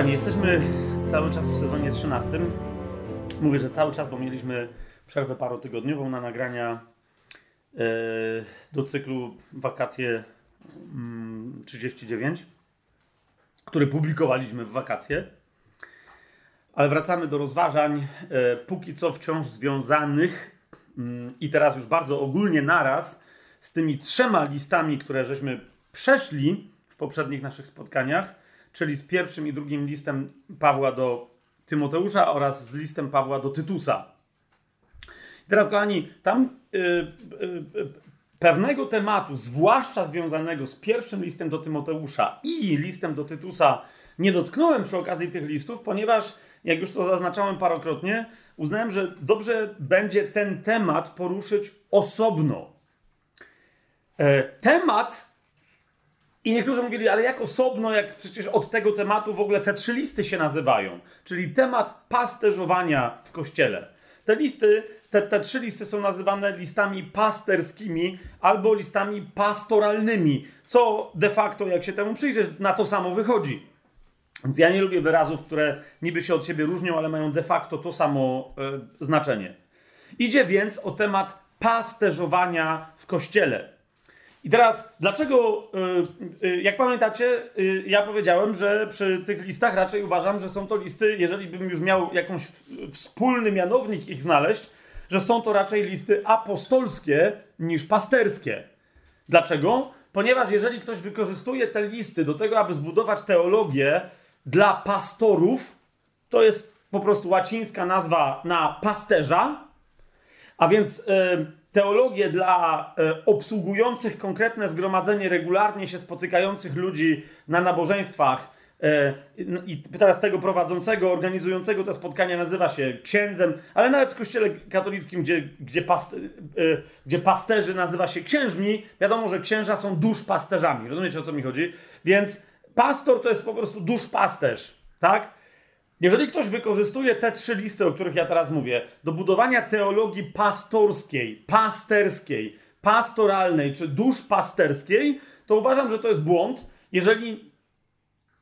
Kochani, jesteśmy cały czas w sezonie 13. Mówię, że cały czas, bo mieliśmy przerwę parotygodniową na nagrania e, do cyklu Wakacje 39, mm, który publikowaliśmy w wakacje. Ale wracamy do rozważań, e, póki co wciąż związanych mm, i teraz już bardzo ogólnie naraz z tymi trzema listami, które żeśmy przeszli w poprzednich naszych spotkaniach czyli z pierwszym i drugim listem Pawła do Tymoteusza oraz z listem Pawła do Tytusa. I teraz, kochani, tam yy, yy, pewnego tematu, zwłaszcza związanego z pierwszym listem do Tymoteusza i listem do Tytusa, nie dotknąłem przy okazji tych listów, ponieważ, jak już to zaznaczałem parokrotnie, uznałem, że dobrze będzie ten temat poruszyć osobno. E, temat i niektórzy mówili, ale jak osobno, jak przecież od tego tematu w ogóle te trzy listy się nazywają. Czyli temat pasterzowania w kościele. Te listy, te, te trzy listy są nazywane listami pasterskimi albo listami pastoralnymi, co de facto, jak się temu przyjrzeć, na to samo wychodzi. Więc ja nie lubię wyrazów, które niby się od siebie różnią, ale mają de facto to samo e, znaczenie. Idzie więc o temat pasterzowania w kościele. I teraz, dlaczego, y, y, jak pamiętacie, y, ja powiedziałem, że przy tych listach raczej uważam, że są to listy, jeżeli bym już miał jakąś wspólny mianownik ich znaleźć, że są to raczej listy apostolskie niż pasterskie. Dlaczego? Ponieważ jeżeli ktoś wykorzystuje te listy do tego, aby zbudować teologię dla pastorów, to jest po prostu łacińska nazwa na pasterza, a więc teologię dla e, obsługujących konkretne zgromadzenie, regularnie się spotykających ludzi na nabożeństwach. E, I teraz tego prowadzącego, organizującego te spotkania nazywa się księdzem, ale nawet w kościele katolickim, gdzie, gdzie, past, e, gdzie pasterzy nazywa się księżmi, wiadomo, że księża są duszpasterzami. Rozumiecie o co mi chodzi? Więc pastor to jest po prostu duszpasterz, tak? Jeżeli ktoś wykorzystuje te trzy listy, o których ja teraz mówię, do budowania teologii pastorskiej, pasterskiej, pastoralnej czy duszpasterskiej, to uważam, że to jest błąd, jeżeli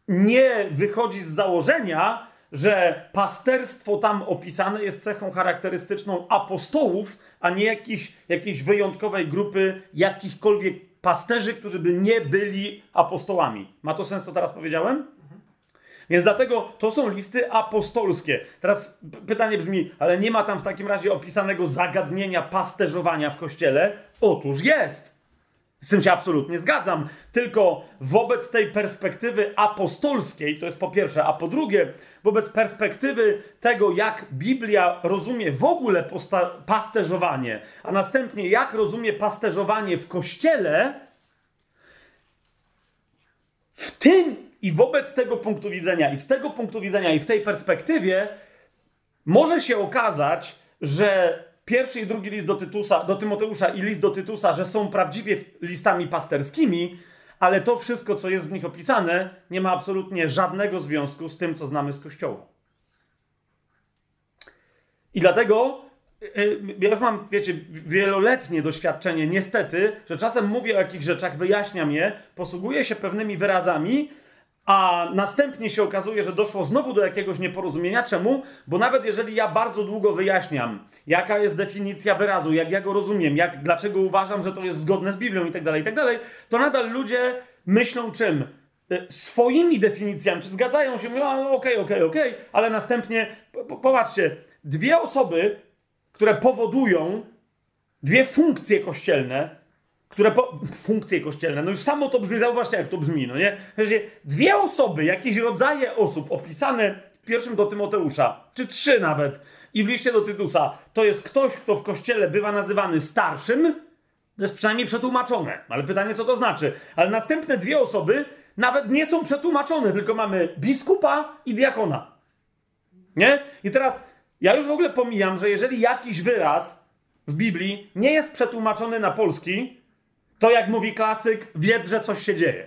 nie wychodzi z założenia, że pasterstwo tam opisane jest cechą charakterystyczną apostołów, a nie jakiejś, jakiejś wyjątkowej grupy jakichkolwiek pasterzy, którzy by nie byli apostołami. Ma to sens, co teraz powiedziałem? Więc dlatego to są listy apostolskie. Teraz pytanie brzmi, ale nie ma tam w takim razie opisanego zagadnienia pasterzowania w kościele? Otóż jest. Z tym się absolutnie zgadzam. Tylko wobec tej perspektywy apostolskiej, to jest po pierwsze, a po drugie, wobec perspektywy tego, jak Biblia rozumie w ogóle pasterzowanie, a następnie jak rozumie pasterzowanie w kościele, w tym i wobec tego punktu widzenia, i z tego punktu widzenia, i w tej perspektywie, może się okazać, że pierwszy i drugi list do, Tytusa, do Tymoteusza i list do Tytusa, że są prawdziwie listami pasterskimi, ale to wszystko, co jest w nich opisane, nie ma absolutnie żadnego związku z tym, co znamy z Kościoła. I dlatego y, y, ja już mam, wiecie, wieloletnie doświadczenie, niestety, że czasem mówię o jakichś rzeczach, wyjaśniam je, posługuję się pewnymi wyrazami, a następnie się okazuje, że doszło znowu do jakiegoś nieporozumienia. Czemu? Bo nawet jeżeli ja bardzo długo wyjaśniam, jaka jest definicja wyrazu, jak ja go rozumiem, jak, dlaczego uważam, że to jest zgodne z Biblią i tak dalej, i tak to nadal ludzie myślą czym? Y, swoimi definicjami, czy zgadzają się, mówią, okej, okej, okej, ale następnie, po, popatrzcie, dwie osoby, które powodują dwie funkcje kościelne, które po... funkcje kościelne, no już samo to brzmi, zauważcie jak to brzmi, no nie? Znaczy, dwie osoby, jakieś rodzaje osób opisane w pierwszym do Tymoteusza, czy trzy nawet, i w liście do Tytusa, to jest ktoś, kto w kościele bywa nazywany starszym, to jest przynajmniej przetłumaczone, ale pytanie co to znaczy. Ale następne dwie osoby nawet nie są przetłumaczone, tylko mamy biskupa i diakona. Nie? I teraz ja już w ogóle pomijam, że jeżeli jakiś wyraz w Biblii nie jest przetłumaczony na polski, to jak mówi klasyk, wiedz, że coś się dzieje.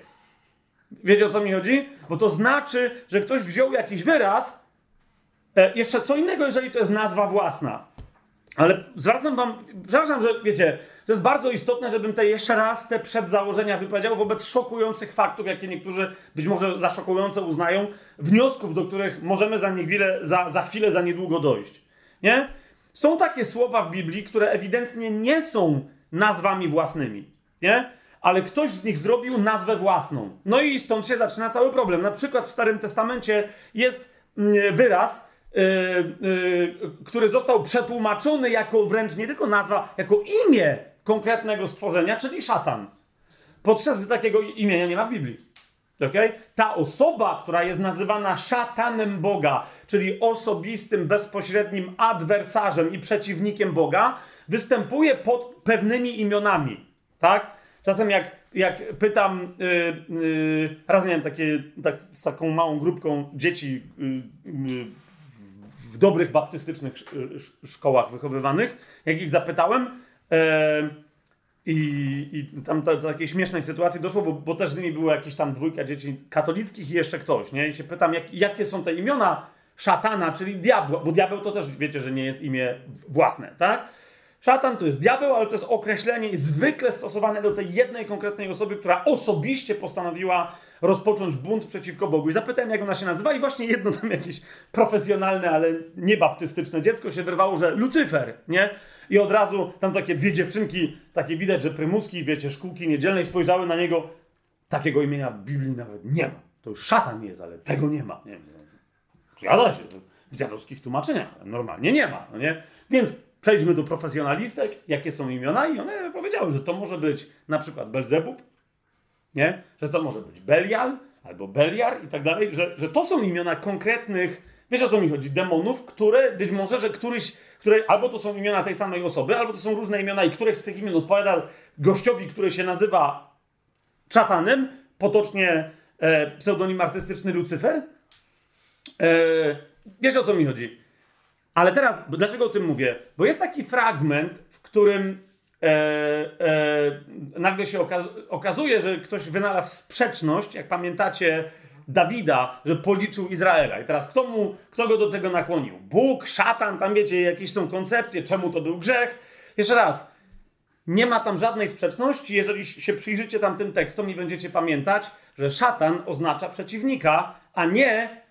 Wiecie o co mi chodzi? Bo to znaczy, że ktoś wziął jakiś wyraz, e, jeszcze co innego, jeżeli to jest nazwa własna. Ale zwracam wam, przepraszam, że wiecie, to jest bardzo istotne, żebym te jeszcze raz te przedzałożenia wypowiedział wobec szokujących faktów, jakie niektórzy być może za szokujące uznają, wniosków, do których możemy za, chwilę, za, za chwilę, za niedługo dojść. Nie? Są takie słowa w Biblii, które ewidentnie nie są nazwami własnymi. Nie? ale ktoś z nich zrobił nazwę własną. No i stąd się zaczyna cały problem. Na przykład w Starym Testamencie jest mm, wyraz, yy, yy, który został przetłumaczony jako wręcz nie tylko nazwa, jako imię konkretnego stworzenia, czyli szatan. Podczas takiego imienia nie ma w Biblii. Okay? Ta osoba, która jest nazywana szatanem Boga, czyli osobistym, bezpośrednim adwersarzem i przeciwnikiem Boga, występuje pod pewnymi imionami. Tak? Czasem jak, jak pytam, yy, yy, raz miałem takie, tak, z taką małą grupką dzieci yy, w dobrych baptystycznych szkołach wychowywanych, jak ich zapytałem, e, i, i tam do, do, takiej śmiesznej sytuacji doszło, bo, bo też z nimi było jakieś tam dwójka dzieci katolickich i jeszcze ktoś, nie? I się pytam, jak, jakie są te imiona szatana, czyli diabła, bo diabeł to też wiecie, że nie jest imię własne, tak? Szatan to jest diabeł, ale to jest określenie zwykle stosowane do tej jednej konkretnej osoby, która osobiście postanowiła rozpocząć bunt przeciwko Bogu. I zapytałem, jak ona się nazywa, i właśnie jedno tam jakieś profesjonalne, ale niebaptystyczne dziecko się wyrwało, że Lucyfer, nie? I od razu tam takie dwie dziewczynki, takie widać, że prymuski, wiecie, szkółki niedzielnej spojrzały na niego. Takiego imienia w Biblii nawet nie ma. To już szatan jest, ale tego nie ma. Nie, Zgadza się, w dziadowskich tłumaczeniach normalnie nie ma, no nie? Więc Przejdźmy do profesjonalistek, jakie są imiona i one powiedziały, że to może być na przykład Belzebub, nie? że to może być Belial albo Beliar i tak dalej, że, że to są imiona konkretnych, wiesz o co mi chodzi, demonów, które być może, że któryś, które albo to są imiona tej samej osoby, albo to są różne imiona i któreś z tych imion odpowiada gościowi, który się nazywa Czatanem, potocznie e, pseudonim artystyczny Lucyfer. E, wiesz o co mi chodzi? Ale teraz, dlaczego o tym mówię? Bo jest taki fragment, w którym e, e, nagle się okaz okazuje, że ktoś wynalazł sprzeczność, jak pamiętacie, Dawida, że policzył Izraela. I teraz kto, mu, kto go do tego nakłonił? Bóg, szatan, tam wiecie, jakieś są koncepcje, czemu to był grzech. Jeszcze raz, nie ma tam żadnej sprzeczności. Jeżeli się przyjrzycie tam tym tekstom i będziecie pamiętać, że szatan oznacza przeciwnika, a nie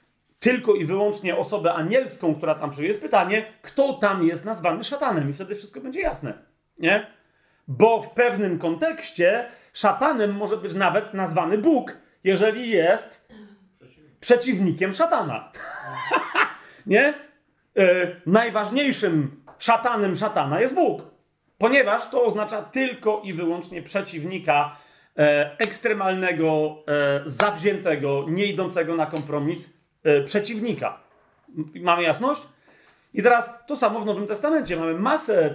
tylko i wyłącznie osobę anielską, która tam przyjdzie, jest pytanie, kto tam jest nazwany szatanem i wtedy wszystko będzie jasne. Nie? Bo w pewnym kontekście szatanem może być nawet nazwany Bóg, jeżeli jest przeciwnikiem szatana. nie? E, najważniejszym szatanem szatana jest Bóg, ponieważ to oznacza tylko i wyłącznie przeciwnika e, ekstremalnego, e, zawziętego, nie idącego na kompromis przeciwnika. Mamy jasność? I teraz to samo w Nowym Testamencie. Mamy masę,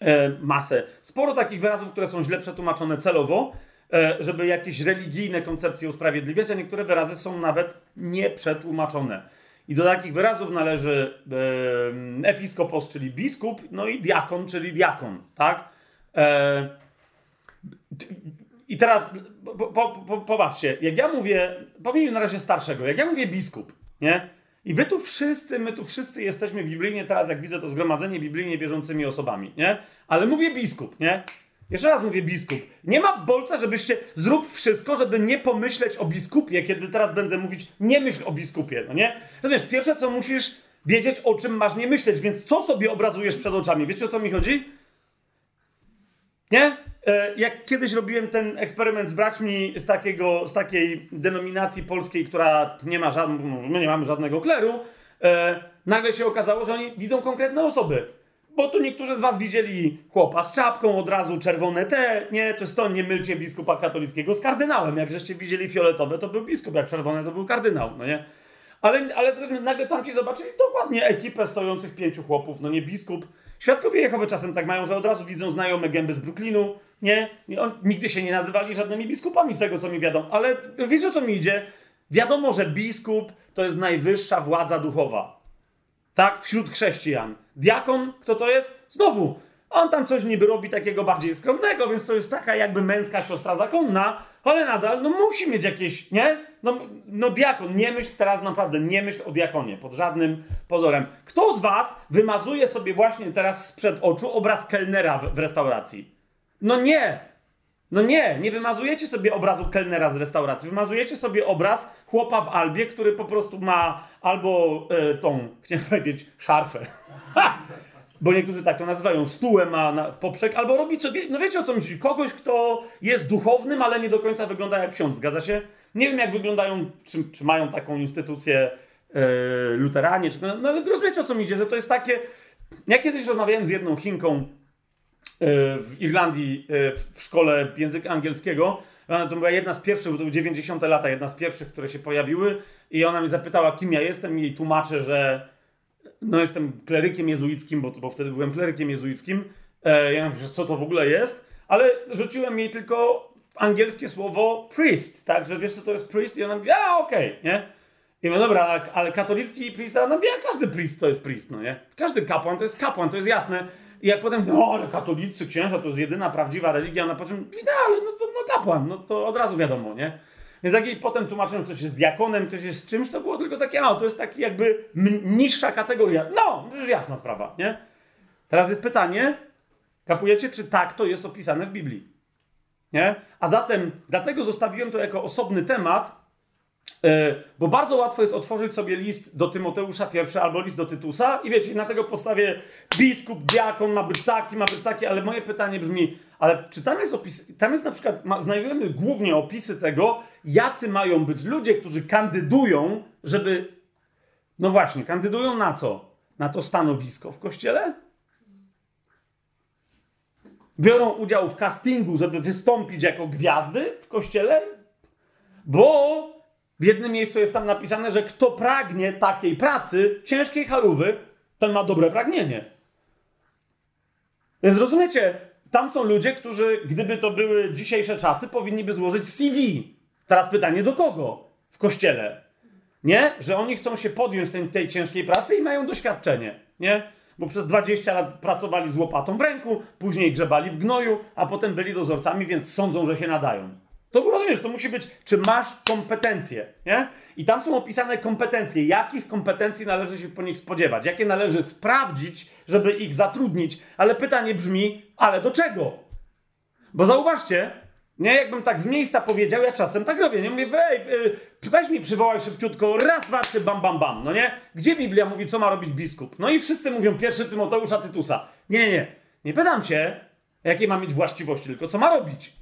e, masę, sporo takich wyrazów, które są źle przetłumaczone celowo, e, żeby jakieś religijne koncepcje usprawiedliwiać, a niektóre wyrazy są nawet nieprzetłumaczone. I do takich wyrazów należy e, episkopos, czyli biskup, no i diakon, czyli diakon, tak? I teraz po, po, po, popatrzcie, jak ja mówię, pomijmy na razie starszego, jak ja mówię biskup, nie? I wy tu wszyscy, my tu wszyscy jesteśmy biblijnie, teraz jak widzę to zgromadzenie biblijnie wierzącymi osobami, nie? Ale mówię biskup, nie? Jeszcze raz mówię biskup. Nie ma bolca, żebyście zrób wszystko, żeby nie pomyśleć o biskupie, kiedy teraz będę mówić nie myśl o biskupie, no nie? Rozumiesz, pierwsze co musisz wiedzieć, o czym masz nie myśleć, więc co sobie obrazujesz przed oczami? Wiecie o co mi chodzi? Nie? E, jak kiedyś robiłem ten eksperyment z braćmi z, takiego, z takiej denominacji polskiej, która nie ma żadnego, my nie mamy żadnego kleru, e, nagle się okazało, że oni widzą konkretne osoby. Bo tu niektórzy z was widzieli chłopa z czapką, od razu czerwone te, nie, to jest to, nie mylcie biskupa katolickiego z kardynałem. Jak żeście widzieli fioletowe, to był biskup, jak czerwone, to był kardynał, no nie? Ale, ale teraz nagle tam ci zobaczyli dokładnie ekipę stojących pięciu chłopów, no nie biskup. Świadkowie Jehowy czasem tak mają, że od razu widzą znajome gęby z Brooklynu, nie? On, nigdy się nie nazywali żadnymi biskupami, z tego co mi wiadomo. Ale wiesz o co mi idzie? Wiadomo, że biskup to jest najwyższa władza duchowa. Tak? Wśród chrześcijan. Diakon, kto to jest? Znowu. On tam coś niby robi takiego bardziej skromnego, więc to jest taka jakby męska siostra zakonna, ale nadal no musi mieć jakieś, nie? No, no diakon, nie myśl teraz naprawdę, nie myśl o diakonie, pod żadnym pozorem. Kto z was wymazuje sobie właśnie teraz sprzed oczu obraz kelnera w, w restauracji? No nie! No nie, nie wymazujecie sobie obrazu kelnera z restauracji, wymazujecie sobie obraz chłopa w Albie, który po prostu ma albo e, tą, chciałem powiedzieć, szarfę. Bo niektórzy tak to nazywają, stułę ma na, w poprzek, albo robi co, wie, no wiecie o co mi chodzi, kogoś, kto jest duchownym, ale nie do końca wygląda jak ksiądz, zgadza się? Nie wiem jak wyglądają, czy, czy mają taką instytucję e, luteranie, czy, no, no ale rozumiecie o co mi idzie, że to jest takie, ja kiedyś rozmawiałem z jedną Chinką, w Irlandii e, w szkole języka angielskiego. To była jedna z pierwszych, bo to były 90. lata, jedna z pierwszych, które się pojawiły. I ona mi zapytała, kim ja jestem, i jej tłumaczę, że no jestem klerykiem jezuickim, bo, bo wtedy byłem klerykiem jezuickim. E, ja mówię, że co to w ogóle jest, ale rzuciłem jej tylko angielskie słowo priest, tak, że wiesz co to jest priest? I ona mówi, a okej, okay, nie? I mówię, dobra, ale katolicki priest, a ona mówi, a każdy priest to jest priest, no nie? Każdy kapłan to jest kapłan, to jest jasne. I jak potem, no ale katolicy, księża to jest jedyna prawdziwa religia, na po czym, no ale no, to, no kapłan, no to od razu wiadomo, nie? Więc jak jej potem tłumaczyłem, ktoś jest diakonem, ktoś jest czymś, to było tylko takie, a to jest taki jakby niższa kategoria. No, już jasna sprawa, nie? Teraz jest pytanie, kapujecie, czy tak to jest opisane w Biblii? Nie? A zatem, dlatego zostawiłem to jako osobny temat, bo bardzo łatwo jest otworzyć sobie list do Tymoteusza I albo list do Tytusa i wiecie, na tego podstawie biskup, diakon ma być taki, ma być taki, ale moje pytanie brzmi, ale czy tam jest opis, tam jest na przykład, ma, znajdujemy głównie opisy tego, jacy mają być ludzie, którzy kandydują, żeby, no właśnie, kandydują na co? Na to stanowisko w kościele? Biorą udział w castingu, żeby wystąpić jako gwiazdy w kościele? Bo w jednym miejscu jest tam napisane, że kto pragnie takiej pracy, ciężkiej charówy, ten ma dobre pragnienie. Więc rozumiecie, tam są ludzie, którzy, gdyby to były dzisiejsze czasy, powinni by złożyć CV. Teraz pytanie do kogo? W kościele. Nie? Że oni chcą się podjąć tej, tej ciężkiej pracy i mają doświadczenie. Nie? Bo przez 20 lat pracowali z łopatą w ręku, później grzebali w gnoju, a potem byli dozorcami, więc sądzą, że się nadają. To rozumiesz, to musi być, czy masz kompetencje, nie? I tam są opisane kompetencje. Jakich kompetencji należy się po nich spodziewać? Jakie należy sprawdzić, żeby ich zatrudnić? Ale pytanie brzmi, ale do czego? Bo zauważcie, nie? Jakbym tak z miejsca powiedział, ja czasem tak robię, nie? Mówię, wej, yy, weź mi przywołaj szybciutko, raz, dwa, trzy, bam, bam, bam, no nie? Gdzie Biblia mówi, co ma robić biskup? No i wszyscy mówią pierwszy Tymoteusza Tytusa. Nie, nie, nie. Nie pytam się, jakie ma mieć właściwości, tylko co ma robić.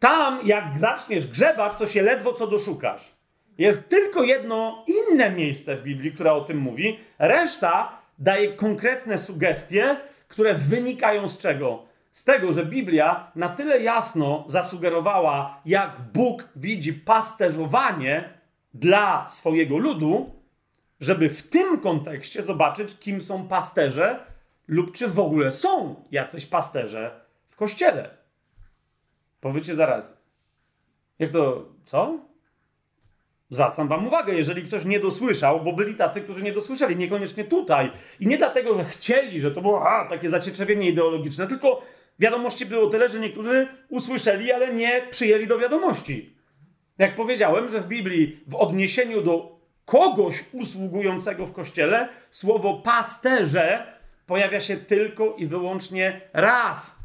Tam, jak zaczniesz grzebać, to się ledwo co doszukasz. Jest tylko jedno inne miejsce w Biblii, które o tym mówi. Reszta daje konkretne sugestie, które wynikają z czego? Z tego, że Biblia na tyle jasno zasugerowała, jak Bóg widzi pasterzowanie dla swojego ludu, żeby w tym kontekście zobaczyć, kim są pasterze, lub czy w ogóle są jacyś pasterze w kościele. Powiecie zaraz, jak to, co? Zwracam wam uwagę, jeżeli ktoś nie dosłyszał, bo byli tacy, którzy nie dosłyszeli, niekoniecznie tutaj. I nie dlatego, że chcieli, że to było a, takie zacietrzewienie ideologiczne, tylko wiadomości było tyle, że niektórzy usłyszeli, ale nie przyjęli do wiadomości. Jak powiedziałem, że w Biblii w odniesieniu do kogoś usługującego w kościele, słowo pasterze pojawia się tylko i wyłącznie raz.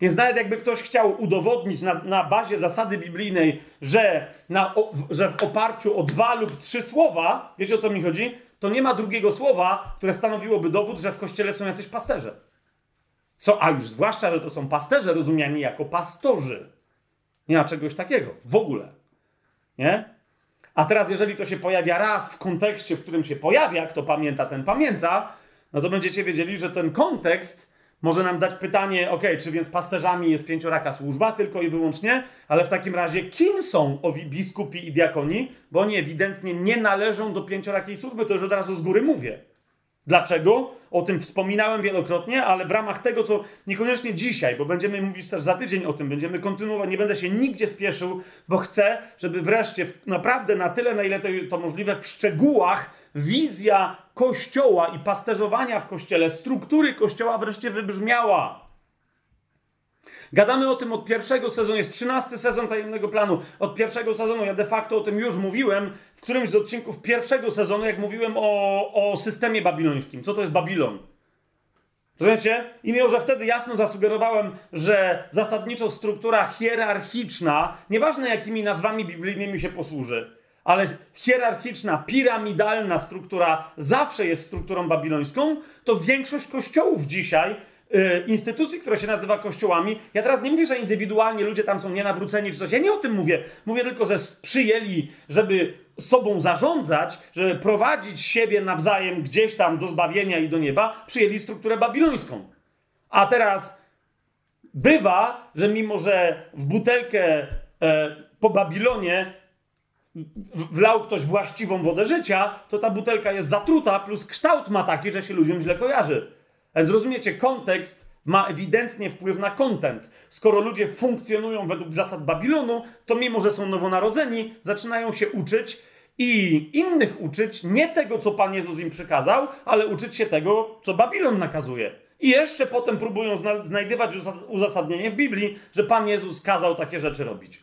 Więc nawet jakby ktoś chciał udowodnić na, na bazie zasady biblijnej, że, na, o, że w oparciu o dwa lub trzy słowa, wiecie o co mi chodzi? To nie ma drugiego słowa, które stanowiłoby dowód, że w kościele są jacyś pasterze. Co, a już zwłaszcza, że to są pasterze rozumiani jako pastorzy. Nie ma czegoś takiego. W ogóle. Nie? A teraz, jeżeli to się pojawia raz w kontekście, w którym się pojawia, kto pamięta, ten pamięta, no to będziecie wiedzieli, że ten kontekst może nam dać pytanie, ok, czy więc pasterzami jest pięcioraka służba tylko i wyłącznie, ale w takim razie kim są owi biskupi i diakoni, bo oni ewidentnie nie należą do pięciorakiej służby, to już od razu z góry mówię. Dlaczego? O tym wspominałem wielokrotnie, ale w ramach tego, co niekoniecznie dzisiaj, bo będziemy mówić też za tydzień o tym, będziemy kontynuować, nie będę się nigdzie spieszył, bo chcę, żeby wreszcie naprawdę na tyle, na ile to, to możliwe, w szczegółach wizja kościoła i pasterzowania w kościele, struktury kościoła wreszcie wybrzmiała. Gadamy o tym od pierwszego sezonu, jest trzynasty sezon tajemnego planu. Od pierwszego sezonu, ja de facto o tym już mówiłem w którymś z odcinków pierwszego sezonu, jak mówiłem o, o systemie babilońskim. Co to jest Babilon? Rozumiecie? I mimo, że wtedy jasno zasugerowałem, że zasadniczo struktura hierarchiczna, nieważne jakimi nazwami biblijnymi się posłuży, ale hierarchiczna, piramidalna struktura zawsze jest strukturą babilońską, to większość kościołów dzisiaj, yy, instytucji, które się nazywa kościołami, ja teraz nie mówię, że indywidualnie ludzie tam są nienawróceni czy coś, ja nie o tym mówię. Mówię tylko, że przyjęli, żeby sobą zarządzać, żeby prowadzić siebie nawzajem gdzieś tam do zbawienia i do nieba, przyjęli strukturę babilońską. A teraz bywa, że mimo, że w butelkę e, po Babilonie wlał ktoś właściwą wodę życia, to ta butelka jest zatruta, plus kształt ma taki, że się ludziom źle kojarzy. Zrozumiecie, kontekst ma ewidentnie wpływ na kontent. Skoro ludzie funkcjonują według zasad Babilonu, to mimo, że są nowonarodzeni, zaczynają się uczyć i innych uczyć nie tego, co Pan Jezus im przykazał, ale uczyć się tego, co Babilon nakazuje. I jeszcze potem próbują znajdywać uzasadnienie w Biblii, że Pan Jezus kazał takie rzeczy robić.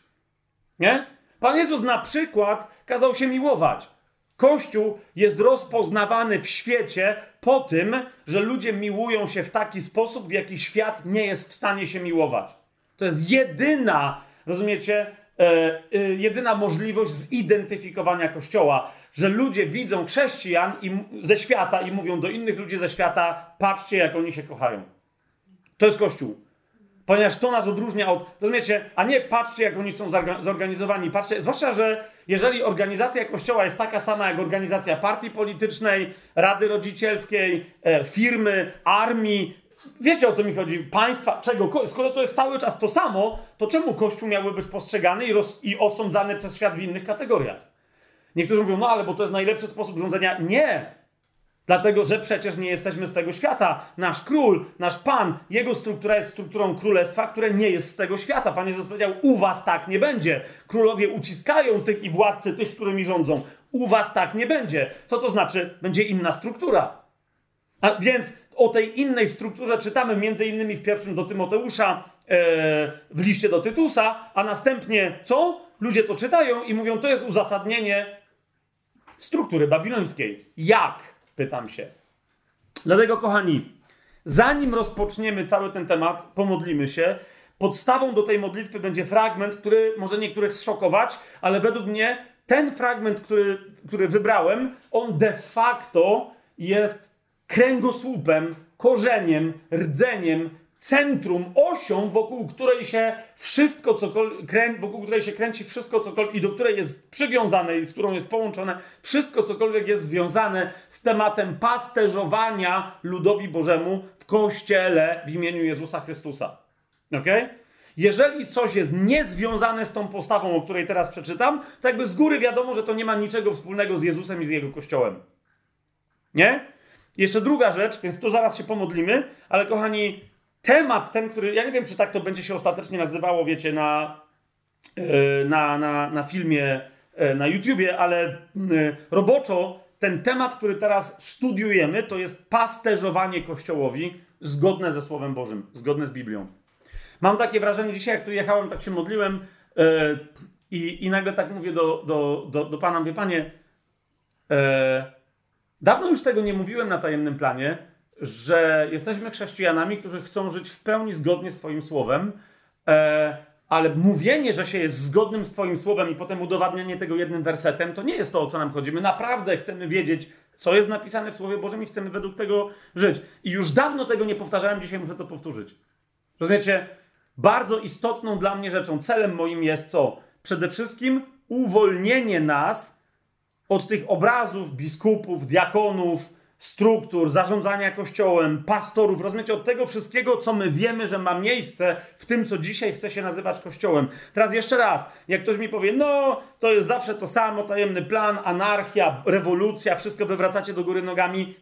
Nie? Pan Jezus na przykład kazał się miłować. Kościół jest rozpoznawany w świecie po tym, że ludzie miłują się w taki sposób, w jaki świat nie jest w stanie się miłować. To jest jedyna, rozumiecie, e, e, jedyna możliwość zidentyfikowania Kościoła, że ludzie widzą chrześcijan i, ze świata i mówią do innych ludzi ze świata: patrzcie, jak oni się kochają. To jest Kościół. Ponieważ to nas odróżnia od, rozumiecie, a nie patrzcie, jak oni są zorganizowani. Patrzcie, zwłaszcza, że jeżeli organizacja kościoła jest taka sama jak organizacja partii politycznej, rady rodzicielskiej, e, firmy, armii, wiecie o co mi chodzi, państwa, czego, skoro to jest cały czas to samo, to czemu kościół miałby być postrzegany i, roz, i osądzany przez świat w innych kategoriach? Niektórzy mówią, no ale bo to jest najlepszy sposób rządzenia. Nie! Dlatego, że przecież nie jesteśmy z tego świata. Nasz król, nasz pan, jego struktura jest strukturą królestwa, które nie jest z tego świata. Pan Jezus powiedział: U was tak nie będzie. Królowie uciskają tych i władcy, tych, którymi rządzą. U was tak nie będzie. Co to znaczy? Będzie inna struktura. A więc o tej innej strukturze czytamy między innymi w pierwszym do Tymoteusza, e, w liście do Tytusa, a następnie co? Ludzie to czytają i mówią, to jest uzasadnienie struktury babilońskiej. Jak? Pytam się. Dlatego, kochani, zanim rozpoczniemy cały ten temat, pomodlimy się. Podstawą do tej modlitwy będzie fragment, który może niektórych zszokować, ale według mnie ten fragment, który, który wybrałem, on de facto jest kręgosłupem, korzeniem, rdzeniem centrum, osią, wokół której się wszystko, cokolwiek, wokół której się kręci wszystko, cokolwiek i do której jest przywiązane i z którą jest połączone, wszystko, cokolwiek jest związane z tematem pasterzowania ludowi Bożemu w Kościele w imieniu Jezusa Chrystusa. Ok? Jeżeli coś jest niezwiązane z tą postawą, o której teraz przeczytam, to jakby z góry wiadomo, że to nie ma niczego wspólnego z Jezusem i z Jego Kościołem. Nie? Jeszcze druga rzecz, więc tu zaraz się pomodlimy, ale kochani, temat ten, który, ja nie wiem, czy tak to będzie się ostatecznie nazywało, wiecie, na, e, na, na, na filmie e, na YouTubie, ale e, roboczo ten temat, który teraz studiujemy, to jest pasterzowanie Kościołowi zgodne ze Słowem Bożym, zgodne z Biblią. Mam takie wrażenie, dzisiaj jak tu jechałem, tak się modliłem i, i nagle tak mówię do, do, do, do Pana, wie Panie, dawno już tego nie mówiłem na tajemnym planie, że jesteśmy chrześcijanami, którzy chcą żyć w pełni zgodnie z Twoim słowem, e, ale mówienie, że się jest zgodnym z Twoim słowem i potem udowadnianie tego jednym wersetem, to nie jest to, o co nam chodzi. My naprawdę chcemy wiedzieć, co jest napisane w Słowie Bożym i chcemy według tego żyć. I już dawno tego nie powtarzałem, dzisiaj muszę to powtórzyć. Rozumiecie? Bardzo istotną dla mnie rzeczą, celem moim jest co? Przede wszystkim uwolnienie nas od tych obrazów biskupów, diakonów, struktur, zarządzania kościołem, pastorów, rozumiecie, od tego wszystkiego, co my wiemy, że ma miejsce w tym, co dzisiaj chce się nazywać kościołem. Teraz jeszcze raz, jak ktoś mi powie, no, to jest zawsze to samo, tajemny plan, anarchia, rewolucja, wszystko wywracacie do góry nogami.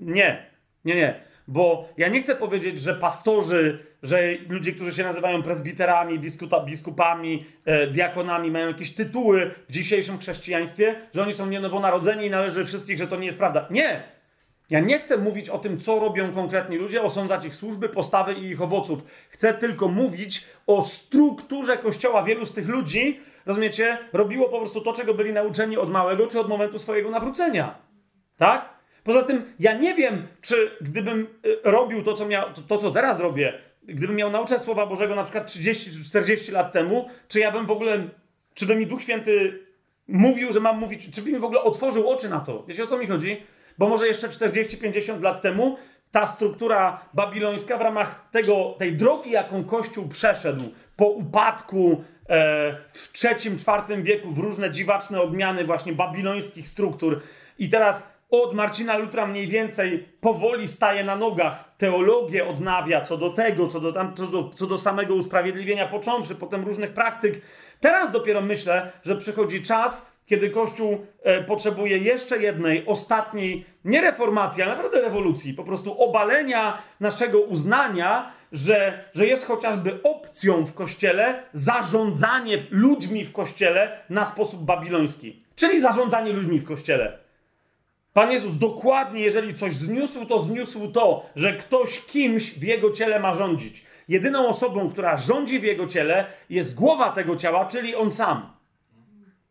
Nie, nie, nie. Bo ja nie chcę powiedzieć, że pastorzy, że ludzie, którzy się nazywają prezbiterami, biskuta, biskupami, e, diakonami, mają jakieś tytuły w dzisiejszym chrześcijaństwie, że oni są nienowonarodzeni i należy wszystkich, że to nie jest prawda. Nie! Ja nie chcę mówić o tym, co robią konkretni ludzie, osądzać ich służby, postawy i ich owoców. Chcę tylko mówić o strukturze kościoła. Wielu z tych ludzi, rozumiecie, robiło po prostu to, czego byli nauczeni od małego czy od momentu swojego nawrócenia. Tak? Poza tym, ja nie wiem, czy gdybym y, robił to, co, miał, to, co teraz robię, gdybym miał nauczać Słowa Bożego na przykład 30 czy 40 lat temu, czy ja bym w ogóle, czy by mi Duch Święty mówił, że mam mówić, czy by mi w ogóle otworzył oczy na to. Wiecie o co mi chodzi? Bo może jeszcze 40-50 lat temu ta struktura babilońska w ramach tego, tej drogi, jaką Kościół przeszedł po upadku e, w III, IV wieku w różne dziwaczne odmiany właśnie babilońskich struktur i teraz od Marcina Lutra mniej więcej powoli staje na nogach, teologię odnawia co do tego, co do, tam, co do, co do samego usprawiedliwienia począwszy, potem różnych praktyk. Teraz dopiero myślę, że przychodzi czas, kiedy Kościół e, potrzebuje jeszcze jednej, ostatniej, nie reformacji, ale naprawdę rewolucji, po prostu obalenia naszego uznania, że, że jest chociażby opcją w Kościele zarządzanie ludźmi w Kościele na sposób babiloński. Czyli zarządzanie ludźmi w Kościele. Pan Jezus dokładnie, jeżeli coś zniósł, to zniósł to, że ktoś kimś w jego ciele ma rządzić. Jedyną osobą, która rządzi w jego ciele, jest głowa tego ciała, czyli on sam.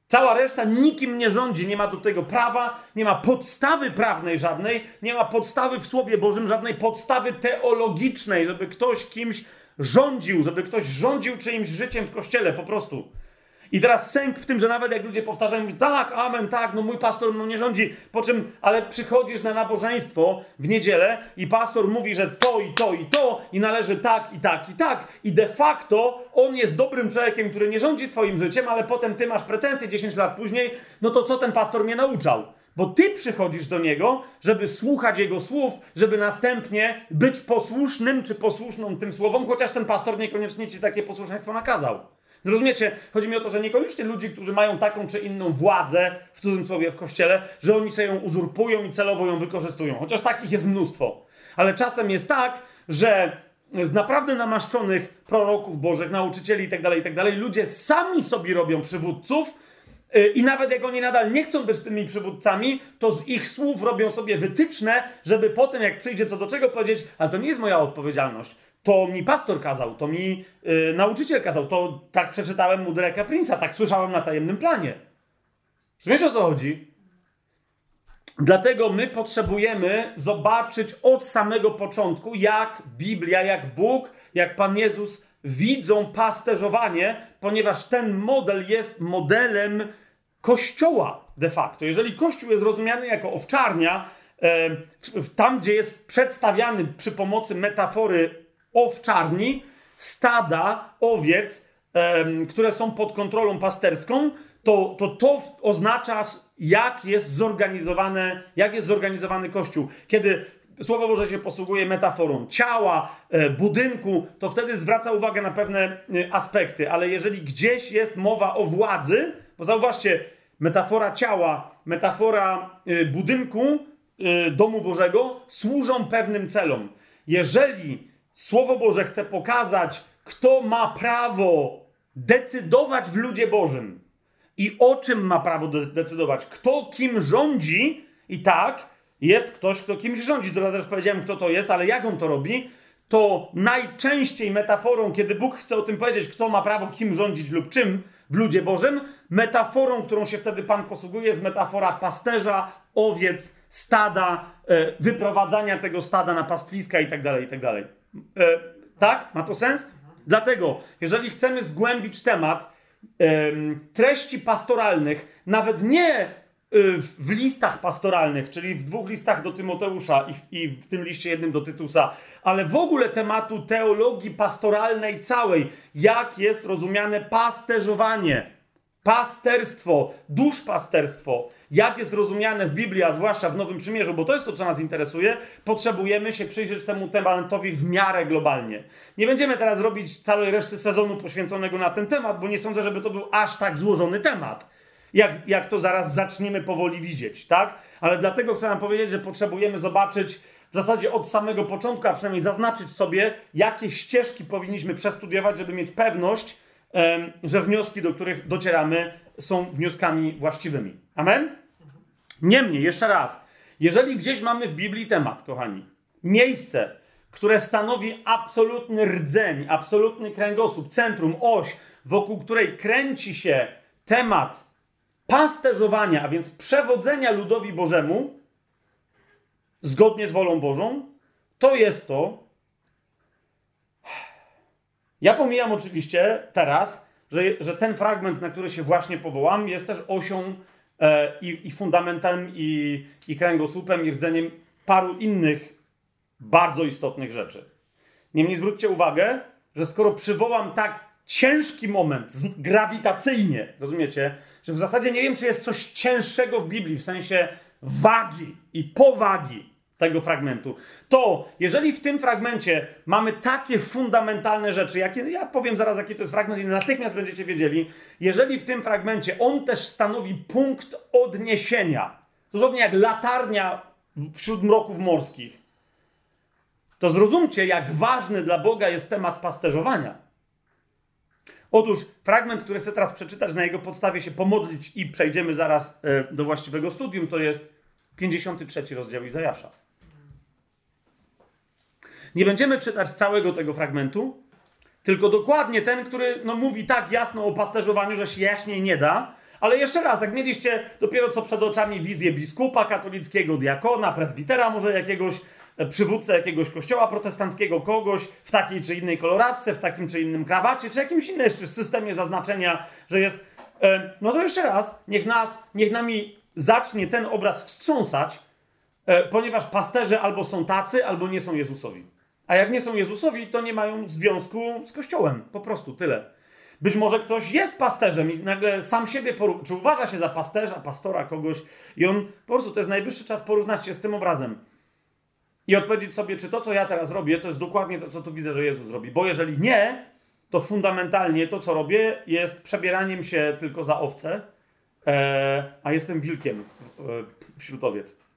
Cała reszta nikim nie rządzi, nie ma do tego prawa, nie ma podstawy prawnej żadnej, nie ma podstawy w Słowie Bożym, żadnej podstawy teologicznej, żeby ktoś kimś rządził, żeby ktoś rządził czyimś życiem w kościele, po prostu. I teraz sęk w tym, że nawet jak ludzie powtarzają, mówią, tak, amen, tak, no mój pastor mną nie rządzi, po czym, ale przychodzisz na nabożeństwo w niedzielę i pastor mówi, że to i to i to i należy tak i tak i tak i de facto on jest dobrym człowiekiem, który nie rządzi twoim życiem, ale potem ty masz pretensje 10 lat później, no to co ten pastor mnie nauczał? Bo ty przychodzisz do niego, żeby słuchać jego słów, żeby następnie być posłusznym czy posłuszną tym słowom, chociaż ten pastor niekoniecznie ci takie posłuszeństwo nakazał. Rozumiecie? Chodzi mi o to, że niekoniecznie ludzi, którzy mają taką czy inną władzę, w cudzysłowie w kościele, że oni sobie ją uzurpują i celowo ją wykorzystują. Chociaż takich jest mnóstwo. Ale czasem jest tak, że z naprawdę namaszczonych proroków bożych, nauczycieli itd., tak itd., tak ludzie sami sobie robią przywódców, y, i nawet jak oni nadal nie chcą być tymi przywódcami, to z ich słów robią sobie wytyczne, żeby potem, jak przyjdzie co do czego, powiedzieć: Ale to nie jest moja odpowiedzialność to mi pastor kazał, to mi yy, nauczyciel kazał, to tak przeczytałem mu Dereka Prince'a, tak słyszałem na tajemnym planie. Wiesz o co chodzi? Dlatego my potrzebujemy zobaczyć od samego początku, jak Biblia, jak Bóg, jak Pan Jezus widzą pasterzowanie, ponieważ ten model jest modelem Kościoła de facto. Jeżeli Kościół jest rozumiany jako owczarnia, e, tam gdzie jest przedstawiany przy pomocy metafory owczarni, stada owiec, które są pod kontrolą pasterską, to, to to oznacza, jak jest zorganizowane, jak jest zorganizowany Kościół. Kiedy Słowo Boże się posługuje metaforą ciała, e, budynku, to wtedy zwraca uwagę na pewne e, aspekty, ale jeżeli gdzieś jest mowa o władzy, bo zauważcie, metafora ciała, metafora e, budynku, domu Bożego służą pewnym celom. Jeżeli Słowo Boże chce pokazać, kto ma prawo decydować w ludzie Bożym i o czym ma prawo decydować, kto kim rządzi, i tak jest ktoś, kto kimś rządzi. To też powiedziałem, kto to jest, ale jak on to robi, to najczęściej metaforą, kiedy Bóg chce o tym powiedzieć, kto ma prawo kim rządzić lub czym w ludzie Bożym, metaforą, którą się wtedy Pan posługuje, jest metafora pasterza, owiec, stada, e, wyprowadzania tego stada na pastwiska itd., tak itd. E, tak? Ma to sens? Dlatego, jeżeli chcemy zgłębić temat e, treści pastoralnych, nawet nie e, w listach pastoralnych, czyli w dwóch listach do Tymoteusza i w, tym liście jednym do Tytusa, ale w ogóle tematu teologii pastoralnej całej, jak jest rozumiane pasterzowanie, pasterstwo, duszpasterstwo, jak jest rozumiane w Biblii, a zwłaszcza w Nowym Przymierzu, bo to jest to, co nas interesuje, potrzebujemy się przyjrzeć temu tematowi w miarę globalnie. Nie będziemy teraz robić całej reszty sezonu poświęconego na ten temat, bo nie sądzę, żeby to był aż tak złożony temat. Jak, jak to zaraz zaczniemy powoli widzieć, tak? Ale dlatego chcę nam powiedzieć, że potrzebujemy zobaczyć w zasadzie od samego początku, a przynajmniej zaznaczyć sobie, jakie ścieżki powinniśmy przestudiować, żeby mieć pewność, że wnioski, do których docieramy, są wnioskami właściwymi. Amen? Niemniej, jeszcze raz, Jeżeli gdzieś mamy w Biblii temat, kochani, miejsce, które stanowi absolutny rdzeń, absolutny kręgosłup, centrum, oś, wokół której kręci się temat pasterzowania, a więc przewodzenia ludowi Bożemu, zgodnie z wolą Bożą, to jest to. Ja pomijam oczywiście teraz, że, że ten fragment, na który się właśnie powołam, jest też osią e, i, i fundamentem, i, i kręgosłupem, i rdzeniem paru innych bardzo istotnych rzeczy. Niemniej zwróćcie uwagę, że skoro przywołam tak ciężki moment, grawitacyjnie, rozumiecie, że w zasadzie nie wiem, czy jest coś cięższego w Biblii, w sensie wagi i powagi tego fragmentu, to jeżeli w tym fragmencie mamy takie fundamentalne rzeczy, jakie, ja powiem zaraz, jaki to jest fragment i natychmiast będziecie wiedzieli, jeżeli w tym fragmencie on też stanowi punkt odniesienia, dosłownie jak latarnia wśród mroków morskich, to zrozumcie, jak ważny dla Boga jest temat pasterzowania. Otóż fragment, który chcę teraz przeczytać, na jego podstawie się pomodlić i przejdziemy zaraz e, do właściwego studium, to jest 53 rozdział Izajasza. Nie będziemy czytać całego tego fragmentu, tylko dokładnie ten, który no, mówi tak jasno o pasterzowaniu, że się jaśniej nie da. Ale jeszcze raz, jak mieliście dopiero co przed oczami wizję biskupa katolickiego, diakona, prezbitera może jakiegoś, e, przywódcę jakiegoś kościoła protestanckiego, kogoś w takiej czy innej koloradce, w takim czy innym krawacie, czy jakimś innym systemie zaznaczenia, że jest... E, no to jeszcze raz, niech nas, niech nami zacznie ten obraz wstrząsać, e, ponieważ pasterze albo są tacy, albo nie są Jezusowi. A jak nie są Jezusowi, to nie mają związku z Kościołem. Po prostu tyle. Być może ktoś jest pasterzem i nagle sam siebie, czy uważa się za pasterza, pastora, kogoś i on, po prostu to jest najwyższy czas porównać się z tym obrazem. I odpowiedzieć sobie, czy to, co ja teraz robię, to jest dokładnie to, co tu widzę, że Jezus robi. Bo jeżeli nie, to fundamentalnie to, co robię, jest przebieraniem się tylko za owce, e, a jestem wilkiem e, wśród owiec.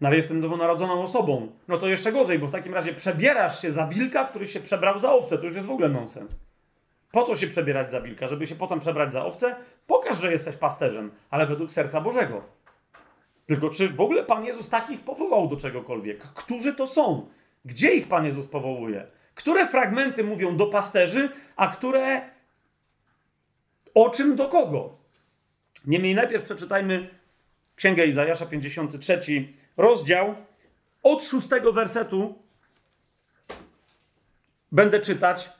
No ale jestem nowonarodzoną osobą. No to jeszcze gorzej, bo w takim razie przebierasz się za wilka, który się przebrał za owcę. To już jest w ogóle nonsens. Po co się przebierać za wilka? Żeby się potem przebrać za owcę? Pokaż, że jesteś pasterzem, ale według serca Bożego. Tylko czy w ogóle Pan Jezus takich powołał do czegokolwiek? Którzy to są? Gdzie ich Pan Jezus powołuje? Które fragmenty mówią do pasterzy, a które o czym do kogo? Niemniej najpierw przeczytajmy Księgę Izajasza, 53 rozdział, od szóstego wersetu będę czytać.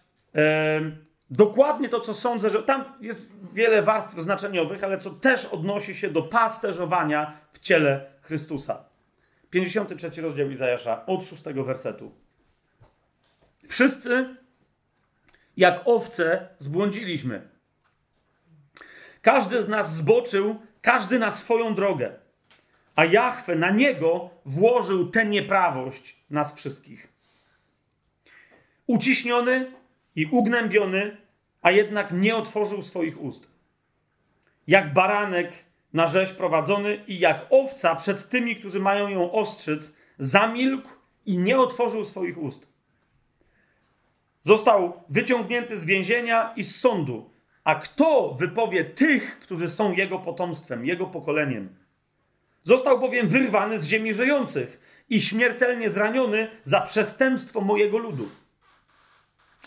dokładnie to, co sądzę, że tam jest wiele warstw znaczeniowych, ale co też odnosi się do pasterzowania w ciele Chrystusa. 53 rozdział Izajasza, od szóstego wersetu. Wszyscy, jak owce, zbłądziliśmy. Każdy z nas zboczył, każdy na swoją drogę a Jahwe na niego włożył tę nieprawość nas wszystkich. Uciśniony i ugnębiony, a jednak nie otworzył swoich ust. Jak baranek na rzeź prowadzony i jak owca przed tymi, którzy mają ją ostrzyc, zamilkł i nie otworzył swoich ust. Został wyciągnięty z więzienia i z sądu. A kto wypowie tych, którzy są jego potomstwem, jego pokoleniem? Został bowiem wyrwany z ziemi żyjących i śmiertelnie zraniony za przestępstwo mojego ludu.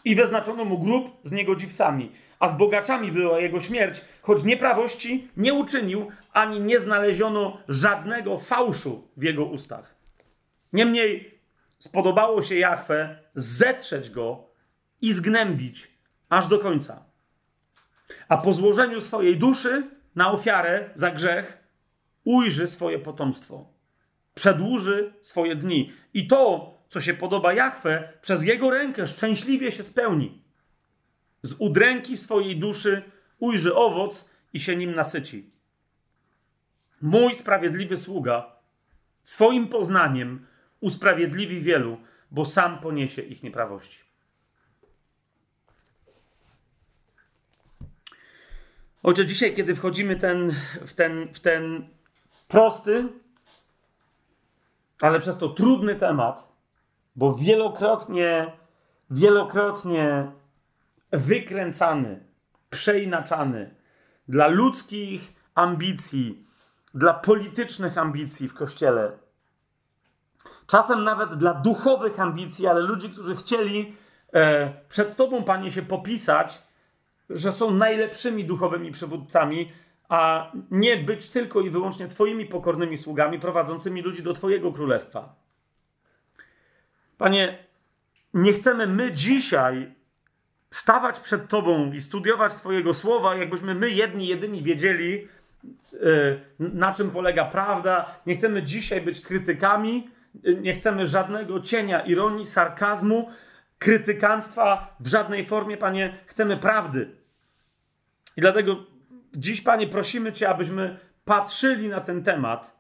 I wyznaczono mu grób z niegodziwcami, a z bogaczami była jego śmierć, choć nieprawości nie uczynił, ani nie znaleziono żadnego fałszu w jego ustach. Niemniej spodobało się Jahwe zetrzeć go i zgnębić aż do końca. A po złożeniu swojej duszy na ofiarę za grzech ujrzy swoje potomstwo, przedłuży swoje dni. I to, co się podoba Jachwę, przez jego rękę szczęśliwie się spełni. Z udręki swojej duszy ujrzy owoc i się nim nasyci. Mój sprawiedliwy sługa swoim poznaniem usprawiedliwi wielu, bo sam poniesie ich nieprawości. Ojcze, dzisiaj, kiedy wchodzimy ten, w, ten, w ten prosty, ale przez to trudny temat, bo wielokrotnie, wielokrotnie wykręcany, przeinaczany dla ludzkich ambicji, dla politycznych ambicji w kościele, czasem nawet dla duchowych ambicji, ale ludzi, którzy chcieli e, przed Tobą, Panie, się popisać, że są najlepszymi duchowymi przywódcami, a nie być tylko i wyłącznie Twoimi pokornymi sługami, prowadzącymi ludzi do Twojego królestwa. Panie, nie chcemy my dzisiaj stawać przed Tobą i studiować Twojego słowa, jakbyśmy my jedni, jedyni wiedzieli, e, na czym polega prawda. Nie chcemy dzisiaj być krytykami, nie chcemy żadnego cienia ironii, sarkazmu, krytykanstwa w żadnej formie, Panie. Chcemy prawdy. I dlatego dziś, Panie, prosimy Cię, abyśmy patrzyli na ten temat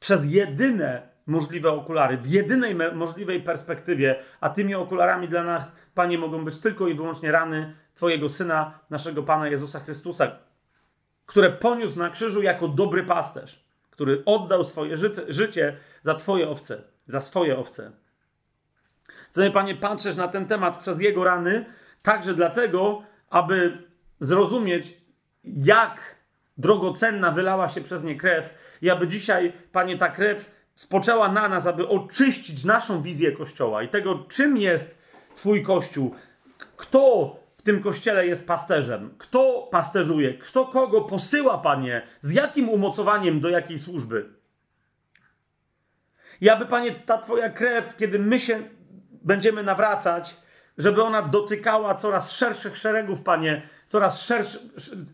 przez jedyne możliwe okulary, w jedynej możliwej perspektywie, a tymi okularami dla nas, Panie, mogą być tylko i wyłącznie rany Twojego Syna, naszego Pana Jezusa Chrystusa, które poniósł na krzyżu jako dobry pasterz, który oddał swoje życie, życie za Twoje owce, za swoje owce. Chcemy, Panie, patrzeć na ten temat przez Jego rany, także dlatego, aby zrozumieć, jak drogocenna wylała się przez nie krew i aby dzisiaj, Panie, ta krew spoczęła na nas, aby oczyścić naszą wizję Kościoła i tego, czym jest Twój Kościół, kto w tym kościele jest pasterzem, kto pasterzuje, kto kogo posyła, Panie, z jakim umocowaniem do jakiej służby. I aby, Panie, ta Twoja krew, kiedy my się będziemy nawracać, żeby ona dotykała coraz szerszych szeregów, Panie, coraz,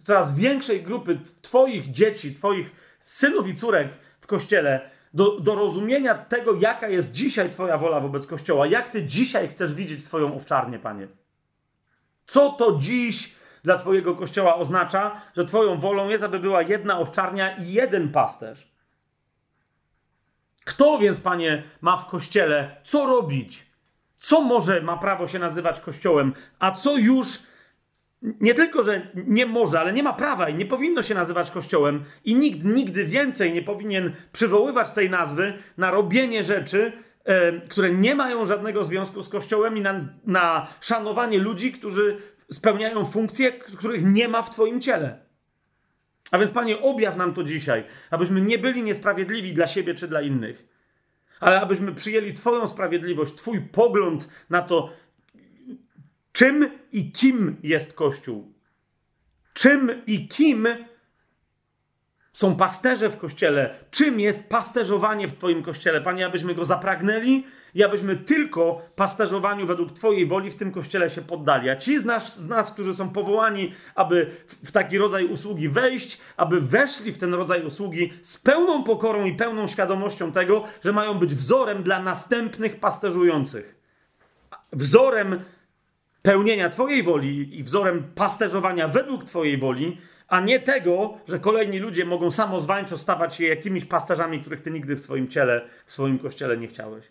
coraz większej grupy Twoich dzieci, Twoich synów i córek w kościele, do, do rozumienia tego, jaka jest dzisiaj Twoja wola wobec Kościoła, jak Ty dzisiaj chcesz widzieć swoją owczarnię, Panie. Co to dziś dla Twojego Kościoła oznacza, że Twoją wolą jest, aby była jedna owczarnia i jeden pasterz? Kto więc, Panie, ma w Kościele co robić? Co może ma prawo się nazywać Kościołem, a co już nie tylko, że nie może, ale nie ma prawa i nie powinno się nazywać Kościołem, i nikt nigdy więcej nie powinien przywoływać tej nazwy na robienie rzeczy, e, które nie mają żadnego związku z Kościołem i na, na szanowanie ludzi, którzy spełniają funkcje, których nie ma w Twoim ciele. A więc, Panie, objaw nam to dzisiaj, abyśmy nie byli niesprawiedliwi dla siebie czy dla innych, ale abyśmy przyjęli Twoją sprawiedliwość, Twój pogląd na to, Czym i kim jest Kościół? Czym i kim są pasterze w kościele? Czym jest pasterzowanie w Twoim kościele? Panie, abyśmy go zapragnęli i abyśmy tylko pasterzowaniu według Twojej woli w tym kościele się poddali. A ci z nas, z nas którzy są powołani, aby w, w taki rodzaj usługi wejść, aby weszli w ten rodzaj usługi z pełną pokorą i pełną świadomością tego, że mają być wzorem dla następnych pasterzujących. Wzorem pełnienia Twojej woli i wzorem pasterzowania według Twojej woli, a nie tego, że kolejni ludzie mogą samozwańczo stawać się jakimiś pasterzami, których Ty nigdy w swoim ciele, w swoim kościele nie chciałeś.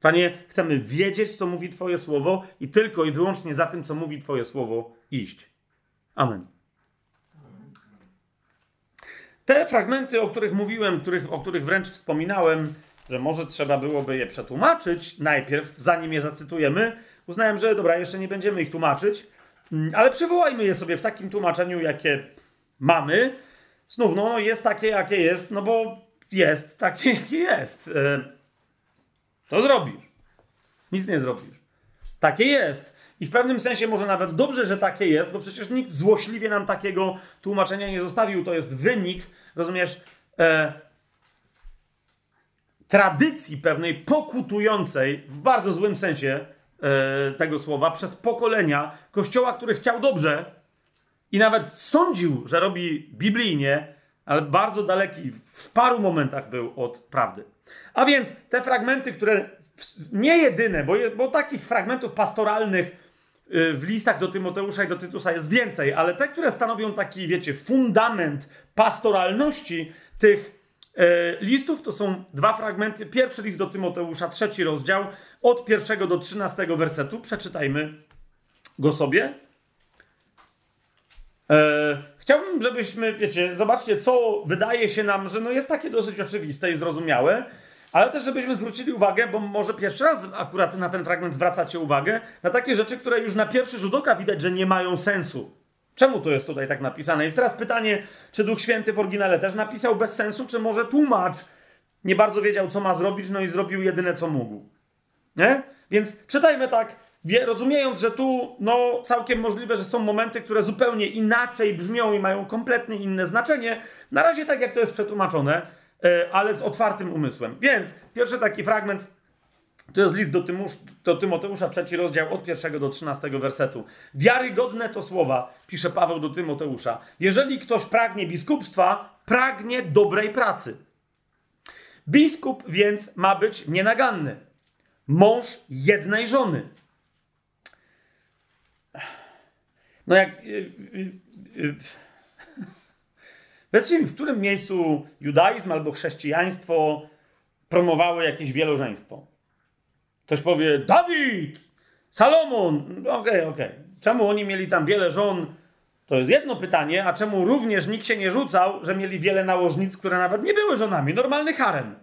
Panie, chcemy wiedzieć, co mówi Twoje słowo i tylko i wyłącznie za tym, co mówi Twoje słowo, iść. Amen. Te fragmenty, o których mówiłem, których, o których wręcz wspominałem, że może trzeba byłoby je przetłumaczyć najpierw, zanim je zacytujemy, uznałem, że dobra, jeszcze nie będziemy ich tłumaczyć, ale przywołajmy je sobie w takim tłumaczeniu, jakie mamy. Znów, no, jest takie, jakie jest, no bo jest takie, jakie jest. E, to zrobisz. Nic nie zrobisz. Takie jest. I w pewnym sensie może nawet dobrze, że takie jest, bo przecież nikt złośliwie nam takiego tłumaczenia nie zostawił. To jest wynik, rozumiesz, e, tradycji pewnej pokutującej, w bardzo złym sensie, tego słowa przez pokolenia kościoła, który chciał dobrze i nawet sądził, że robi biblijnie, ale bardzo daleki w paru momentach był od prawdy. A więc te fragmenty, które nie jedyne, bo, bo takich fragmentów pastoralnych y, w listach do Tymoteusza i do Tytusa jest więcej, ale te, które stanowią taki, wiecie, fundament pastoralności tych E, listów to są dwa fragmenty. Pierwszy list do Tymoteusza, trzeci rozdział, od pierwszego do trzynastego wersetu. Przeczytajmy go sobie. E, chciałbym, żebyśmy, wiecie, zobaczcie, co wydaje się nam, że no jest takie dosyć oczywiste i zrozumiałe, ale też, żebyśmy zwrócili uwagę, bo może pierwszy raz akurat na ten fragment zwracacie uwagę, na takie rzeczy, które już na pierwszy rzut oka widać, że nie mają sensu. Czemu to jest tutaj tak napisane? Jest teraz pytanie, czy Duch Święty w oryginale też napisał bez sensu, czy może tłumacz nie bardzo wiedział, co ma zrobić, no i zrobił jedyne, co mógł. Nie? Więc czytajmy tak, rozumiejąc, że tu no, całkiem możliwe, że są momenty, które zupełnie inaczej brzmią i mają kompletnie inne znaczenie. Na razie tak, jak to jest przetłumaczone, yy, ale z otwartym umysłem. Więc pierwszy taki fragment to jest list do, Tymusz, do Tymoteusza, trzeci rozdział, od pierwszego do trzynastego wersetu. Wiarygodne to słowa, pisze Paweł do Tymoteusza. Jeżeli ktoś pragnie biskupstwa, pragnie dobrej pracy. Biskup więc ma być nienaganny. Mąż jednej żony. No jak. Yy, yy, Powiedzcie mi, w którym miejscu judaizm albo chrześcijaństwo promowały jakieś wielożeństwo? Ktoś powie, Dawid, Salomon, okej, okay, okej. Okay. Czemu oni mieli tam wiele żon? To jest jedno pytanie, a czemu również nikt się nie rzucał, że mieli wiele nałożnic, które nawet nie były żonami? Normalny harem.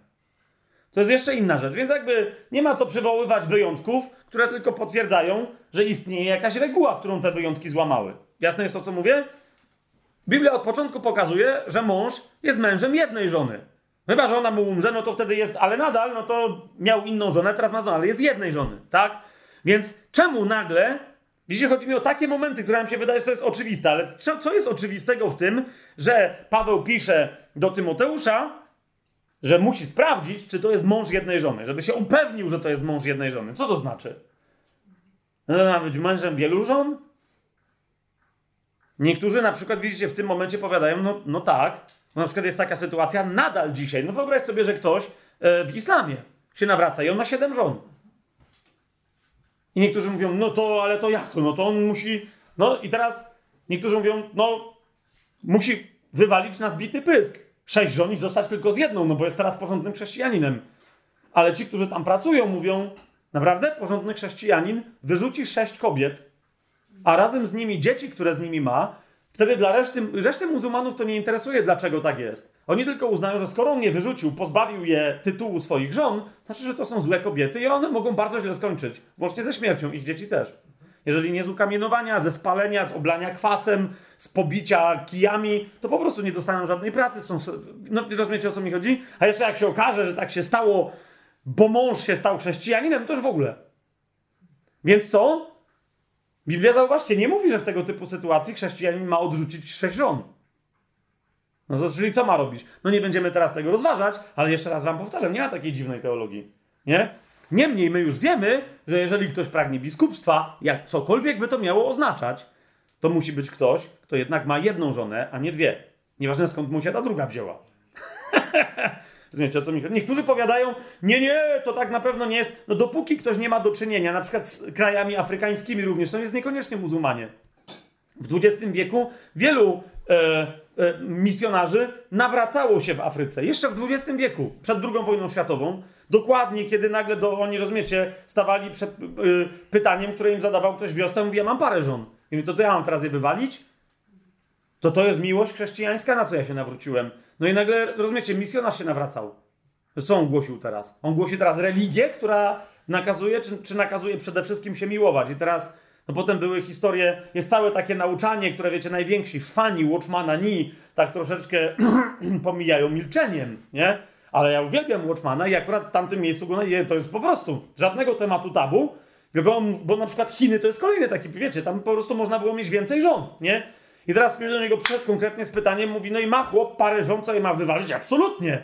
To jest jeszcze inna rzecz. Więc jakby nie ma co przywoływać wyjątków, które tylko potwierdzają, że istnieje jakaś reguła, którą te wyjątki złamały. Jasne jest to, co mówię? Biblia od początku pokazuje, że mąż jest mężem jednej żony. Chyba, że ona mu umrze, no to wtedy jest, ale nadal, no to miał inną żonę, teraz ma żonę, ale jest jednej żony, tak? Więc czemu nagle, widzicie, chodzi mi o takie momenty, które nam się wydaje, że to jest oczywiste, ale co, jest oczywistego w tym, że Paweł pisze do Tymoteusza, że musi sprawdzić, czy to jest mąż jednej żony, żeby się upewnił, że to jest mąż jednej żony. Co to znaczy? No, ma być mężem wielu żon? Niektórzy na przykład, widzicie, w tym momencie powiadają, no, no tak, no na przykład jest taka sytuacja nadal dzisiaj. No wyobraź sobie, że ktoś e, w islamie się nawraca i on ma siedem żon. I niektórzy mówią, no to, ale to jak to? No to on musi. No i teraz niektórzy mówią, no musi wywalić na zbity pysk. Sześć żon i zostać tylko z jedną, no bo jest teraz porządnym chrześcijaninem. Ale ci, którzy tam pracują, mówią, naprawdę porządny chrześcijanin wyrzuci sześć kobiet, a razem z nimi dzieci, które z nimi ma, Wtedy dla reszty, reszty muzułmanów to nie interesuje, dlaczego tak jest. Oni tylko uznają, że skoro on nie wyrzucił, pozbawił je tytułu swoich żon, znaczy, że to są złe kobiety i one mogą bardzo źle skończyć. Włącznie ze śmiercią, ich dzieci też. Jeżeli nie z ukamienowania, ze spalenia, z oblania kwasem, z pobicia kijami, to po prostu nie dostaną żadnej pracy. Są, no rozumiecie o co mi chodzi? A jeszcze jak się okaże, że tak się stało, bo mąż się stał chrześcijaninem, to już w ogóle. Więc co? Biblia, zauważcie, nie mówi, że w tego typu sytuacji chrześcijanin ma odrzucić sześć żon. No to czyli co ma robić? No nie będziemy teraz tego rozważać, ale jeszcze raz wam powtarzam, nie ma takiej dziwnej teologii. Nie? Niemniej my już wiemy, że jeżeli ktoś pragnie biskupstwa, jak cokolwiek by to miało oznaczać, to musi być ktoś, kto jednak ma jedną żonę, a nie dwie. Nieważne skąd mu się ta druga wzięła. Rozumiecie, o co mi chodzi? Niektórzy powiadają, nie, nie, to tak na pewno nie jest. No dopóki ktoś nie ma do czynienia, na przykład z krajami afrykańskimi również, to jest niekoniecznie muzułmanie. W XX wieku wielu e, e, misjonarzy nawracało się w Afryce. Jeszcze w XX wieku, przed II wojną światową. Dokładnie, kiedy nagle do, oni, rozumiecie, stawali przed e, pytaniem, które im zadawał ktoś wiosnę, mówi, ja mam parę żon. I mówi, to, to ja mam teraz je wywalić? To to jest miłość chrześcijańska, na co ja się nawróciłem? No i nagle, rozumiecie, misjonarz się nawracał. Co on głosił teraz? On głosi teraz religię, która nakazuje, czy, czy nakazuje przede wszystkim się miłować. I teraz, no potem były historie, jest całe takie nauczanie, które wiecie, najwięksi fani Watchmana Ni tak troszeczkę pomijają milczeniem, nie? Ale ja uwielbiam Watchmana i akurat w tamtym miejscu go to jest po prostu żadnego tematu tabu, bo, bo na przykład Chiny to jest kolejny taki, wiecie, tam po prostu można było mieć więcej żon, nie? I teraz ktoś do niego przyszedł konkretnie z pytaniem, mówi, no i ma chłop parę żon, co je ma wywalić? Absolutnie.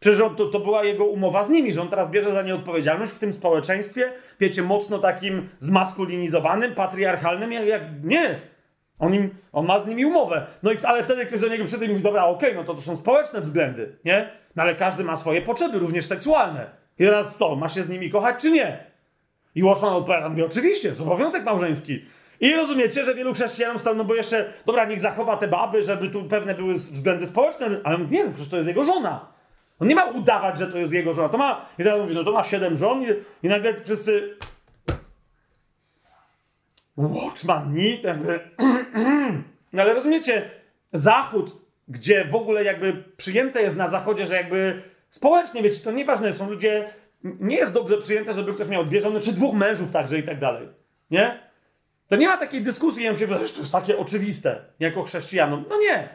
Przecież to, to była jego umowa z nimi, że on teraz bierze za nie odpowiedzialność w tym społeczeństwie, wiecie, mocno takim zmaskulinizowanym, patriarchalnym, jak, jak nie. On, im, on ma z nimi umowę. No i ale wtedy ktoś do niego przyszedł i mówi, dobra, okej, okay, no to to są społeczne względy, nie? No ale każdy ma swoje potrzeby, również seksualne. I teraz to, ma się z nimi kochać, czy nie? I Watchman odpowiada, mówi, oczywiście, to obowiązek małżeński. I rozumiecie, że wielu chrześcijanów stał, no bo jeszcze, dobra, niech zachowa te baby, żeby tu pewne były względy społeczne, ale nie, no przecież to jest jego żona. On nie ma udawać, że to jest jego żona. To ma, i teraz mówi, no to ma siedem żon i, i nagle wszyscy... Watchman, nie? Jakby... no ale rozumiecie, Zachód, gdzie w ogóle jakby przyjęte jest na Zachodzie, że jakby społecznie, wiecie, to nieważne, są ludzie... Nie jest dobrze przyjęte, żeby ktoś miał dwie żony, czy dwóch mężów także i tak dalej. Nie? To nie ma takiej dyskusji, ja się wydaje, że to jest takie oczywiste, jako chrześcijanom. No nie.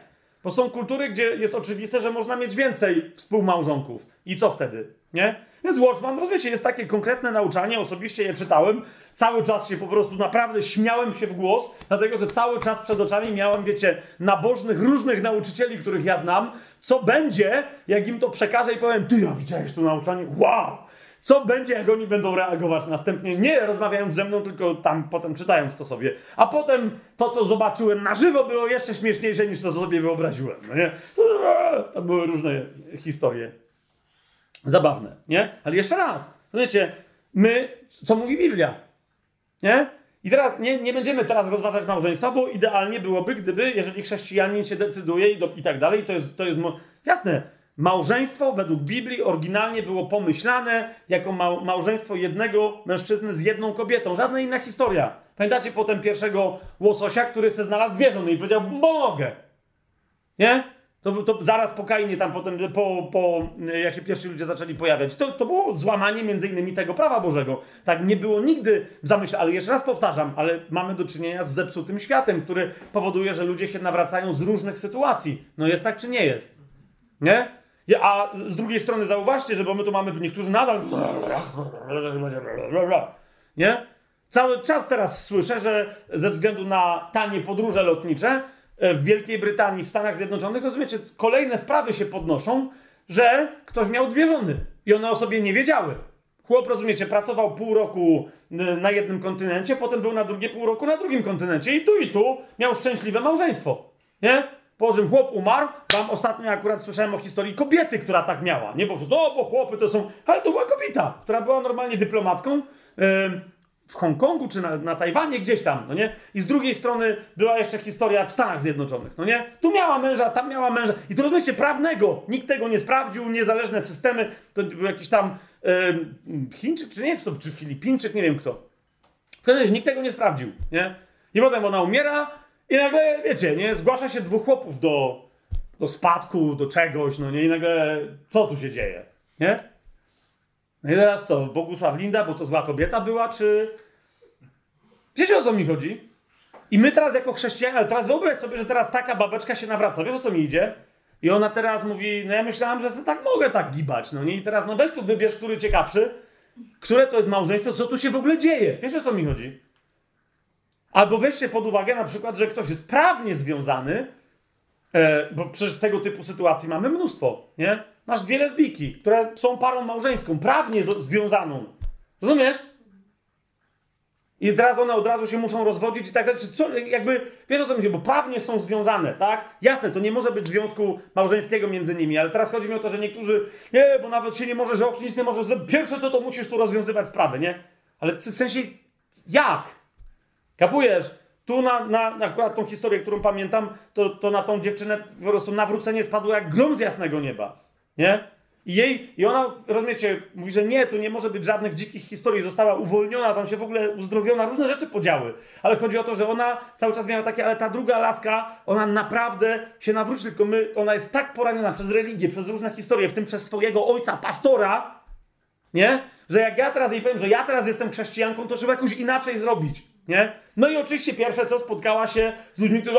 Bo są kultury, gdzie jest oczywiste, że można mieć więcej współmałżonków. I co wtedy? Nie? Więc Watchman, rozumiecie, jest takie konkretne nauczanie, osobiście je czytałem. Cały czas się po prostu naprawdę śmiałem się w głos, dlatego że cały czas przed oczami miałem, wiecie, nabożnych, różnych nauczycieli, których ja znam. Co będzie, jak im to przekażę i powiem, ty, ja widziałeś to nauczanie? Wow! Co będzie, jak oni będą reagować następnie, nie rozmawiając ze mną, tylko tam potem czytając to sobie. A potem to, co zobaczyłem na żywo, było jeszcze śmieszniejsze niż to, co sobie wyobraziłem. No nie? To były różne historie. Zabawne, nie? Ale jeszcze raz, wiecie, my, co mówi Biblia, nie? I teraz nie, nie będziemy teraz rozważać małżeństwa, bo idealnie byłoby, gdyby, jeżeli chrześcijanin się decyduje i, do, i tak dalej, to jest, to jest jasne, Małżeństwo według Biblii oryginalnie było pomyślane jako małżeństwo jednego mężczyzny z jedną kobietą. Żadna inna historia. Pamiętacie potem pierwszego łososia, który se znalazł dwie żony i powiedział, mogę. Nie? To, to zaraz po Kainie, tam potem, po, po, jak się pierwsi ludzie zaczęli pojawiać. To, to było złamanie między innymi tego prawa Bożego. Tak nie było nigdy w zamyśle, ale jeszcze raz powtarzam, ale mamy do czynienia z zepsutym światem, który powoduje, że ludzie się nawracają z różnych sytuacji. No jest tak czy nie jest? Nie? A z drugiej strony zauważcie, że bo my tu mamy, niektórzy nadal nie? Cały czas teraz słyszę, że ze względu na tanie podróże lotnicze e, w Wielkiej Brytanii, w Stanach Zjednoczonych, rozumiecie, kolejne sprawy się podnoszą, że ktoś miał dwie żony i one o sobie nie wiedziały. Chłop, rozumiecie, pracował pół roku na jednym kontynencie, potem był na drugie pół roku na drugim kontynencie i tu i tu miał szczęśliwe małżeństwo. Nie? Po czym chłop umarł, tam ostatnio akurat słyszałem o historii kobiety, która tak miała. Nie po prostu, bo chłopy to są, ale to była kobieta, która była normalnie dyplomatką. Yy, w Hongkongu czy na, na Tajwanie, gdzieś tam, no nie? I z drugiej strony była jeszcze historia w Stanach Zjednoczonych, no nie? Tu miała męża, tam miała męża. I to rozumiecie, prawnego. Nikt tego nie sprawdził, niezależne systemy. To był jakiś tam yy, Chińczyk, czy nie wiem, czy to czy Filipińczyk, nie wiem kto. W każdym razie nikt tego nie sprawdził, nie? I potem ona umiera, i nagle, wiecie, nie, zgłasza się dwóch chłopów do, do spadku, do czegoś, no nie, i nagle, co tu się dzieje, nie? No i teraz co, Bogusław Linda, bo to zła kobieta była, czy... Wiecie, o co mi chodzi? I my teraz jako chrześcijanie, ale teraz wyobraź sobie, że teraz taka babeczka się nawraca, wiesz, o co mi idzie? I ona teraz mówi, no ja myślałam, że tak mogę tak gibać, no nie? I teraz, no weź tu wybierz, który ciekawszy, które to jest małżeństwo, co tu się w ogóle dzieje? Wiesz, o co mi chodzi? Albo weźcie pod uwagę na przykład, że ktoś jest prawnie związany, e, bo przecież tego typu sytuacji mamy mnóstwo, nie? Masz dwie lesbijki, które są parą małżeńską, prawnie związaną. Rozumiesz? I teraz one od razu się muszą rozwodzić i tak dalej. Co, jakby, wiesz o co chodzi, bo prawnie są związane, tak? Jasne, to nie może być związku małżeńskiego między nimi, ale teraz chodzi mi o to, że niektórzy, nie, bo nawet się nie może, że nic nie może, pierwsze co to musisz tu rozwiązywać sprawę, nie? Ale w sensie, jak? Kapujesz? Tu na, na, akurat tą historię, którą pamiętam, to, to na tą dziewczynę po prostu nawrócenie spadło jak grom z jasnego nieba. Nie? I jej, i ona, rozumiecie, mówi, że nie, tu nie może być żadnych dzikich historii, została uwolniona, tam się w ogóle uzdrowiona, różne rzeczy podziały. Ale chodzi o to, że ona cały czas miała takie, ale ta druga laska, ona naprawdę się nawróci, tylko my, ona jest tak poraniona przez religię, przez różne historie, w tym przez swojego ojca, pastora, nie? Że jak ja teraz jej powiem, że ja teraz jestem chrześcijanką, to trzeba jakoś inaczej zrobić. Nie? No i oczywiście pierwsze co spotkała się z ludźmi, którzy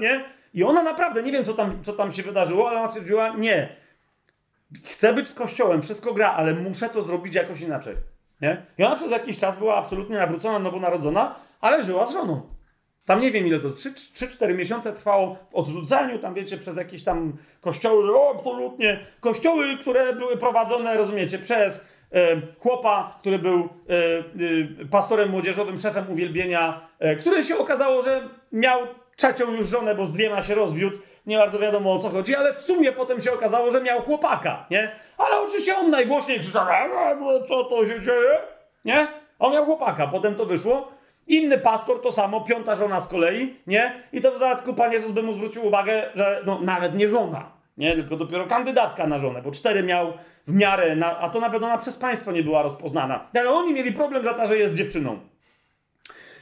nie? I ona naprawdę, nie wiem co tam, co tam się wydarzyło, ale ona stwierdziła, nie. Chcę być z kościołem, wszystko gra, ale muszę to zrobić jakoś inaczej. Nie? I ona przez jakiś czas była absolutnie nawrócona, nowonarodzona, ale żyła z żoną. Tam nie wiem ile to, 3-4 miesiące trwało w odrzucaniu, tam wiecie, przez jakieś tam kościoły, że o, absolutnie, kościoły, które były prowadzone, rozumiecie, przez chłopa, który był e, e, pastorem młodzieżowym, szefem uwielbienia, który się okazało, że miał trzecią już żonę, bo z dwiema się rozwiódł. Nie bardzo wiadomo o co chodzi, ale w sumie potem się okazało, że miał chłopaka, nie? Ale oczywiście on najgłośniej krzyczał, co to się dzieje? Nie? On miał chłopaka, potem to wyszło. Inny pastor to samo, piąta żona z kolei, nie? I to w dodatku Pan Jezus by mu zwrócił uwagę, że no, nawet nie żona, nie? Tylko dopiero kandydatka na żonę, bo cztery miał w miarę, na, a to nawet ona przez państwo nie była rozpoznana. Ale oni mieli problem za to, że jest dziewczyną.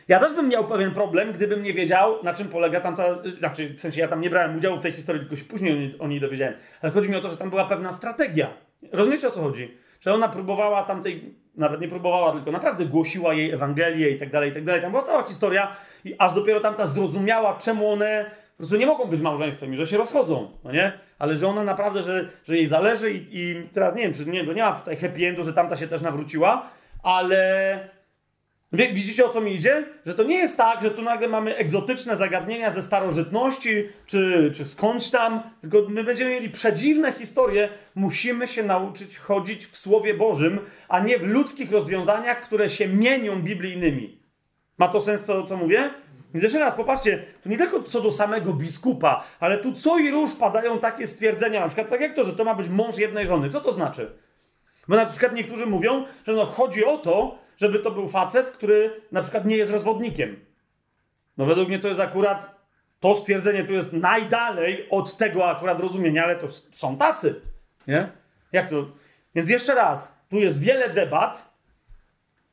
Ja też bym miał pewien problem, gdybym nie wiedział, na czym polega tamta. Znaczy, w sensie ja tam nie brałem udziału w tej historii, tylko się później o niej dowiedziałem. Ale chodzi mi o to, że tam była pewna strategia. Rozumiecie o co chodzi? Że ona próbowała tamtej. Nawet nie próbowała, tylko naprawdę głosiła jej Ewangelię i tak dalej, i tak dalej. Tam była cała historia, i aż dopiero tamta zrozumiała, czemu one po prostu nie mogą być małżeństwem i że się rozchodzą, no nie? Ale że ona naprawdę, że, że jej zależy i, i teraz nie wiem, czy nie, bo nie ma tutaj happy endu, że tamta się też nawróciła, ale widzicie o co mi idzie? Że to nie jest tak, że tu nagle mamy egzotyczne zagadnienia ze starożytności, czy, czy skądś tam, tylko my będziemy mieli przedziwne historie. Musimy się nauczyć chodzić w Słowie Bożym, a nie w ludzkich rozwiązaniach, które się mienią biblijnymi. Ma to sens to, co mówię? Więc jeszcze raz, popatrzcie, tu nie tylko co do samego biskupa, ale tu co i róż padają takie stwierdzenia, na przykład tak jak to, że to ma być mąż jednej żony. Co to znaczy? Bo na przykład niektórzy mówią, że no chodzi o to, żeby to był facet, który na przykład nie jest rozwodnikiem. No według mnie to jest akurat, to stwierdzenie tu jest najdalej od tego akurat rozumienia, ale to są tacy. Nie? Jak to? Więc jeszcze raz, tu jest wiele debat.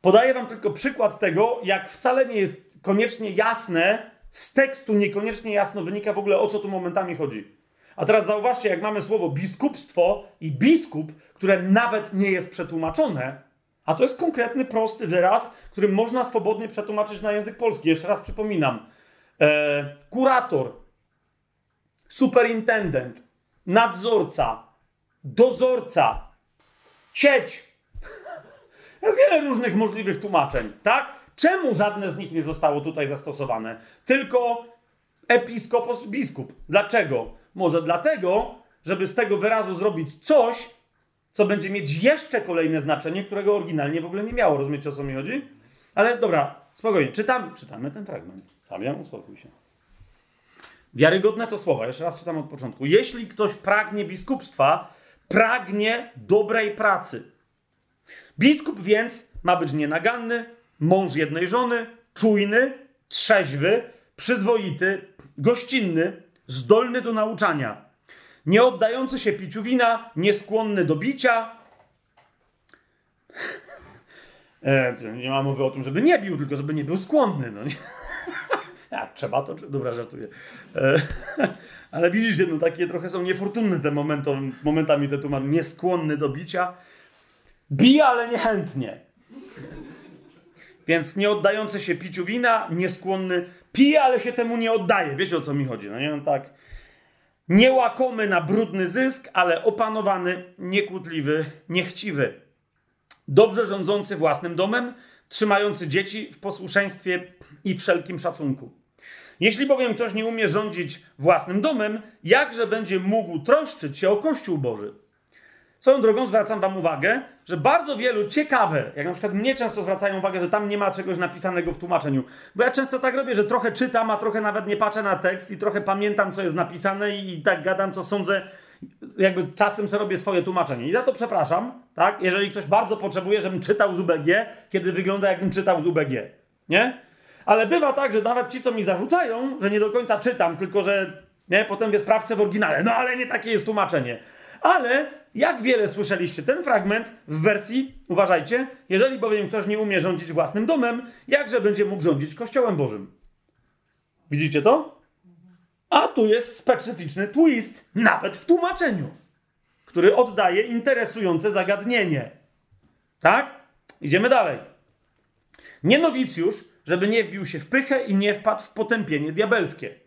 Podaję wam tylko przykład tego, jak wcale nie jest koniecznie jasne, z tekstu niekoniecznie jasno wynika w ogóle o co tu momentami chodzi. A teraz zauważcie, jak mamy słowo biskupstwo i biskup, które nawet nie jest przetłumaczone, a to jest konkretny, prosty wyraz, który można swobodnie przetłumaczyć na język polski. Jeszcze raz przypominam. E, kurator, superintendent, nadzorca, dozorca, cieć. Jest wiele różnych możliwych tłumaczeń, tak? Czemu żadne z nich nie zostało tutaj zastosowane? Tylko episkopos, biskup. Dlaczego? Może dlatego, żeby z tego wyrazu zrobić coś, co będzie mieć jeszcze kolejne znaczenie, którego oryginalnie w ogóle nie miało. Rozumiecie, o co mi chodzi? Ale dobra, spokojnie. Czytam, czytamy ten fragment. Fabian, uspokój się. Wiarygodne to słowa. Jeszcze raz czytam od początku. Jeśli ktoś pragnie biskupstwa, pragnie dobrej pracy. Biskup więc ma być nienaganny, mąż jednej żony, czujny, trzeźwy, przyzwoity, gościnny, zdolny do nauczania, nie oddający się piciu wina, nieskłonny do bicia. E, nie ma mowy o tym, żeby nie bił, tylko żeby nie był skłonny. No nie? A, trzeba to, dobra, żartuję. E, ale widzicie, no takie trochę są niefortunne te momentom, momentami te tłumaczenia. Nieskłonny do bicia. Bije, ale niechętnie. Więc nie oddający się piciu wina, nieskłonny, pije, ale się temu nie oddaje. Wiecie o co mi chodzi, no nie? No tak Niełakomy na brudny zysk, ale opanowany, niekłótliwy, niechciwy. Dobrze rządzący własnym domem, trzymający dzieci w posłuszeństwie i wszelkim szacunku. Jeśli bowiem ktoś nie umie rządzić własnym domem, jakże będzie mógł troszczyć się o Kościół Boży? Swoją drogą zwracam Wam uwagę, że bardzo wielu ciekawe, jak na przykład mnie często zwracają uwagę, że tam nie ma czegoś napisanego w tłumaczeniu. Bo ja często tak robię, że trochę czytam, a trochę nawet nie patrzę na tekst i trochę pamiętam, co jest napisane i, tak gadam, co sądzę. Jakby czasem sobie robię swoje tłumaczenie. I za to przepraszam, tak? Jeżeli ktoś bardzo potrzebuje, żebym czytał z UBG, kiedy wygląda, jakbym czytał z UBG. Nie? Ale bywa tak, że nawet ci, co mi zarzucają, że nie do końca czytam, tylko że nie, potem wie sprawcę w oryginale. No ale nie takie jest tłumaczenie. Ale jak wiele słyszeliście ten fragment w wersji, uważajcie, jeżeli bowiem ktoś nie umie rządzić własnym domem, jakże będzie mógł rządzić Kościołem Bożym? Widzicie to? A tu jest specyficzny twist, nawet w tłumaczeniu, który oddaje interesujące zagadnienie. Tak? Idziemy dalej. Nie nowicjusz, żeby nie wbił się w pychę i nie wpadł w potępienie diabelskie.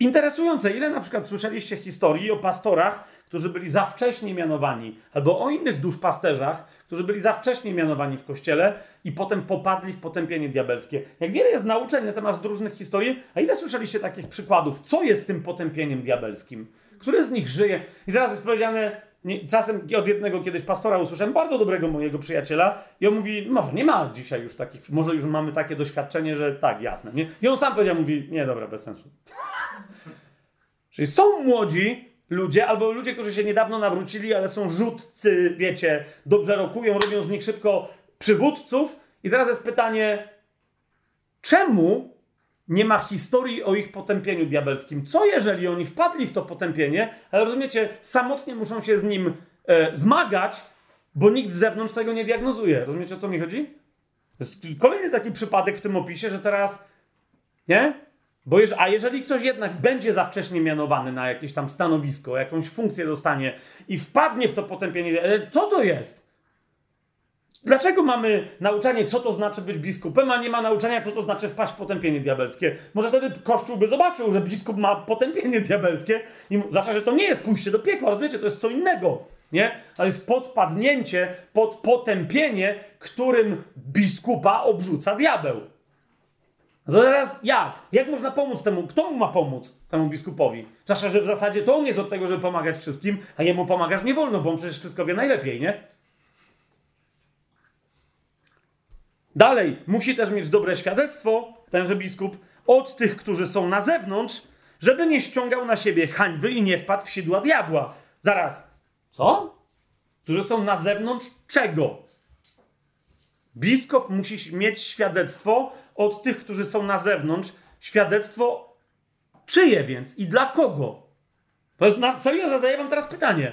Interesujące, ile na przykład słyszeliście historii o pastorach, którzy byli za wcześnie mianowani, albo o innych duszpasterzach, którzy byli za wcześnie mianowani w kościele i potem popadli w potępienie diabelskie. Jak wiele jest nauczeń na temat różnych historii, a ile słyszeliście takich przykładów? Co jest tym potępieniem diabelskim? Który z nich żyje? I teraz jest powiedziane, nie, czasem od jednego kiedyś pastora usłyszałem, bardzo dobrego mojego przyjaciela, i on mówi, może nie ma dzisiaj już takich, może już mamy takie doświadczenie, że tak, jasne. Nie? I on sam powiedział, mówi, nie, dobra, bez sensu. Czyli są młodzi ludzie, albo ludzie, którzy się niedawno nawrócili, ale są rzutcy, wiecie, dobrze rokują, robią z nich szybko przywódców. I teraz jest pytanie, czemu nie ma historii o ich potępieniu diabelskim? Co jeżeli oni wpadli w to potępienie, ale rozumiecie, samotnie muszą się z nim e, zmagać, bo nikt z zewnątrz tego nie diagnozuje. Rozumiecie, o co mi chodzi? To jest kolejny taki przypadek w tym opisie, że teraz, nie? Bo jeż, a jeżeli ktoś jednak będzie za wcześnie mianowany na jakieś tam stanowisko, jakąś funkcję dostanie i wpadnie w to potępienie, co to jest? Dlaczego mamy nauczanie, co to znaczy być biskupem, a nie ma nauczania, co to znaczy wpaść w potępienie diabelskie? Może wtedy Kościół by zobaczył, że biskup ma potępienie diabelskie i zwłaszcza, że to nie jest pójście do piekła, rozumiecie? To jest co innego, nie? To jest podpadnięcie pod potępienie, którym biskupa obrzuca diabeł. Teraz jak? Jak można pomóc temu? Kto mu ma pomóc temu biskupowi? Zwłaszcza, że w zasadzie to on jest od tego, żeby pomagać wszystkim, a jemu pomagasz nie wolno, bo on przecież wszystko wie najlepiej, nie? Dalej, musi też mieć dobre świadectwo, tenże biskup, od tych, którzy są na zewnątrz, żeby nie ściągał na siebie hańby i nie wpadł w sidła diabła. Zaraz, co? Którzy są na zewnątrz czego? Biskup musi mieć świadectwo od tych, którzy są na zewnątrz. Świadectwo czyje więc i dla kogo? To jest na serio zadaję wam teraz pytanie.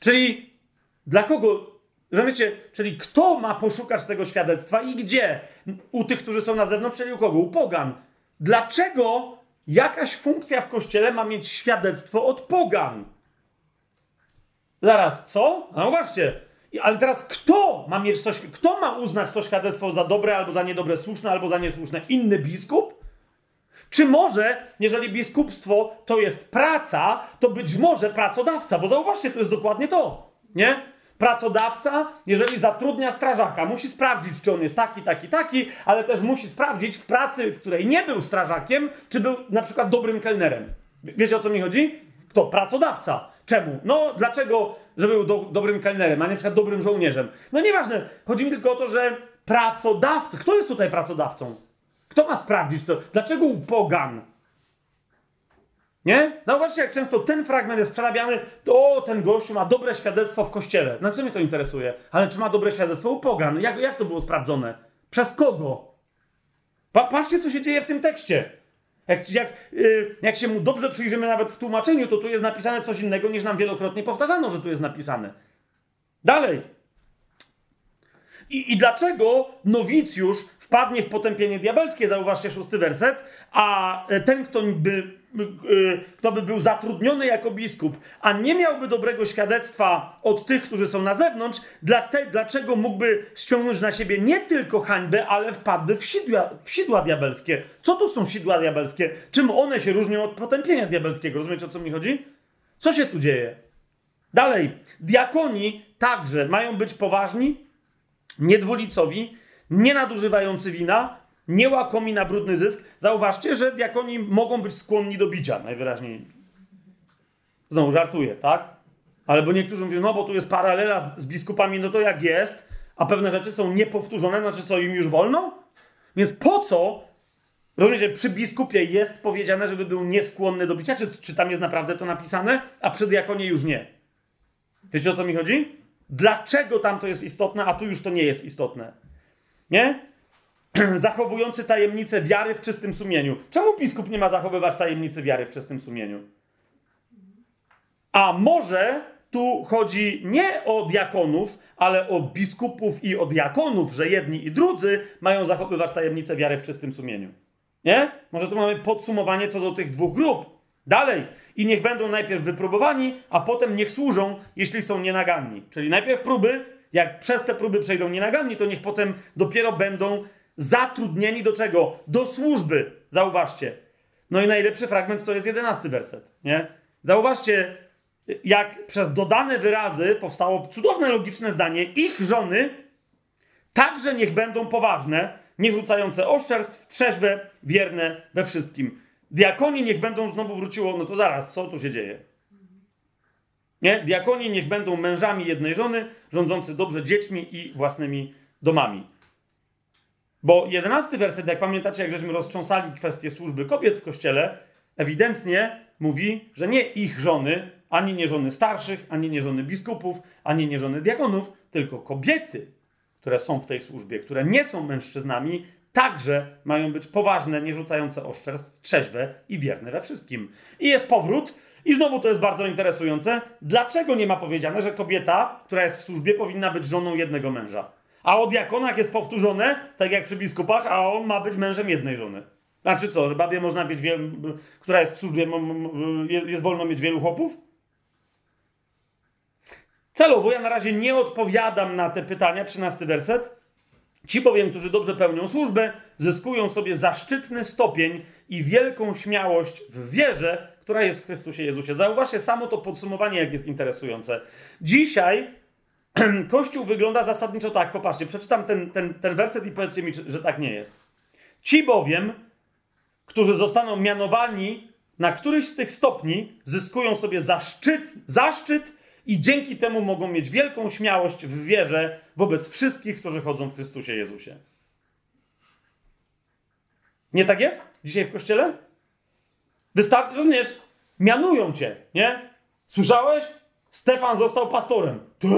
Czyli dla kogo Rozumiecie? Czyli kto ma poszukać tego świadectwa i gdzie? U tych, którzy są na zewnątrz, czyli u kogo? U pogan. Dlaczego jakaś funkcja w kościele ma mieć świadectwo od pogan? Zaraz, co? No właśnie. Ale teraz kto ma mieć to, kto ma uznać to świadectwo za dobre, albo za niedobre, słuszne, albo za niesłuszne? Inny biskup? Czy może, jeżeli biskupstwo to jest praca, to być może pracodawca, bo zauważcie, to jest dokładnie to, nie? Pracodawca, jeżeli zatrudnia strażaka, musi sprawdzić, czy on jest taki, taki, taki, ale też musi sprawdzić w pracy, w której nie był strażakiem, czy był na przykład dobrym kelnerem. Wiecie o co mi chodzi? Kto? Pracodawca. Czemu? No, dlaczego, że był do, dobrym kelnerem, a nie przykład dobrym żołnierzem? No nieważne. Chodzi mi tylko o to, że pracodawca. Kto jest tutaj pracodawcą? Kto ma sprawdzić to? Dlaczego pogan? Nie? Zauważcie, jak często ten fragment jest przerabiany, to ten gościu ma dobre świadectwo w kościele. No co mnie to interesuje? Ale czy ma dobre świadectwo u pogan? Jak, jak to było sprawdzone? Przez kogo? Pa, patrzcie, co się dzieje w tym tekście. Jak, jak, yy, jak się mu dobrze przyjrzymy nawet w tłumaczeniu, to tu jest napisane coś innego, niż nam wielokrotnie powtarzano, że tu jest napisane. Dalej. I, I dlaczego nowicjusz wpadnie w potępienie diabelskie, zauważcie szósty werset, a ten, kto by, kto by był zatrudniony jako biskup, a nie miałby dobrego świadectwa od tych, którzy są na zewnątrz, dlaczego mógłby ściągnąć na siebie nie tylko hańbę, ale wpadłby w sidła, w sidła diabelskie. Co to są sidła diabelskie? Czym one się różnią od potępienia diabelskiego? Rozumiecie, o co mi chodzi? Co się tu dzieje? Dalej, diakoni także mają być poważni, niedwulicowi, nie nadużywający wina, nie łakomi na brudny zysk. Zauważcie, że diakoni mogą być skłonni do bicia, najwyraźniej. Znowu żartuję, tak? Ale bo niektórzy mówią, no bo tu jest paralela z, z biskupami, no to jak jest, a pewne rzeczy są niepowtórzone, znaczy co, im już wolno? Więc po co, rozumiecie, przy biskupie jest powiedziane, żeby był nieskłonny do bicia, czy, czy tam jest naprawdę to napisane, a przy diakonie już nie? Wiecie o co mi chodzi? Dlaczego tam to jest istotne, a tu już to nie jest istotne? Nie? Zachowujący tajemnicę wiary w czystym sumieniu. Czemu biskup nie ma zachowywać tajemnicy wiary w czystym sumieniu? A może tu chodzi nie o diakonów, ale o biskupów i o diakonów, że jedni i drudzy mają zachowywać tajemnicę wiary w czystym sumieniu. Nie? Może tu mamy podsumowanie co do tych dwóch grup. Dalej. I niech będą najpierw wypróbowani, a potem niech służą, jeśli są nienaganni. Czyli najpierw próby, jak przez te próby przejdą nienaganni, to niech potem dopiero będą zatrudnieni do czego? Do służby. Zauważcie. No i najlepszy fragment to jest jedenasty werset, nie? Zauważcie, jak przez dodane wyrazy powstało cudowne, logiczne zdanie. Ich żony także niech będą poważne, nie rzucające oszczerstw, trzeźwe, wierne we wszystkim. Diakoni niech będą, znowu wróciło, no to zaraz, co tu się dzieje? Nie? Diakoni niech będą mężami jednej żony, rządzący dobrze dziećmi i własnymi domami. Bo jedenasty werset, jak pamiętacie, jak żeśmy roztrząsali kwestię służby kobiet w kościele, ewidentnie mówi, że nie ich żony, ani nie żony starszych, ani nie żony biskupów, ani nie żony diakonów, tylko kobiety, które są w tej służbie, które nie są mężczyznami, także mają być poważne, nie rzucające oszczerstw, trzeźwe i wierne we wszystkim. I jest powrót, i znowu to jest bardzo interesujące. Dlaczego nie ma powiedziane, że kobieta, która jest w służbie, powinna być żoną jednego męża? A o diakonach jest powtórzone, tak jak przy biskupach, a on ma być mężem jednej żony. Znaczy co, że babie można mieć, wielu, która jest w służbie, jest wolno mieć wielu chłopów? Celowo ja na razie nie odpowiadam na te pytania, 13 werset. Ci bowiem, którzy dobrze pełnią służbę, zyskują sobie zaszczytny stopień i wielką śmiałość w wierze, która jest w Chrystusie Jezusie. Zauważcie samo to podsumowanie, jak jest interesujące. Dzisiaj Kościół wygląda zasadniczo tak. Popatrzcie, przeczytam ten, ten, ten werset i powiedzcie mi, że tak nie jest. Ci bowiem, którzy zostaną mianowani na któryś z tych stopni, zyskują sobie zaszczyt, zaszczyt i dzięki temu mogą mieć wielką śmiałość w wierze wobec wszystkich, którzy chodzą w Chrystusie Jezusie. Nie tak jest dzisiaj w kościele? Wystarczy, rozumiesz, mianują cię, nie? Słyszałeś? Stefan został pastorem. Ty!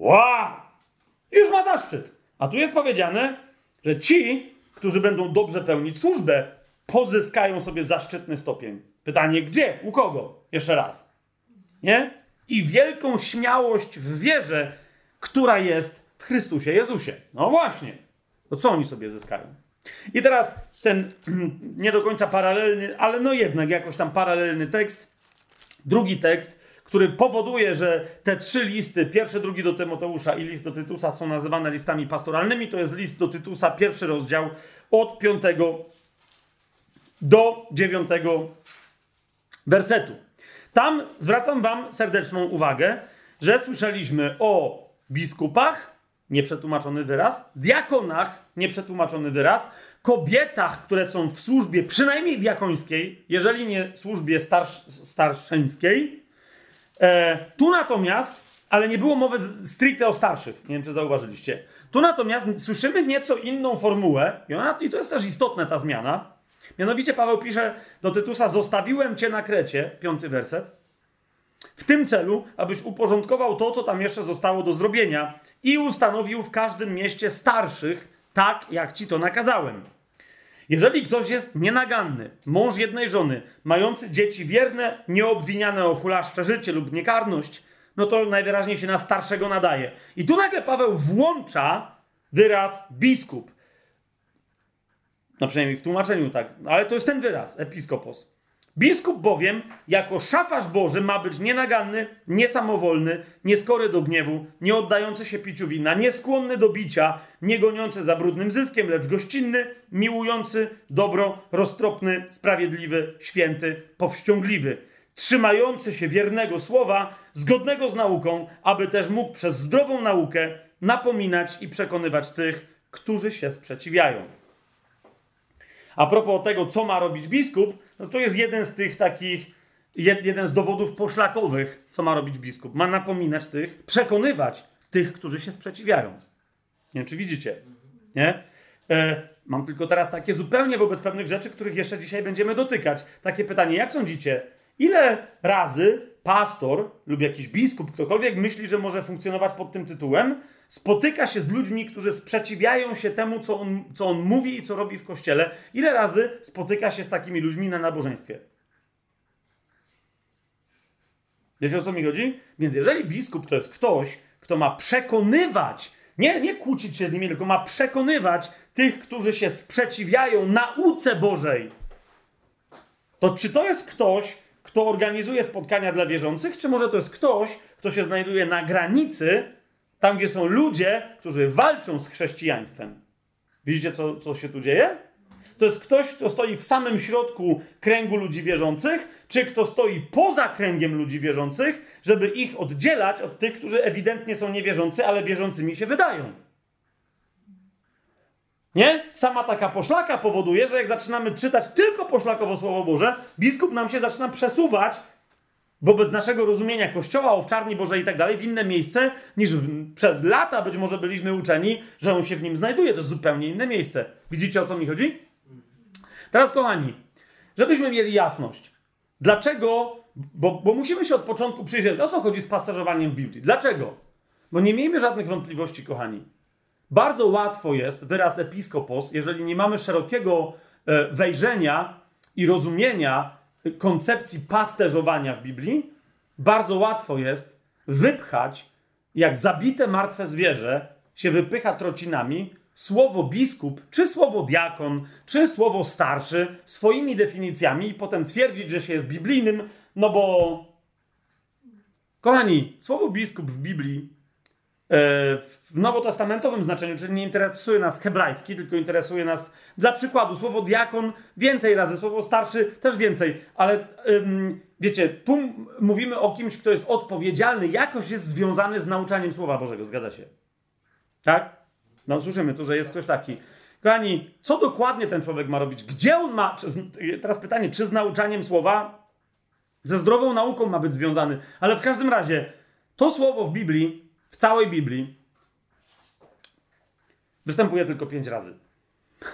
Wow! Już ma zaszczyt. A tu jest powiedziane, że ci, którzy będą dobrze pełnić służbę, pozyskają sobie zaszczytny stopień. Pytanie, gdzie? U kogo? Jeszcze raz. Nie? I wielką śmiałość w wierze, która jest w Chrystusie Jezusie. No właśnie. To co oni sobie zyskają? I teraz ten nie do końca paralelny, ale no jednak jakoś tam paralelny tekst. Drugi tekst, który powoduje, że te trzy listy, pierwszy, drugi do Tymoteusza i list do Tytusa są nazywane listami pastoralnymi. To jest list do Tytusa, pierwszy rozdział od piątego do dziewiątego wersetu. Tam zwracam Wam serdeczną uwagę, że słyszeliśmy o biskupach, nieprzetłumaczony wyraz, diakonach, nieprzetłumaczony wyraz, kobietach, które są w służbie przynajmniej diakońskiej, jeżeli nie służbie starsz, starszeńskiej. E, tu natomiast, ale nie było mowy stricte o starszych, nie wiem czy zauważyliście. Tu natomiast słyszymy nieco inną formułę, i, ona, i to jest też istotna ta zmiana. Mianowicie Paweł pisze do Tytusa: Zostawiłem cię na Krecie, piąty werset, w tym celu, abyś uporządkował to, co tam jeszcze zostało do zrobienia i ustanowił w każdym mieście starszych, tak jak ci to nakazałem. Jeżeli ktoś jest nienaganny, mąż jednej żony, mający dzieci wierne, nieobwiniane o hulaszcze życie lub niekarność, no to najwyraźniej się na starszego nadaje. I tu nagle Paweł włącza wyraz biskup. No przynajmniej w tłumaczeniu tak, ale to jest ten wyraz, episkopos. Biskup bowiem, jako szafarz Boży, ma być nienaganny, niesamowolny, nieskory do gniewu, nie oddający się piciu wina, nieskłonny do bicia, nie goniący za brudnym zyskiem, lecz gościnny, miłujący, dobro, roztropny, sprawiedliwy, święty, powściągliwy, trzymający się wiernego słowa, zgodnego z nauką, aby też mógł przez zdrową naukę napominać i przekonywać tych, którzy się sprzeciwiają. A propos tego, co ma robić biskup, no to jest jeden z tych takich, jeden z dowodów poszlakowych, co ma robić biskup. Ma napominać tych, przekonywać tych, którzy się sprzeciwiają. Nie wiem, czy widzicie. Nie? E, mam tylko teraz takie zupełnie wobec pewnych rzeczy, których jeszcze dzisiaj będziemy dotykać. Takie pytanie, jak sądzicie, ile razy pastor lub jakiś biskup, ktokolwiek myśli, że może funkcjonować pod tym tytułem, spotyka się z ludźmi, którzy sprzeciwiają się temu, co on, co on mówi i co robi w kościele. Ile razy spotyka się z takimi ludźmi na nabożeństwie? Wiecie o co mi chodzi? Więc jeżeli biskup to jest ktoś, kto ma przekonywać, nie, nie kłócić się z nimi, tylko ma przekonywać tych, którzy się sprzeciwiają nauce Bożej, to czy to jest ktoś, kto organizuje spotkania dla wierzących, czy może to jest ktoś, kto się znajduje na granicy tam, gdzie są ludzie, którzy walczą z chrześcijaństwem. Widzicie, co, co się tu dzieje? To jest ktoś, kto stoi w samym środku kręgu ludzi wierzących, czy kto stoi poza kręgiem ludzi wierzących, żeby ich oddzielać od tych, którzy ewidentnie są niewierzący, ale wierzącymi się wydają. Nie? Sama taka poszlaka powoduje, że jak zaczynamy czytać tylko poszlakowo Słowo Boże, biskup nam się zaczyna przesuwać wobec naszego rozumienia Kościoła, owczarni Bożej i tak dalej w inne miejsce, niż w, przez lata być może byliśmy uczeni, że on się w nim znajduje. To jest zupełnie inne miejsce. Widzicie o co mi chodzi? Teraz, kochani, żebyśmy mieli jasność. Dlaczego? Bo, bo musimy się od początku przyjrzeć, o co chodzi z pasażowaniem w Biblii. Dlaczego? Bo nie miejmy żadnych wątpliwości, kochani. Bardzo łatwo jest wyraz episkopos, jeżeli nie mamy szerokiego e, wejrzenia i rozumienia koncepcji pasterzowania w Biblii, bardzo łatwo jest wypchać, jak zabite martwe zwierzę się wypycha trocinami, słowo biskup, czy słowo diakon, czy słowo starszy swoimi definicjami i potem twierdzić, że się jest biblijnym, no bo Kochani, słowo biskup w Biblii w nowotestamentowym znaczeniu, czyli nie interesuje nas hebrajski, tylko interesuje nas, dla przykładu, słowo diakon więcej razy, słowo starszy też więcej, ale wiecie, tu mówimy o kimś, kto jest odpowiedzialny, jakoś jest związany z nauczaniem Słowa Bożego, zgadza się? Tak? No słyszymy tu, że jest ktoś taki. Kochani, co dokładnie ten człowiek ma robić? Gdzie on ma. Teraz pytanie, czy z nauczaniem słowa, ze zdrową nauką ma być związany? Ale w każdym razie, to słowo w Biblii, całej Biblii, występuje tylko pięć razy.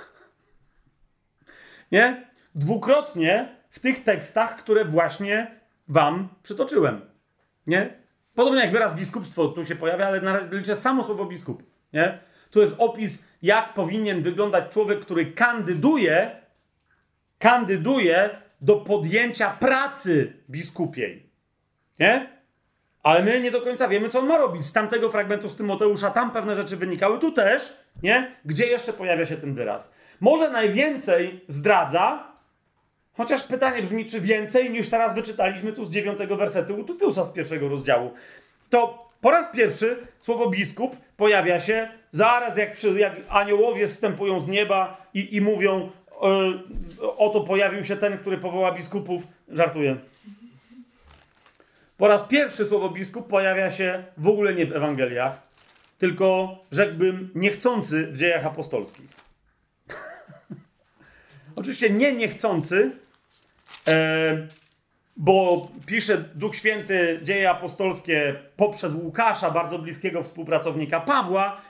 Nie? Dwukrotnie w tych tekstach, które właśnie wam przytoczyłem. Nie? Podobnie jak wyraz biskupstwo tu się pojawia, ale liczę samo słowo biskup. Nie? To jest opis, jak powinien wyglądać człowiek, który kandyduje, kandyduje do podjęcia pracy biskupiej. Nie? Ale my nie do końca wiemy, co on ma robić. Z tamtego fragmentu z Tymoteusza tam pewne rzeczy wynikały, tu też, nie? Gdzie jeszcze pojawia się ten wyraz? Może najwięcej zdradza, chociaż pytanie brzmi, czy więcej niż teraz wyczytaliśmy tu z dziewiątego wersetu u Tytusa z pierwszego rozdziału. To po raz pierwszy słowo biskup pojawia się zaraz jak, jak aniołowie zstępują z nieba i, i mówią yy, oto pojawił się ten, który powoła biskupów. Żartuję. Po raz pierwszy słowo biskup pojawia się w ogóle nie w Ewangeliach, tylko rzekłbym niechcący w dziejach apostolskich. Oczywiście nie niechcący, e, bo pisze Duch Święty dzieje apostolskie poprzez Łukasza, bardzo bliskiego współpracownika Pawła,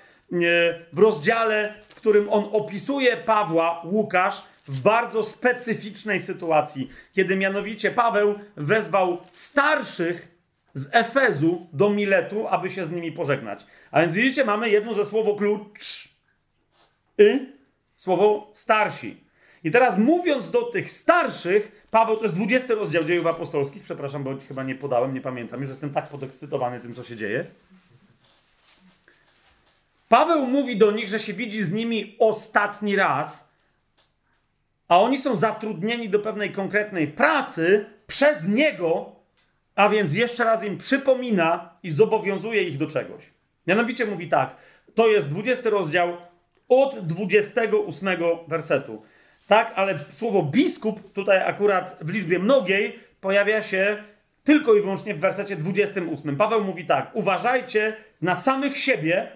w rozdziale, w którym on opisuje Pawła, Łukasz, w bardzo specyficznej sytuacji, kiedy mianowicie Paweł wezwał starszych z Efezu do Miletu, aby się z nimi pożegnać. A więc widzicie, mamy jedno ze słowo klucz y, słowo starsi. I teraz mówiąc do tych starszych, Paweł, to jest 20 rozdział dziejów apostolskich, przepraszam, bo chyba nie podałem, nie pamiętam, już jestem tak podekscytowany tym, co się dzieje. Paweł mówi do nich, że się widzi z nimi ostatni raz, a oni są zatrudnieni do pewnej konkretnej pracy przez niego, a więc jeszcze raz im przypomina i zobowiązuje ich do czegoś. Mianowicie mówi tak, to jest 20 rozdział od 28 wersetu. Tak, ale słowo biskup tutaj akurat w liczbie mnogiej pojawia się tylko i wyłącznie w wersecie 28. Paweł mówi tak: Uważajcie na samych siebie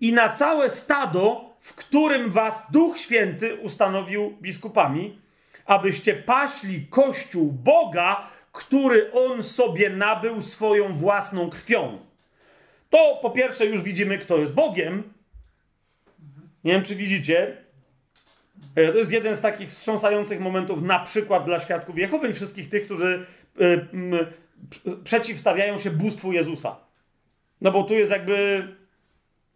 i na całe stado, w którym was Duch Święty ustanowił biskupami, abyście paśli kościół Boga, który on sobie nabył swoją własną krwią. To po pierwsze już widzimy, kto jest Bogiem. Nie wiem, czy widzicie. E, to jest jeden z takich wstrząsających momentów, na przykład dla świadków Jehowy i wszystkich tych, którzy y, przeciwstawiają się bóstwu Jezusa. No bo tu jest jakby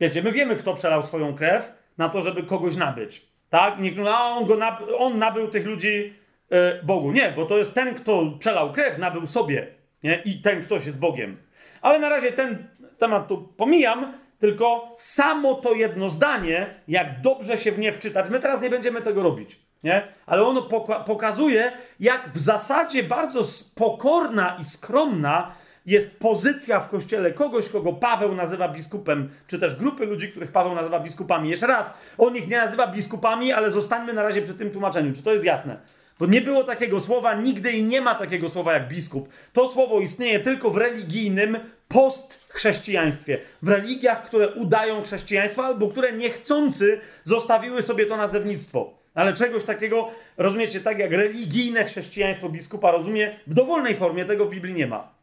Wiecie, my wiemy, kto przelał swoją krew na to, żeby kogoś nabyć. Tak? A on, go naby, on nabył tych ludzi e, Bogu. Nie, bo to jest ten, kto przelał krew, nabył sobie. Nie? I ten ktoś jest Bogiem. Ale na razie ten temat tu pomijam, tylko samo to jedno zdanie, jak dobrze się w nie wczytać. My teraz nie będziemy tego robić. Nie? Ale ono poka pokazuje, jak w zasadzie bardzo pokorna i skromna jest pozycja w kościele kogoś, kogo Paweł nazywa biskupem, czy też grupy ludzi, których Paweł nazywa biskupami. Jeszcze raz, on ich nie nazywa biskupami, ale zostańmy na razie przy tym tłumaczeniu. Czy to jest jasne? Bo nie było takiego słowa nigdy i nie ma takiego słowa jak biskup. To słowo istnieje tylko w religijnym postchrześcijaństwie. W religiach, które udają chrześcijaństwo albo które niechcący zostawiły sobie to nazewnictwo. Ale czegoś takiego, rozumiecie, tak jak religijne chrześcijaństwo biskupa rozumie, w dowolnej formie tego w Biblii nie ma.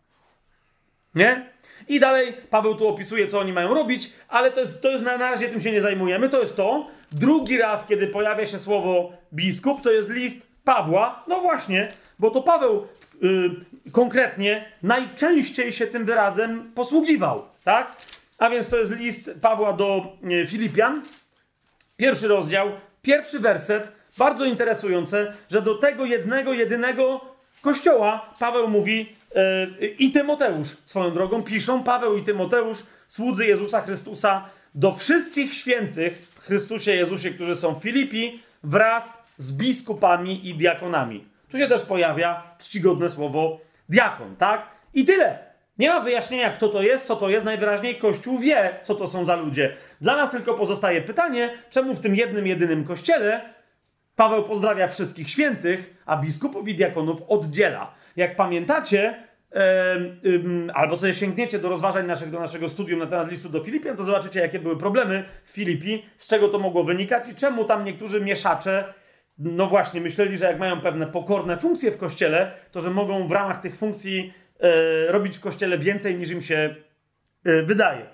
Nie? I dalej Paweł tu opisuje, co oni mają robić, ale to jest, to jest na, na razie tym się nie zajmujemy. To jest to. Drugi raz, kiedy pojawia się słowo biskup, to jest list Pawła. No właśnie, bo to Paweł yy, konkretnie najczęściej się tym wyrazem posługiwał, tak? A więc to jest list Pawła do yy, Filipian, pierwszy rozdział, pierwszy werset. Bardzo interesujące, że do tego jednego, jedynego kościoła Paweł mówi i Tymoteusz swoją drogą piszą, Paweł i Tymoteusz, słudzy Jezusa Chrystusa, do wszystkich świętych w Chrystusie Jezusie, którzy są w Filipi, wraz z biskupami i diakonami. Tu się też pojawia czcigodne słowo diakon, tak? I tyle. Nie ma wyjaśnienia, kto to jest, co to jest. Najwyraźniej Kościół wie, co to są za ludzie. Dla nas tylko pozostaje pytanie, czemu w tym jednym, jedynym kościele Paweł pozdrawia wszystkich świętych, a biskupów i diakonów oddziela. Jak pamiętacie, albo sobie sięgniecie do rozważań naszych, do naszego studium na temat listu do Filipian, to zobaczycie, jakie były problemy w Filipi, z czego to mogło wynikać i czemu tam niektórzy mieszacze, no właśnie, myśleli, że jak mają pewne pokorne funkcje w kościele, to że mogą w ramach tych funkcji e, robić w kościele więcej niż im się e, wydaje.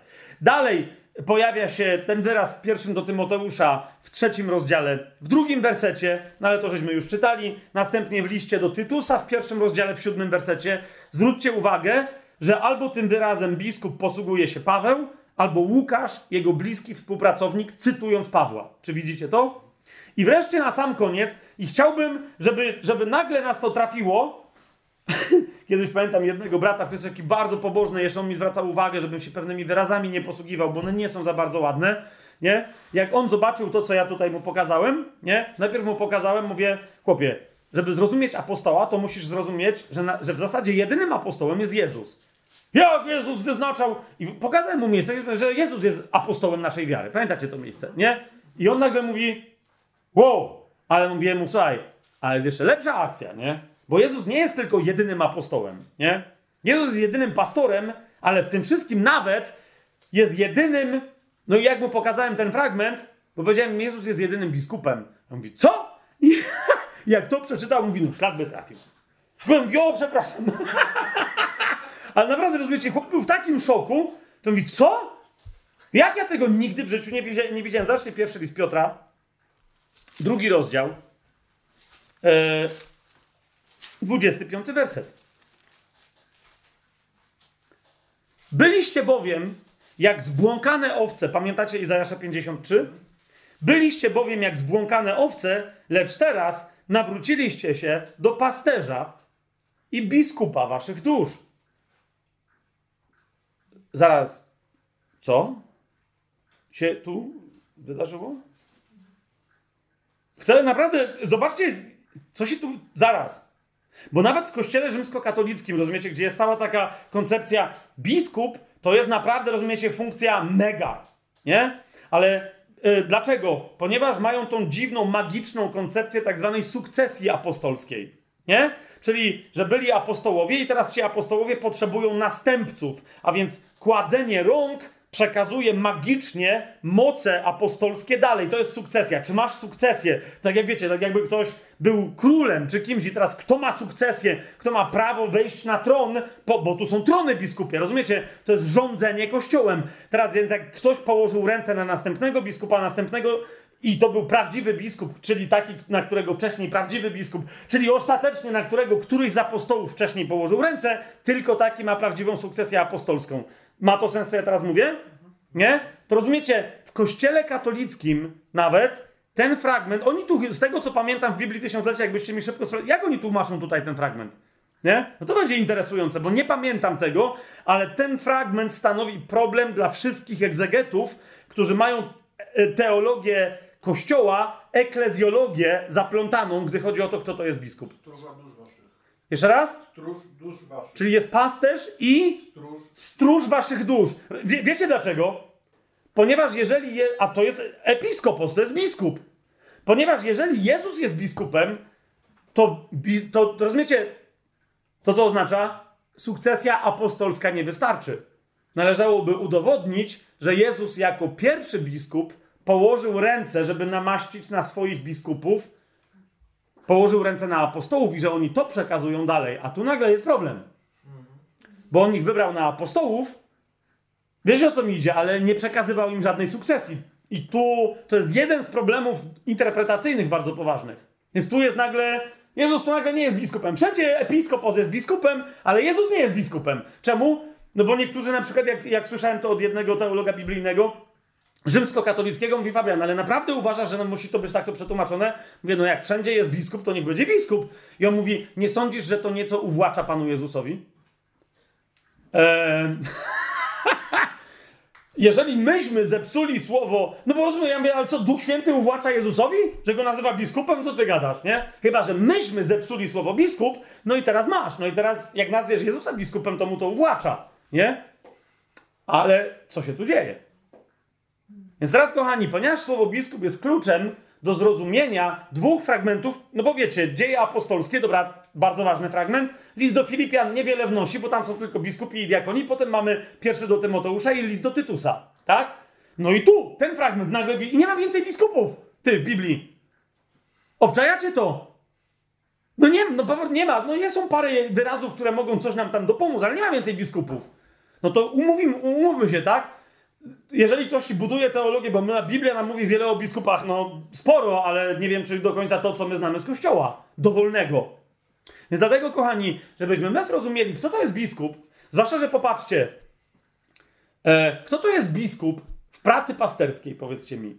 Dalej, pojawia się ten wyraz w pierwszym do Tymoteusza w trzecim rozdziale, w drugim wersecie, no ale to żeśmy już czytali, następnie w liście do Tytusa w pierwszym rozdziale, w siódmym wersecie. Zwróćcie uwagę, że albo tym wyrazem biskup posługuje się Paweł, albo Łukasz, jego bliski współpracownik, cytując Pawła. Czy widzicie to? I wreszcie na sam koniec, i chciałbym, żeby, żeby nagle nas to trafiło, Kiedyś pamiętam jednego brata, który jest taki bardzo pobożny, jeszcze on mi zwracał uwagę, żebym się pewnymi wyrazami nie posługiwał, bo one nie są za bardzo ładne, nie? Jak on zobaczył to, co ja tutaj mu pokazałem, nie? Najpierw mu pokazałem, mówię, chłopie, żeby zrozumieć apostoła, to musisz zrozumieć, że, na, że w zasadzie jedynym apostołem jest Jezus. Jak Jezus wyznaczał... I pokazałem mu miejsce, że Jezus jest apostołem naszej wiary. Pamiętacie to miejsce, nie? I on nagle mówi, wow, ale mówię mu, słuchaj, ale jest jeszcze lepsza akcja, nie? Bo Jezus nie jest tylko jedynym apostołem, nie? Jezus jest jedynym pastorem, ale w tym wszystkim nawet jest jedynym, no i jak mu pokazałem ten fragment, bo powiedziałem, Jezus jest jedynym biskupem. On mówi, co? I jak to przeczytał, mówi, no szlak by trafił. Byłem, o, przepraszam. ale naprawdę, rozumiecie, chłop był w takim szoku, to mówi, co? Jak ja tego nigdy w życiu nie, widziałem? Nie widziałem. Zobaczcie pierwszy list Piotra, drugi rozdział. Yy, 25 werset. Byliście bowiem jak zbłąkane owce, pamiętacie Izajasza 53? Byliście bowiem jak zbłąkane owce, lecz teraz nawróciliście się do pasterza i biskupa waszych dusz. Zaraz, co się tu wydarzyło? Chcę naprawdę, zobaczcie, co się tu, zaraz. Bo nawet w kościele rzymskokatolickim, rozumiecie, gdzie jest cała taka koncepcja biskup, to jest naprawdę, rozumiecie, funkcja mega, nie? Ale y, dlaczego? Ponieważ mają tą dziwną, magiczną koncepcję tak zwanej sukcesji apostolskiej, nie? Czyli, że byli apostołowie i teraz ci apostołowie potrzebują następców, a więc kładzenie rąk przekazuje magicznie moce apostolskie dalej. To jest sukcesja. Czy masz sukcesję? Tak jak wiecie, tak jakby ktoś był królem czy kimś i teraz kto ma sukcesję? Kto ma prawo wejść na tron? Bo tu są trony biskupie, rozumiecie? To jest rządzenie kościołem. Teraz więc jak ktoś położył ręce na następnego biskupa, następnego i to był prawdziwy biskup, czyli taki, na którego wcześniej prawdziwy biskup, czyli ostatecznie na którego któryś z apostołów wcześniej położył ręce, tylko taki ma prawdziwą sukcesję apostolską. Ma to sens, co ja teraz mówię? Nie? To rozumiecie, w kościele katolickim nawet ten fragment, oni tu, z tego co pamiętam w Biblii Tysiąclecia, jakbyście mi szybko sprawdzili, jak oni tłumaczą tutaj ten fragment? Nie? No to będzie interesujące, bo nie pamiętam tego, ale ten fragment stanowi problem dla wszystkich egzegetów, którzy mają e, teologię kościoła, eklezjologię zaplątaną, gdy chodzi o to, kto to jest biskup. Jeszcze raz? Stróż dusz waszych. Czyli jest pasterz i Stróż. stróż waszych dusz. Wie, wiecie dlaczego? Ponieważ jeżeli, je, a to jest episkopos, to jest biskup. Ponieważ jeżeli Jezus jest biskupem, to, to, to rozumiecie, co to oznacza? Sukcesja apostolska nie wystarczy. Należałoby udowodnić, że Jezus jako pierwszy biskup położył ręce, żeby namaścić na swoich biskupów, położył ręce na apostołów i że oni to przekazują dalej. A tu nagle jest problem. Bo on ich wybrał na apostołów, wiecie o co mi idzie, ale nie przekazywał im żadnej sukcesji. I tu to jest jeden z problemów interpretacyjnych bardzo poważnych. Więc tu jest nagle Jezus tu nagle nie jest biskupem. Wszędzie episkopos jest biskupem, ale Jezus nie jest biskupem. Czemu? No bo niektórzy na przykład, jak, jak słyszałem to od jednego teologa biblijnego, rzymskokatolickiego, mówi Fabian, ale naprawdę uważasz, że no musi to być tak to przetłumaczone? Mówię, no jak wszędzie jest biskup, to niech będzie biskup. I on mówi, nie sądzisz, że to nieco uwłacza Panu Jezusowi? Eee... Jeżeli myśmy zepsuli słowo, no bo rozumiem, ja mówię, ale co, Duch Święty uwłacza Jezusowi? Że go nazywa biskupem? Co ty gadasz, nie? Chyba, że myśmy zepsuli słowo biskup, no i teraz masz. No i teraz, jak nazwiesz Jezusa biskupem, to mu to uwłacza. Nie? Ale co się tu dzieje? Więc teraz, kochani, ponieważ słowo biskup jest kluczem do zrozumienia dwóch fragmentów, no bo wiecie, dzieje apostolskie, dobra, bardzo ważny fragment, list do Filipian niewiele wnosi, bo tam są tylko biskupi i diakoni, potem mamy pierwszy do Tymoteusza i list do Tytusa, tak? No i tu, ten fragment nagle, i nie ma więcej biskupów, ty, w Biblii. Obczajacie to? No nie, no nie ma, no są parę wyrazów, które mogą coś nam tam dopomóc, ale nie ma więcej biskupów. No to umówimy, umówmy się, tak? Jeżeli ktoś buduje teologię, bo Biblia nam mówi wiele o biskupach, no sporo, ale nie wiem, czy do końca to, co my znamy z Kościoła, dowolnego. Więc dlatego, kochani, żebyśmy my zrozumieli, kto to jest biskup, zwłaszcza, że popatrzcie, e, kto to jest biskup w pracy pasterskiej, powiedzcie mi.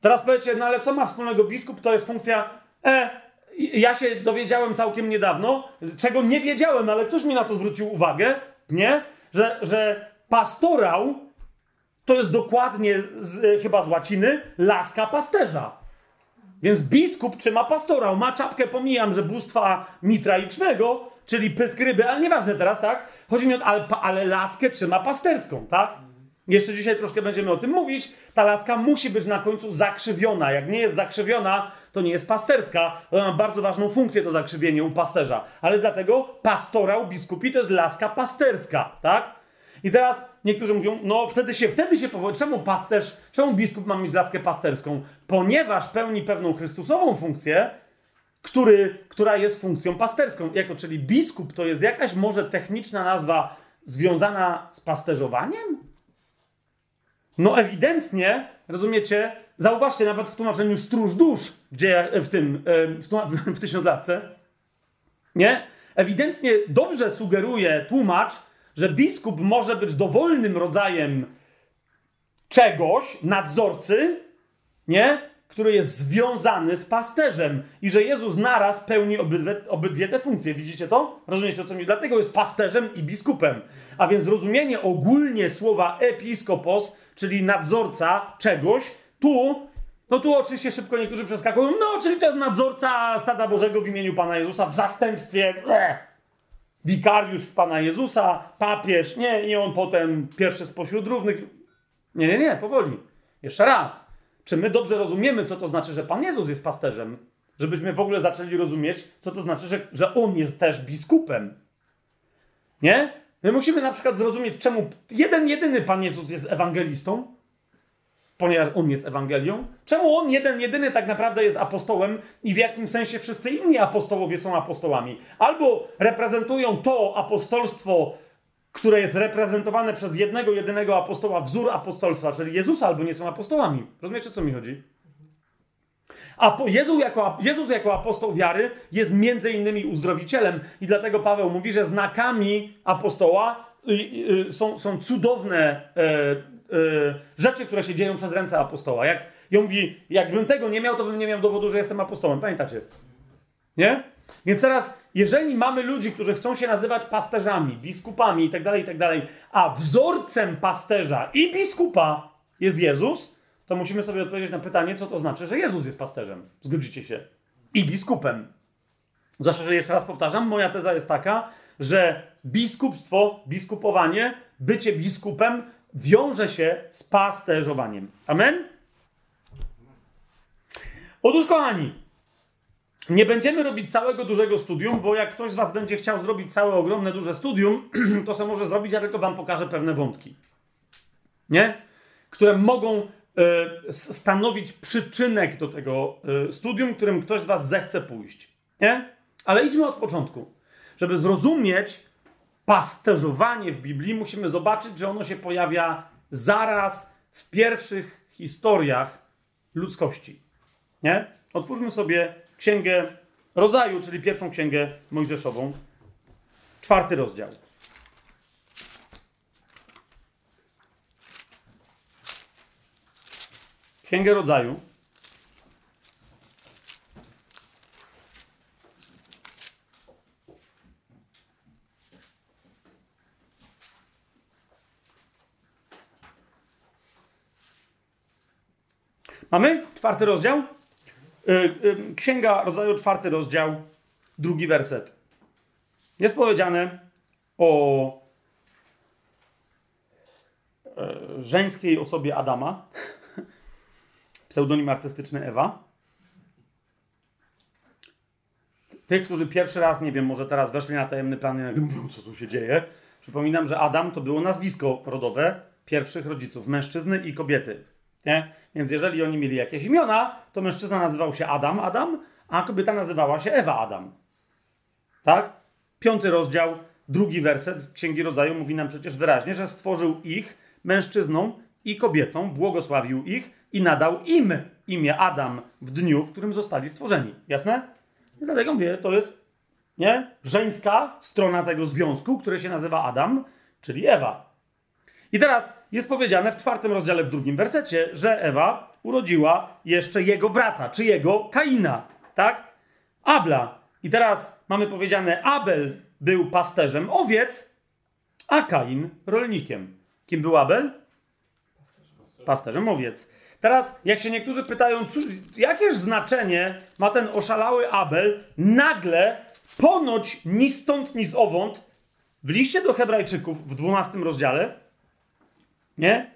Teraz powiecie, no ale co ma wspólnego biskup? To jest funkcja. E, ja się dowiedziałem całkiem niedawno, czego nie wiedziałem, ale ktoś mi na to zwrócił uwagę, nie? Że, że pastorał to jest dokładnie z, chyba z łaciny laska pasterza. Więc biskup trzyma pastorał, ma czapkę, pomijam, że bóstwa mitraicznego, czyli pysk ryby, ale nieważne teraz, tak? Chodzi mi o ale, ale laskę trzyma pasterską, tak? Jeszcze dzisiaj troszkę będziemy o tym mówić. Ta laska musi być na końcu zakrzywiona. Jak nie jest zakrzywiona, to nie jest pasterska. Ona ma bardzo ważną funkcję to zakrzywienie u pasterza. Ale dlatego pastorał biskupi to jest laska pasterska, tak? I teraz niektórzy mówią, no wtedy się, wtedy się powołuje. Czemu pasterz, czemu biskup ma mieć laskę pasterską? Ponieważ pełni pewną Chrystusową funkcję, który, która jest funkcją pasterską. Jak to? Czyli biskup to jest jakaś może techniczna nazwa związana z pasterzowaniem? No ewidentnie, rozumiecie, zauważcie nawet w tłumaczeniu stróż dusz, gdzie w tym, w, w, w tysiąclatce, nie? Ewidentnie dobrze sugeruje tłumacz, że biskup może być dowolnym rodzajem czegoś, nadzorcy, nie? który jest związany z pasterzem i że Jezus naraz pełni obydwie, obydwie te funkcje. Widzicie to? Rozumiecie o co mi? Dlatego jest pasterzem i biskupem. A więc rozumienie ogólnie słowa episkopos, czyli nadzorca czegoś, tu, no tu oczywiście szybko niektórzy przeskakują, no czyli to jest nadzorca stada Bożego w imieniu Pana Jezusa w zastępstwie wikariusz Pana Jezusa, papież, nie, i on potem pierwszy spośród równych. Nie, nie, nie, powoli. Jeszcze raz. Czy my dobrze rozumiemy, co to znaczy, że Pan Jezus jest pasterzem? Żebyśmy w ogóle zaczęli rozumieć, co to znaczy, że, że On jest też biskupem. Nie? My musimy na przykład zrozumieć, czemu jeden, jedyny Pan Jezus jest ewangelistą, ponieważ On jest Ewangelią. Czemu On jeden, jedyny tak naprawdę jest apostołem i w jakim sensie wszyscy inni apostołowie są apostołami. Albo reprezentują to apostolstwo które jest reprezentowane przez jednego, jedynego apostoła, wzór apostolstwa, czyli Jezusa, albo nie są apostołami. Rozumiecie, o co mi chodzi? A po Jezu jako, Jezus jako apostoł wiary jest między innymi uzdrowicielem i dlatego Paweł mówi, że znakami apostoła y, y, są, są cudowne y, y, rzeczy, które się dzieją przez ręce apostoła. Jak, on mówi, jakbym tego nie miał, to bym nie miał dowodu, że jestem apostołem. Pamiętacie? Nie? Więc teraz, jeżeli mamy ludzi, którzy chcą się nazywać pasterzami, biskupami itd., tak itd., tak a wzorcem pasterza i biskupa jest Jezus, to musimy sobie odpowiedzieć na pytanie, co to znaczy, że Jezus jest pasterzem. Zgodzicie się? I biskupem. Zawsze, że jeszcze raz powtarzam, moja teza jest taka, że biskupstwo, biskupowanie, bycie biskupem wiąże się z pasterzowaniem. Amen? Otóż, kochani, nie będziemy robić całego dużego studium, bo jak ktoś z Was będzie chciał zrobić całe ogromne, duże studium, to se może zrobić, ja tylko Wam pokażę pewne wątki. Nie? Które mogą stanowić przyczynek do tego y, studium, którym ktoś z Was zechce pójść. Nie? Ale idźmy od początku. Żeby zrozumieć pasterzowanie w Biblii, musimy zobaczyć, że ono się pojawia zaraz w pierwszych historiach ludzkości. Nie? Otwórzmy sobie księgę rodzaju, czyli pierwszą księgę Mojżeszową, czwarty rozdział. Księgę rodzaju. Mamy czwarty rozdział? Y, y, Księga Rodzaju, czwarty rozdział, drugi werset. jest powiedziane o e, żeńskiej osobie Adama, pseudonim artystyczny Ewa. Tych, którzy pierwszy raz, nie wiem, może teraz weszli na tajemny plan i mówią, co tu się dzieje. Przypominam, że Adam to było nazwisko rodowe pierwszych rodziców, mężczyzny i kobiety. Nie? Więc jeżeli oni mieli jakieś imiona, to mężczyzna nazywał się Adam Adam, a kobieta nazywała się Ewa Adam. Tak? Piąty rozdział, drugi werset Księgi Rodzaju mówi nam przecież wyraźnie, że stworzył ich mężczyzną i kobietą, błogosławił ich i nadał im imię Adam w dniu, w którym zostali stworzeni. Jasne? I dlatego mówię, to jest nie? żeńska strona tego związku, który się nazywa Adam, czyli Ewa. I teraz jest powiedziane w czwartym rozdziale, w drugim wersecie, że Ewa urodziła jeszcze jego brata, czy jego Kaina, tak? Abla. I teraz mamy powiedziane, Abel był pasterzem owiec, a Kain rolnikiem. Kim był Abel? Pasterzem owiec. Teraz, jak się niektórzy pytają, cóż, jakież znaczenie ma ten oszalały Abel, nagle, ponoć ni stąd, ni owąd, w liście do Hebrajczyków w 12 rozdziale, nie?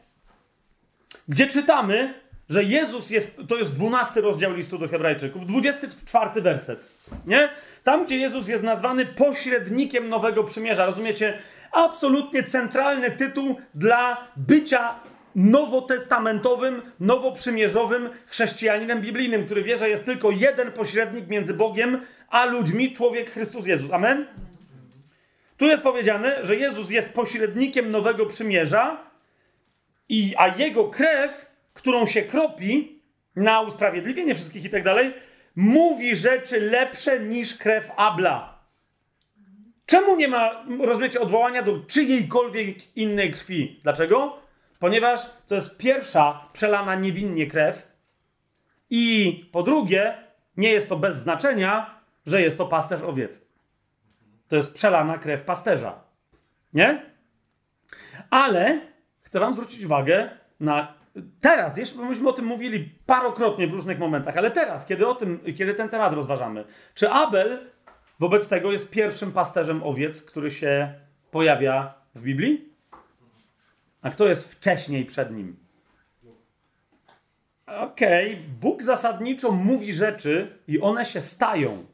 Gdzie czytamy, że Jezus jest, to jest 12 rozdział listu do Hebrajczyków, 24 werset, nie? Tam, gdzie Jezus jest nazwany pośrednikiem nowego przymierza, rozumiecie? Absolutnie centralny tytuł dla bycia nowotestamentowym, nowoprzymierzowym chrześcijaninem biblijnym, który wie, że jest tylko jeden pośrednik między Bogiem a ludźmi, człowiek Chrystus Jezus. Amen? Tu jest powiedziane, że Jezus jest pośrednikiem nowego przymierza, i, a jego krew, którą się kropi na usprawiedliwienie wszystkich i tak dalej, mówi rzeczy lepsze niż krew Abla. Czemu nie ma, rozumiecie, odwołania do czyjejkolwiek innej krwi? Dlaczego? Ponieważ to jest pierwsza przelana niewinnie krew i po drugie, nie jest to bez znaczenia, że jest to pasterz owiec. To jest przelana krew pasterza. Nie? Ale chcę wam zwrócić uwagę na teraz, jeszcze myśmy o tym mówili parokrotnie w różnych momentach, ale teraz, kiedy o tym, kiedy ten temat rozważamy, czy Abel wobec tego jest pierwszym pasterzem owiec, który się pojawia w Biblii? A kto jest wcześniej przed nim? Okej, okay. Bóg zasadniczo mówi rzeczy i one się stają.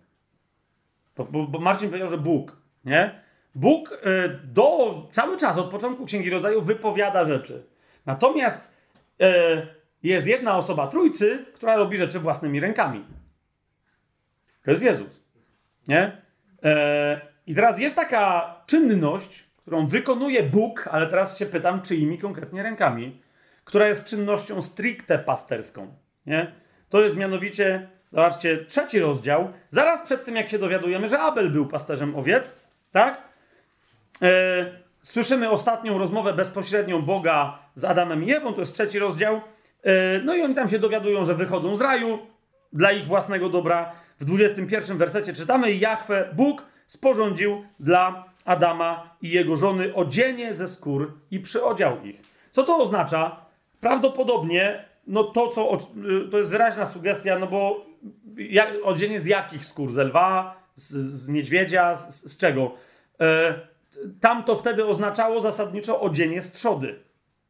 Bo, bo, bo Marcin powiedział, że Bóg, nie? Bóg y, do, cały czas, od początku Księgi Rodzaju, wypowiada rzeczy. Natomiast y, jest jedna osoba trójcy, która robi rzeczy własnymi rękami. To jest Jezus. Nie? E, I teraz jest taka czynność, którą wykonuje Bóg, ale teraz się pytam, czyimi konkretnie rękami, która jest czynnością stricte pasterską. Nie? To jest mianowicie, zobaczcie, trzeci rozdział, zaraz przed tym, jak się dowiadujemy, że Abel był pasterzem owiec, tak? E, słyszymy ostatnią rozmowę bezpośrednią Boga z Adamem i Ewą, to jest trzeci rozdział. E, no i oni tam się dowiadują, że wychodzą z raju dla ich własnego dobra. W 21 wersecie czytamy: Jahwe, Bóg sporządził dla Adama i jego żony odzienie ze skór i przyodział ich. Co to oznacza? Prawdopodobnie, no to co, y, to jest wyraźna sugestia, no bo jak, odzienie z jakich skór? Z lwa, z, z niedźwiedzia, z, z czego? E, tam to wtedy oznaczało zasadniczo odzienie z trzody.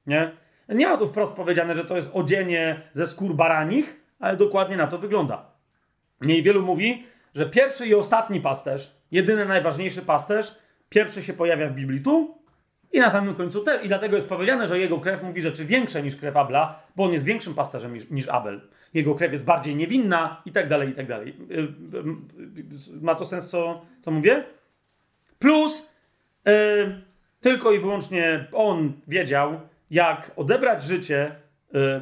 Nie? Nie ma tu wprost powiedziane, że to jest odzienie ze skór baranich, ale dokładnie na to wygląda. Niewielu mówi, że pierwszy i ostatni pasterz, jedyny najważniejszy pasterz, pierwszy się pojawia w Biblii tu i na samym końcu też. I dlatego jest powiedziane, że jego krew mówi rzeczy większe niż krew Abla, bo on jest większym pasterzem niż, niż Abel. Jego krew jest bardziej niewinna i tak dalej, i tak dalej. Y, y, y, ma to sens, co, co mówię? Plus Yy, tylko i wyłącznie on wiedział, jak odebrać życie yy,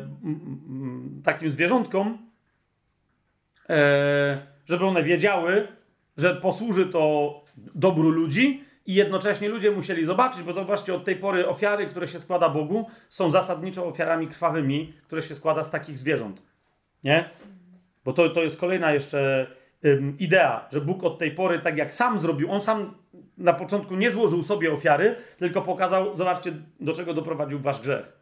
takim zwierzątkom, yy, żeby one wiedziały, że posłuży to dobru ludzi i jednocześnie ludzie musieli zobaczyć, bo zauważcie, od tej pory ofiary, które się składa Bogu, są zasadniczo ofiarami krwawymi, które się składa z takich zwierząt. Nie? Bo to, to jest kolejna jeszcze idea, że Bóg od tej pory, tak jak sam zrobił, on sam na początku nie złożył sobie ofiary, tylko pokazał, zobaczcie, do czego doprowadził wasz grzech.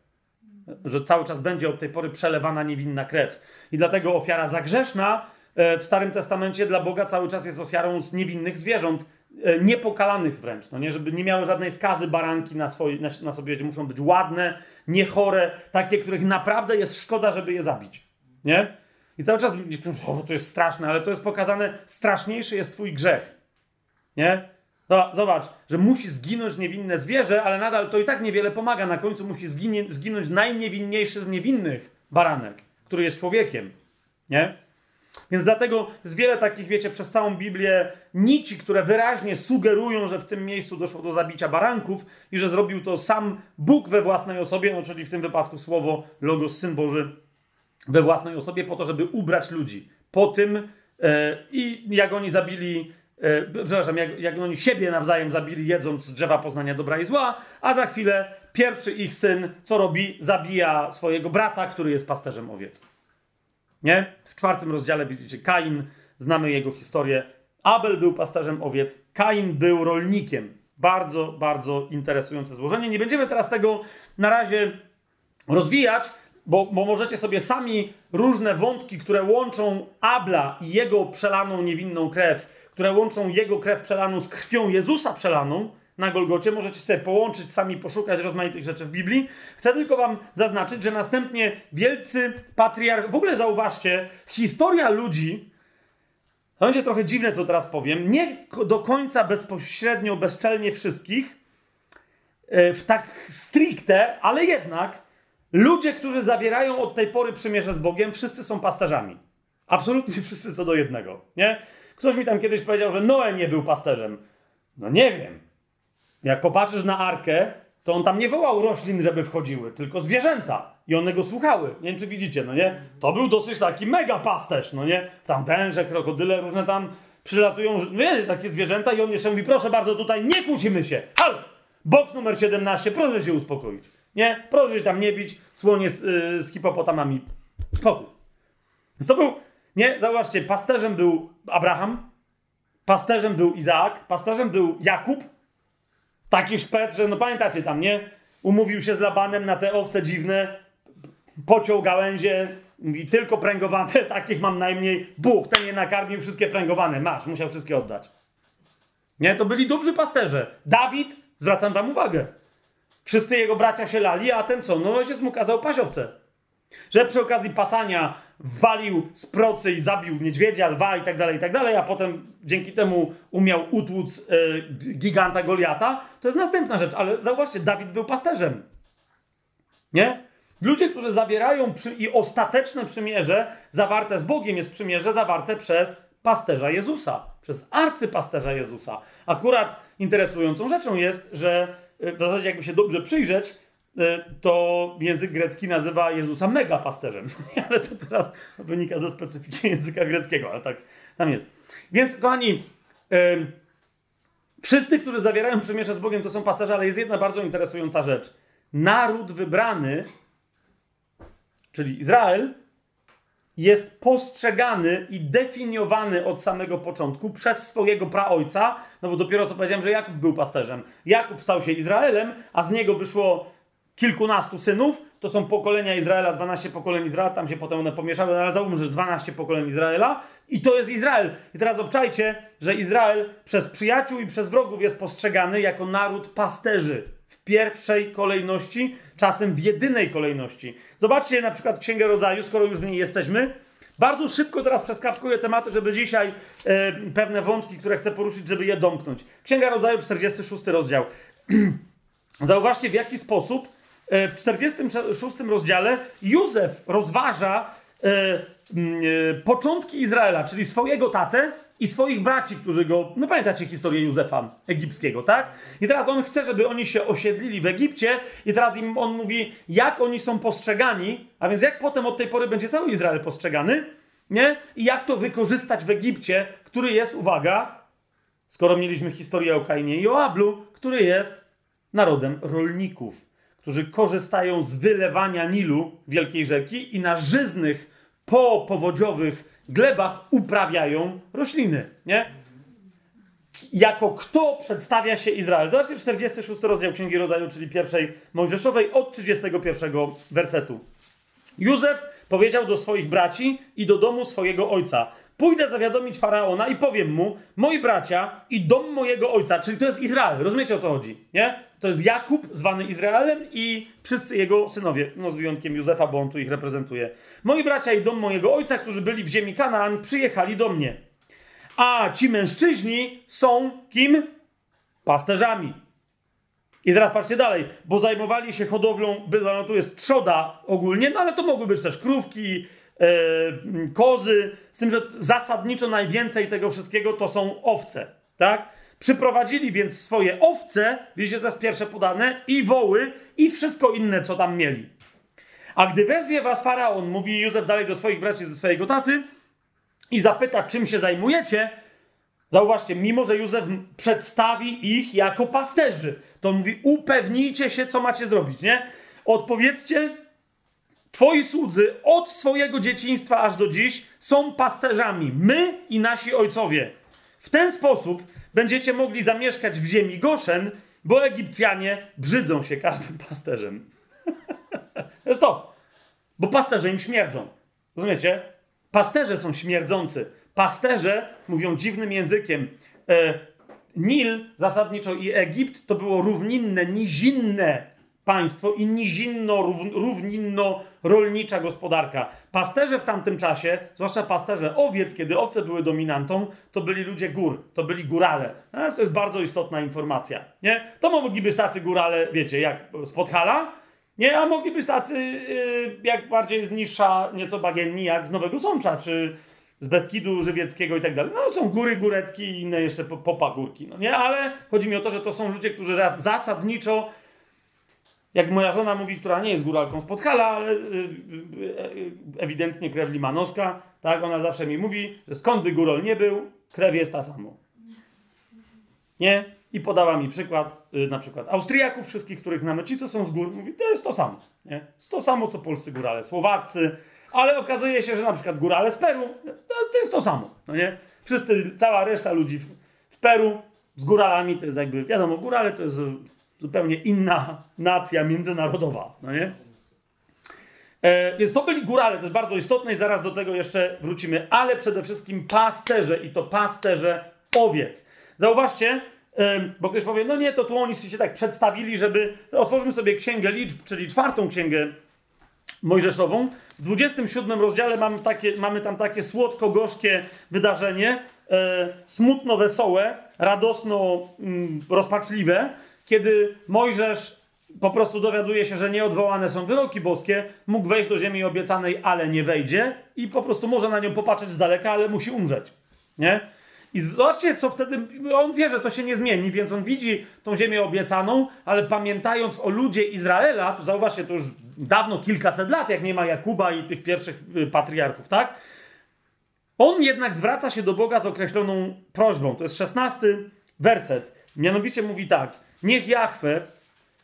Że cały czas będzie od tej pory przelewana niewinna krew. I dlatego ofiara zagrzeszna e, w Starym Testamencie dla Boga cały czas jest ofiarą z niewinnych zwierząt. E, niepokalanych wręcz, no nie? Żeby nie miały żadnej skazy baranki na, swoje, na, na sobie, muszą być ładne, niechore, takie, których naprawdę jest szkoda, żeby je zabić, nie? I cały czas o, to jest straszne, ale to jest pokazane, straszniejszy jest twój grzech, nie? Zobacz, że musi zginąć niewinne zwierzę, ale nadal to i tak niewiele pomaga. Na końcu musi zginie, zginąć najniewinniejszy z niewinnych baranek, który jest człowiekiem. Nie? Więc dlatego jest wiele takich, wiecie, przez całą Biblię nici, które wyraźnie sugerują, że w tym miejscu doszło do zabicia baranków i że zrobił to sam Bóg we własnej osobie, no czyli w tym wypadku słowo Logos, Syn Boży we własnej osobie, po to, żeby ubrać ludzi. Po tym e, i jak oni zabili e, przepraszam, jak, jak oni siebie nawzajem zabili, jedząc z drzewa poznania dobra i zła, a za chwilę pierwszy ich syn, co robi? Zabija swojego brata, który jest pasterzem owiec. Nie? W czwartym rozdziale widzicie Kain, znamy jego historię. Abel był pasterzem owiec, Kain był rolnikiem. Bardzo, bardzo interesujące złożenie. Nie będziemy teraz tego na razie rozwijać, bo, bo możecie sobie sami różne wątki, które łączą Abla i jego przelaną niewinną krew, które łączą jego krew przelaną z krwią Jezusa przelaną, na Golgocie. Możecie sobie połączyć, sami poszukać rozmaitych rzeczy w Biblii. Chcę tylko wam zaznaczyć, że następnie wielcy patriarch... W ogóle zauważcie, historia ludzi... To będzie trochę dziwne, co teraz powiem. Nie do końca bezpośrednio, bezczelnie wszystkich, e, w tak stricte, ale jednak ludzie, którzy zawierają od tej pory przymierze z Bogiem, wszyscy są pasterzami. Absolutnie wszyscy co do jednego, nie? Ktoś mi tam kiedyś powiedział, że Noe nie był pasterzem. No nie wiem. Jak popatrzysz na arkę, to on tam nie wołał roślin, żeby wchodziły, tylko zwierzęta. I one go słuchały. Nie wiem, czy widzicie, no nie? To był dosyć taki mega pasterz, no nie? Tam węże, krokodyle, różne tam przylatują, no wiecie, takie zwierzęta i on jeszcze mówi, proszę bardzo, tutaj nie kłócimy się. Halo! Boks numer 17, proszę się uspokoić. Nie? Proszę się tam nie bić, słonie z, yy, z hipopotamami. Spokój. Więc to był, nie? Zauważcie, pasterzem był Abraham, pasterzem był Izaak, pasterzem był Jakub, Taki szpec, że no pamiętacie tam, nie? Umówił się z Labanem na te owce dziwne, pociął gałęzie, mówi tylko pręgowane, takich mam najmniej. Bóg, ten je nakarmił, wszystkie pręgowane, masz, musiał wszystkie oddać. Nie, to byli dobrzy pasterze. Dawid, zwracam wam uwagę, wszyscy jego bracia się lali, a ten co? No ojciec mu kazał pasiowce. Że przy okazji pasania walił z procy i zabił niedźwiedzia, lwa i tak dalej, i tak dalej, a potem dzięki temu umiał utłuc e, giganta Goliata, to jest następna rzecz. Ale zauważcie, Dawid był pasterzem. Nie? Ludzie, którzy zawierają przy, i ostateczne przymierze zawarte z Bogiem jest przymierze zawarte przez pasterza Jezusa, przez arcypasterza Jezusa. Akurat interesującą rzeczą jest, że e, w zasadzie jakby się dobrze przyjrzeć, to język grecki nazywa Jezusa mega pasterzem. ale to teraz wynika ze specyfiki języka greckiego, ale tak tam jest. Więc, kochani, yy, wszyscy, którzy zawierają przymierze z Bogiem, to są pasterze, ale jest jedna bardzo interesująca rzecz. Naród wybrany, czyli Izrael, jest postrzegany i definiowany od samego początku przez swojego praojca, no bo dopiero co powiedziałem, że Jakub był pasterzem. Jakub stał się Izraelem, a z niego wyszło kilkunastu synów, to są pokolenia Izraela, 12 pokoleń Izraela, tam się potem one pomieszały, no ale załóżmy, że 12 pokoleń Izraela i to jest Izrael. I teraz obczajcie, że Izrael przez przyjaciół i przez wrogów jest postrzegany jako naród pasterzy w pierwszej kolejności, czasem w jedynej kolejności. Zobaczcie na przykład Księgę Rodzaju, skoro już w niej jesteśmy. Bardzo szybko teraz przeskapkuję tematy, żeby dzisiaj e, pewne wątki, które chcę poruszyć, żeby je domknąć. Księga Rodzaju, 46 rozdział. Zauważcie, w jaki sposób w 46 rozdziale Józef rozważa e, e, początki Izraela, czyli swojego tatę i swoich braci, którzy go. No pamiętacie historię Józefa egipskiego, tak? I teraz on chce, żeby oni się osiedlili w Egipcie, i teraz im on mówi, jak oni są postrzegani, a więc jak potem od tej pory będzie cały Izrael postrzegany, nie? I jak to wykorzystać w Egipcie, który jest, uwaga, skoro mieliśmy historię o Kainie i o Ablu, który jest narodem rolników którzy korzystają z wylewania Nilu, wielkiej rzeki, i na żyznych, popowodziowych glebach uprawiają rośliny. Nie? Jako kto przedstawia się Izrael? Zobaczcie 46 rozdział Księgi Rodzaju, czyli pierwszej Mojżeszowej, od 31 wersetu. Józef powiedział do swoich braci i do domu swojego ojca: pójdę zawiadomić faraona i powiem mu, moi bracia i dom mojego ojca, czyli to jest Izrael, rozumiecie o co chodzi, nie? To jest Jakub, zwany Izraelem i wszyscy jego synowie, no z wyjątkiem Józefa, bo on tu ich reprezentuje. Moi bracia i dom mojego ojca, którzy byli w ziemi Kanaan, przyjechali do mnie. A ci mężczyźni są kim? Pasterzami. I teraz patrzcie dalej, bo zajmowali się hodowlą, no tu jest trzoda ogólnie, no ale to mogły być też krówki, kozy, z tym, że zasadniczo najwięcej tego wszystkiego to są owce, tak? Przyprowadzili więc swoje owce, wiecie, to jest pierwsze podane, i woły, i wszystko inne, co tam mieli. A gdy wezwie was faraon, mówi Józef dalej do swoich braci ze swojego taty, i zapyta, czym się zajmujecie, zauważcie, mimo że Józef przedstawi ich jako pasterzy, to mówi, upewnijcie się, co macie zrobić, nie? Odpowiedzcie, twoi słudzy od swojego dzieciństwa aż do dziś są pasterzami, my i nasi ojcowie. W ten sposób będziecie mogli zamieszkać w ziemi Goszen, bo Egipcjanie brzydzą się każdym pasterzem. to jest to. Bo pasterze im śmierdzą. Rozumiecie? Pasterze są śmierdzący. Pasterze mówią dziwnym językiem. E, Nil zasadniczo i Egipt to było równinne, nizinne państwo i nizinno, równinno rolnicza gospodarka. Pasterze w tamtym czasie, zwłaszcza pasterze owiec, kiedy owce były dominantą, to byli ludzie gór, to byli górale. to jest bardzo istotna informacja. Nie? To mogli być tacy górale, wiecie, jak z Podhala, nie? a mogli być tacy, yy, jak bardziej z niższa, nieco bagienni, jak z Nowego Sącza, czy z Beskidu Żywieckiego i tak dalej. No są góry góreckie i inne jeszcze popagórki, no nie? Ale chodzi mi o to, że to są ludzie, którzy zasadniczo jak moja żona mówi, która nie jest góralką z Podhala, ale y, y, y, ewidentnie krew limanowska, tak, ona zawsze mi mówi, że skąd by górol nie był, krew jest ta sama. Nie? I podała mi przykład, na przykład Austriaków, wszystkich, których znamy, ci, co są z gór, mówi, to jest to samo. Nie? Jest to samo, co polscy górale, Słowacy, ale okazuje się, że na przykład górale z Peru, to, to jest to samo. No nie? Wszyscy, cała reszta ludzi w, w Peru z góralami to jest jakby, wiadomo, górale to jest zupełnie inna nacja międzynarodowa, no nie? E, więc to byli górale, to jest bardzo istotne i zaraz do tego jeszcze wrócimy, ale przede wszystkim pasterze i to pasterze owiec. Zauważcie, e, bo ktoś powie, no nie, to tu oni się tak przedstawili, żeby... Otworzymy sobie Księgę Liczb, czyli czwartą Księgę Mojżeszową. W 27 rozdziale mamy, takie, mamy tam takie słodko-gorzkie wydarzenie, e, smutno-wesołe, radosno-rozpaczliwe, mm, kiedy Mojżesz po prostu dowiaduje się, że nieodwołane są wyroki boskie, mógł wejść do ziemi obiecanej, ale nie wejdzie i po prostu może na nią popatrzeć z daleka, ale musi umrzeć. Nie? I zobaczcie, co wtedy. On wie, że to się nie zmieni, więc on widzi tą ziemię obiecaną, ale pamiętając o ludzie Izraela, to zauważcie, to już dawno kilkaset lat, jak nie ma Jakuba i tych pierwszych y, patriarchów, tak? On jednak zwraca się do Boga z określoną prośbą. To jest szesnasty werset. Mianowicie mówi tak: Niech Jahwe,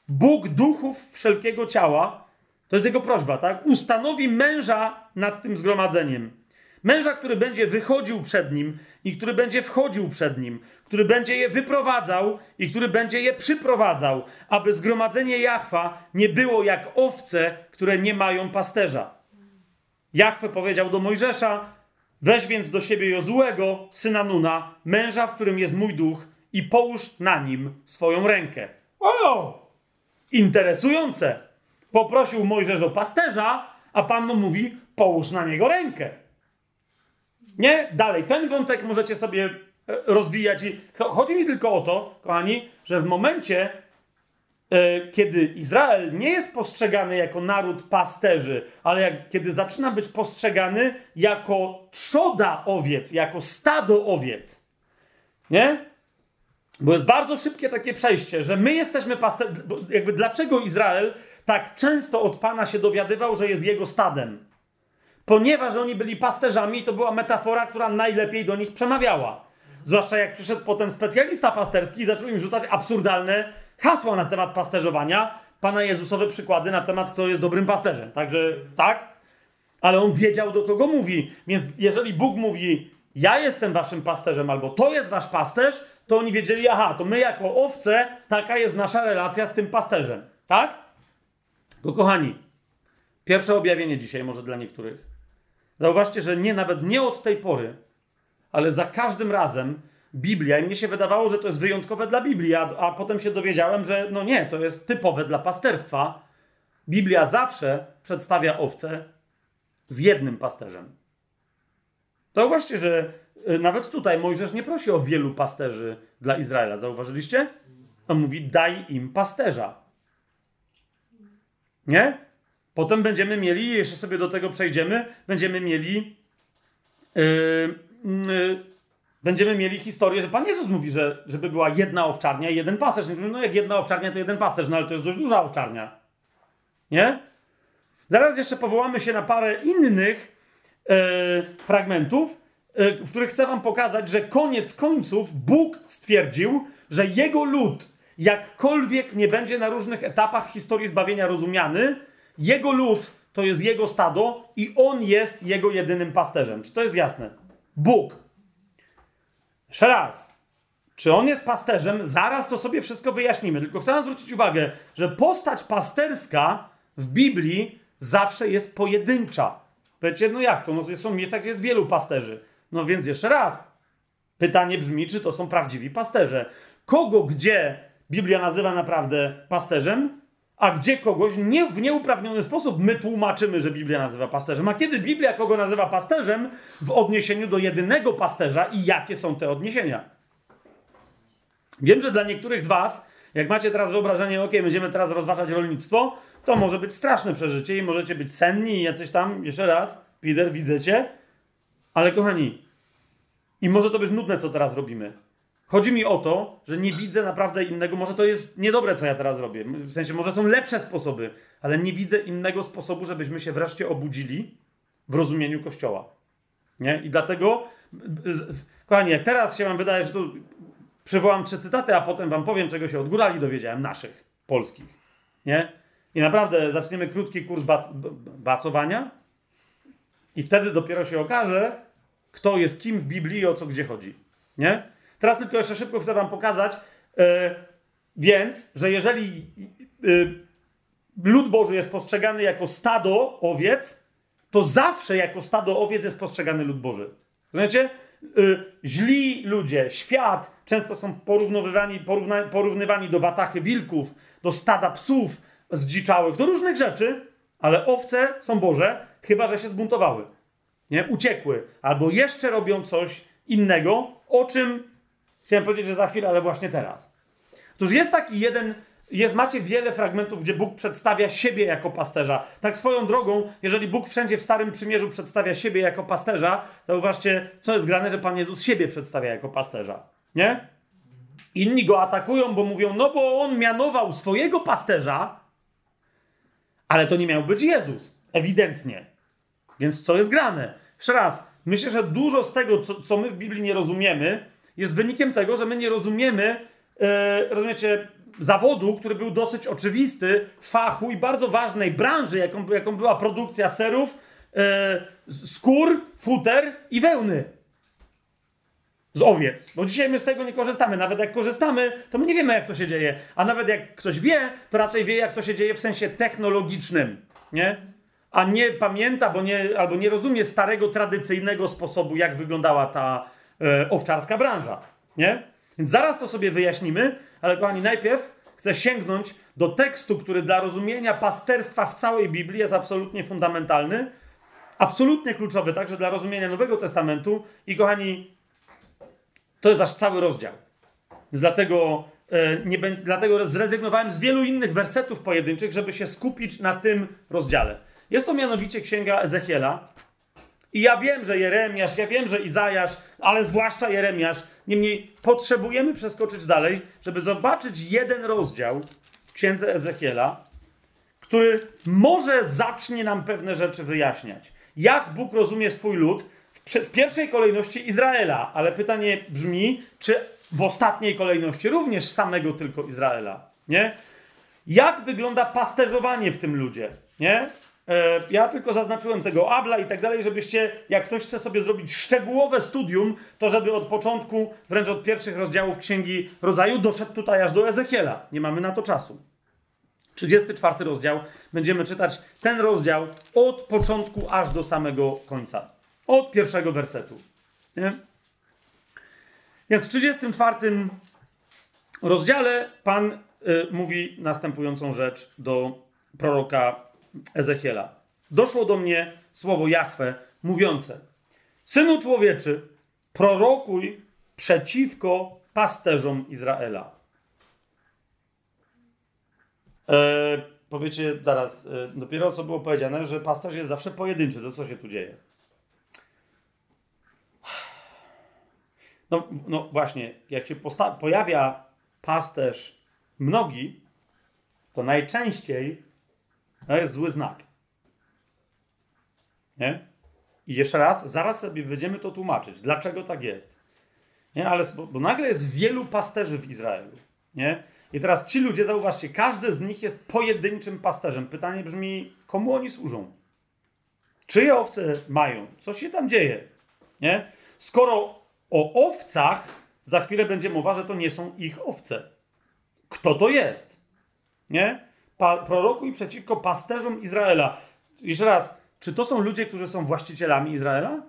Bóg duchów wszelkiego ciała, to jest jego prośba, tak? Ustanowi męża nad tym zgromadzeniem. Męża, który będzie wychodził przed nim i który będzie wchodził przed nim, który będzie je wyprowadzał i który będzie je przyprowadzał, aby zgromadzenie Jahwa nie było jak owce, które nie mają pasterza. Jahwe powiedział do Mojżesza: Weź więc do siebie Jozułego, syna Nuna, męża, w którym jest mój duch, i połóż na nim swoją rękę. O! Interesujące. Poprosił Mojżesz o pasterza, a Pan mu mówi: połóż na niego rękę. Nie? Dalej, ten wątek możecie sobie e, rozwijać. Chodzi mi tylko o to, kochani, że w momencie, e, kiedy Izrael nie jest postrzegany jako naród pasterzy, ale jak, kiedy zaczyna być postrzegany jako trzoda owiec, jako stado owiec, nie? Bo jest bardzo szybkie takie przejście, że my jesteśmy pasterzami. Jakby dlaczego Izrael tak często od Pana się dowiadywał, że jest jego stadem? Ponieważ oni byli pasterzami, to była metafora, która najlepiej do nich przemawiała. Zwłaszcza jak przyszedł potem specjalista pasterski i zaczął im rzucać absurdalne hasła na temat pasterzowania, Pana Jezusowe przykłady na temat, kto jest dobrym pasterzem. Także tak, ale on wiedział, do kogo mówi. Więc jeżeli Bóg mówi, ja jestem waszym pasterzem, albo to jest wasz pasterz, to oni wiedzieli, aha, to my jako owce, taka jest nasza relacja z tym pasterzem. Tak? Bo kochani, pierwsze objawienie dzisiaj może dla niektórych. Zauważcie, że nie, nawet nie od tej pory ale za każdym razem Biblia, i mnie się wydawało, że to jest wyjątkowe dla Biblii, a, a potem się dowiedziałem, że no nie, to jest typowe dla pasterstwa. Biblia zawsze przedstawia owce z jednym pasterzem. Zauważcie, że nawet tutaj Mojżesz nie prosi o wielu pasterzy dla Izraela. Zauważyliście? On mówi: daj im pasterza. Nie? Potem będziemy mieli, jeszcze sobie do tego przejdziemy, będziemy mieli. Yy, yy, będziemy mieli historię, że Pan Jezus mówi, że żeby była jedna owczarnia i jeden pasterz. No jak jedna owczarnia, to jeden pasterz, no ale to jest dość duża owczarnia. Nie? Zaraz jeszcze powołamy się na parę innych yy, fragmentów, w których chcę Wam pokazać, że koniec końców Bóg stwierdził, że Jego lud, jakkolwiek nie będzie na różnych etapach historii zbawienia rozumiany, Jego lud to jest Jego stado i On jest Jego jedynym pasterzem. Czy to jest jasne? Bóg. Jeszcze raz. Czy on jest pasterzem? Zaraz to sobie wszystko wyjaśnimy. Tylko chcę zwrócić uwagę, że postać pasterska w Biblii zawsze jest pojedyncza. Powiecie, no jak to? No są miejsca, gdzie jest wielu pasterzy. No więc jeszcze raz. Pytanie brzmi, czy to są prawdziwi pasterze. Kogo gdzie Biblia nazywa naprawdę pasterzem, a gdzie kogoś nie, w nieuprawniony sposób my tłumaczymy, że Biblia nazywa pasterzem. A kiedy Biblia kogo nazywa pasterzem w odniesieniu do jedynego pasterza i jakie są te odniesienia? Wiem, że dla niektórych z Was, jak macie teraz wyobrażenie, ok, będziemy teraz rozważać rolnictwo, to może być straszne przeżycie i możecie być senni i jacyś tam, jeszcze raz, Peter, widzę cię, ale kochani, i może to być nudne, co teraz robimy. Chodzi mi o to, że nie widzę naprawdę innego. Może to jest niedobre, co ja teraz robię. W sensie, może są lepsze sposoby, ale nie widzę innego sposobu, żebyśmy się wreszcie obudzili w rozumieniu Kościoła. Nie? I dlatego, z, z, kochani, jak teraz się wam wydaje, że tu przywołam trzy cytaty, a potem wam powiem, czego się od górali dowiedziałem, naszych, polskich. Nie? I naprawdę zaczniemy krótki kurs bac bacowania i wtedy dopiero się okaże, kto jest kim w Biblii i o co gdzie chodzi. Nie? Teraz tylko jeszcze szybko chcę Wam pokazać. Yy, więc, że jeżeli yy, lud Boży jest postrzegany jako stado owiec, to zawsze jako stado owiec jest postrzegany lud Boży. Rozumiecie? Yy, źli ludzie, świat często są porównywani, porówna, porównywani do watachy wilków, do stada psów zdziczałych, do różnych rzeczy, ale owce są Boże, chyba że się zbuntowały. Nie? Uciekły. Albo jeszcze robią coś innego, o czym Chciałem powiedzieć, że za chwilę, ale właśnie teraz. Otóż jest taki jeden, jest, macie wiele fragmentów, gdzie Bóg przedstawia siebie jako pasterza. Tak swoją drogą, jeżeli Bóg wszędzie w Starym Przymierzu przedstawia siebie jako pasterza, zauważcie, co jest grane, że Pan Jezus siebie przedstawia jako pasterza. Nie? Inni go atakują, bo mówią, no bo on mianował swojego pasterza, ale to nie miał być Jezus. Ewidentnie. Więc co jest grane? Jeszcze raz, myślę, że dużo z tego, co, co my w Biblii nie rozumiemy, jest wynikiem tego, że my nie rozumiemy, e, rozumiecie, zawodu, który był dosyć oczywisty, fachu i bardzo ważnej branży, jaką, jaką była produkcja serów, e, skór, futer i wełny. Z owiec. Bo dzisiaj my z tego nie korzystamy. Nawet jak korzystamy, to my nie wiemy, jak to się dzieje. A nawet jak ktoś wie, to raczej wie, jak to się dzieje w sensie technologicznym. Nie? A nie pamięta, bo nie, albo nie rozumie starego, tradycyjnego sposobu, jak wyglądała ta, e, owczarska branża. Nie? Więc zaraz to sobie wyjaśnimy, ale kochani, najpierw chcę sięgnąć do tekstu, który dla rozumienia pasterstwa w całej Biblii jest absolutnie fundamentalny, absolutnie kluczowy także dla rozumienia Nowego Testamentu i kochani, to jest aż cały rozdział. Więc dlatego, e, nie, dlatego zrezygnowałem z wielu innych wersetów pojedynczych, żeby się skupić na tym rozdziale. Jest to mianowicie księga Ezechiela, i ja wiem, że Jeremiasz, ja wiem, że Izajasz, ale zwłaszcza Jeremiasz. Niemniej potrzebujemy przeskoczyć dalej, żeby zobaczyć jeden rozdział w księdze Ezechiela, który może zacznie nam pewne rzeczy wyjaśniać. Jak Bóg rozumie swój lud, w, pierwszej kolejności Izraela, ale pytanie brzmi, czy w ostatniej kolejności również samego tylko Izraela, nie? Jak wygląda pasterzowanie w tym ludzie, nie? E, ja tylko zaznaczyłem tego Abla i tak dalej, żebyście, jak ktoś chce sobie zrobić szczegółowe studium, to żeby od początku, wręcz od pierwszych rozdziałów Księgi Rodzaju, doszedł tutaj aż do Ezechiela. Nie mamy na to czasu. 34 rozdział. Będziemy czytać ten rozdział od początku aż do samego końca. Od pierwszego wersetu. Nie? Więc w 34 rozdziale Pan y, mówi następującą rzecz do proroka Ezechiela. Doszło do mnie słowo Jahwe mówiące: Synu człowieczy, prorokuj przeciwko pasterzom Izraela. E, powiecie zaraz, e, dopiero co było powiedziane, że pasterz jest zawsze pojedynczy. To co się tu dzieje? No, no właśnie, jak się pojawia pasterz mnogi, to najczęściej to jest zły znak. Nie? I jeszcze raz, zaraz sobie będziemy to tłumaczyć. Dlaczego tak jest? Nie? Ale, bo, bo nagle jest wielu pasterzy w Izraelu. Nie? I teraz ci ludzie, zauważcie, każdy z nich jest pojedynczym pasterzem. Pytanie brzmi, komu oni służą? Czyje owce mają? Co się tam dzieje? Nie? Skoro o owcach za chwilę będzie mowa, że to nie są ich owce. Kto to jest? Nie? Pa, prorokuj przeciwko pasterzom Izraela. Jeszcze raz, czy to są ludzie, którzy są właścicielami Izraela?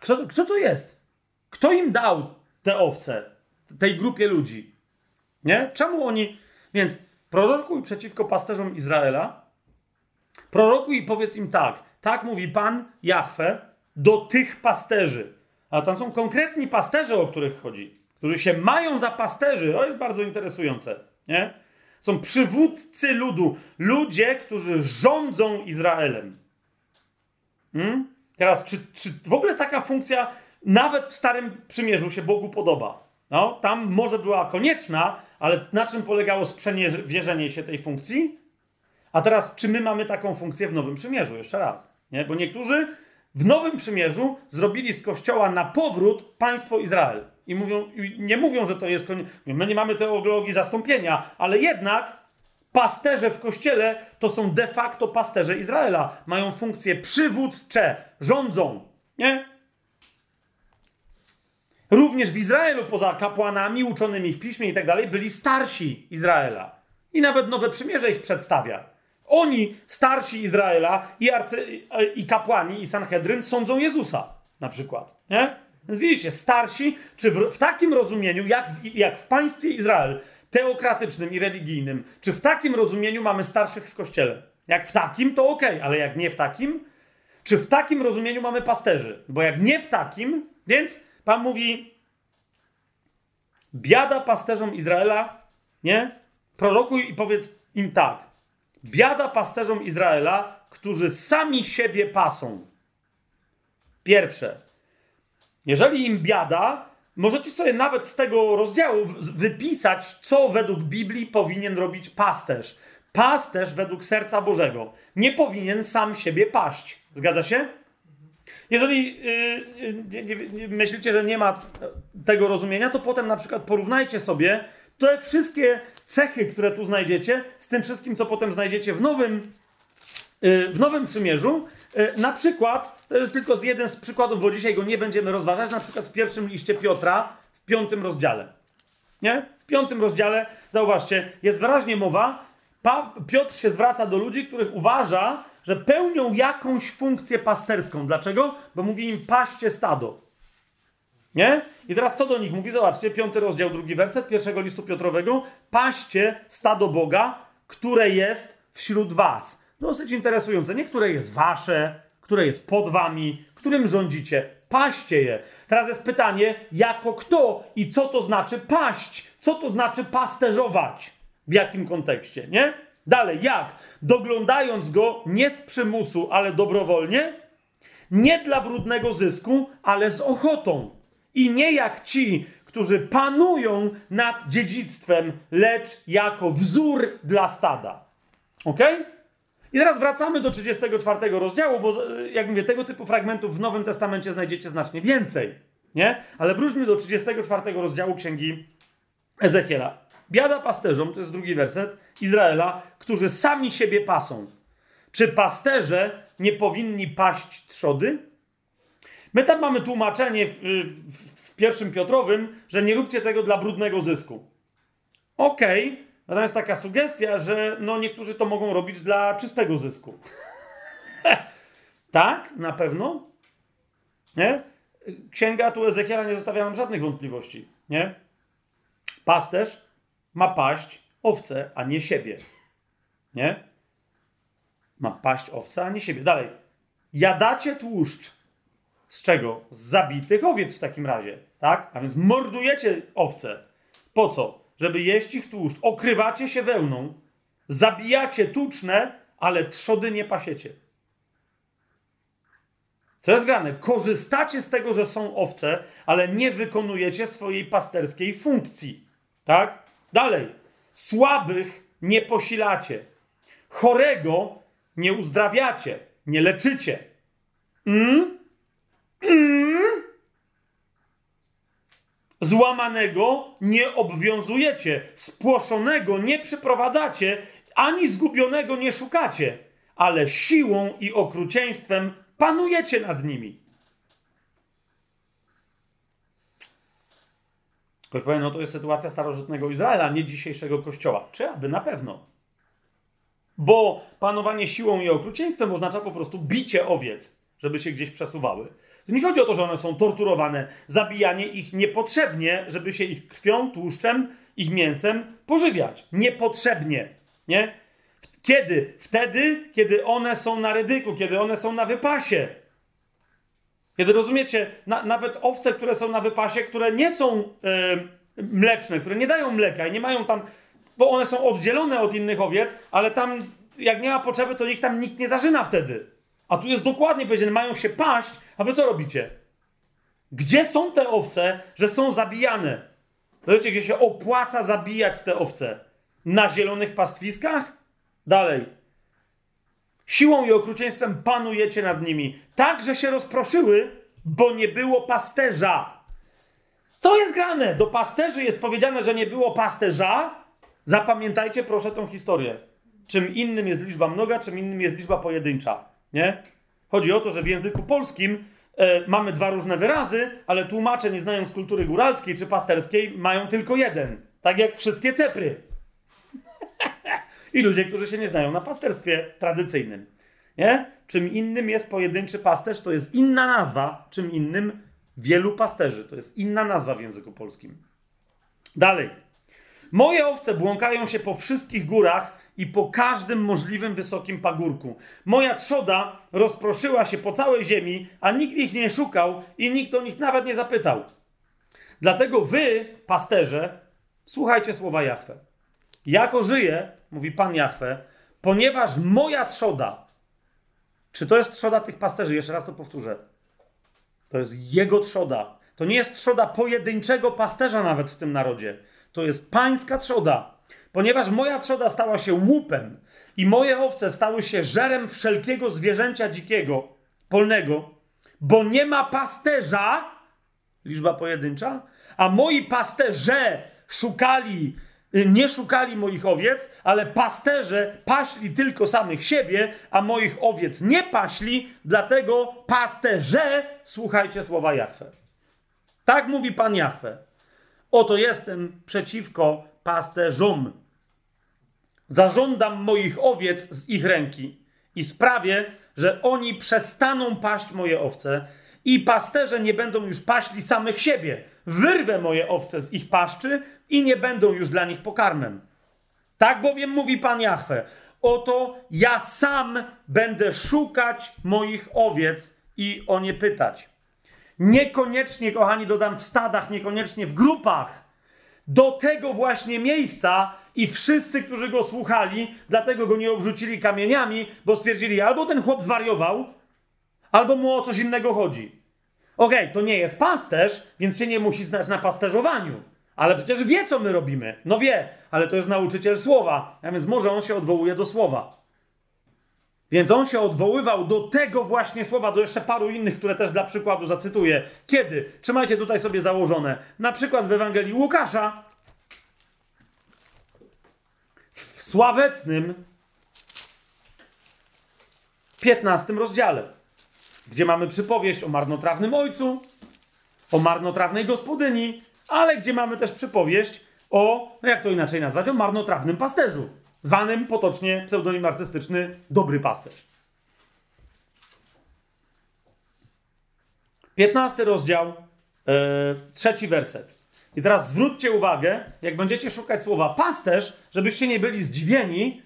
Kto, kto to jest? Kto im dał te owce, tej grupie ludzi? Nie? Czemu oni. Więc prorokuj przeciwko pasterzom Izraela. Prorokuj i powiedz im tak. Tak mówi Pan Jahwe do tych pasterzy. A tam są konkretni pasterze, o których chodzi, którzy się mają za pasterzy. To jest bardzo interesujące. Nie? Są przywódcy ludu, ludzie, którzy rządzą Izraelem. Hmm? Teraz, czy, czy w ogóle taka funkcja nawet w Starym Przymierzu się Bogu podoba? No, tam może była konieczna, ale na czym polegało sprzeniewierzenie się tej funkcji? A teraz, czy my mamy taką funkcję w Nowym Przymierzu? Jeszcze raz. Nie? Bo niektórzy w Nowym Przymierzu zrobili z Kościoła na powrót państwo Izrael. I mówią, nie mówią, że to jest koniec. My nie mamy teologii zastąpienia, ale jednak pasterze w kościele to są de facto pasterze Izraela. Mają funkcje przywódcze, rządzą. Nie? Również w Izraelu, poza kapłanami uczonymi w piśmie i tak dalej, byli starsi Izraela. I nawet Nowe Przymierze ich przedstawia. Oni, starsi Izraela i, arcy, i kapłani i Sanhedryn sądzą Jezusa na przykład. Nie? Więc widzicie, starsi, czy w, w takim rozumieniu, jak w, jak w państwie Izrael, teokratycznym i religijnym, czy w takim rozumieniu mamy starszych w kościele? Jak w takim, to ok, ale jak nie w takim, czy w takim rozumieniu mamy pasterzy? Bo jak nie w takim, więc Pan mówi, biada pasterzom Izraela, nie? Prorokuj i powiedz im tak. Biada pasterzom Izraela, którzy sami siebie pasą. Pierwsze. Jeżeli im biada, możecie sobie nawet z tego rozdziału wypisać, co według Biblii powinien robić pasterz. Pasterz według serca Bożego nie powinien sam siebie paść. Zgadza się? Jeżeli yy, myślicie, że nie ma tego rozumienia, to potem na przykład porównajcie sobie te wszystkie cechy, które tu znajdziecie, z tym wszystkim, co potem znajdziecie w Nowym, yy, w nowym Przymierzu. Yy, na przykład, to jest tylko z jeden z przykładów, bo dzisiaj go nie będziemy rozważać, na przykład w pierwszym liście Piotra, w piątym rozdziale. Nie? W piątym rozdziale, zauważcie, jest wyraźnie mowa, pa Piotr się zwraca do ludzi, których uważa, że pełnią jakąś funkcję pasterską. Dlaczego? Bo mówi im paście stado. Nie? I teraz co do nich mówi? Zobaczcie, piąty rozdział, drugi werset pierwszego listu Piotrowego. Paście stado Boga, które jest wśród was. Dosyć interesujące. Nie które jest wasze, które jest pod wami, którym rządzicie. Paście je. Teraz jest pytanie, jako kto i co to znaczy paść? Co to znaczy pasterzować? W jakim kontekście, nie? Dalej, jak? Doglądając go nie z przymusu, ale dobrowolnie, nie dla brudnego zysku, ale z ochotą. I nie jak ci, którzy panują nad dziedzictwem, lecz jako wzór dla stada. Ok? I teraz wracamy do 34 rozdziału, bo e, jak mówię, tego typu fragmentów w Nowym Testamencie znajdziecie znacznie więcej. Nie? Ale wróćmy do 34 rozdziału księgi Ezechiela. Biada pasterzom, to jest drugi werset, Izraela, którzy sami siebie pasą. Czy pasterze nie powinni paść trzody? My tam mamy tłumaczenie w, w, w pierwszym Piotrowym, że nie róbcie tego dla brudnego zysku. Okej, okay. Natomiast taka sugestia, że no niektórzy to mogą robić dla czystego zysku. tak, na pewno. Nie? księga tu Ezechiela nie zostawia nam żadnych wątpliwości, nie? Pasterz ma paść owce, a nie siebie. Nie? Ma paść owce, a nie siebie. Dalej. Jadacie tłuszcz. Z czego? Z zabitych owiec w takim razie. Tak? A więc mordujecie owce. Po co? Żeby jeść ich tłuszcz. Okrywacie się wełną. Zabijacie tuczne, ale trzody nie pasiecie. Co jest grane? Korzystacie z tego, że są owce, ale nie wykonujecie swojej pasterskiej funkcji. Tak? Dalej. Słabych nie posilacie. Chorego nie uzdrawiacie, nie leczycie. Mm? Mm? Złamanego nie obwiązujecie, spłoszonego nie przyprowadzacie, ani zgubionego nie szukacie, ale siłą i okrucieństwem panujecie nad nimi. Ktoś powie, no to jest sytuacja starożytnego Izraela, nie dzisiejszego kościoła. Czy aby na pewno. Bo panowanie siłą i okrucieństwem oznacza po prostu bicie owiec, żeby się gdzieś przesuwały. Nie chodzi o to, że one są torturowane, zabijanie ich niepotrzebnie, żeby się ich krwią, tłuszczem, ich mięsem pożywiać. Niepotrzebnie. Nie? Kiedy? Wtedy, kiedy one są na rydyku, kiedy one są na wypasie. Kiedy rozumiecie, na, nawet owce, które są na wypasie, które nie są e, mleczne, które nie dają mleka i nie mają tam, bo one są oddzielone od innych owiec, ale tam, jak nie ma potrzeby, to ich tam nikt nie zażyna wtedy. A tu jest dokładnie powiedziane, mają się paść, a wy co robicie? Gdzie są te owce, że są zabijane? Wiecie, gdzie się opłaca zabijać te owce? Na zielonych pastwiskach? Dalej. Siłą i okrucieństwem panujecie nad nimi, tak, że się rozproszyły, bo nie było pasterza. Co jest grane? Do pasterzy jest powiedziane, że nie było pasterza. Zapamiętajcie proszę tą historię. Czym innym jest liczba mnoga, czym innym jest liczba pojedyncza. Nie? Chodzi o to, że w języku polskim e, mamy dwa różne wyrazy, ale tłumacze, nie znając kultury góralskiej czy pasterskiej, mają tylko jeden. Tak jak wszystkie cepry. I ludzie, którzy się nie znają na pasterstwie tradycyjnym. Nie? Czym innym jest pojedynczy pasterz, to jest inna nazwa, czym innym wielu pasterzy. To jest inna nazwa w języku polskim. Dalej. Moje owce błąkają się po wszystkich górach i po każdym możliwym wysokim pagórku. Moja trzoda rozproszyła się po całej ziemi, a nikt ich nie szukał i nikt o nich nawet nie zapytał. Dlatego wy, pasterze, słuchajcie słowa Jahwe. Jako żyję, mówi Pan Jahwe, ponieważ moja trzoda, czy to jest trzoda tych pasterzy? Jeszcze raz to powtórzę. To jest jego trzoda. To nie jest trzoda pojedynczego pasterza nawet w tym narodzie. To jest pańska trzoda. Ponieważ moja trzoda stała się łupem i moje owce stały się żerem wszelkiego zwierzęcia dzikiego, polnego, bo nie ma pasterza, liczba pojedyncza, a moi pasterze szukali nie szukali moich owiec, ale pasterze paśli tylko samych siebie, a moich owiec nie paśli, dlatego pasterze słuchajcie słowa Jahwe. Tak mówi Pan Jahwe. Oto jestem przeciwko pasterzom. Zażądam moich owiec z ich ręki i sprawię, że oni przestaną paść moje owce i pasterze nie będą już paśli samych siebie. Wyrwę moje owce z ich paszczy i nie będą już dla nich pokarmem. Tak bowiem mówi Pan Jahwe. Oto ja sam będę szukać moich owiec i o nie pytać. Niekoniecznie, kochani, dodam w stadach, niekoniecznie w grupach. Do tego właśnie miejsca i wszyscy, którzy go słuchali, dlatego go nie obrzucili kamieniami, bo stwierdzili, albo ten chłop zwariował, albo mu o coś innego chodzi. Okej, okay, to nie jest pasterz, więc się nie musi znać na pasterzowaniu. Ale przecież wie, co my robimy. No wie, ale to jest nauczyciel słowa, a więc może on się odwołuje do słowa. Więc on się odwoływał do tego właśnie słowa, do jeszcze paru innych, które też dla przykładu zacytuję. Kiedy? Trzymajcie tutaj sobie założone. Na przykład w Ewangelii Łukasza, w sławetnym 15 rozdziale, gdzie mamy przypowieść o marnotrawnym ojcu, o marnotrawnej gospodyni, ale gdzie mamy też przypowieść o, no jak to inaczej nazwać, o marnotrawnym pasterzu, zwanym potocznie pseudonim artystyczny Dobry Pasterz. 15 rozdział, e, trzeci werset. I teraz zwróćcie uwagę, jak będziecie szukać słowa pasterz, żebyście nie byli zdziwieni,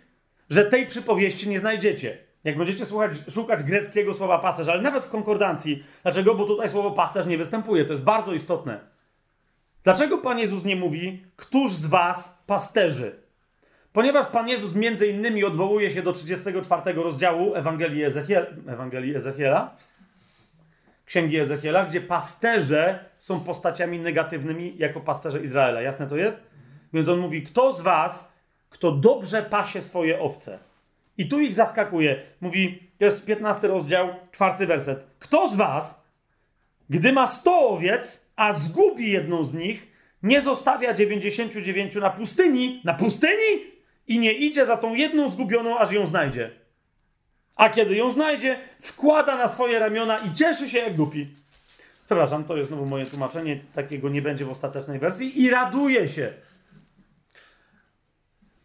że tej przypowieści nie znajdziecie. Jak będziecie słuchać, szukać greckiego słowa pasterz, ale nawet w konkordancji. Dlaczego? Bo tutaj słowo pasterz nie występuje. To jest bardzo istotne. Dlaczego Pan Jezus nie mówi, któż z was pasterzy? Ponieważ Pan Jezus między innymi odwołuje się do 34 rozdziału Ewangelii, Ezechiel, Ewangelii Ezechiela, Księgi Ezechiela, gdzie pasterze są postaciami negatywnymi jako pasterze Izraela. Jasne to jest? Więc on mówi, kto z was, kto dobrze pasie swoje owce? I tu ich zaskakuje. Mówi, to jest 15 rozdział, czwarty werset. Kto z was, gdy ma 100 owiec, a zgubi jedną z nich, nie zostawia 99 na pustyni, na pustyni i nie idzie za tą jedną zgubioną, aż ją znajdzie. A kiedy ją znajdzie, wkłada na swoje ramiona i cieszy się jak głupi. Przepraszam, to jest znowu moje tłumaczenie, takiego nie będzie w ostatecznej wersji i raduje się.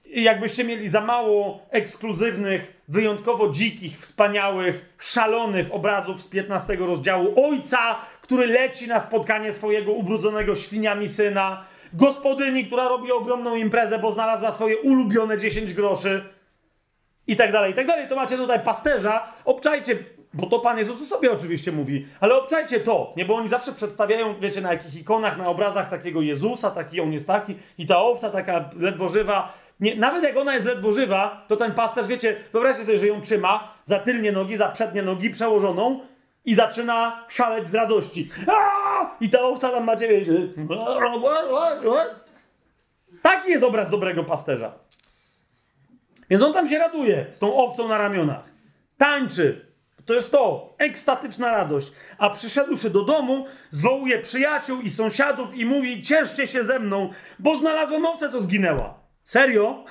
I jakbyście mieli za mało ekskluzywnych, wyjątkowo dzikich, wspaniałych, szalonych obrazów z 15 rozdziału ojca, który leci na spotkanie swojego ubrudzonego świniami syna, gospodyni, która robi ogromną imprezę, bo znalazła swoje ulubione 10 groszy i tak dalej, i tak dalej. To macie tutaj pasterza, obczajcie, bo to Pan Jezus sobie oczywiście mówi, ale obczajcie to, nie? Bo oni zawsze przedstawiają, wiecie, na jakich ikonach, na obrazach takiego Jezusa, taki on jest taki i ta owca taka ledwo żywa. Nie, nawet jak ona jest ledwo żywa, to ten pasterz, wiecie, wyobraźcie sobie, że ją trzyma za tylnie nogi, za przednie nogi przełożoną i zaczyna szaleć z radości. Aaaa! I ta owca tam macie, wiecie... Taki jest obraz dobrego pasterza. Więc on tam się raduje z tą owcą na ramionach. Tańczy. To jest to. Ekstatyczna radość. A przyszedłszy do domu, zwołuje przyjaciół i sąsiadów i mówi: Cieszcie się ze mną, bo znalazłem owcę, co zginęła. Serio?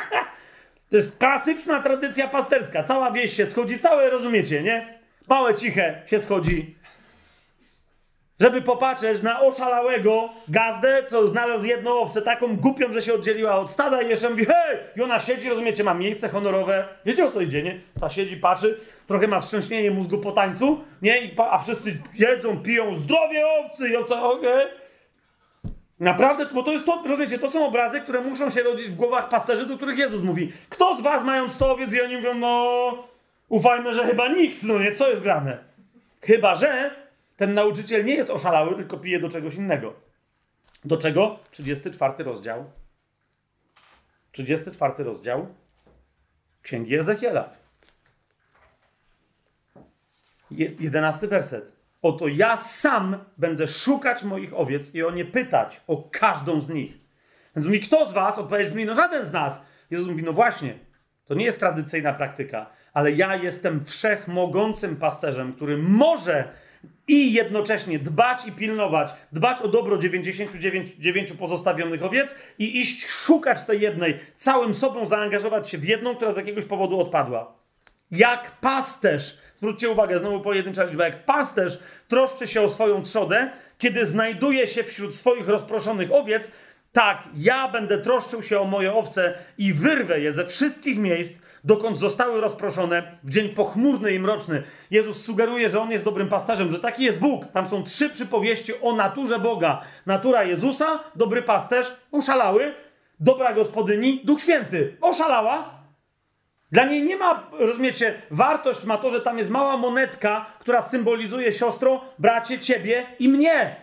to jest klasyczna tradycja pasterska. Cała wieś się schodzi, całe rozumiecie, nie? Małe ciche się schodzi żeby popatrzeć na oszalałego gazdę, co znalazł jedną owcę, taką głupią, że się oddzieliła od stada i jeszcze mówi, hej! I ona siedzi, rozumiecie, ma miejsce honorowe. Wiecie o co idzie, nie? Ta siedzi, patrzy, trochę ma wstrząśnienie mózgu po tańcu, nie? a wszyscy jedzą, piją, zdrowie owcy i owca, okej. Okay. Naprawdę, bo to jest to, rozumiecie, to są obrazy, które muszą się rodzić w głowach pasterzy, do których Jezus mówi. Kto z was mając 100 owiec i oni mówią, no ufajmy, że chyba nikt, no nie, co jest grane? Chyba, że ten nauczyciel nie jest oszalały, tylko pije do czegoś innego. Do czego? 34 rozdział. 34 rozdział Księgi Ezechiela. 11 werset. Oto ja sam będę szukać moich owiec i o nie pytać, o każdą z nich. Więc mówi, kto z was? Odpowiedź brzmi, no żaden z nas. Jezus mówi, no właśnie, to nie jest tradycyjna praktyka, ale ja jestem wszechmogącym pasterzem, który może i jednocześnie dbać i pilnować, dbać o dobro 99 pozostawionych owiec i iść szukać tej jednej, całym sobą zaangażować się w jedną, która z jakiegoś powodu odpadła. Jak pasterz, zwróćcie uwagę, znowu pojedyncza liczba, jak pasterz troszczy się o swoją trzodę, kiedy znajduje się wśród swoich rozproszonych owiec, tak, ja będę troszczył się o moje owce i wyrwę je ze wszystkich miejsc, dokąd zostały rozproszone w dzień pochmurny i mroczny. Jezus sugeruje, że On jest dobrym pasterzem, że taki jest Bóg. Tam są trzy przypowieści o naturze Boga. Natura Jezusa, dobry pasterz, oszalały, dobra gospodyni, Duch Święty, oszalała. Dla niej nie ma, rozumiecie, wartość ma to, że tam jest mała monetka, która symbolizuje siostro, bracie, ciebie i mnie.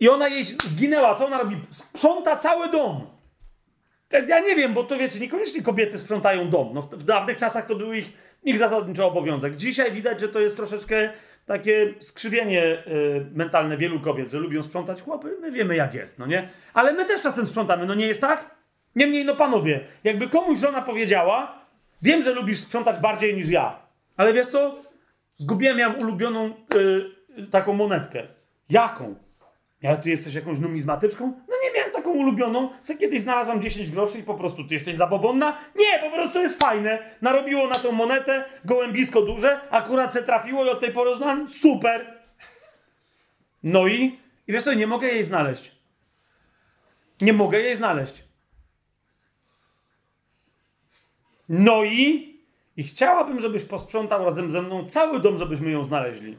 I ona jej zginęła. Co ona robi? Sprząta cały dom. Ja nie wiem, bo to wiecie, niekoniecznie kobiety sprzątają dom. No, w, w dawnych czasach to był ich, ich zasadniczy obowiązek. Dzisiaj widać, że to jest troszeczkę takie skrzywienie y, mentalne wielu kobiet, że lubią sprzątać chłopy. My wiemy, jak jest, no nie? Ale my też czasem sprzątamy, no nie jest tak? Niemniej, no panowie, jakby komuś żona powiedziała, wiem, że lubisz sprzątać bardziej niż ja, ale wiesz co? Zgubiłem ją ulubioną y, taką monetkę. Jaką? Ja, ty jesteś jakąś numizmatyczką? No nie taką ulubioną. Se kiedyś znalazłam 10 groszy i po prostu ty jesteś zabobonna? Nie, po prostu jest fajne. Narobiło na tą monetę gołębisko duże, akurat se trafiło i od tej pory znam. Super. No i, i wiesz co, nie mogę jej znaleźć. Nie mogę jej znaleźć. No i, i chciałabym, żebyś posprzątał razem ze mną cały dom, żebyśmy ją znaleźli.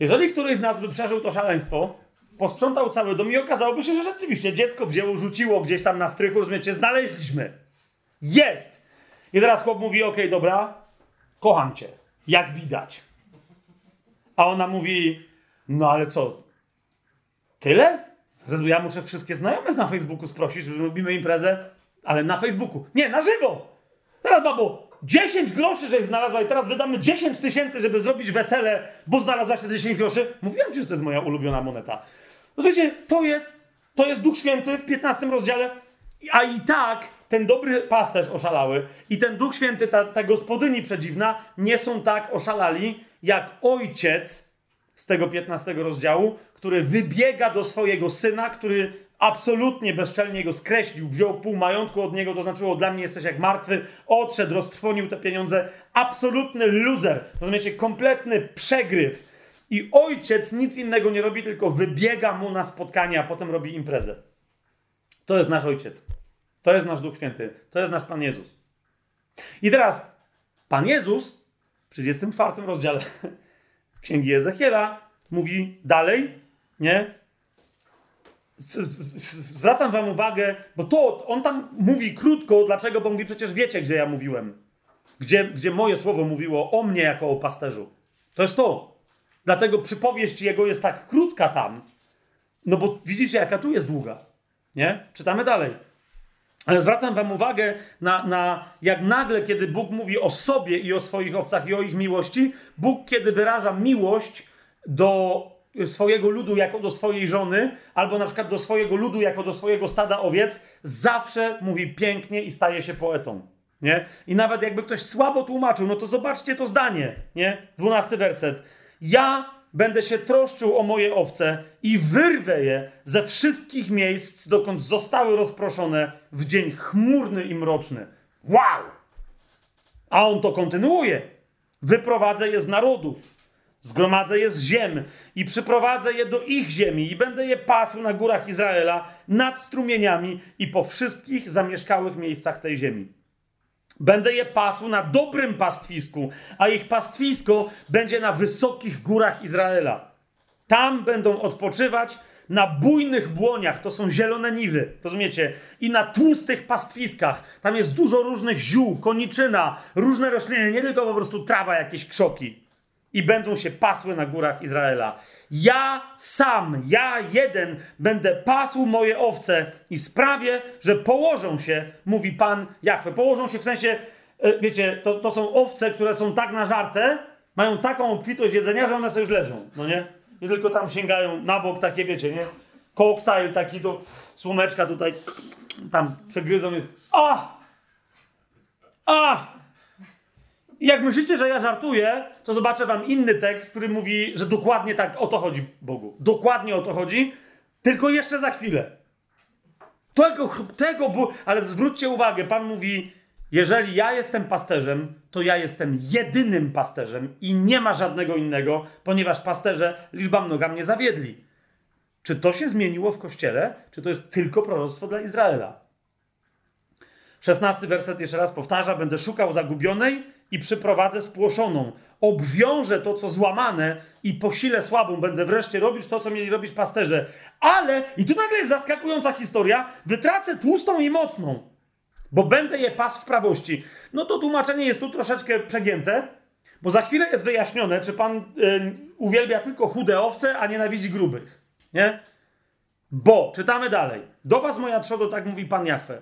Jeżeli któryś z nas by przeżył to szaleństwo, posprzątał cały dom i okazałoby się, że rzeczywiście dziecko wzięło, rzuciło gdzieś tam na strychu, rozumiecie, znaleźliśmy. Jest! I teraz chłop mówi, okej, okay, dobra, kocham cię, jak widać. A ona mówi, no ale co, tyle? Ja muszę wszystkie znajome na Facebooku sprosić, że robimy imprezę, ale na Facebooku. Nie, na żywo! Teraz, babo, 10 groszy, żeś znalazła i teraz wydamy 10 tysięcy, żeby zrobić wesele, bo znalazłaś te 10 groszy. Mówiłem ci, że to jest moja ulubiona moneta. No wiecie, to jest, to jest Duch Święty w 15 rozdziale, a i tak ten dobry pasterz oszalały i ten Duch Święty, ta, ta gospodyni przedziwna, nie są tak oszalali, jak ojciec z tego 15 rozdziału, który wybiega do swojego syna, który absolutnie bezczelnie go skreślił, wziął pół majątku od niego, to znaczyło dla mnie jesteś jak martwy, odszedł, roztrwonił te pieniądze. Absolutny loser, rozumiecie, kompletny przegryw. I ojciec nic innego nie robi, tylko wybiega mu na spotkanie, a potem robi imprezę. To jest nasz ojciec. To jest nasz Duch Święty. To jest nasz Pan Jezus. I teraz Pan Jezus w 34 rozdziale Księgi Ezechiela mówi dalej, nie? zwracam wam uwagę, bo to on tam mówi krótko, dlaczego? Bo mówi przecież wiecie, gdzie ja mówiłem. Gdzie, gdzie moje słowo mówiło o mnie jako o pasterzu. To jest to. Dlatego przypowieść jego jest tak krótka tam. No bo widzicie, jaka tu jest długa. Nie? Czytamy dalej. Ale zwracam wam uwagę na, na jak nagle, kiedy Bóg mówi o sobie i o swoich owcach i o ich miłości, Bóg, kiedy wyraża miłość do swojego ludu jako do swojej żony, albo na przykład do swojego ludu jako do swojego stada owiec, zawsze mówi pięknie i staje się poetą. Nie? I nawet jakby ktoś słabo tłumaczył, no to zobaczcie to zdanie, nie? Dwunasty werset. Ja będę się troszczył o moje owce i wyrwę je ze wszystkich miejsc, dokąd zostały rozproszone w dzień chmurny i mroczny. Wow! A on to kontynuuje. Wyprowadzę je z narodów Zgromadzę je z ziem i przyprowadzę je do ich ziemi i będę je pasł na górach Izraela, nad strumieniami i po wszystkich zamieszkałych miejscach tej ziemi. Będę je pasł na dobrym pastwisku, a ich pastwisko będzie na wysokich górach Izraela. Tam będą odpoczywać na bujnych błoniach, to są zielone niwy, rozumiecie? I na tłustych pastwiskach. Tam jest dużo różnych ziół, koniczyna, różne rośliny, nie tylko po prostu trawa, jakieś krzoki i będą się pasły na górach Izraela. Ja sam, ja jeden będę pasł moje owce i sprawię, że położą się, mówi Pan Jachwę. Położą się w sensie, e, wiecie, to, to są owce, które są tak nażarte, mają taką obfitość jedzenia, że one sobie już leżą, no nie? Nie tylko tam sięgają na bok, takie wiecie, nie? Koktajl taki do słomeczka tutaj, tam przegryzą jest, a! A! Jak myślicie, że ja żartuję, to zobaczę wam inny tekst, który mówi, że dokładnie tak o to chodzi Bogu. Dokładnie o to chodzi, tylko jeszcze za chwilę. Tego, tego, ale zwróćcie uwagę, Pan mówi, jeżeli ja jestem pasterzem, to ja jestem jedynym pasterzem i nie ma żadnego innego, ponieważ pasterze liczba mnoga mnie zawiedli. Czy to się zmieniło w kościele, czy to jest tylko proroctwo dla Izraela? Szesnasty werset jeszcze raz powtarza: Będę szukał zagubionej i przyprowadzę spłoszoną. Obwiążę to, co złamane i posilę słabą. Będę wreszcie robić to, co mieli robić pasterze. Ale, i tu nagle jest zaskakująca historia, wytracę tłustą i mocną, bo będę je pas w prawości. No to tłumaczenie jest tu troszeczkę przegięte, bo za chwilę jest wyjaśnione, czy pan y, uwielbia tylko chude owce, a nienawidzi grubych. Nie? Bo, czytamy dalej. Do was, moja trzodo, tak mówi pan Jachwę.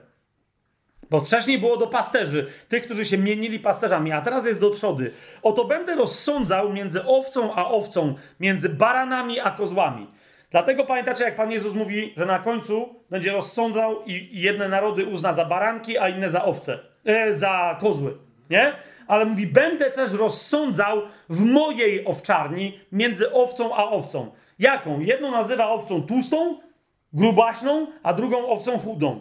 Bo wcześniej było do pasterzy, tych, którzy się mienili pasterzami, a teraz jest do trzody. Oto będę rozsądzał między owcą a owcą, między baranami a kozłami. Dlatego pamiętacie, jak Pan Jezus mówi, że na końcu będzie rozsądzał i jedne narody uzna za baranki, a inne za owce, e, za kozły, nie? Ale mówi, będę też rozsądzał w mojej owczarni między owcą a owcą. Jaką? Jedną nazywa owcą tłustą, grubaśną, a drugą owcą chudą.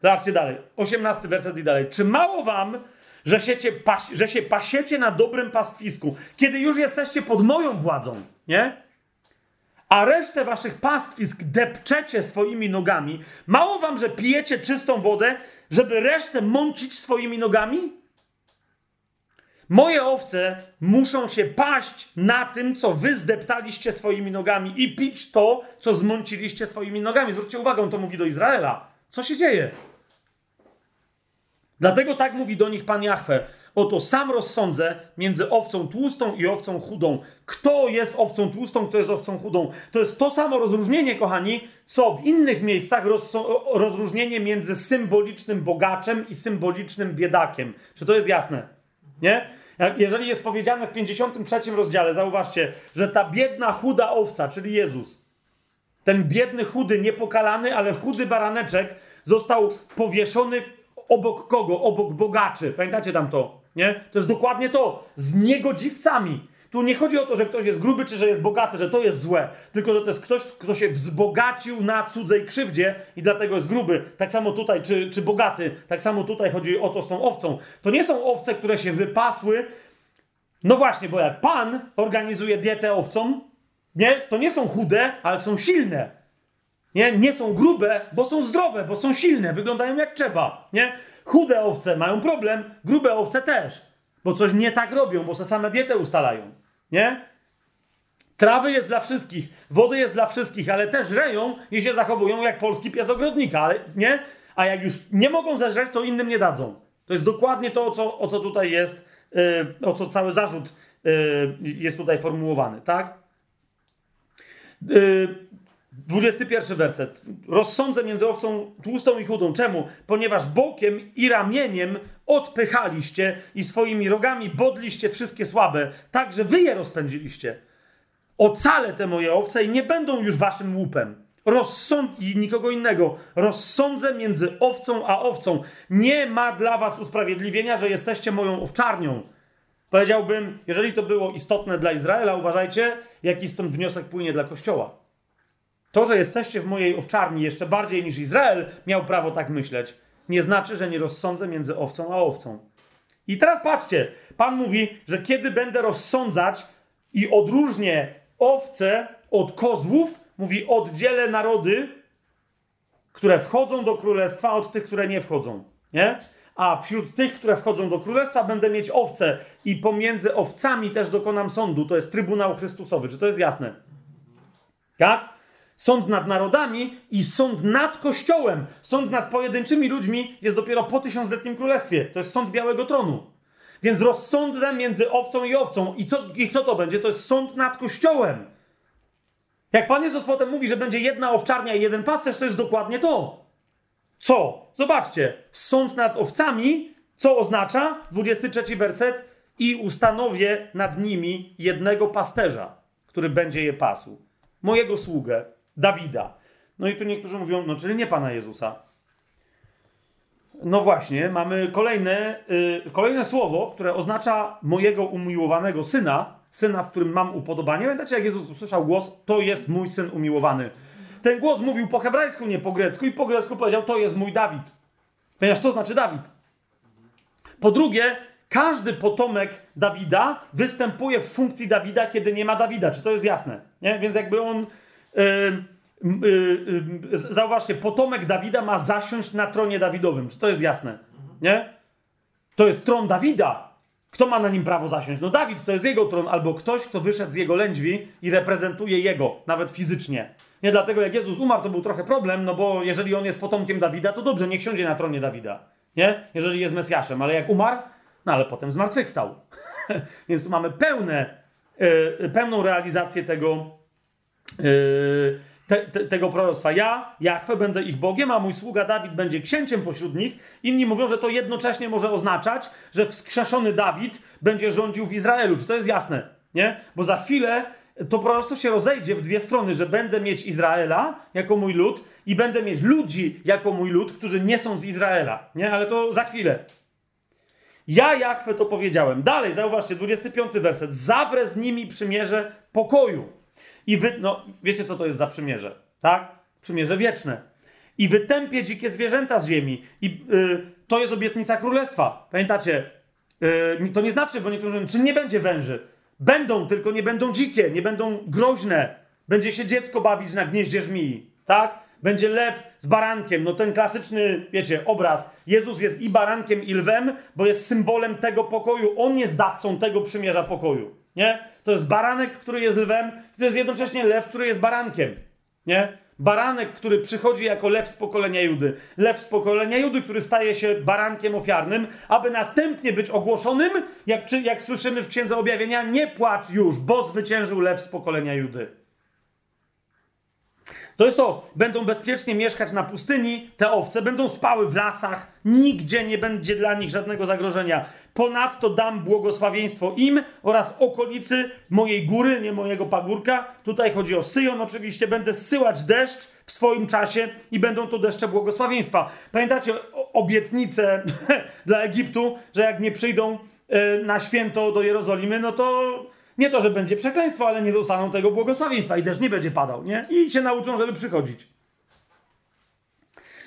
Zobaczcie dalej. 18 werset i dalej. Czy mało wam, że, siecie, że się pasiecie na dobrym pastwisku, kiedy już jesteście pod moją władzą, nie? A resztę waszych pastwisk depczecie swoimi nogami. Mało wam, że pijecie czystą wodę, żeby resztę mącić swoimi nogami? Moje owce muszą się paść na tym, co wy zdeptaliście swoimi nogami i pić to, co zmąciliście swoimi nogami. Zwróćcie uwagę, on to mówi do Izraela. Co się dzieje? Dlatego tak mówi do nich Pan Jahwe. Oto sam rozsądzę między owcą tłustą i owcą chudą. Kto jest owcą tłustą, kto jest owcą chudą? To jest to samo rozróżnienie, kochani, co w innych miejscach rozróżnienie między symbolicznym bogaczem i symbolicznym biedakiem. Czy to jest jasne? Nie? Jeżeli jest powiedziane w 53 rozdziale, zauważcie, że ta biedna, chuda owca, czyli Jezus, ten biedny, chudy, niepokalany, ale chudy baraneczek został powieszony obok kogo? Obok bogaczy. Pamiętacie tam to? Nie? To jest dokładnie to. Z niegodziwcami. Tu nie chodzi o to, że ktoś jest gruby, czy że jest bogaty, że to jest złe, tylko że to jest ktoś, kto się wzbogacił na cudzej krzywdzie i dlatego jest gruby. Tak samo tutaj, czy, czy bogaty, tak samo tutaj chodzi o to z tą owcą. To nie są owce, które się wypasły. No właśnie, bo jak pan organizuje dietę owcom, nie, to nie są chude, ale są silne. Nie, nie są grube, bo są zdrowe, bo są silne, wyglądają jak trzeba. Nie? Chude owce mają problem, grube owce też, bo coś nie tak robią, bo se same dietę ustalają. Nie? Trawy jest dla wszystkich, wody jest dla wszystkich, ale też reją i się zachowują jak polski pies ogrodnika, ale nie? A jak już nie mogą zeżreć, to innym nie dadzą. To jest dokładnie to, o co, o co tutaj jest, yy, o co cały zarzut yy, jest tutaj formułowany, tak? Yy, 21 werset. Rozsądzę między owcą tłustą i chudą. Czemu? Ponieważ bokiem i ramieniem odpychaliście i swoimi rogami bodliście wszystkie słabe, tak że wy je rozpędziliście. Ocalę te moje owce i nie będą już waszym łupem. Rozsąd i nikogo innego. Rozsądzę między owcą a owcą. Nie ma dla was usprawiedliwienia, że jesteście moją owczarnią. Powiedziałbym, jeżeli to było istotne dla Izraela, uważajcie, jaki stąd wniosek płynie dla Kościoła. To, że jesteście w mojej owczarni jeszcze bardziej niż Izrael miał prawo tak myśleć, nie znaczy, że nie rozsądzę między owcą a owcą. I teraz patrzcie, Pan mówi, że kiedy będę rozsądzać i odróżnię owce od kozłów, mówi oddzielę narody, które wchodzą do królestwa od tych, które nie wchodzą. Nie? A wśród tych, które wchodzą do królestwa, będę mieć owce i pomiędzy owcami też dokonam sądu. To jest Trybunał Chrystusowy. Czy to jest jasne? Tak? Sąd nad narodami i sąd nad Kościołem, sąd nad pojedynczymi ludźmi jest dopiero po tysiącletnim królestwie. To jest sąd Białego Tronu. Więc rozsądzę między owcą i owcą. I, co, I kto to będzie? To jest sąd nad Kościołem. Jak Pan Jezus potem mówi, że będzie jedna owczarnia i jeden pasterz, to jest dokładnie to. Co? Zobaczcie. Sąd nad owcami, co oznacza? 23 werset. I ustanowię nad nimi jednego pasterza, który będzie je pasł. Mojego sługę, Dawida. No i tu niektórzy mówią, no czyli nie Pana Jezusa. No właśnie, mamy kolejne, yy, kolejne słowo, które oznacza mojego umiłowanego syna, syna, w którym mam upodobanie. Pamiętacie, jak Jezus usłyszał głos, to jest mój syn umiłowany. Ten głos mówił po hebrajsku, nie po grecku i po grecku powiedział, to jest mój Dawid. Ponieważ to znaczy Dawid. Po drugie, każdy potomek Dawida występuje w funkcji Dawida, kiedy nie ma Dawida. Czy to jest jasne? Nie? Więc jakby on zauważcie, potomek Dawida ma zasiąść na tronie Dawidowym. Czy to jest jasne? Nie? To jest tron Dawida. Kto ma na nim prawo zasiąść? No Dawid, to jest jego tron, albo ktoś, kto wyszedł z jego lędźwi i reprezentuje jego, nawet fizycznie. Nie dlatego, jak Jezus umarł, to był trochę problem, no bo jeżeli on jest potomkiem Dawida, to dobrze, niech siądzie na tronie Dawida. Nie? Jeżeli jest Mesjaszem, ale jak umarł, no ale potem zmartwychwstał. Więc tu mamy pełne, yy, pełną realizację tego, te, te, tego proroctwa. Ja, Jachwę, będę ich Bogiem, a mój sługa Dawid będzie księciem pośród nich. Inni mówią, że to jednocześnie może oznaczać, że wskrzeszony Dawid będzie rządził w Izraelu. Czy to jest jasne? Nie? Bo za chwilę to proroctwo się rozejdzie w dwie strony, że będę mieć Izraela jako mój lud i będę mieć ludzi jako mój lud, którzy nie są z Izraela. Nie? Ale to za chwilę. Ja, Jachwę, to powiedziałem. Dalej, zauważcie, 25 werset. Zawrę z nimi przymierze pokoju i wy, no, wiecie, co to jest za przymierze, tak? Przymierze wieczne. I wytępię dzikie zwierzęta z ziemi. I yy, to jest obietnica królestwa. Pamiętacie? Yy, to nie znaczy, bo niektórzy mówią, czy nie będzie węży. Będą, tylko nie będą dzikie, nie będą groźne. Będzie się dziecko bawić na gnieździe żmii, tak? będzie lew z barankiem. No ten klasyczny, wiecie, obraz. Jezus jest i barankiem, i lwem, bo jest symbolem tego pokoju. On jest dawcą tego przymierza pokoju. Nie? To jest baranek, który jest lwem, to jest jednocześnie lew, który jest barankiem. Nie? Baranek, który przychodzi jako lew z pokolenia Judy. Lew z pokolenia Judy, który staje się barankiem ofiarnym, aby następnie być ogłoszonym, jak, czy, jak słyszymy w Księdze Objawienia, nie płacz już, bo zwyciężył lew z pokolenia Judy. To jest to, będą bezpiecznie mieszkać na pustyni, te owce będą spały w lasach, nigdzie nie będzie dla nich żadnego zagrożenia. Ponadto dam błogosławieństwo im oraz okolicy mojej góry, nie mojego pagórka. Tutaj chodzi o Syjon oczywiście, będę zsyłać deszcz w swoim czasie i będą to deszcze błogosławieństwa. Pamiętacie obietnicę dla Egiptu, że jak nie przyjdą e, na święto do Jerozolimy, no to nie to, że będzie przekleństwo, ale nie dostaną tego błogosławieństwa i deszcz nie będzie padał, nie? I się nauczą, żeby przychodzić.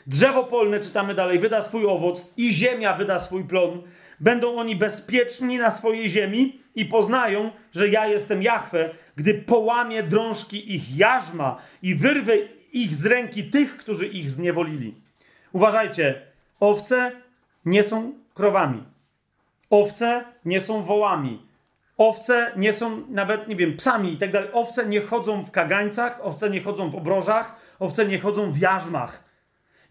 Drzewo polne, czytamy dalej, wyda swój owoc i ziemia wyda swój plon. Będą oni bezpieczni na swojej ziemi i poznają, że ja jestem Jahwe, gdy połamię drążki ich jarzma i wyrwę ich z ręki tych, którzy ich zniewolili. Uważajcie, owce nie są krowami. Owce nie są wołami. Owce nie są nawet, nie wiem, psami i tak dalej. Owce nie chodzą w kagańcach, owce nie chodzą w obrożach, owce nie chodzą w jarzmach.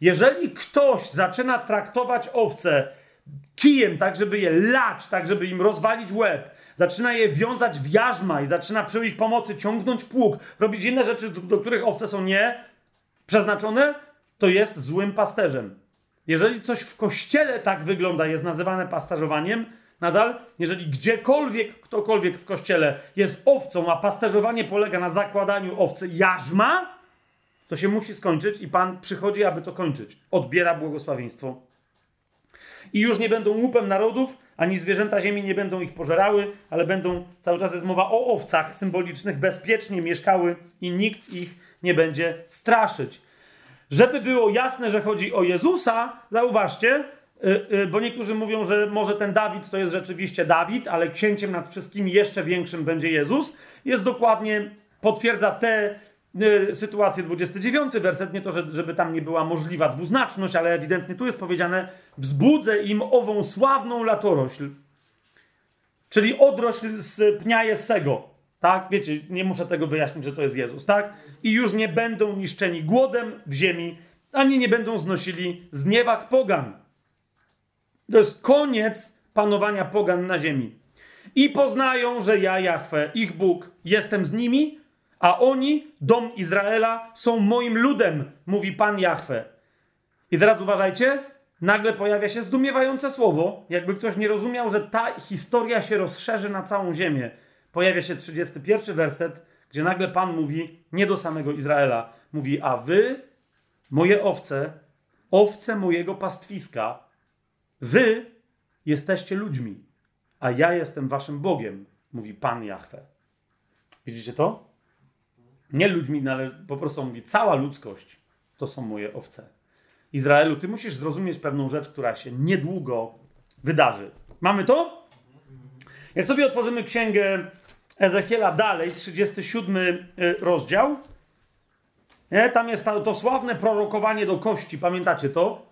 Jeżeli ktoś zaczyna traktować owce kijem, tak żeby je lać, tak żeby im rozwalić łeb, zaczyna je wiązać w jarzma i zaczyna przy ich pomocy ciągnąć pług, robić inne rzeczy, do, których owce są nie przeznaczone, to jest złym pasterzem. Jeżeli coś w kościele tak wygląda, jest nazywane pasterzowaniem, Nadal, jeżeli gdziekolwiek, ktokolwiek w kościele jest owcą, a pasterzowanie polega na zakładaniu owcy jarzma, to się musi skończyć i Pan przychodzi, aby to kończyć. Odbiera błogosławieństwo. I już nie będą łupem narodów, ani zwierzęta ziemi nie będą ich pożerały, ale będą, cały czas jest mowa o owcach symbolicznych, bezpiecznie mieszkały i nikt ich nie będzie straszyć. Żeby było jasne, że chodzi o Jezusa, zauważcie, bo niektórzy mówią, że może ten Dawid to jest rzeczywiście Dawid, ale księciem nad wszystkimi jeszcze większym będzie Jezus. Jest dokładnie, potwierdza te y, sytuacje 29 werset, nie to, żeby tam nie była możliwa dwuznaczność, ale ewidentnie tu jest powiedziane wzbudzę im ową sławną latorośl, czyli odrośl z pnia Jessego. Tak, wiecie, nie muszę tego wyjaśnić, że to jest Jezus, tak? I już nie będą niszczeni głodem w ziemi, ani nie będą znosili zniewag pogan. To jest koniec panowania pogan na ziemi. I poznają, że ja, Jahwe, ich Bóg, jestem z nimi, a oni, dom Izraela, są moim ludem, mówi Pan Jahwe. I teraz uważajcie, nagle pojawia się zdumiewające słowo, jakby ktoś nie rozumiał, że ta historia się rozszerzy na całą ziemię. Pojawia się 31 werset, gdzie nagle Pan mówi nie do samego Izraela. Mówi, a wy, moje owce, owce mojego pastwiska, Wy jesteście ludźmi, a ja jestem waszym Bogiem, mówi Pan Jahwe. Widzicie to? Nie ludźmi, no ale po prostu mówi, cała ludzkość to są moje owce. Izraelu, ty musisz zrozumieć pewną rzecz, która się niedługo wydarzy. Mamy to? Jak sobie otworzymy księgę Ezechiela dalej, 37 y, rozdział, nie? tam jest to, to sławne prorokowanie do kości, pamiętacie to?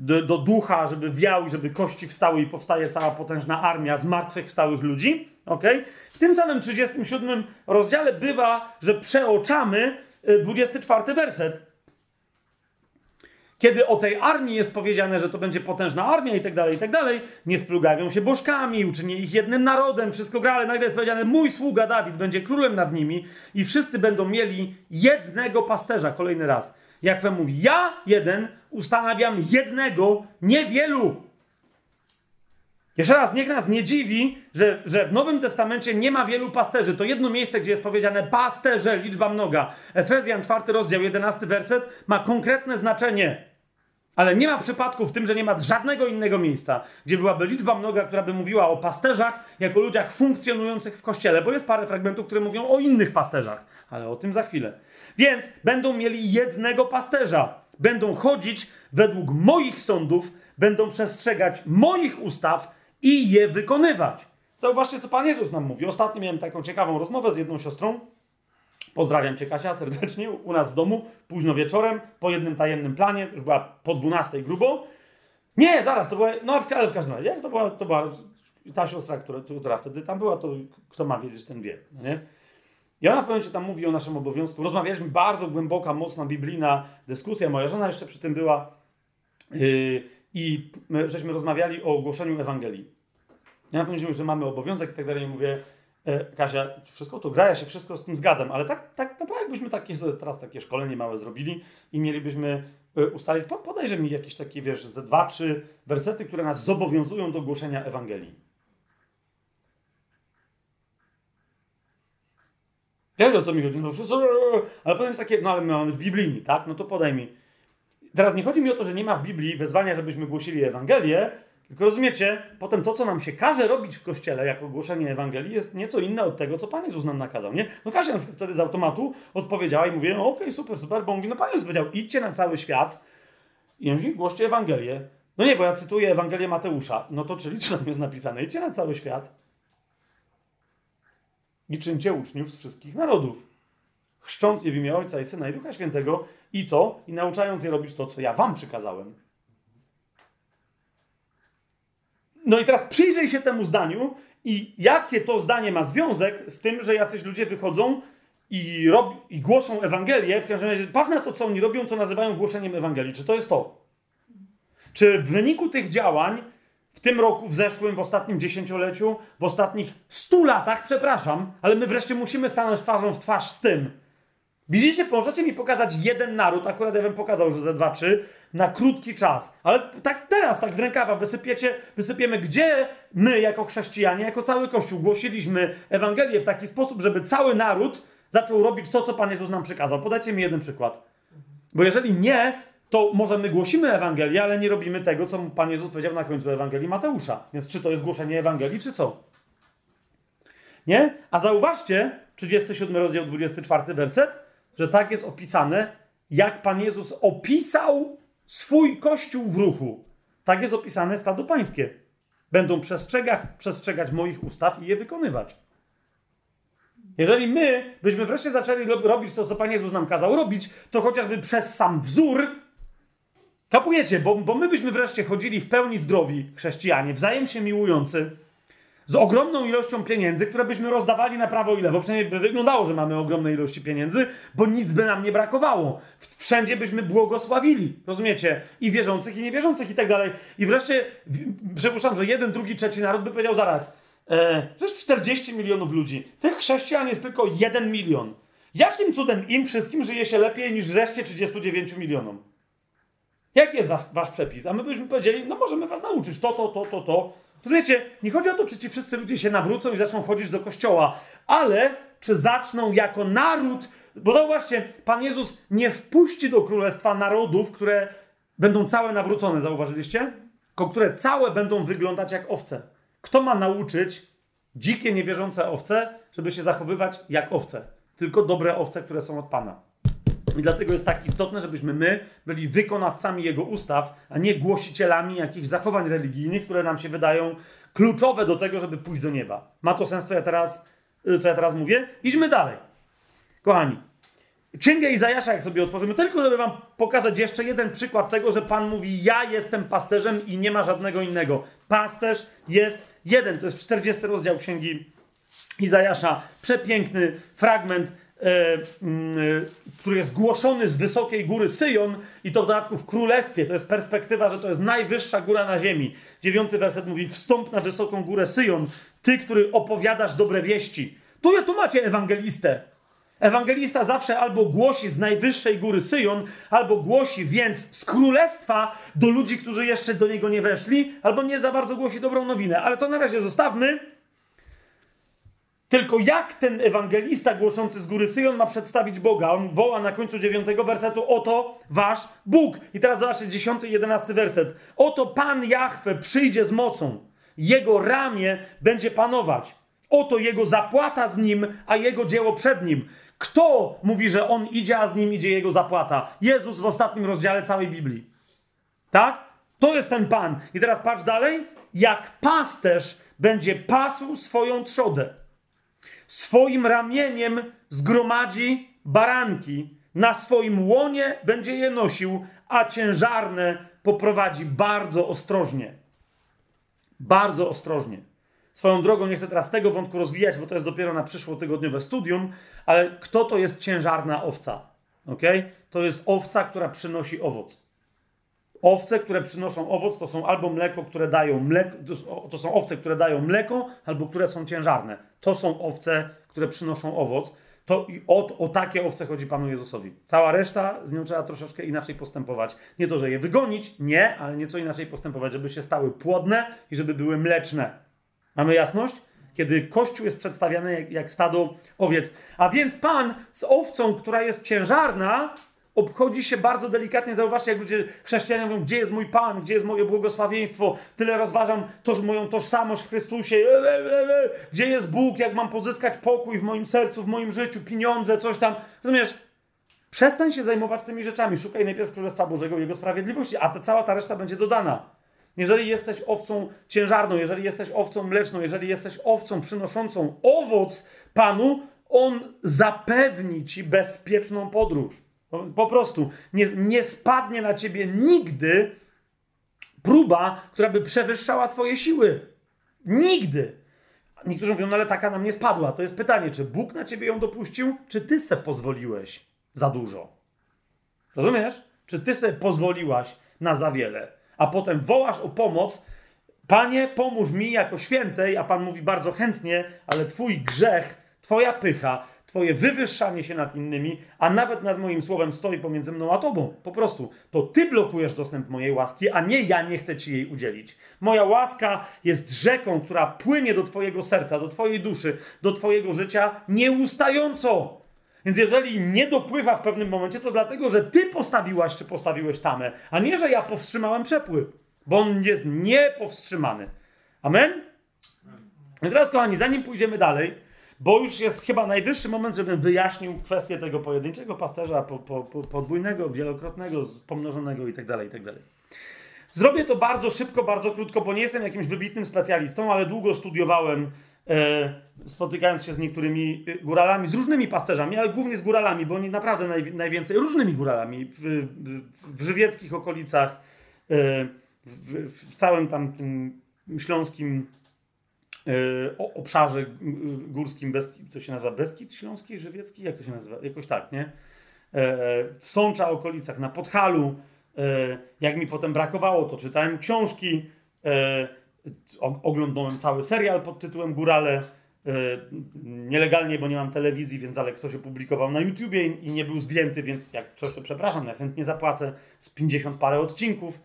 Do, do, ducha, żeby wiał i żeby kości wstały i powstaje cała potężna armia zmartwychwstałych ludzi. Okay? W tym samym 37 rozdziale bywa, że przeoczamy 24 y, werset. Kiedy o tej armii jest powiedziane, że to będzie potężna armia i tak dalej, i tak dalej, nie splugawią się bożkami, uczynię ich jednym narodem, wszystko gra, ale nagle jest powiedziane, mój sługa Dawid będzie królem nad nimi i wszyscy będą mieli jednego pasterza, kolejny raz. Jak mówi, ja jeden ustanawiam jednego, niewielu. Jeszcze raz, niech nas nie dziwi, że, że w Nowym Testamencie nie ma wielu pasterzy. To jedno miejsce, gdzie jest powiedziane pasterze, liczba mnoga. Efezjan, czwarty rozdział, jedenasty werset ma konkretne znaczenie. Ale nie ma przypadku w tym, że nie ma żadnego innego miejsca, gdzie byłaby liczba mnoga, która by mówiła o pasterzach jako ludziach funkcjonujących w kościele, bo jest parę fragmentów, które mówią o innych pasterzach, ale o tym za chwilę. Więc będą mieli jednego pasterza, będą chodzić według moich sądów, będą przestrzegać moich ustaw i je wykonywać. Zauważcie, co Pan Jezus nam mówi. Ostatnio miałem taką ciekawą rozmowę z jedną siostrą, Pozdrawiam Cię, Kasia, serdecznie. U nas w domu, późno wieczorem, po jednym tajemnym planie, to już była po 12 grubo. Nie, zaraz, to była, no ale w każdym razie, jak to była, to była ta siostra, która, która wtedy tam była, to kto ma wiedzieć, ten wie, no nie? I ona w pewnym momencie tam mówi o naszym obowiązku. Rozmawialiśmy bardzo głęboka, mocna, biblijna dyskusja. Moja żona jeszcze przy tym była. Yy, I żeśmy rozmawiali o ogłoszeniu Ewangelii. Ja na pewno że mamy obowiązek i tak dalej. mówię, Kasia, wszystko to gra, ja się wszystko z tym zgadzam, ale tak, tak naprawdę jakbyśmy takie, teraz takie szkolenie małe zrobili i mielibyśmy e, ustalić, podajże mi jakieś takie, wiesz, ze dwa, trzy wersety, które nas zobowiązują do głoszenia Ewangelii. Wiesz o co mi chodzi? No wszystko, ale potem jest takie, no ale my mamy w Biblii, tak? No to podaj mi. Teraz nie chodzi mi o to, że nie ma w Biblii wezwania, żebyśmy głosili Ewangelię, tylko rozumiecie, potem to, co nam się każe robić w kościele jako głoszenie Ewangelii, jest nieco inne od tego, co Pan Jezus nam nakazał, nie? No każdy wtedy z automatu odpowiedziała i mówię, no okej, okay, super, super, bo mówi, no Pan Jezus powiedział, idźcie na cały świat i mówi, Ewangelię. No nie, bo ja cytuję Ewangelię Mateusza. No to czyli co tam jest napisane? Idźcie na cały świat i czyńcie uczniów z wszystkich narodów, chrzcząc je w imię Ojca i Syna i Ducha Świętego i co? I nauczając je robić to, co ja wam przykazałem. No i teraz przyjrzyj się temu zdaniu i jakie to zdanie ma związek z tym, że jacyś ludzie wychodzą i, rob, i głoszą Ewangelię. W każdym razie patrz na to, co oni robią, co nazywają głoszeniem Ewangelii. Czy to jest to? Czy w wyniku tych działań w tym roku, w zeszłym, w ostatnim dziesięcioleciu, w ostatnich stu latach, przepraszam, ale my wreszcie musimy stanąć twarzą w twarz z tym. Widzicie, możecie mi pokazać jeden naród, akurat ja bym pokazał, że ze dwa, trzy, na krótki czas. Ale tak teraz, tak z rękawa wysypiecie, wysypiemy, gdzie my jako chrześcijanie, jako cały Kościół głosiliśmy Ewangelię w taki sposób, żeby cały naród zaczął robić to, co Pan Jezus nam przykazał. Podajcie mi jeden przykład. Bo jeżeli nie, to może my głosimy Ewangelię, ale nie robimy tego, co Pan Jezus powiedział na końcu Ewangelii Mateusza. Więc czy to jest głoszenie Ewangelii, czy co? Nie? A zauważcie, 37 rozdział, 24 werset, że tak jest opisane, jak Pan Jezus opisał swój kościół w ruchu. Tak jest opisane stado pańskie. Będą przestrzegać, przestrzegać moich ustaw i je wykonywać. Jeżeli my byśmy wreszcie zaczęli robić to, co Pan Jezus nam kazał robić, to chociażby przez sam wzór Kapujecie, bo, bo my byśmy wreszcie chodzili w pełni zdrowi, chrześcijanie, wzajem się miłujący, z ogromną ilością pieniędzy, które byśmy rozdawali na prawo i lewo. Przynajmniej by wyglądało, że mamy ogromne ilości pieniędzy, bo nic by nam nie brakowało. Wszędzie byśmy błogosławili, rozumiecie? I wierzących, i niewierzących, i tak dalej. I wreszcie, przypuszczam, że jeden, drugi, trzeci naród by powiedział zaraz, e, jest 40 milionów ludzi. Tych chrześcijan jest tylko 1 milion. Jakim cudem im wszystkim żyje się lepiej niż reszcie 39 milionom? Jaki jest wasz przepis? A my byśmy powiedzieli, no możemy was nauczyć to, to, to, to, to. Rozumiecie, nie chodzi o to, czy ci wszyscy ludzie się nawrócą i zaczną chodzić do kościoła, ale czy zaczną jako naród, bo zauważcie, Pan Jezus nie wpuści do królestwa narodów, które będą całe nawrócone, zauważyliście? Które całe będą wyglądać jak owce. Kto ma nauczyć dzikie, niewierzące owce, żeby się zachowywać jak owce? Tylko dobre owce, które są od Pana. I dlatego jest tak istotne, żebyśmy my byli wykonawcami Jego ustaw, a nie głosicielami jakichś zachowań religijnych, które nam się wydają kluczowe do tego, żeby pójść do nieba. Ma to sens, co ja teraz, y, co ja teraz mówię? Idźmy dalej. Kochani, Księgę Izajasza, jak sobie otworzymy, tylko żeby wam pokazać jeszcze jeden przykład tego, że Pan mówi, ja jestem pasterzem i nie ma żadnego innego. Pasterz jest jeden. To jest 40 rozdział Księgi Izajasza. Przepiękny fragment który jest głoszony z wysokiej góry Syjon i to w dodatku w królestwie. To jest perspektywa, że to jest najwyższa góra na ziemi. Dziewiąty werset mówi: Wstąp na wysoką górę Syjon, ty, który opowiadasz dobre wieści. Tu, tu macie ewangelistę. Ewangelista zawsze albo głosi z najwyższej góry Syjon, albo głosi więc z królestwa do ludzi, którzy jeszcze do niego nie weszli, albo nie za bardzo głosi dobrą nowinę. Ale to na razie zostawmy. Tylko jak ten ewangelista głoszący z góry Syjon ma przedstawić Boga? On woła na końcu dziewiątego wersetu: Oto wasz Bóg. I teraz zobaczcie dziesiąty i jedenasty werset. Oto Pan Jahwe przyjdzie z mocą. Jego ramię będzie panować. Oto jego zapłata z nim, a jego dzieło przed nim. Kto mówi, że on idzie, a z nim idzie jego zapłata? Jezus w ostatnim rozdziale całej Biblii. Tak? To jest ten Pan. I teraz patrz dalej. Jak pasterz będzie pasł swoją trzodę swoim ramieniem zgromadzi baranki, na swoim łonie będzie je nosił, a ciężarne poprowadzi bardzo ostrożnie. Bardzo ostrożnie. Swoją drogą nie chcę teraz tego wątku rozwijać, bo to jest dopiero na przyszłotygodniowe studium, ale kto to jest ciężarna owca? Okay? To jest owca, która przynosi owoc. Owce, które przynoszą owoc, to są albo mleko, które dają mleko, to są owce, które dają mleko, albo które są ciężarne. To są owce, które przynoszą owoc. To i o, o takie owce chodzi Panu Jezusowi. Cała reszta, z nią trzeba troszeczkę inaczej postępować. Nie to, że je wygonić, nie, ale nieco inaczej postępować, żeby się stały płodne i żeby były mleczne. Mamy jasność? Kiedy Kościół jest przedstawiany jak, jak stado owiec. A więc Pan z owcą, która jest ciężarna, obchodzi się bardzo delikatnie. Zauważcie, jak ludzie chrześcijanie mówią, gdzie jest mój Pan, gdzie jest moje błogosławieństwo. Tyle rozważam toż moją tożsamość w Chrystusie. E, e, e, gdzie jest Bóg, jak mam pozyskać pokój w moim sercu, w moim życiu, pieniądze, coś tam. Rozumiesz? Przestań się zajmować tymi rzeczami. Szukaj najpierw Królestwa Bożego i Jego sprawiedliwości, a ta cała ta reszta będzie dodana. Jeżeli jesteś owcą ciężarną, jeżeli jesteś owcą mleczną, jeżeli jesteś owcą przynoszącą owoc Panu, On zapewni ci bezpieczną podróż. Po prostu nie, nie spadnie na ciebie nigdy próba, która by przewyższała twoje siły. Nigdy. Niektórzy mówią, no ale taka nam nie spadła. To jest pytanie, czy Bóg na ciebie ją dopuścił, czy ty se pozwoliłeś za dużo? Rozumiesz? Czy ty se pozwoliłaś na za wiele? A potem wołasz o pomoc, Panie, pomóż mi jako świętej, a Pan mówi bardzo chętnie, ale twój grzech, twoja pycha, Twoje wywyższanie się nad innymi, a nawet nad moim słowem stoi pomiędzy mną a Tobą. Po prostu to Ty blokujesz dostęp mojej łaski, a nie ja nie chcę Ci jej udzielić. Moja łaska jest rzeką, która płynie do Twojego serca, do Twojej duszy, do Twojego życia nieustająco. Więc jeżeli nie dopływa w pewnym momencie, to dlatego, że Ty postawiłaś czy postawiłeś tamę, a nie, że ja powstrzymałem przepływ, bo on jest niepowstrzymany. Amen? I teraz, kochani, zanim pójdziemy dalej, bo już jest chyba najwyższy moment, żebym wyjaśnił kwestię tego pojedynczego pasterza, po, po, po, podwójnego, wielokrotnego, pomnożonego itd., tak itd. Tak Zrobię to bardzo szybko, bardzo krótko, bo nie jestem jakimś wybitnym specjalistą, ale długo studiowałem, e, spotykając się z niektórymi e, góralami, z różnymi pasterzami, ale głównie z góralami, bo oni naprawdę naj, najwięcej, różnymi góralami w, w, w żywieckich okolicach, e, w, w, całym tam tym śląskim o obszarze górskim, Beskid, to się nazywa Beskid Śląski, Żywiecki, jak to się nazywa? Jakoś tak, nie? E, w Sącza okolicach, na Podhalu, e, jak mi potem brakowało, to czytałem książki, oglądałem cały serial pod tytułem Górale, nielegalnie, bo nie mam telewizji, więc ale ktoś opublikował na YouTubie i nie był zdjęty, więc jak coś to przepraszam, ja chętnie zapłacę z 50 parę odcinków.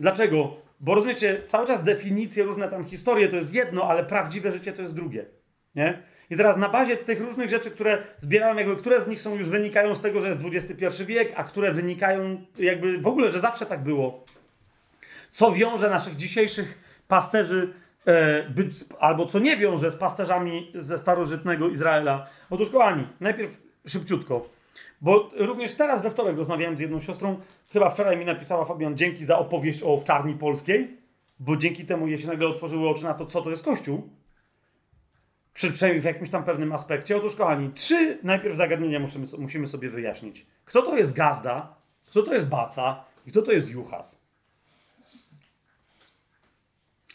Dlaczego? Bo rozumiecie, cały czas definicje, różne tam historie to jest jedno, ale prawdziwe życie to jest drugie. Nie? I teraz na bazie tych różnych rzeczy, które zbierałem, jakby które z nich są już wynikają z tego, że jest XXI wiek, a które wynikają jakby w ogóle, że zawsze tak było. Co wiąże naszych dzisiejszych pasterzy e, być, albo co nie wiąże z pasterzami ze starożytnego Izraela? Otóż kochani, najpierw szybciutko. Bo również teraz we wtorek rozmawiałem z jedną siostrą, chyba wczoraj mi napisała Fabian, dzięki za opowieść o owczarni polskiej, bo dzięki temu jej się nagle otworzyły oczy na to, co to jest Kościół. Przy, przynajmniej w jakimś tam pewnym aspekcie. Otóż, kochani, trzy najpierw zagadnienia musimy, musimy sobie wyjaśnić. Kto to jest Gazda, kto to jest Baca i kto to jest Juchas?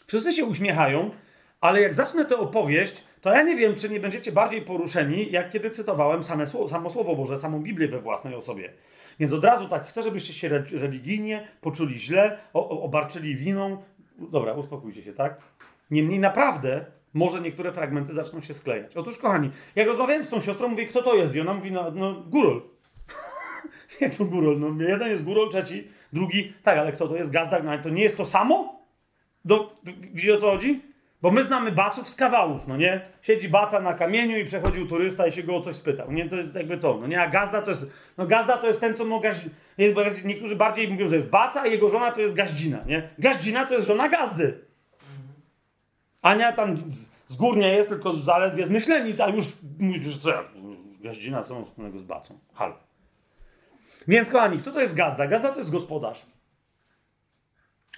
Wszyscy się uśmiechają, ale jak zacznę tę opowieść, to ja nie wiem, czy nie będziecie bardziej poruszeni, jak kiedy cytowałem same samo Słowo Boże, samą Biblię we własnej osobie. Więc od razu tak, chcę, żebyście się religijnie poczuli źle, obarczyli winą. Dobra, uspokójcie się, tak? Niemniej naprawdę może niektóre fragmenty zaczną się sklejać. Otóż, kochani, jak rozmawiałem z tą siostrą, mówię, kto to jest? I ona mówi, no, no górol. jak to górol? No, jeden jest górol, trzeci, drugi, tak, ale kto to jest? Gazdak, no to nie jest to samo? Do, widzicie o co chodzi? Bo my znamy baców z kawałów, no nie? Siedzi baca na kamieniu i przechodził turysta i się go o coś spytał. Nie, to jest jakby to, no nie? A gazda to jest, no gazda to jest ten, co ma gaź... Niektórzy bardziej mówią, że jest baca, a jego żona to jest gaździna, nie? Gaździna to jest żona gazdy. Ania tam z, z górnia jest tylko zaledwie z myślenic, a już mówi, że co, gaździna, co ma wspólnego z bacą? Halo. Więc kochani, kto to jest gazda? Gazda to jest gospodarz.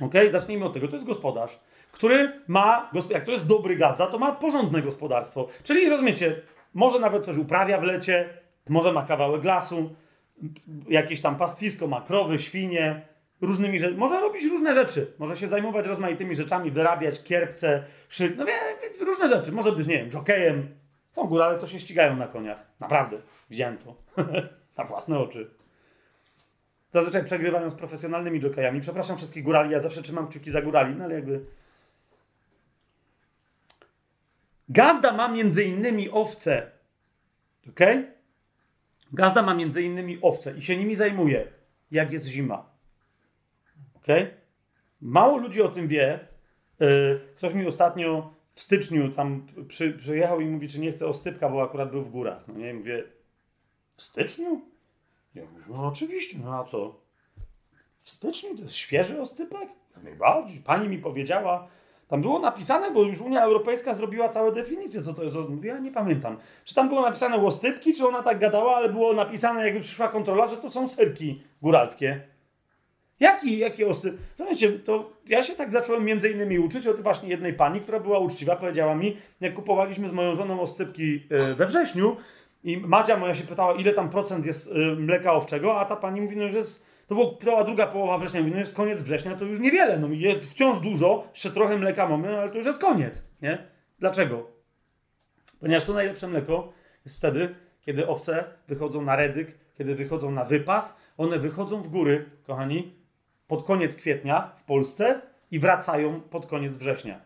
Ok, zacznijmy od tego. To jest gospodarz który ma, jak to jest dobry gazda, to ma porządne gospodarstwo. Czyli rozumiecie, może nawet coś uprawia w lecie, może ma kawałek lasu, jakieś tam pastwisko, ma krowy, świnie, różnymi rzeczami. Może robić różne rzeczy. Może się zajmować rozmaitymi rzeczami, wyrabiać kierpce, szyć, no wie, różne rzeczy. Może być, nie wiem, jokejem. Są górale, co się ścigają na koniach. Naprawdę. Widziałem to. na własne oczy. Zazwyczaj przegrywają z profesjonalnymi jokejami. Przepraszam wszystkich górali, ja zawsze trzymam kciuki za górali, no ale jakby... Gazda ma między innymi owce. Ok? Gazda ma między innymi owce i się nimi zajmuje, jak jest zima. Ok? Mało ludzi o tym wie. Yy, ktoś mi ostatnio w styczniu tam przy, przyjechał i mówi, czy nie chce ostypka, bo akurat był w górach. No nie, mówię, w styczniu? Ja mówię, no oczywiście, no a co? W styczniu to jest świeży oscypek? Najbardziej. Pani mi powiedziała, tam było napisane, bo już Unia Europejska zrobiła całe definicje, co to jest. Mówię, ja nie pamiętam. Czy tam było napisane łostypki, czy ona tak gadała, ale było napisane, jakby przyszła kontrola, że to są serki góralskie. Jaki, jaki oscyp? Wiecie, to ja się tak zacząłem między innymi uczyć od właśnie jednej pani, która była uczciwa, powiedziała mi, jak kupowaliśmy z moją żoną oscypki e, we wrześniu i Madzia moja się pytała, ile tam procent jest e, mleka owczego, a ta pani mówi, no, że jest to była druga połowa września. Mówi, no jest koniec września, to już niewiele. No jest wciąż dużo, jeszcze trochę mleka mamy, ale to już jest koniec. Nie? Dlaczego? Ponieważ to najlepsze mleko jest wtedy, kiedy owce wychodzą na redyk, kiedy wychodzą na wypas. One wychodzą w góry, kochani, pod koniec kwietnia w Polsce i wracają pod koniec września.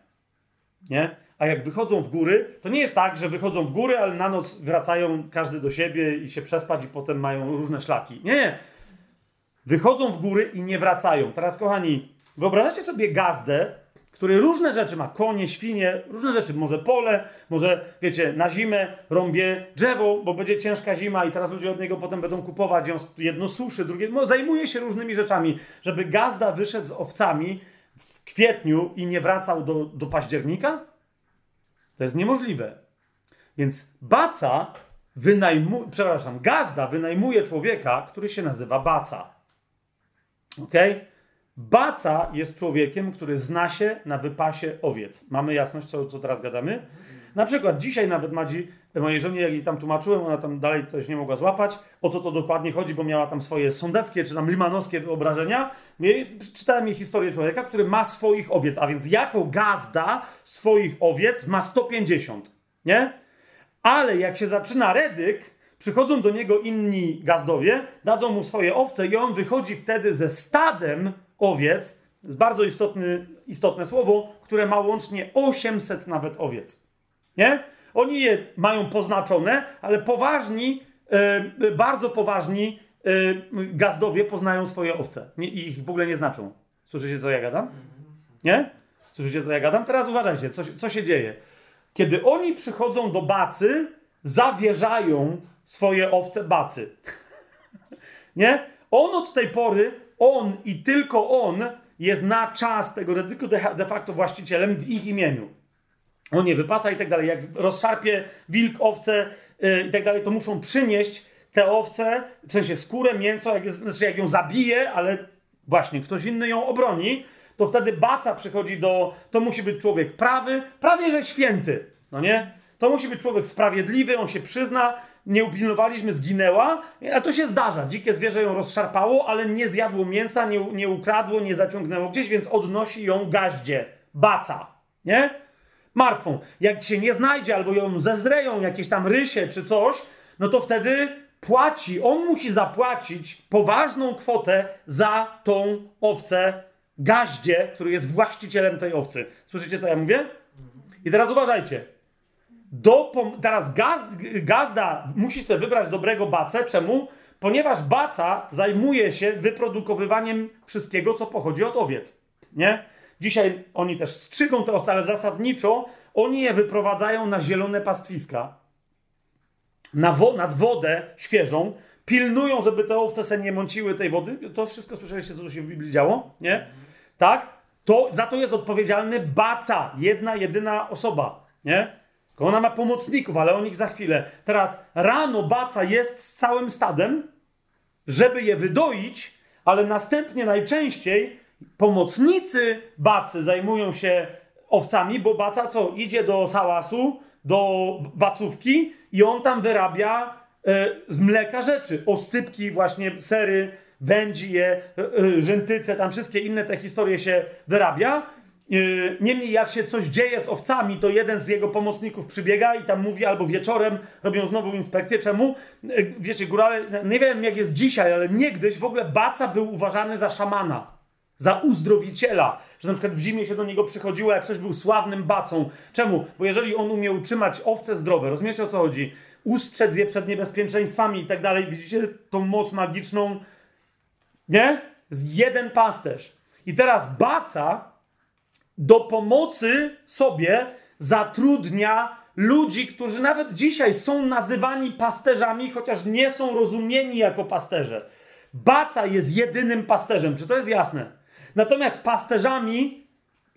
Nie? A jak wychodzą w góry, to nie jest tak, że wychodzą w góry, ale na noc wracają każdy do siebie i się przespać i potem mają różne szlaki. Nie, nie. Wychodzą w góry i nie wracają. Teraz, kochani, wyobrażacie sobie gazdę, który różne rzeczy ma, konie, świnie, różne rzeczy, może pole, może, wiecie, na zimę rąbie drzewo, bo będzie ciężka zima i teraz ludzie od niego potem będą kupować, jedno suszy, drugie, no, zajmuje się różnymi rzeczami, żeby gazda wyszedł z owcami w kwietniu i nie wracał do, do października? To jest niemożliwe. Więc baca wynajmuje, przepraszam, gazda wynajmuje człowieka, który się nazywa baca. Ok? Baca jest człowiekiem, który zna się na wypasie owiec. Mamy jasność, co, co teraz gadamy? Na przykład dzisiaj nawet Madzi, mojej żonie, jak jej tam tłumaczyłem, ona tam dalej coś nie mogła złapać, o co to dokładnie chodzi, bo miała tam swoje sądeckie czy tam limanowskie wyobrażenia. Czytałem jej historię człowieka, który ma swoich owiec, a więc jako gazda swoich owiec ma 150, nie? Ale jak się zaczyna redyk, Przychodzą do niego inni gazdowie, dadzą mu swoje owce i on wychodzi wtedy ze stadem owiec, to jest bardzo istotny, istotne słowo, które ma łącznie 800 nawet owiec. Nie? Oni je mają poznaczone, ale poważni, yy, bardzo poważni yy, gazdowie poznają swoje owce. Nie, ich w ogóle nie znaczą. Słyszycie, co ja gadam? Nie? Słyszycie, co ja gadam? Teraz uważajcie, co, co się dzieje. Kiedy oni przychodzą do bacy, zawierzają swoje owce bacy. Nie? On od tej pory, on i tylko on jest na czas tego redyku de facto właścicielem w ich imieniu. On nie wypasa i tak dalej. Jak rozszarpie wilk, owce yy, i tak dalej, to muszą przynieść te owce, w sensie skórę, mięso, jak, jest, znaczy jak ją zabije, ale właśnie ktoś inny ją obroni, to wtedy baca przychodzi do. To musi być człowiek prawy, prawie że święty. No nie? To musi być człowiek sprawiedliwy, on się przyzna, nie upilnowaliśmy, zginęła, ale to się zdarza. Dzikie zwierzę ją rozszarpało, ale nie zjadło mięsa, nie, nie ukradło, nie zaciągnęło gdzieś, więc odnosi ją gaździe, baca, nie? Martwą. Jak się nie znajdzie, albo ją zezreją jakieś tam rysie czy coś, no to wtedy płaci, on musi zapłacić poważną kwotę za tą owcę gaździe, który jest właścicielem tej owcy. Słyszycie, co ja mówię? I teraz uważajcie. Do, teraz gaz, gazda musi sobie wybrać dobrego bacę. Czemu? Ponieważ baca zajmuje się wyprodukowywaniem wszystkiego, co pochodzi od owiec. Nie? Dzisiaj oni też strzygą te owce, ale zasadniczo oni je wyprowadzają na zielone pastwiska, na wo nad wodę świeżą, pilnują, żeby te owce se nie mąciły tej wody. To wszystko słyszeliście, co tu się w Biblii działo? Nie? Tak? To, za to jest odpowiedzialny baca, jedna, jedyna osoba. Nie? Ona ma pomocników, ale o nich za chwilę. Teraz rano baca jest z całym stadem, żeby je wydoić, ale następnie najczęściej pomocnicy bacy zajmują się owcami, bo baca co? Idzie do sałasu, do bacówki i on tam wyrabia e, z mleka rzeczy. Osypki, właśnie sery, wędzi je, e, e, rzętyce, tam wszystkie inne te historie się wyrabia. Yy, niemniej jak się coś dzieje z owcami, to jeden z jego pomocników przybiega i tam mówi, albo wieczorem robią znowu inspekcję. Czemu? Yy, wiecie, górale, nie wiem jak jest dzisiaj, ale niegdyś w ogóle Baca był uważany za szamana, za uzdrowiciela, że na przykład w zimie się do niego przychodziło, jak ktoś był sławnym Bacą. Czemu? Bo jeżeli on umiał utrzymać owce zdrowe, rozumiecie o co chodzi? Ustrzec je przed niebezpieczeństwami i tak dalej. Widzicie tą moc magiczną? Nie? Z jeden pasterz. I teraz Baca do pomocy sobie zatrudnia ludzi, którzy nawet dzisiaj są nazywani pasterzami, chociaż nie są rozumieni jako pasterze. Baca jest jedynym pasterzem, czy to jest jasne? Natomiast pasterzami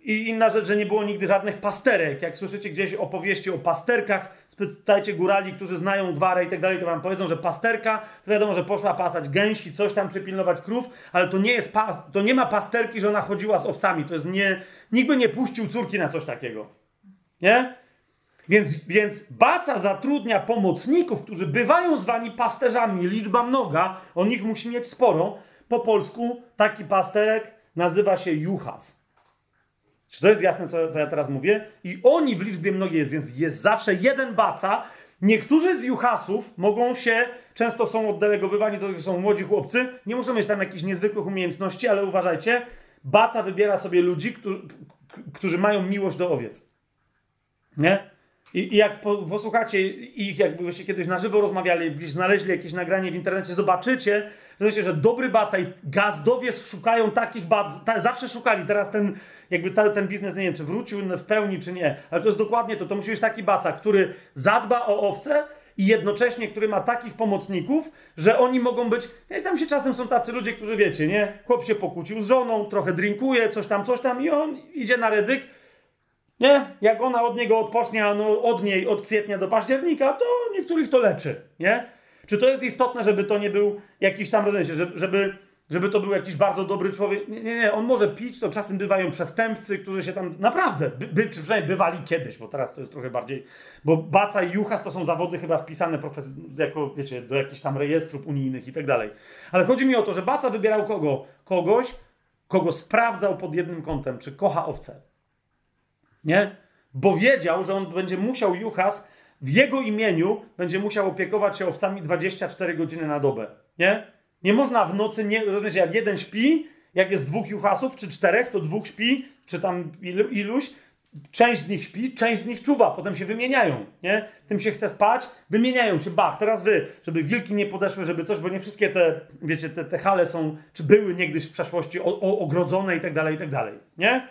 i inna rzecz, że nie było nigdy żadnych pasterek. Jak słyszycie gdzieś opowieści o pasterkach, spytajcie górali, którzy znają gwarę i tak dalej, to wam powiedzą, że pasterka, to wiadomo, że poszła pasać gęsi, coś tam przypilnować krów, ale to nie jest, to nie ma pasterki, że ona chodziła z owcami. To jest nie, nikt by nie puścił córki na coś takiego. Nie? Więc, więc Baca zatrudnia pomocników, którzy bywają zwani pasterzami, liczba mnoga, o nich musi mieć sporo. Po polsku taki pasterek nazywa się juchas. Czy to jest jasne, co, co ja teraz mówię? I oni w liczbie mnogiej jest, więc jest zawsze jeden baca. Niektórzy z juchasów mogą się, często są oddelegowywani, to są młodzi chłopcy, nie muszą mieć tam jakichś niezwykłych umiejętności, ale uważajcie, baca wybiera sobie ludzi, którzy, którzy mają miłość do owiec. Nie? I, I, jak po, posłuchacie ich, jakbyście kiedyś na żywo rozmawiali, gdzieś znaleźli jakieś nagranie w internecie, zobaczycie, że że dobry baca i gazdowie szukają takich bac, ta, zawsze szukali, teraz ten, jakby cały ten biznes, nie wiem, czy wrócił w pełni, czy nie, ale to jest dokładnie to, to musi być taki baca, który zadba o owce i jednocześnie, który ma takich pomocników, że oni mogą być, i tam się czasem są tacy ludzie, którzy wiecie, nie, chłop się pokłócił z żoną, trochę drinkuje, coś tam, coś tam i on idzie na redyk, nie? Jak ona od niego odpocznie, no od niej od kwietnia do października, to niektórych to leczy, nie? Czy to jest istotne, żeby to nie był jakiś tam, rozumiecie, żeby, żeby to był jakiś bardzo dobry człowiek? Nie, nie, nie, on może pić, to czasem bywają przestępcy, którzy się tam, naprawdę, by, by, czy przynajmniej bywali kiedyś, bo teraz to jest trochę bardziej, bo Baca i Juchas to są zawody chyba wpisane profes- jako, wiecie, do jakichś tam rejestrów unijnych i tak dalej. Ale chodzi mi o to, że Baca wybierał kogo? Kogoś, kogo sprawdzał pod jednym kątem, czy kocha owce. Nie? Bo wiedział, że on będzie musiał Juchas w jego imieniu będzie musiał opiekować się owcami 24 godziny na dobę. Nie? Nie można w nocy, nie, rozumiecie, jak jeden śpi, jak jest dwóch juchasów czy czterech, to dwóch śpi, czy tam ilu, iluś, część z nich śpi, część z nich czuwa, potem się wymieniają, nie? Tym się chce spać, wymieniają się, bach, teraz wy, żeby wilki nie podeszły, żeby coś, bo nie wszystkie te, wiecie, te, te hale są, czy były niegdyś w przeszłości o, o, ogrodzone i tak dalej, i tak dalej, nie?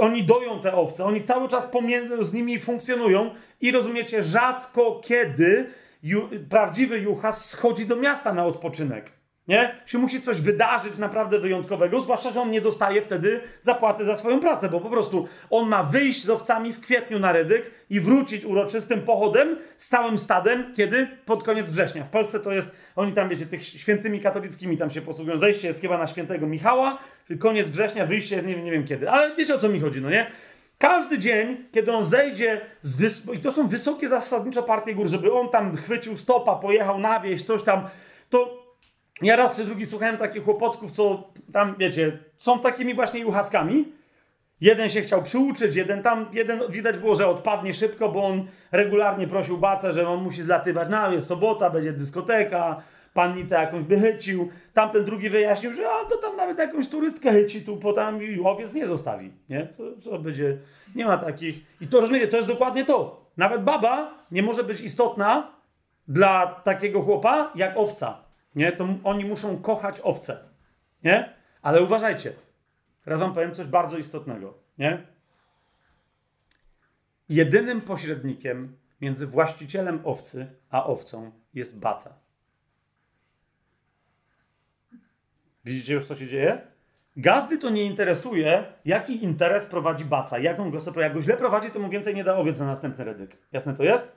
Oni doją te owce, oni cały czas pomiędzy, z nimi funkcjonują i rozumiecie, rzadko kiedy ju, prawdziwy juchas schodzi do miasta na odpoczynek. Nie? Się musi coś wydarzyć naprawdę wyjątkowego, zwłaszcza, że on nie dostaje wtedy zapłaty za swoją pracę, bo po prostu on ma wyjść z owcami w kwietniu na Rydyk i wrócić uroczystym pochodem z całym stadem, kiedy? Pod koniec września. W Polsce to jest, oni tam, wiecie, tych świętymi katolickimi tam się posługują. Zejście jest chyba na świętego Michała, koniec września, wyjście jest nie nie wiem kiedy. Ale wiecie o co mi chodzi, no nie? Każdy dzień, kiedy on zejdzie z i to są wysokie zasadnicze partie gór, żeby on tam chwycił stopa, pojechał na wieś, coś tam, to ja raz czy drugi słuchałem takich chłopocków, co tam, wiecie, są takimi właśnie juchaskami. Jeden się chciał przyuczyć, jeden tam, jeden widać było, że odpadnie szybko, bo on regularnie prosił Bacę, że on musi zlatywać na jest sobota, będzie dyskoteka, pannica jakąś by chycił. Tamten drugi wyjaśnił, że a, to tam nawet jakąś turystkę chyci, tu potem i owiec nie zostawi, nie? Co, co będzie, nie ma takich. I to rozumiecie, to jest dokładnie to. Nawet baba nie może być istotna dla takiego chłopa jak owca. Nie? To oni muszą kochać owce. Nie? Ale uważajcie. Teraz wam powiem coś bardzo istotnego. Nie? Jedynym pośrednikiem między właścicielem owcy a owcą jest baca. Widzicie już, co się dzieje? Gazdy to nie interesuje, jaki interes prowadzi baca, jaką go jak go źle prowadzi, to mu więcej nie da owiec na następny redyk. Jasne to jest?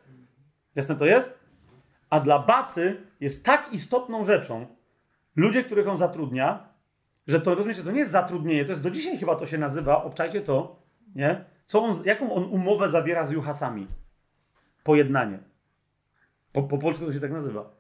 Jasne to jest? A dla Bacy jest tak istotną rzeczą ludzie, których on zatrudnia, że to rozumiecie, to nie jest zatrudnienie, to jest do dzisiaj chyba to się nazywa, obczajcie to, nie? Co on, jaką on umowę zawiera z Juhasami? Pojednanie. Po, po polsku to się tak nazywa.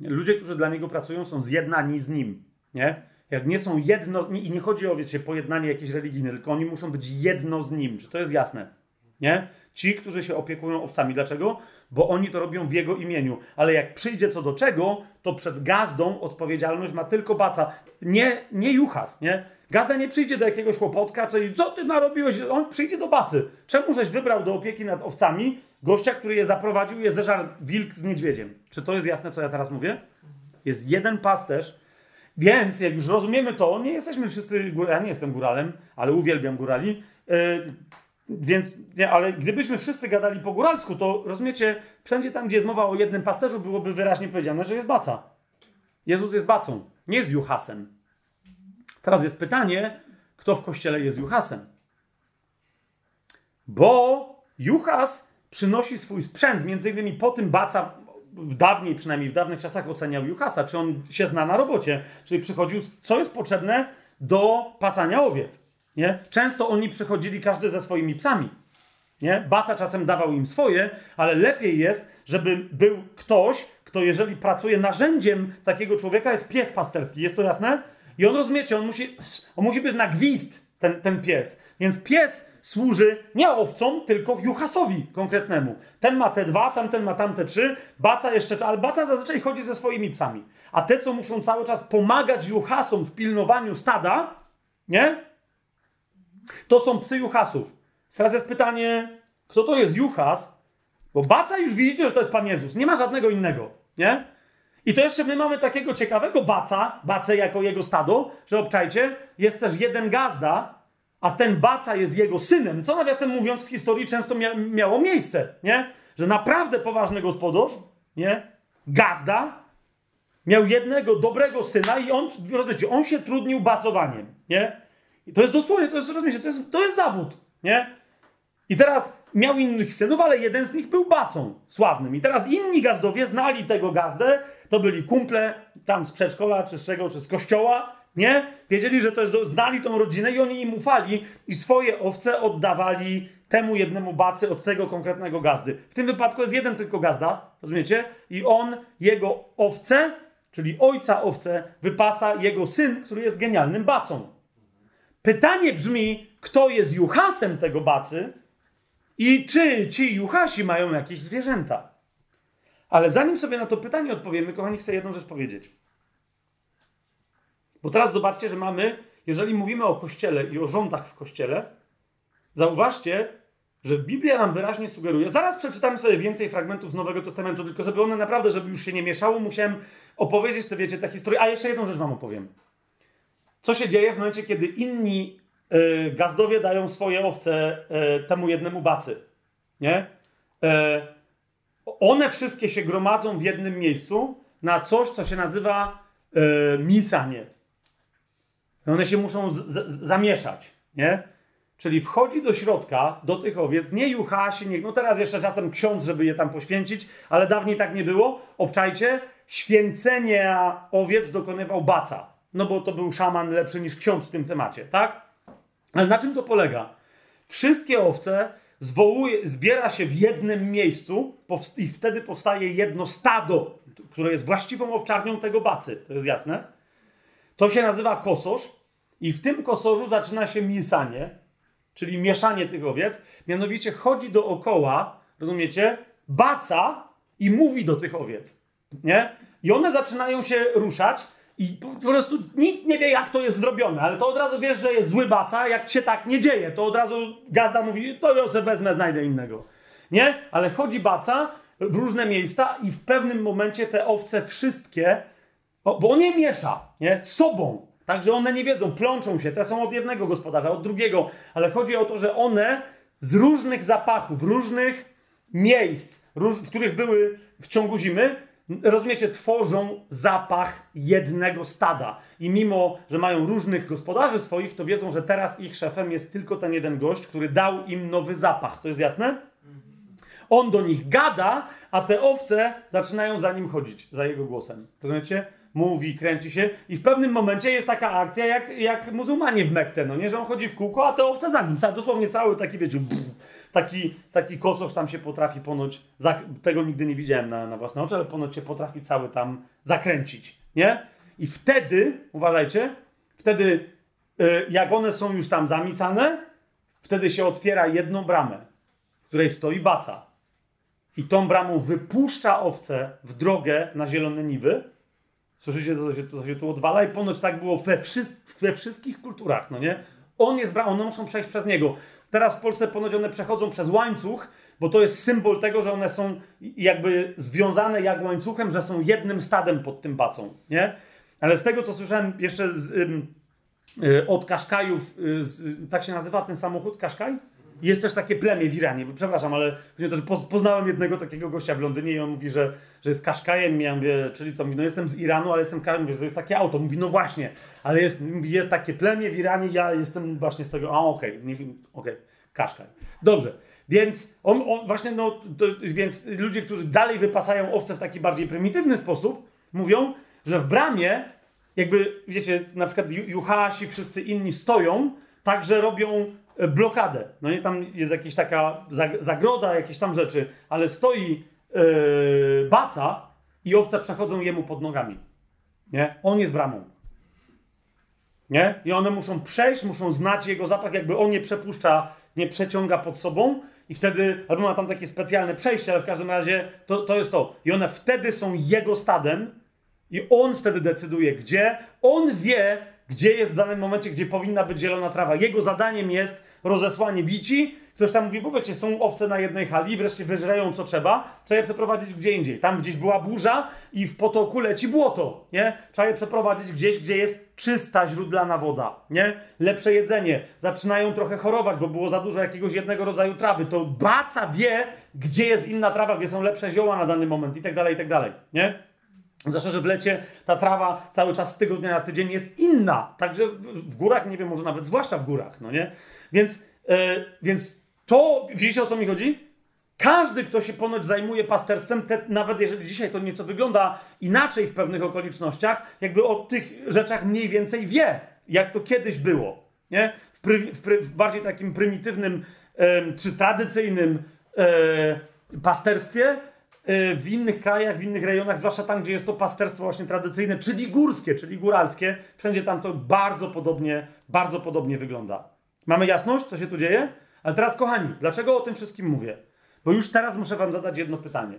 Ludzie, którzy dla niego pracują, są zjednani z nim. Nie? Jak nie są jedno, i nie chodzi o, wiecie, pojednanie jakieś religijne, tylko oni muszą być jedno z nim. Czy to jest jasne? Nie? Ci, którzy się opiekują owcami. Dlaczego? Bo oni to robią w jego imieniu. Ale jak przyjdzie co do czego, to przed gazdą odpowiedzialność ma tylko baca. Nie, nie juchas, nie? Gazda nie przyjdzie do jakiegoś chłopocka, co, co ty narobiłeś? On przyjdzie do bacy. Czemu żeś wybrał do opieki nad owcami gościa, który je zaprowadził, je zeżarł wilk z niedźwiedziem? Czy to jest jasne, co ja teraz mówię? Jest jeden pasterz, więc jak już rozumiemy to, nie jesteśmy wszyscy, ja nie jestem góralem, ale uwielbiam górali, yy, więc, nie, ale gdybyśmy wszyscy gadali po góralsku, to rozumiecie, wszędzie tam, gdzie jest mowa o jednym pasterzu, byłoby wyraźnie powiedziane, że jest baca. Jezus jest bacą, nie jest juchasem. Teraz jest pytanie, kto w kościele jest juchasem? Bo juchas przynosi swój sprzęt, między innymi po tym baca w dawniej, przynajmniej w dawnych czasach oceniał juchasa, czy on się zna na robocie, czyli przychodził, co jest potrzebne do pasania owiec. Nie? Często oni przychodzili każdy ze swoimi psami. Nie? Baca czasem dawał im swoje, ale lepiej jest, żeby był ktoś, kto jeżeli pracuje narzędziem takiego człowieka, jest pies pasterski. Jest to jasne? I on rozumiecie, on musi, on musi być na gwizd, ten, ten pies. Więc pies służy nie owcom, tylko juchasowi konkretnemu. Ten ma te dwa, tamten ma tamte trzy, baca jeszcze, ale baca zazwyczaj chodzi ze swoimi psami. A te, co muszą cały czas pomagać juchasom w pilnowaniu stada, nie? To są psy juchasów. Teraz jest pytanie, kto to jest juchas? Bo baca już widzicie, że to jest Pan Jezus. Nie ma żadnego innego, nie? I to jeszcze my mamy takiego ciekawego baca, bacę jako jego stado, że obczajcie, jest też jeden gazda, a ten baca jest jego synem, co nawiasem mówiąc w historii często mia miało miejsce, nie? Że naprawdę poważny gospodarz, nie? Gazda miał jednego dobrego syna i on, rozumiecie, on się trudnił bacowaniem, nie? I to jest dosłownie, to jest, rozumiecie, to jest, to jest zawód, nie? I teraz miał innych synów, ale jeden z nich był bacą sławnym. I teraz inni gazdowie znali tego gazdę, to byli kumple tam z przedszkola, czy z czego, czy z kościoła, nie? Wiedzieli, że to jest, znali tą rodzinę i oni im ufali i swoje owce oddawali temu jednemu bacy od tego konkretnego gazdy. W tym wypadku jest jeden tylko gazda, rozumiecie? I on, jego owce, czyli ojca owce, wypasa jego syn, który jest genialnym bacą. Pytanie brzmi, kto jest juchasem tego bacy i czy ci juchasi mają jakieś zwierzęta. Ale zanim sobie na to pytanie odpowiemy, kochani, chcę jedną rzecz powiedzieć. Bo teraz zobaczcie, że mamy, jeżeli mówimy o kościele i o rządach w kościele, zauważcie, że Biblia nam wyraźnie sugeruje. Zaraz przeczytamy sobie więcej fragmentów z Nowego Testamentu, tylko żeby one naprawdę, żeby już się nie mieszało, musiałem opowiedzieć te, wiecie, tę historię. A jeszcze jedną rzecz wam opowiem. Co się dzieje w momencie, kiedy inni y, gazdowie dają swoje owce y, temu jednemu bacy? Nie? Y, one wszystkie się gromadzą w jednym miejscu na coś, co się nazywa misanie. One się muszą z, z, zamieszać, nie? Czyli wchodzi do środka, do tych owiec, nie jucha się, nie, no teraz jeszcze czasem ksiądz, żeby je tam poświęcić, ale dawniej tak nie było. Obczajcie, święcenia owiec dokonywał baca no bo to był szaman lepszy niż ksiądz w tym temacie, tak? Ale na czym to polega? Wszystkie owce zwołuje, zbiera się w jednym miejscu i wtedy powstaje jedno stado, które jest właściwą owczarnią tego bacy. To jest jasne? To się nazywa kososz i w tym kosorzu zaczyna się miesanie, czyli mieszanie tych owiec. Mianowicie chodzi dookoła, rozumiecie, baca i mówi do tych owiec. Nie? I one zaczynają się ruszać i po, po, prostu nikt nie wie, jak to jest zrobione, ale to od razu wiesz, że jest zły baca, jak się tak nie dzieje, to od razu gazda mówi, to ja sobie wezmę, znajdę innego. Nie? Ale chodzi baca w różne miejsca i w pewnym momencie te owce wszystkie, bo on je miesza, nie? Sobą. Także one nie wiedzą, plączą się, te są od jednego gospodarza, od drugiego, ale chodzi o to, że one z różnych zapachów, różnych miejsc, w których były w ciągu zimy, rozumiecie, tworzą zapach jednego stada. I mimo, że mają różnych gospodarzy swoich, to wiedzą, że teraz ich szefem jest tylko ten jeden gość, który dał im nowy zapach. To jest jasne? On do nich gada, a te owce zaczynają za nim chodzić, za jego głosem. Rozumiecie? Mówi, kręci się i w pewnym momencie jest taka akcja jak, jak muzułmanie w Mekce, no nie? Że on chodzi w kółko, a te owce za nim. Dosłownie cały taki, wiecie, taki, taki kososz tam się potrafi ponoć, tego nigdy nie widziałem na, na własne oczy, ale ponoć się potrafi cały tam zakręcić, nie? I wtedy, uważajcie, wtedy y, jak one są już tam zamisane, wtedy się otwiera jedną bramę, w której stoi baca. I tą bramą wypuszcza owce w drogę na zielone niwy. Słyszycie, co się, co się tu odwala? I ponoć tak było we, we wszystkich kulturach, no nie? On jest bramą, one muszą przejść przez niego. Teraz w Polsce ponoć one przechodzą przez łańcuch, bo to jest symbol tego, że one są jakby związane jak łańcuchem, że są jednym stadem pod tym bacą, nie? Ale z tego, co słyszałem jeszcze z, y, od Kaszkajów, y, tak się nazywa ten samochód, Kaszkaj? Jest też takie plemię w Iranie, przepraszam, ale to, poznałem jednego takiego gościa w Londynie i on mówi, że, że jest Kaszkajem, ja mówię, czyli co, mówi, no jestem z Iranu, ale jestem, mówię, że jest takie auto, mówi, no właśnie, ale jest, jest takie plemię w Iranie, ja jestem właśnie z tego, a okej, okay, okej, okay, Kaszkaj. Dobrze, więc on, on właśnie, no, to, więc ludzie, którzy dalej wypasają owce w taki bardziej prymitywny sposób, mówią, że w bramie, jakby, wiecie, na przykład Juhasi, wszyscy inni stoją, także robią blokadę. No nie, tam jest jakaś taka zagroda, jakieś tam rzeczy, ale stoi yy, baca i owce przechodzą jemu pod nogami. Nie? On jest bramą. Nie? I one muszą przejść, muszą znać jego zapach, jakby on nie przepuszcza, nie przeciąga pod sobą i wtedy, albo ma tam takie specjalne przejście, ale w każdym razie to, to jest to. I one wtedy są jego stadem, i on wtedy decyduje, gdzie. On wie, gdzie jest w danym momencie, gdzie powinna być zielona trawa. Jego zadaniem jest rozesłanie wici. Ktoś tam mówi, bo wiecie, są owce na jednej hali, wreszcie wyżreją co trzeba, trzeba je przeprowadzić gdzie indziej. Tam gdzieś była burza i w potoku leci błoto, nie? Trzeba je przeprowadzić gdzieś, gdzie jest czysta źródlana woda, nie? Lepsze jedzenie. Zaczynają trochę chorować, bo było za dużo jakiegoś jednego rodzaju trawy. To baca wie, gdzie jest inna trawa, gdzie są lepsze zioła na dany moment i tak dalej, i tak dalej, nie? Zwłaszcza, że w lecie ta trawa cały czas z tygodnia na tydzień jest inna. Także w górach, nie wiem, może nawet zwłaszcza w górach, no nie? Więc, yy, więc to, widzicie o co mi chodzi? Każdy, kto się ponoć zajmuje pasterstwem, te, nawet jeżeli dzisiaj to nieco wygląda inaczej w pewnych okolicznościach, jakby o tych rzeczach mniej więcej wie, jak to kiedyś było. Nie? W, pry, w, pry, w bardziej takim prymitywnym yy, czy tradycyjnym yy, pasterstwie w innych krajach, w innych rejonach, zwłaszcza tam, gdzie jest to pasterstwo właśnie tradycyjne, czyli górskie, czyli góralskie, wszędzie tam to bardzo podobnie, bardzo podobnie wygląda. Mamy jasność, co się tu dzieje? Ale teraz, kochani, dlaczego o tym wszystkim mówię? Bo już teraz muszę wam zadać jedno pytanie.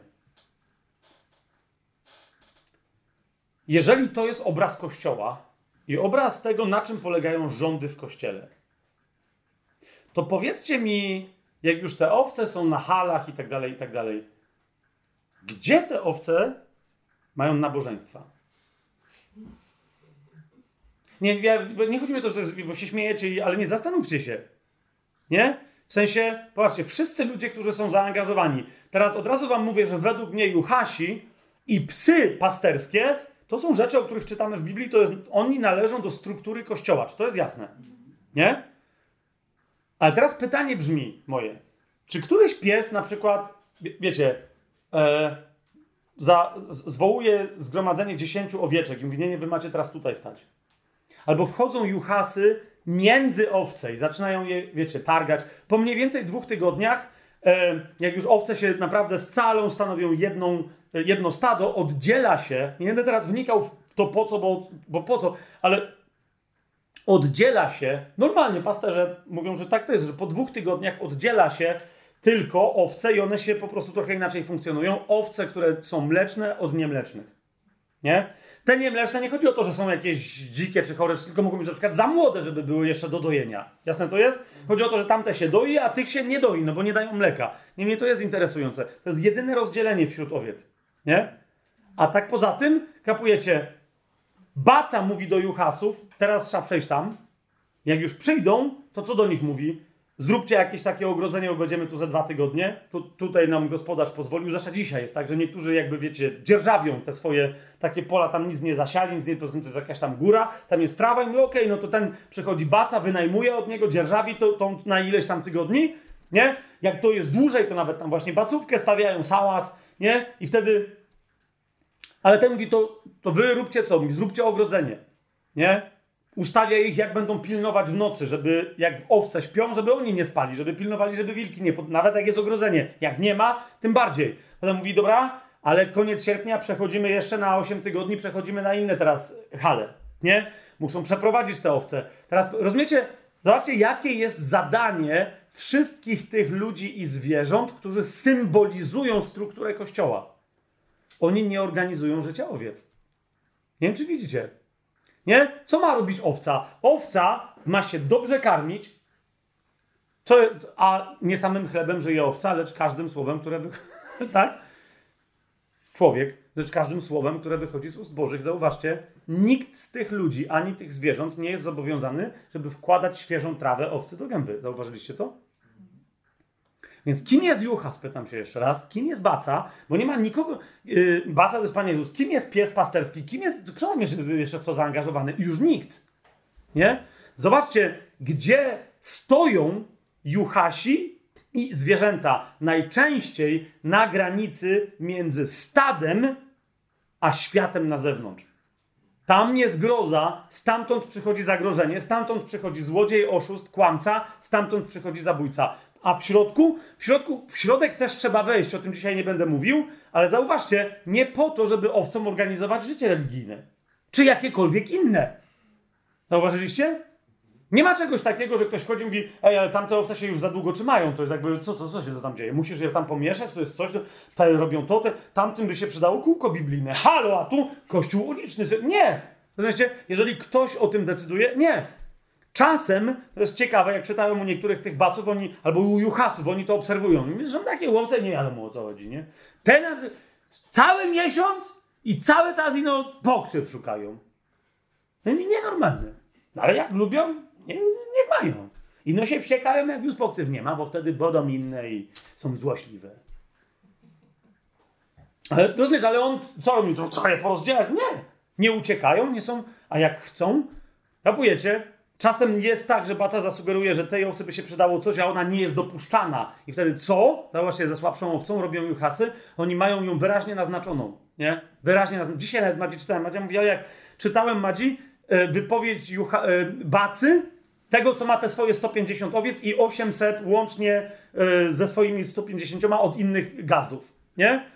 Jeżeli to jest obraz Kościoła i obraz tego, na czym polegają rządy w Kościele, to powiedzcie mi, jak już te owce są na halach i tak dalej, i tak dalej, gdzie te owce mają nabożeństwa? Nie, nie chodzi mi o to, że to jest, bo się śmiejecie, ale nie zastanówcie się. Nie? W sensie, popatrzcie, wszyscy ludzie, którzy są zaangażowani. Teraz od razu wam mówię, że według mnie juhasi i psy pasterskie to są rzeczy, o których czytamy w Biblii, to jest, oni należą do struktury kościoła. Czy to jest jasne? Nie? Ale teraz pytanie brzmi moje. Czy któryś pies na przykład, wiecie, e, za, zwołuje zgromadzenie dziesięciu owieczek i mówi, nie, nie, wy macie teraz tutaj stać. Albo wchodzą juhasy między owce i zaczynają je, wiecie, targać. Po mniej więcej dwóch tygodniach, e, jak już owce się naprawdę scalą, stanowią jedną, e, jedno stado, oddziela się, nie będę teraz wnikał w to po co, bo, bo po co, ale oddziela się, normalnie pasterze mówią, że tak to jest, że po dwóch tygodniach oddziela się tylko owce i one się po prostu trochę inaczej funkcjonują. Owce, które są mleczne od niemlecznych. Nie? Te niemleczne nie chodzi o to, że są jakieś dzikie czy chore, tylko mogą być na przykład za młode, żeby były jeszcze do dojenia. Jasne to jest? Chodzi o to, że tamte się doi, a tych się nie doi, no bo nie dają mleka. Niemniej to jest interesujące. To jest jedyne rozdzielenie wśród owiec. Nie? A tak poza tym, kapujecie, Baca mówi do Juhasów, teraz trzeba przejść tam. Jak już przyjdą, to co do nich mówi? Zróbcie jakieś takie ogrodzenie, bo będziemy tu za dwa tygodnie. Tu, tutaj nam gospodarz pozwolił. Zresztą dzisiaj jest tak, że niektórzy jakby, wiecie, dzierżawią te swoje takie pola, tam nic nie zasiali, nic nie, to jest jakaś tam góra, tam jest trawa i mówi, okej, okay, no to ten przychodzi baca, wynajmuje od niego, dzierżawi to, to na ileś tam tygodni, nie? Jak to jest dłużej, to nawet tam właśnie bacówkę stawiają, sałas, nie? I wtedy... Ale ten mówi, to, to wy róbcie co? Mówi, zróbcie ogrodzenie, nie? Ustawia ich, jak będą pilnować w nocy, żeby jak owce śpią, żeby oni nie spali, żeby pilnowali, żeby wilki nie... Nawet jak jest ogrodzenie. Jak nie ma, tym bardziej. Potem mówi, dobra, ale koniec sierpnia przechodzimy jeszcze na 8 tygodni, przechodzimy na inne teraz hale, nie? Muszą przeprowadzić te owce. Teraz rozumiecie, zobaczcie, jakie jest zadanie wszystkich tych ludzi i zwierząt, którzy symbolizują strukturę kościoła. Oni nie organizują życia owiec. Nie wiem, czy widzicie. Nie? Co ma robić owca? Owca ma się dobrze karmić, co, a nie samym chlebem żyje owca, lecz każdym słowem, które wy... tak? Człowiek, lecz każdym słowem, które wychodzi z ust Bożych. Zauważcie, nikt z tych ludzi, ani tych zwierząt nie jest zobowiązany, żeby wkładać świeżą trawę owcy do gęby. Zauważyliście to? Więc kim jest Jucha, spytam się jeszcze raz. Kim jest Baca? Bo nie ma nikogo. Yy, baca to jest Pan Jezus. Kim jest pies pasterski? Kim jest. Kto tam jest jeszcze w to zaangażowany? Już nikt. Nie? Zobaczcie, gdzie stoją Juchasi i zwierzęta. Najczęściej na granicy między stadem a światem na zewnątrz. Tam jest groza, stamtąd przychodzi zagrożenie, stamtąd przychodzi złodziej, oszust, kłamca, stamtąd przychodzi zabójca. A w środku? W środku, w środek też trzeba wejść, o tym dzisiaj nie będę mówił, ale zauważcie, nie po to, żeby owcom organizować życie religijne, czy jakiekolwiek inne. Zauważyliście? Nie ma czegoś takiego, że ktoś wchodzi i mówi, ej, ale tamte owce się już za długo trzymają, to jest jakby, co, co, co się to tam dzieje? Musisz je tam pomieszać, to jest coś, to, robią to, te, tamtym by się przydało kółko biblijne. Halo, a tu kościół uliczny. Nie! Rozumiecie? Jeżeli ktoś o tym decyduje, nie. Czasem, to jest ciekawe, jak czytają u niektórych tych baców, oni, albo u juchasów, oni to obserwują. Mówią, są takie łowce, nie wiadomo o co chodzi, nie? Ten cały miesiąc i cały czas ino pokrzyw szukają. No i nienormalne. No ale jak lubią, nie, niech mają. Ino się wściekają, jak już poksyw nie ma, bo wtedy bodą inne i są złośliwe. Ale rozumiesz, ale on, co robi? To co je porozdzielać? Nie. Nie uciekają, nie są, a jak chcą, rapujecie, Czasem jest tak, że baca zasugeruje, że tej owcy by się przydało coś, a ona nie jest dopuszczana. I wtedy co? No właśnie ze słabszą owcą robią juchasy. Oni mają ją wyraźnie naznaczoną. Nie? Wyraźnie naznaczoną. Dzisiaj nawet Madzi czytałem. Madzia mówi, ale jak czytałem Madzi e, wypowiedź jucha, e, bacy, tego, co ma te swoje 150 owiec i 800 łącznie e, ze swoimi 150 od innych gazdów. Nie?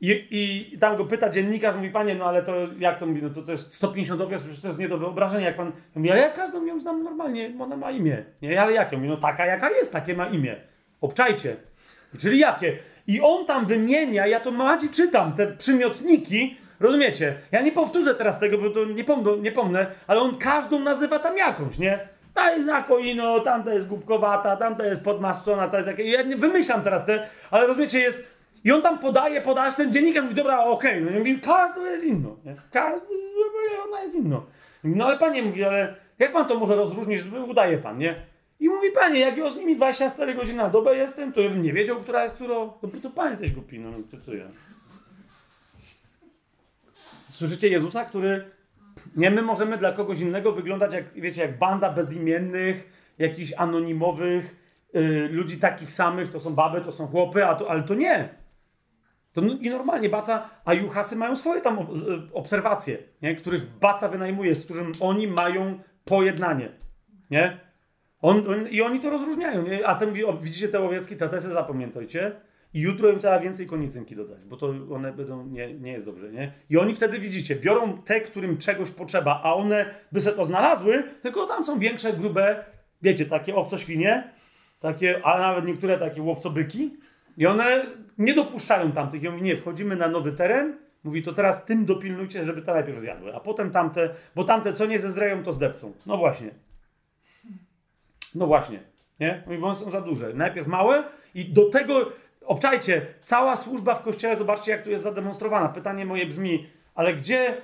I, I tam go pyta dziennikarz, mówi, panie, no ale to jak to mówi, no to, to jest 150 ofiar, przecież to jest nie do wyobrażenia. Jak pan mówi, ale ja każdą ją znam normalnie, ona ma imię. Nie, ale jakie? Mówi, no taka jaka jest, takie ma imię. Obczajcie. Czyli jakie? I on tam wymienia, ja to Madzi czytam, te przymiotniki, rozumiecie? Ja nie powtórzę teraz tego, bo to nie pomnę, nie pomnę ale on każdą nazywa tam jakąś, nie? Ta jest na koino, tamta jest głupkowata, tamta jest podmasczona, ta jest jakaś... Ja nie wymyślam teraz te, ale rozumiecie, jest i on tam podaje, podaje, ten dziennikarz mówi, dobra, okej. Okay. No i mówi, każdy jest inno. Nie? Każdy, ona jest inno. no ale panie mówi, ale jak pan to może rozróżnić, udaje pan, nie? I mówi, panie, jak ja z nimi 24 godziny na dobę jestem, to bym nie wiedział, która jest którą. No to pan jesteś głupi, no to co ja? Słyszycie Jezusa, który nie my możemy dla kogoś innego wyglądać jak, wiecie, jak banda bezimiennych, jakichś anonimowych, yy, ludzi takich samych, to są baby, to są chłopy, a to, ale to nie. To i normalnie Baca, a Juhasy mają swoje tam obserwacje, nie? których Baca wynajmuje, z którym oni mają pojednanie. Nie? On, on, I oni to rozróżniają. Nie? A ten mówi, o, widzicie te owiecki, te zapamiętajcie. I jutro im trzeba więcej konicynki dodać, bo to one będą, nie, nie jest dobrze, nie? I oni wtedy, widzicie, biorą te, którym czegoś potrzeba, a one by se to znalazły, tylko tam są większe, grube, wiecie, takie owco-świnie, takie, a nawet niektóre takie łowcobyki, i one nie dopuszczają tamtych. I mówi, nie, wchodzimy na nowy teren. Mówi, to teraz tym dopilnujcie, żeby te najpierw zjadły, a potem tamte, bo tamte co nie zezreją, to zdepcą. No właśnie. No właśnie. Nie? Mówi, bo one są za duże. Najpierw małe i do tego, obczajcie, cała służba w kościele, zobaczcie jak tu jest zademonstrowana. Pytanie moje brzmi, ale gdzie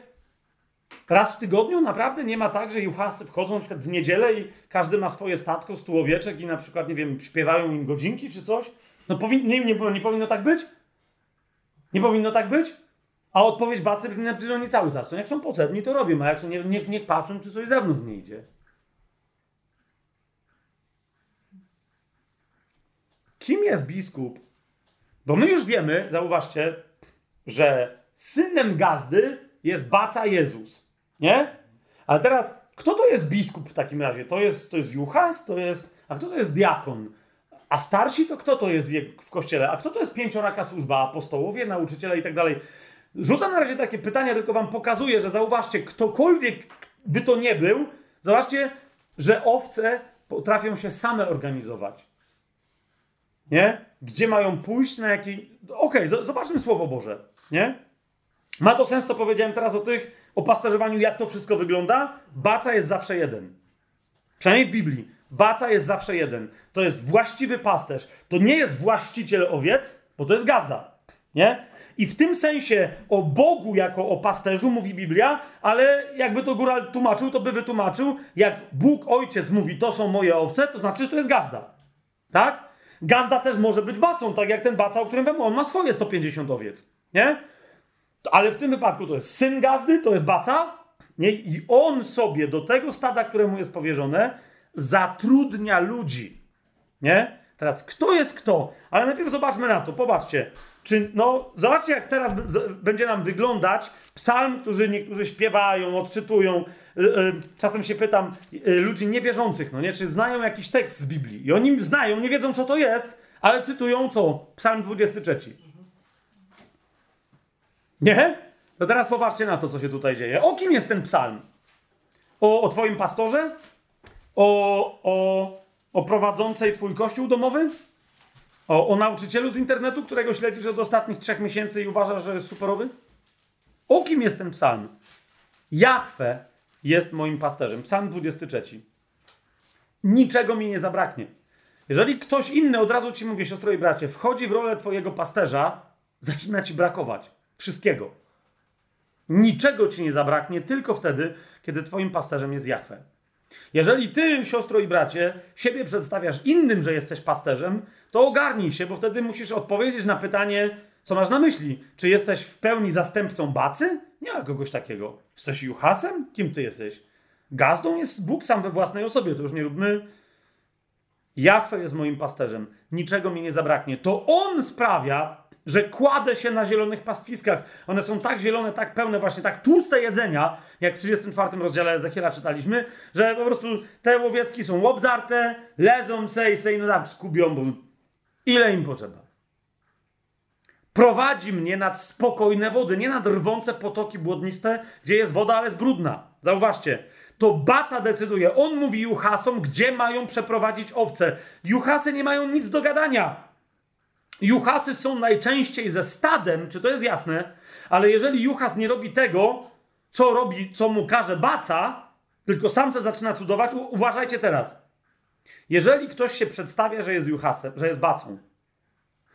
raz w tygodniu naprawdę nie ma tak, że juchasy wchodzą na przykład w niedzielę i każdy ma swoje statko, stu owieczek i na przykład, nie wiem, śpiewają im godzinki czy coś? No powin, nie, nie, nie powinno tak być? Nie powinno tak być? A odpowiedź Bacy brzmi na oni cały czas. No jak są potrzebni, to robią, a jak są, nie, niech, niech patrzą, czy coś z zewnątrz nie idzie. Kim jest biskup? Bo my już wiemy, zauważcie, że synem gazdy jest Baca Jezus. Nie? Ale teraz Kto to jest biskup w takim razie? To jest, to jest Juchas? To jest... A kto to jest diakon? A starsi to kto to jest w kościele? A kto to jest pięcioraka służba? Apostołowie, nauczyciele i tak dalej. Rzucam na razie takie pytania, tylko wam pokazuję, że zauważcie, ktokolwiek by to nie był, zobaczcie, że owce potrafią się same organizować. Nie? Gdzie mają pójść, na jaki... Okej, okay, zobaczmy Słowo Boże. Nie? Ma to sens, to powiedziałem teraz o tych, o pasterzowaniu, jak to wszystko wygląda? Baca jest zawsze jeden. Przynajmniej w Biblii. Baca jest zawsze jeden. To jest właściwy pasterz. To nie jest właściciel owiec, bo to jest gazda. Nie? I w tym sensie o Bogu jako o pasterzu mówi Biblia, ale jakby to góral tłumaczył, to by wytłumaczył, jak Bóg Ojciec mówi, to są moje owce, to znaczy, że to jest gazda. Tak? Gazda też może być bacą, tak jak ten baca, o którym wiem, on ma swoje 150 owiec. Nie? Ale w tym wypadku to jest syn gazdy, to jest baca, nie? I on sobie do tego stada, któremu jest powierzone, zatrudnia ludzi. Nie? Teraz kto jest kto? Ale najpierw zobaczmy na to. Popatrzcie. Czy, no, zobaczcie, jak teraz będzie nam wyglądać psalm, który niektórzy śpiewają, odczytują. Y, y, czasem się pytam y, ludzi niewierzących, no nie, czy znają jakiś tekst z Biblii. I oni znają, nie wiedzą, co to jest, ale cytują co? Psalm 23. Nie? To teraz popatrzcie na to, co się tutaj dzieje. O kim jest ten psalm? O, o twoim pastorze? O, o, o prowadzącej twój kościół domowy? O, o nauczycielu z internetu, którego śledzisz od ostatnich trzech miesięcy i uważasz, że jest superowy? O kim jest ten psalm? Jahwe jest moim pasterzem. Psalm 23. Niczego mi nie zabraknie. Jeżeli ktoś inny od razu ci mówi, siostro i bracie, wchodzi w rolę twojego pasterza, zaczyna ci brakować wszystkiego. Niczego ci nie zabraknie tylko wtedy, kiedy twoim pasterzem jest Jahwe. Jeżeli ty, siostro i bracie, siebie przedstawiasz innym, że jesteś pasterzem, to ogarnij się, bo wtedy musisz odpowiedzieć na pytanie, co masz na myśli. Czy jesteś w pełni zastępcą bacy? Nie ma kogoś takiego. Jesteś juchasem? Kim ty jesteś? Gazdą jest Bóg sam we własnej osobie, to już nie róbmy. Jachwę jest moim pasterzem. Niczego mi nie zabraknie. To On sprawia, że kładę się na zielonych pastwiskach. One są tak zielone, tak pełne, właśnie tak tłuste jedzenia, jak w 34 rozdziale Ezechiela czytaliśmy, że po prostu te łowiecki są łobzarte, lezą se i se i no tak skubią, bo ile im potrzeba. Prowadzi mnie nad spokojne wody, nie nad rwące potoki błodniste, gdzie jest woda, ale jest brudna. Zauważcie, to Baca decyduje. On mówi Juchasom, gdzie mają przeprowadzić owce. Juchasy nie mają nic do gadania. Juchasy są najczęściej ze stadem, czy to jest jasne? Ale jeżeli Juchas nie robi tego, co robi, co mu każe baca, tylko sam se zaczyna cudować, uważajcie teraz. Jeżeli ktoś się przedstawia, że jest Juchasem, że jest bacą,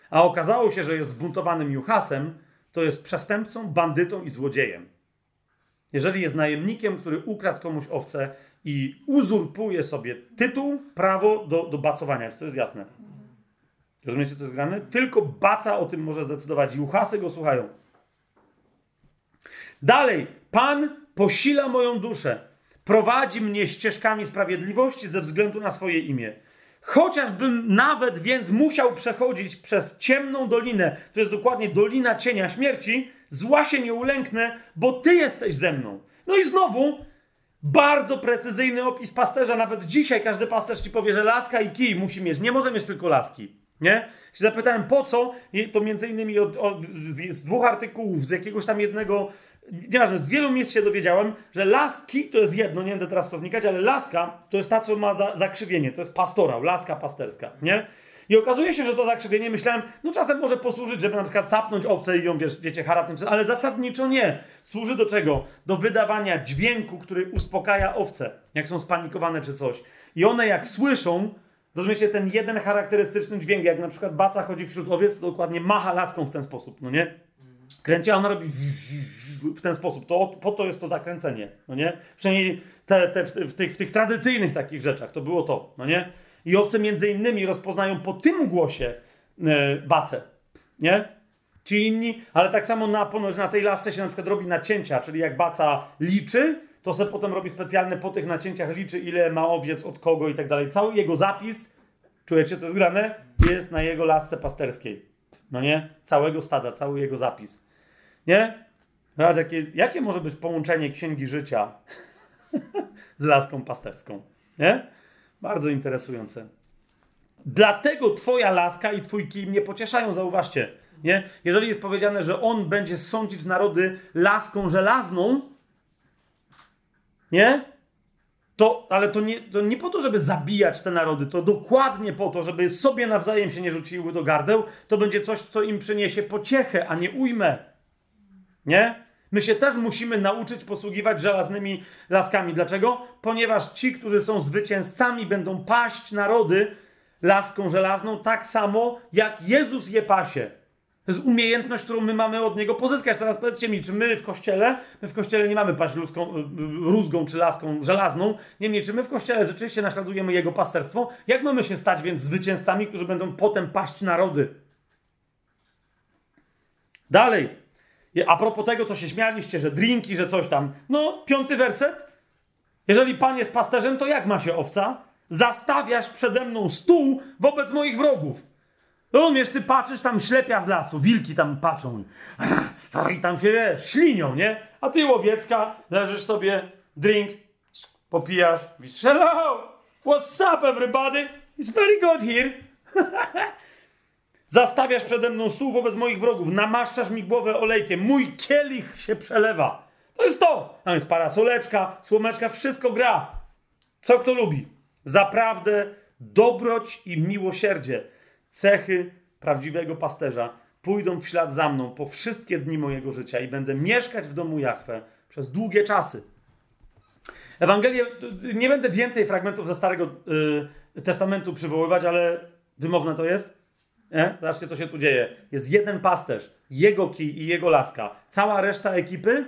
a okazało się, że jest zbuntowanym Juchasem, to jest przestępcą, bandytą i złodziejem. Jeżeli jest najemnikiem, który ukradł komuś owce i uzurpuje sobie tytuł, prawo do, do bacowania, czy to jest jasne? Rozumiecie, co jest grane? Tylko Baca o tym może zdecydować. Juchasy go słuchają. Dalej. Pan posila moją duszę. Prowadzi mnie ścieżkami sprawiedliwości ze względu na swoje imię. Chociażbym nawet więc musiał przechodzić przez ciemną dolinę, to jest dokładnie dolina cienia śmierci, zła się nie ulęknę, bo Ty jesteś ze mną. No i znowu bardzo precyzyjny opis pasterza. Nawet dzisiaj każdy pasterz ci powie, że laska i kij musi mieć. Nie może mieć tylko laski. Nie? Się zapytałem po co, to między innymi od, od, z, z, dwóch artykułów, z jakiegoś tam jednego, nieważne, z wielu miejsc się dowiedziałem, że laski to jest jedno, nie będę teraz to wnikać, ale laska to jest ta, co ma za, zakrzywienie, to jest pastorał, laska pasterska, nie? I okazuje się, że to zakrzywienie, myślałem, no czasem może posłużyć, żeby na przykład capnąć owcę i ją, wiesz, wiecie, haratnąć, ale zasadniczo nie. Służy do czego? Do wydawania dźwięku, który uspokaja owce, jak są spanikowane czy coś. I one jak słyszą, Rozumiecie, ten jeden charakterystyczny dźwięk, jak na przykład baca chodzi wśród owiec, to dokładnie macha laską w ten sposób, no nie? Kręci, a ona robi w ten sposób. To, po to jest to zakręcenie, no nie? Przynajmniej te, te, w, w, tych, w tych tradycyjnych takich rzeczach to było to, no nie? I owce między innymi rozpoznają po tym głosie e, bacę, nie? Ci inni, ale tak samo na, ponoć na tej lasce się na przykład robi nacięcia, czyli jak baca liczy, to se potem robi specjalne po tych nacięciach, liczy ile ma owiec od kogo i tak dalej. Cały jego zapis, czujecie co jest grane? Jest na jego lasce pasterskiej. No nie? Całego stada, cały jego zapis. Nie? Zobacz, jakie, jakie może być połączenie księgi życia z laską pasterską. Nie? Bardzo interesujące. Dlatego twoja laska i twój kij mnie pocieszają, zauważcie. Nie? Jeżeli jest powiedziane, że on będzie sądzić narody laską żelazną, nie? To, ale to nie, to nie po to, żeby zabijać te narody, to dokładnie po to, żeby sobie nawzajem się nie rzuciły do gardeł, to będzie coś, co im przyniesie pociechę, a nie ujmę. Nie? My się też musimy nauczyć posługiwać żelaznymi laskami. Dlaczego? Ponieważ ci, którzy są zwycięzcami, będą paść narody laską żelazną tak samo, jak Jezus je pasie. To jest umiejętność, którą my mamy od Niego pozyskać. Teraz powiedzcie mi, czy my w Kościele, my w Kościele nie mamy paść ludzką, y, rózgą czy laską żelazną, niemniej czy my w Kościele rzeczywiście naśladujemy Jego pasterstwo? Jak mamy się stać więc zwycięzcami, którzy będą potem paść narody? Dalej. A propos tego, co się śmialiście, że drinki, że coś tam. No, piąty werset. Jeżeli Pan jest pasterzem, to jak ma się owca? Zastawiasz przede mną stół wobec moich wrogów. Wiesz, ty patrzysz, tam ślepia z lasu, wilki tam patrzą i tam się, wiesz, ślinią, nie? A ty, łowiecka, leżysz sobie, drink, popijasz, mówisz, hello, what's up everybody? It's very good here. Zastawiasz przede mną stół wobec moich wrogów, namaszczasz mi głowę olejkiem, mój kielich się przelewa. To jest to. Tam jest parasoleczka, słomeczka, wszystko gra. Co kto lubi? Zaprawdę dobroć i miłosierdzie cechy prawdziwego pasterza pójdą w ślad za mną po wszystkie dni mojego życia i będę mieszkać w domu Jahwe przez długie czasy. Ewangelię, nie będę więcej fragmentów ze Starego y, Testamentu przywoływać, ale wymowne to jest. Nie? Zobaczcie, co się tu dzieje. Jest jeden pasterz, jego kij i jego laska. Cała reszta ekipy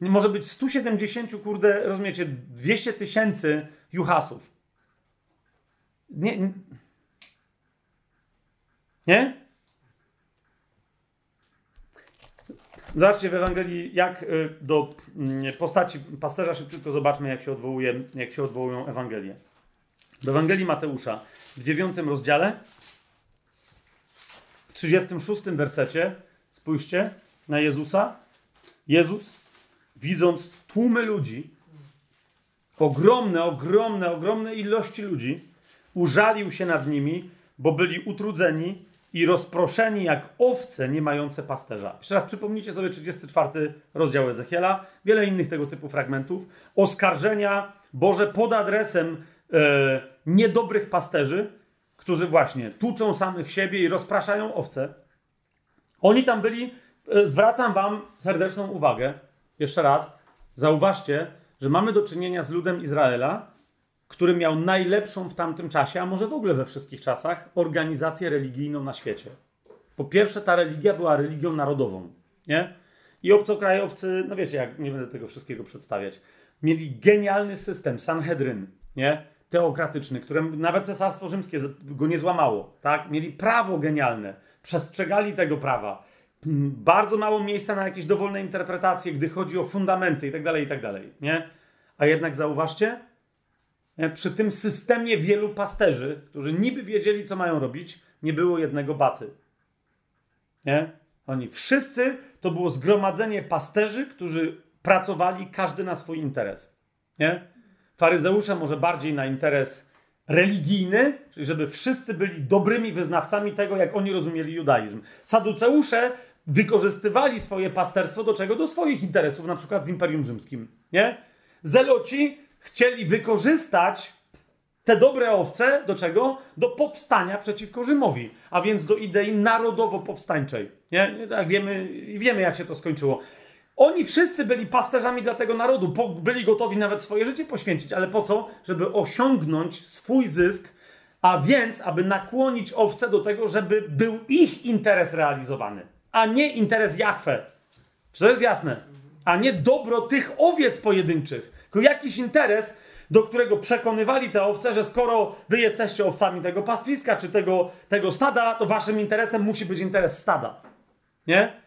może być 170, kurde, rozumiecie, 200 tysięcy juhasów. Nie, nie? Zobaczcie w Ewangelii, jak y, do mm, postaci pasterza szybciutko zobaczmy, jak się, odwołuje, jak się odwołują Ewangelie. Do Ewangelii Mateusza w dziewiątym rozdziale, w 36 wersecie, spójrzcie na Jezusa. Jezus, widząc tłumy ludzi, ogromne, ogromne, ogromne ilości ludzi, użalił się nad nimi, bo byli utrudzeni i rozproszeni jak owce nie mające pasterza. Jeszcze raz przypomnijcie sobie 34 rozdział Ezechiela, wiele innych tego typu fragmentów. Oskarżenia Boże pod adresem e, niedobrych pasterzy, którzy właśnie tuczą samych siebie i rozpraszają owce. Oni tam byli, e, zwracam wam serdeczną uwagę, jeszcze raz, zauważcie, że mamy do czynienia z ludem Izraela, który miał najlepszą w tamtym czasie, a może w ogóle we wszystkich czasach, organizację religijną na świecie. Po pierwsze, ta religia była religią narodową, nie? I obcokrajowcy, no wiecie, jak nie będę tego wszystkiego przedstawiać, mieli genialny system, Sanhedryn, nie? Teokratyczny, którym nawet Cesarstwo Rzymskie go nie złamało, tak? Mieli prawo genialne, przestrzegali tego prawa. Bardzo mało miejsca na jakieś dowolne interpretacje, gdy chodzi o fundamenty i tak dalej, i tak nie? A jednak zauważcie, przy tym systemie wielu pasterzy, którzy niby wiedzieli, co mają robić, nie było jednego bacy. Nie? Oni wszyscy to było zgromadzenie pasterzy, którzy pracowali każdy na swój interes. Nie? Faryzeusze może bardziej na interes religijny, czyli żeby wszyscy byli dobrymi wyznawcami tego, jak oni rozumieli judaizm. Saduceusze wykorzystywali swoje pasterstwo do czego? Do swoich interesów, na przykład z Imperium Rzymskim. Nie? Zeloci chcieli wykorzystać te dobre owce do czego? Do powstania przeciwko Rzymowi, a więc do idei narodowo-powstańczej. Nie? Tak wiemy, wiemy, jak się to skończyło. Oni wszyscy byli pasterzami dla tego narodu, byli gotowi nawet swoje życie poświęcić, ale po co? Żeby osiągnąć swój zysk, a więc, aby nakłonić owce do tego, żeby był ich interes realizowany, a nie interes Jahwe. Czy to jest jasne? A nie dobro tych owiec pojedynczych tylko jakiś interes, do którego przekonywali te owce, że skoro wy jesteście owcami tego pastwiska czy tego, tego stada, to waszym interesem musi być interes stada. Nie?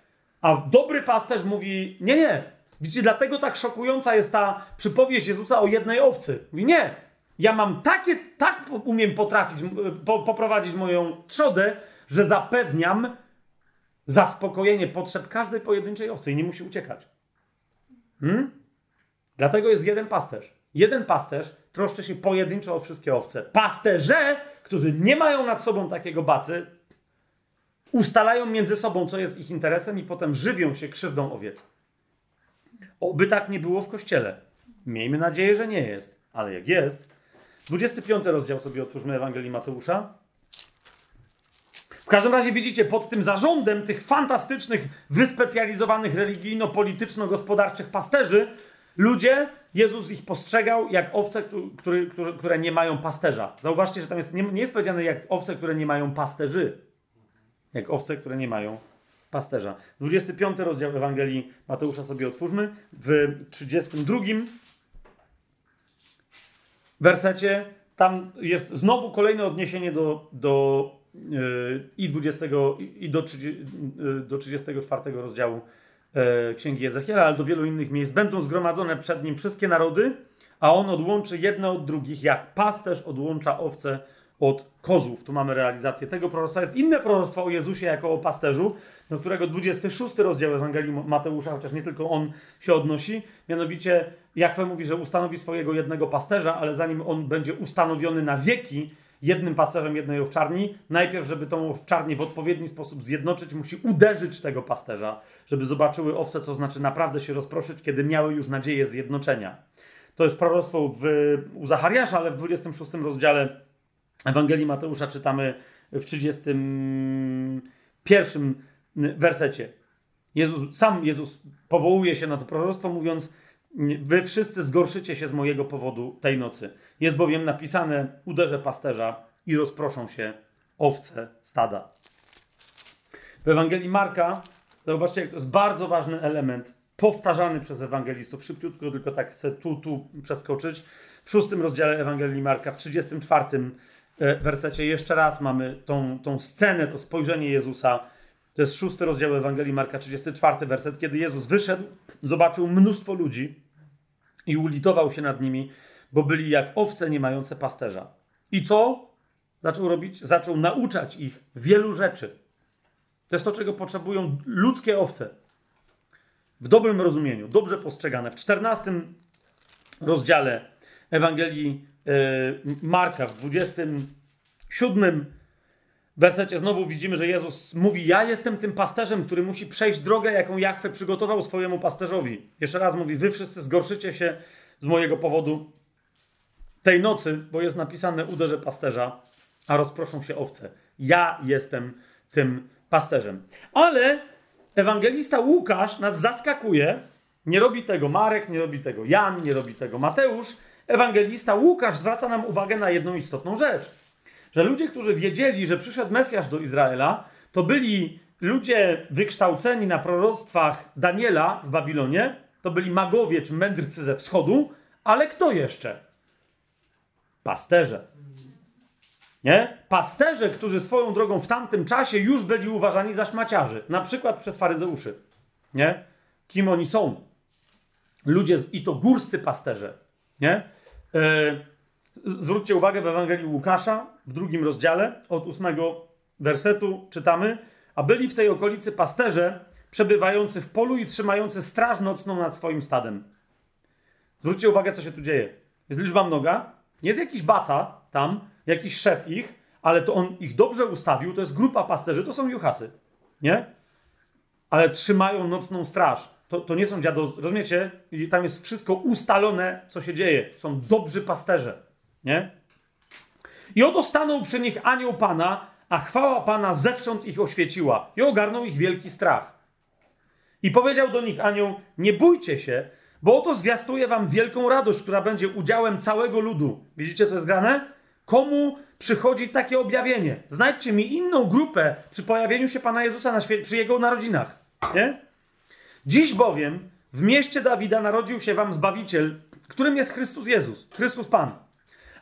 A dobry pasterz mówi: Nie, nie. Widzicie, dlatego tak szokująca jest ta przypowieść Jezusa o jednej owcy. Mówi: Nie. Ja mam takie, tak umiem potrafić, po, poprowadzić moją trzodę, że zapewniam zaspokojenie potrzeb każdej pojedynczej owcy i nie musi uciekać. Hmm? Dlatego jest jeden pasterz. Jeden pasterz troszczy się pojedynczo o wszystkie owce. Pasterze, którzy nie mają nad sobą takiego bacy, ustalają między sobą, co jest ich interesem, i potem żywią się krzywdą owiec. Oby tak nie było w kościele. Miejmy nadzieję, że nie jest, ale jak jest. 25 rozdział sobie otwórzmy Ewangelii Mateusza. W każdym razie widzicie, pod tym zarządem tych fantastycznych, wyspecjalizowanych religijno-polityczno-gospodarczych pasterzy, ludzie, Jezus ich postrzegał jak owce, które, które, nie mają pasterza. Zauważcie, że tam jest, nie, nie jest powiedziane jak owce, które nie mają pasterzy. Jak owce, które nie mają pasterza. 25 rozdział Ewangelii Mateusza sobie otwórzmy. W 32 wersecie tam jest znowu kolejne odniesienie do, do yy, i 20 i do, 30, yy, do 34 rozdziału yy, Księgi Ezechiela, ale do wielu innych miejsc. Będą zgromadzone przed nim wszystkie narody, a on odłączy jedne od drugich, jak pasterz odłącza owce od kozłów. Tu mamy realizację tego proroctwa. Jest inne proroctwo o Jezusie jako o pasterzu, do którego 26 rozdział Ewangelii Mateusza, chociaż nie tylko on się odnosi. Mianowicie Jachwę mówi, że ustanowi swojego jednego pasterza, ale zanim on będzie ustanowiony na wieki jednym pasterzem jednej owczarni, najpierw, żeby tą owczarnię w odpowiedni sposób zjednoczyć, musi uderzyć tego pasterza, żeby zobaczyły owce, co znaczy naprawdę się rozproszyć, kiedy miały już nadzieję zjednoczenia. To jest proroctwo w, u Zachariasza, ale w 26 rozdziale Ewangelii Mateusza czytamy w 31 wersecie. Jezus, sam Jezus powołuje się na to proroctwo, mówiąc: Wy wszyscy zgorszycie się z mojego powodu tej nocy. Jest bowiem napisane: Uderzę pasterza i rozproszą się owce stada. W Ewangelii Marka, zauważcie, jak to jest bardzo ważny element, powtarzany przez ewangelistów. Szybciutko, tylko tak chcę tu, tu przeskoczyć. W szóstym rozdziale Ewangelii Marka, w 34 E, wersecie jeszcze raz mamy tą, tą scenę, to spojrzenie Jezusa. To jest szósty rozdział Ewangelii Marka, 34 werset, kiedy Jezus wyszedł, zobaczył mnóstwo ludzi i ulitował się nad nimi, bo byli jak owce nie mające pasterza. I co zaczął robić? Zaczął nauczać ich wielu rzeczy. To jest to, czego potrzebują ludzkie owce. W dobrym rozumieniu, dobrze postrzegane. W 14 rozdziale Ewangelii E, Marka w 27 wersecie znowu widzimy, że Jezus mówi: Ja jestem tym pasterzem, który musi przejść drogę, jaką Jachwę przygotował swojemu pasterzowi. Jeszcze raz mówi: Wy wszyscy zgorszycie się z mojego powodu tej nocy, bo jest napisane: Uderzę pasterza, a rozproszą się owce. Ja jestem tym pasterzem. Ale ewangelista Łukasz nas zaskakuje. Nie robi tego Marek, nie robi tego Jan, nie robi tego Mateusz ewangelista Łukasz zwraca nam uwagę na jedną istotną rzecz. Że ludzie, którzy wiedzieli, że przyszedł Mesjasz do Izraela, to byli ludzie wykształceni na proroctwach Daniela w Babilonie, to byli magowie czy mędrcy ze wschodu, ale kto jeszcze? Pasterze. Nie? Pasterze, którzy swoją drogą w tamtym czasie już byli uważani za szmaciarzy, na przykład przez faryzeuszy. Nie? Kim oni są? Ludzie, i to górscy pasterze. Nie? E, zwróćcie uwagę w Ewangelii Łukasza w drugim rozdziale od ósmego wersetu czytamy, a byli w tej okolicy pasterze przebywający w polu i trzymający straż nocną nad swoim stadem. Zwróćcie uwagę, co się tu dzieje. Jest liczba mnoga, jest jakiś baca tam, jakiś szef ich, ale to on ich dobrze ustawił, to jest grupa pasterzy, to są juchasy, nie? Ale trzymają nocną straż. To, to nie są dziado, rozumiecie? I tam jest wszystko ustalone, co się dzieje. Są dobrzy pasterze, nie? I oto stanął przy nich anioł Pana, a chwała Pana zewsząd ich oświeciła i ogarnął ich wielki strach. I powiedział do nich anioł, nie bójcie się, bo oto zwiastuje wam wielką radość, która będzie udziałem całego ludu. Widzicie, co jest grane? Komu przychodzi takie objawienie? Znajdźcie mi inną grupę przy pojawieniu się Pana Jezusa na przy Jego narodzinach. Nie? Dziś bowiem w mieście Dawida narodził się wam Zbawiciel, którym jest Chrystus Jezus, Chrystus Pan.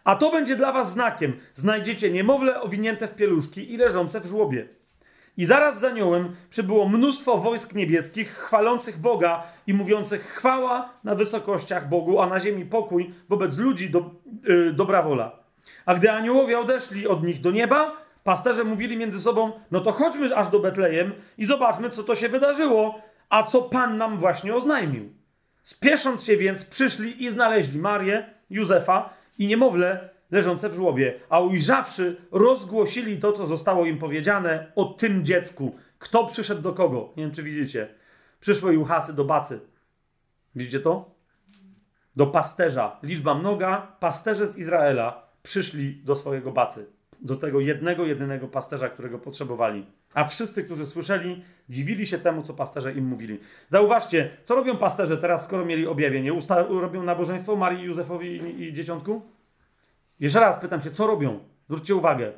A to będzie dla was znakiem. Znajdziecie niemowlę owinięte w pieluszki i leżące w żłobie. I zaraz za niołem przybyło mnóstwo wojsk niebieskich, chwalących Boga i mówiących chwała na wysokościach Bogu, a na ziemi pokój wobec ludzi do, yy, dobra wola. A gdy aniołowie odeszli od nich do nieba, pasterze mówili między sobą, no to chodźmy aż do Betlejem i zobaczmy, co to się wydarzyło, a co Pan nam właśnie oznajmił. Spiesząc się więc, przyszli i znaleźli Marię, Józefa i niemowlę leżące w żłobie, a ujrzawszy, rozgłosili to, co zostało im powiedziane o tym dziecku. Kto przyszedł do kogo? Nie wiem, czy widzicie. Przyszły Juhasy do Bacy. Widzicie to? Do pasterza. Liczba mnoga, pasterze z Izraela przyszli do swojego Bacy. Do tego jednego, jedynego pasterza, którego potrzebowali. A wszyscy, którzy słyszeli, dziwili się temu, co pasterze im mówili. Zauważcie, co robią pasterze teraz, skoro mieli objawienie? Usta robią nabożeństwo Marii, Józefowi i, i dzieciątku? Jeszcze raz pytam się, co robią? Zwróćcie uwagę.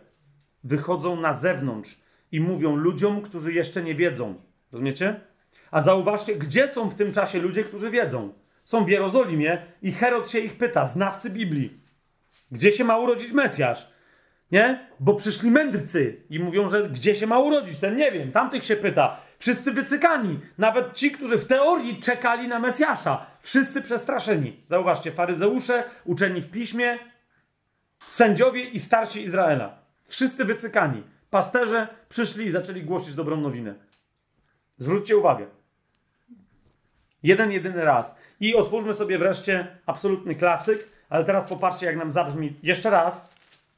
Wychodzą na zewnątrz i mówią ludziom, którzy jeszcze nie wiedzą. Rozumiecie? A zauważcie, gdzie są w tym czasie ludzie, którzy wiedzą. Są w Jerozolimie i Herod się ich pyta, znawcy Biblii. Gdzie się ma urodzić Mesjasz? Nie? Bo przyszli mędrcy i mówią, że gdzie się ma urodzić, ten nie wiem, tamtych się pyta. Wszyscy wycykani, nawet ci, którzy w teorii czekali na Mesjasza. Wszyscy przestraszeni. Zauważcie, faryzeusze, uczeni w piśmie, sędziowie i starsi Izraela. Wszyscy wycykani. Pasterze przyszli i zaczęli głosić dobrą nowinę. Zwróćcie uwagę. Jeden, jedyny raz. I otwórzmy sobie wreszcie absolutny klasyk, ale teraz popatrzcie, jak nam zabrzmi jeszcze raz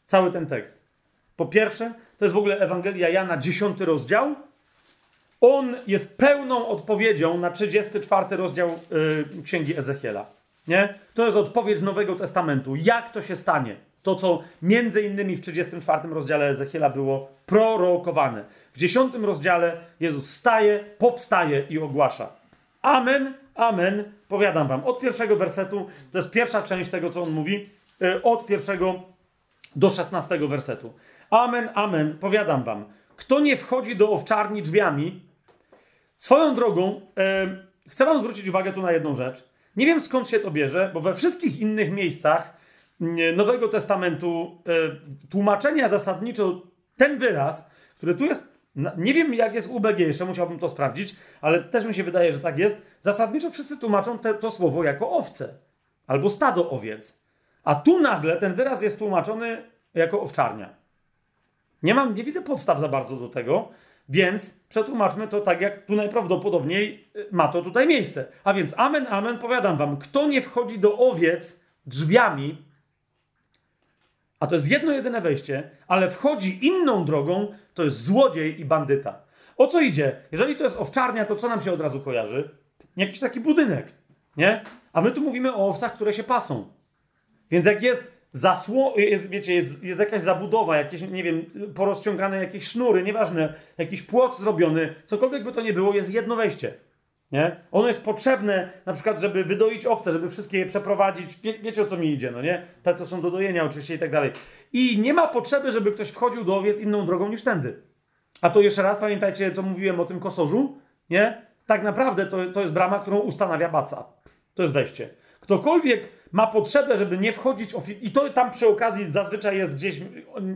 cały ten tekst. Po pierwsze, to jest w ogóle Ewangelia Jana, 10 rozdział. On jest pełną odpowiedzią na 34 rozdział yy, Księgi Ezechiela. Nie? To jest odpowiedź Nowego Testamentu. Jak to się stanie? To, co między innymi w 34 rozdziale Ezechiela było prorokowane. W 10 rozdziale Jezus staje, powstaje i ogłasza. Amen, amen, powiadam wam. Od pierwszego wersetu, to jest pierwsza część tego, co on mówi, yy, od pierwszego do 16 wersetu. Amen, amen, powiadam wam. Kto nie wchodzi do owczarni drzwiami, swoją drogą, e, chcę wam zwrócić uwagę tu na jedną rzecz. Nie wiem skąd się to bierze, bo we wszystkich innych miejscach Nowego Testamentu e, tłumaczenia zasadniczo ten wyraz, który tu jest, nie wiem jak jest u BG, jeszcze musiałbym to sprawdzić, ale też mi się wydaje, że tak jest. Zasadniczo wszyscy tłumaczą te, to słowo jako owce albo stado owiec. A tu nagle ten wyraz jest tłumaczony jako owczarnia. Nie mam, nie widzę podstaw za bardzo do tego, więc przetłumaczmy to tak, jak tu najprawdopodobniej y, ma to tutaj miejsce. A więc amen, amen, powiadam wam, kto nie wchodzi do owiec drzwiami, a to jest jedno jedyne wejście, ale wchodzi inną drogą, to jest złodziej i bandyta. O co idzie? Jeżeli to jest owczarnia, to co nam się od razu kojarzy? Jakiś taki budynek, nie? A my tu mówimy o owcach, które się pasą. Więc jak jest zasło, jest, wiecie, jest, jest jakaś zabudowa, jakieś, nie wiem, porozciągane jakieś sznury, nieważne, jakiś płot zrobiony, cokolwiek by to nie było, jest jedno wejście. Nie? Ono jest potrzebne na przykład, żeby wydoić owce, żeby wszystkie je przeprowadzić. Wie, wiecie o co mi idzie, no nie? Te, co są do dojenia oczywiście i tak dalej. I nie ma potrzeby, żeby ktoś wchodził do owiec inną drogą niż tędy. A to jeszcze raz, pamiętajcie, co mówiłem o tym kosorzu, nie? Tak naprawdę to, to jest brama, którą ustanawia baca. To jest wejście. Ktokolwiek ma potrzebę, żeby nie wchodzić, i to tam przy okazji zazwyczaj jest gdzieś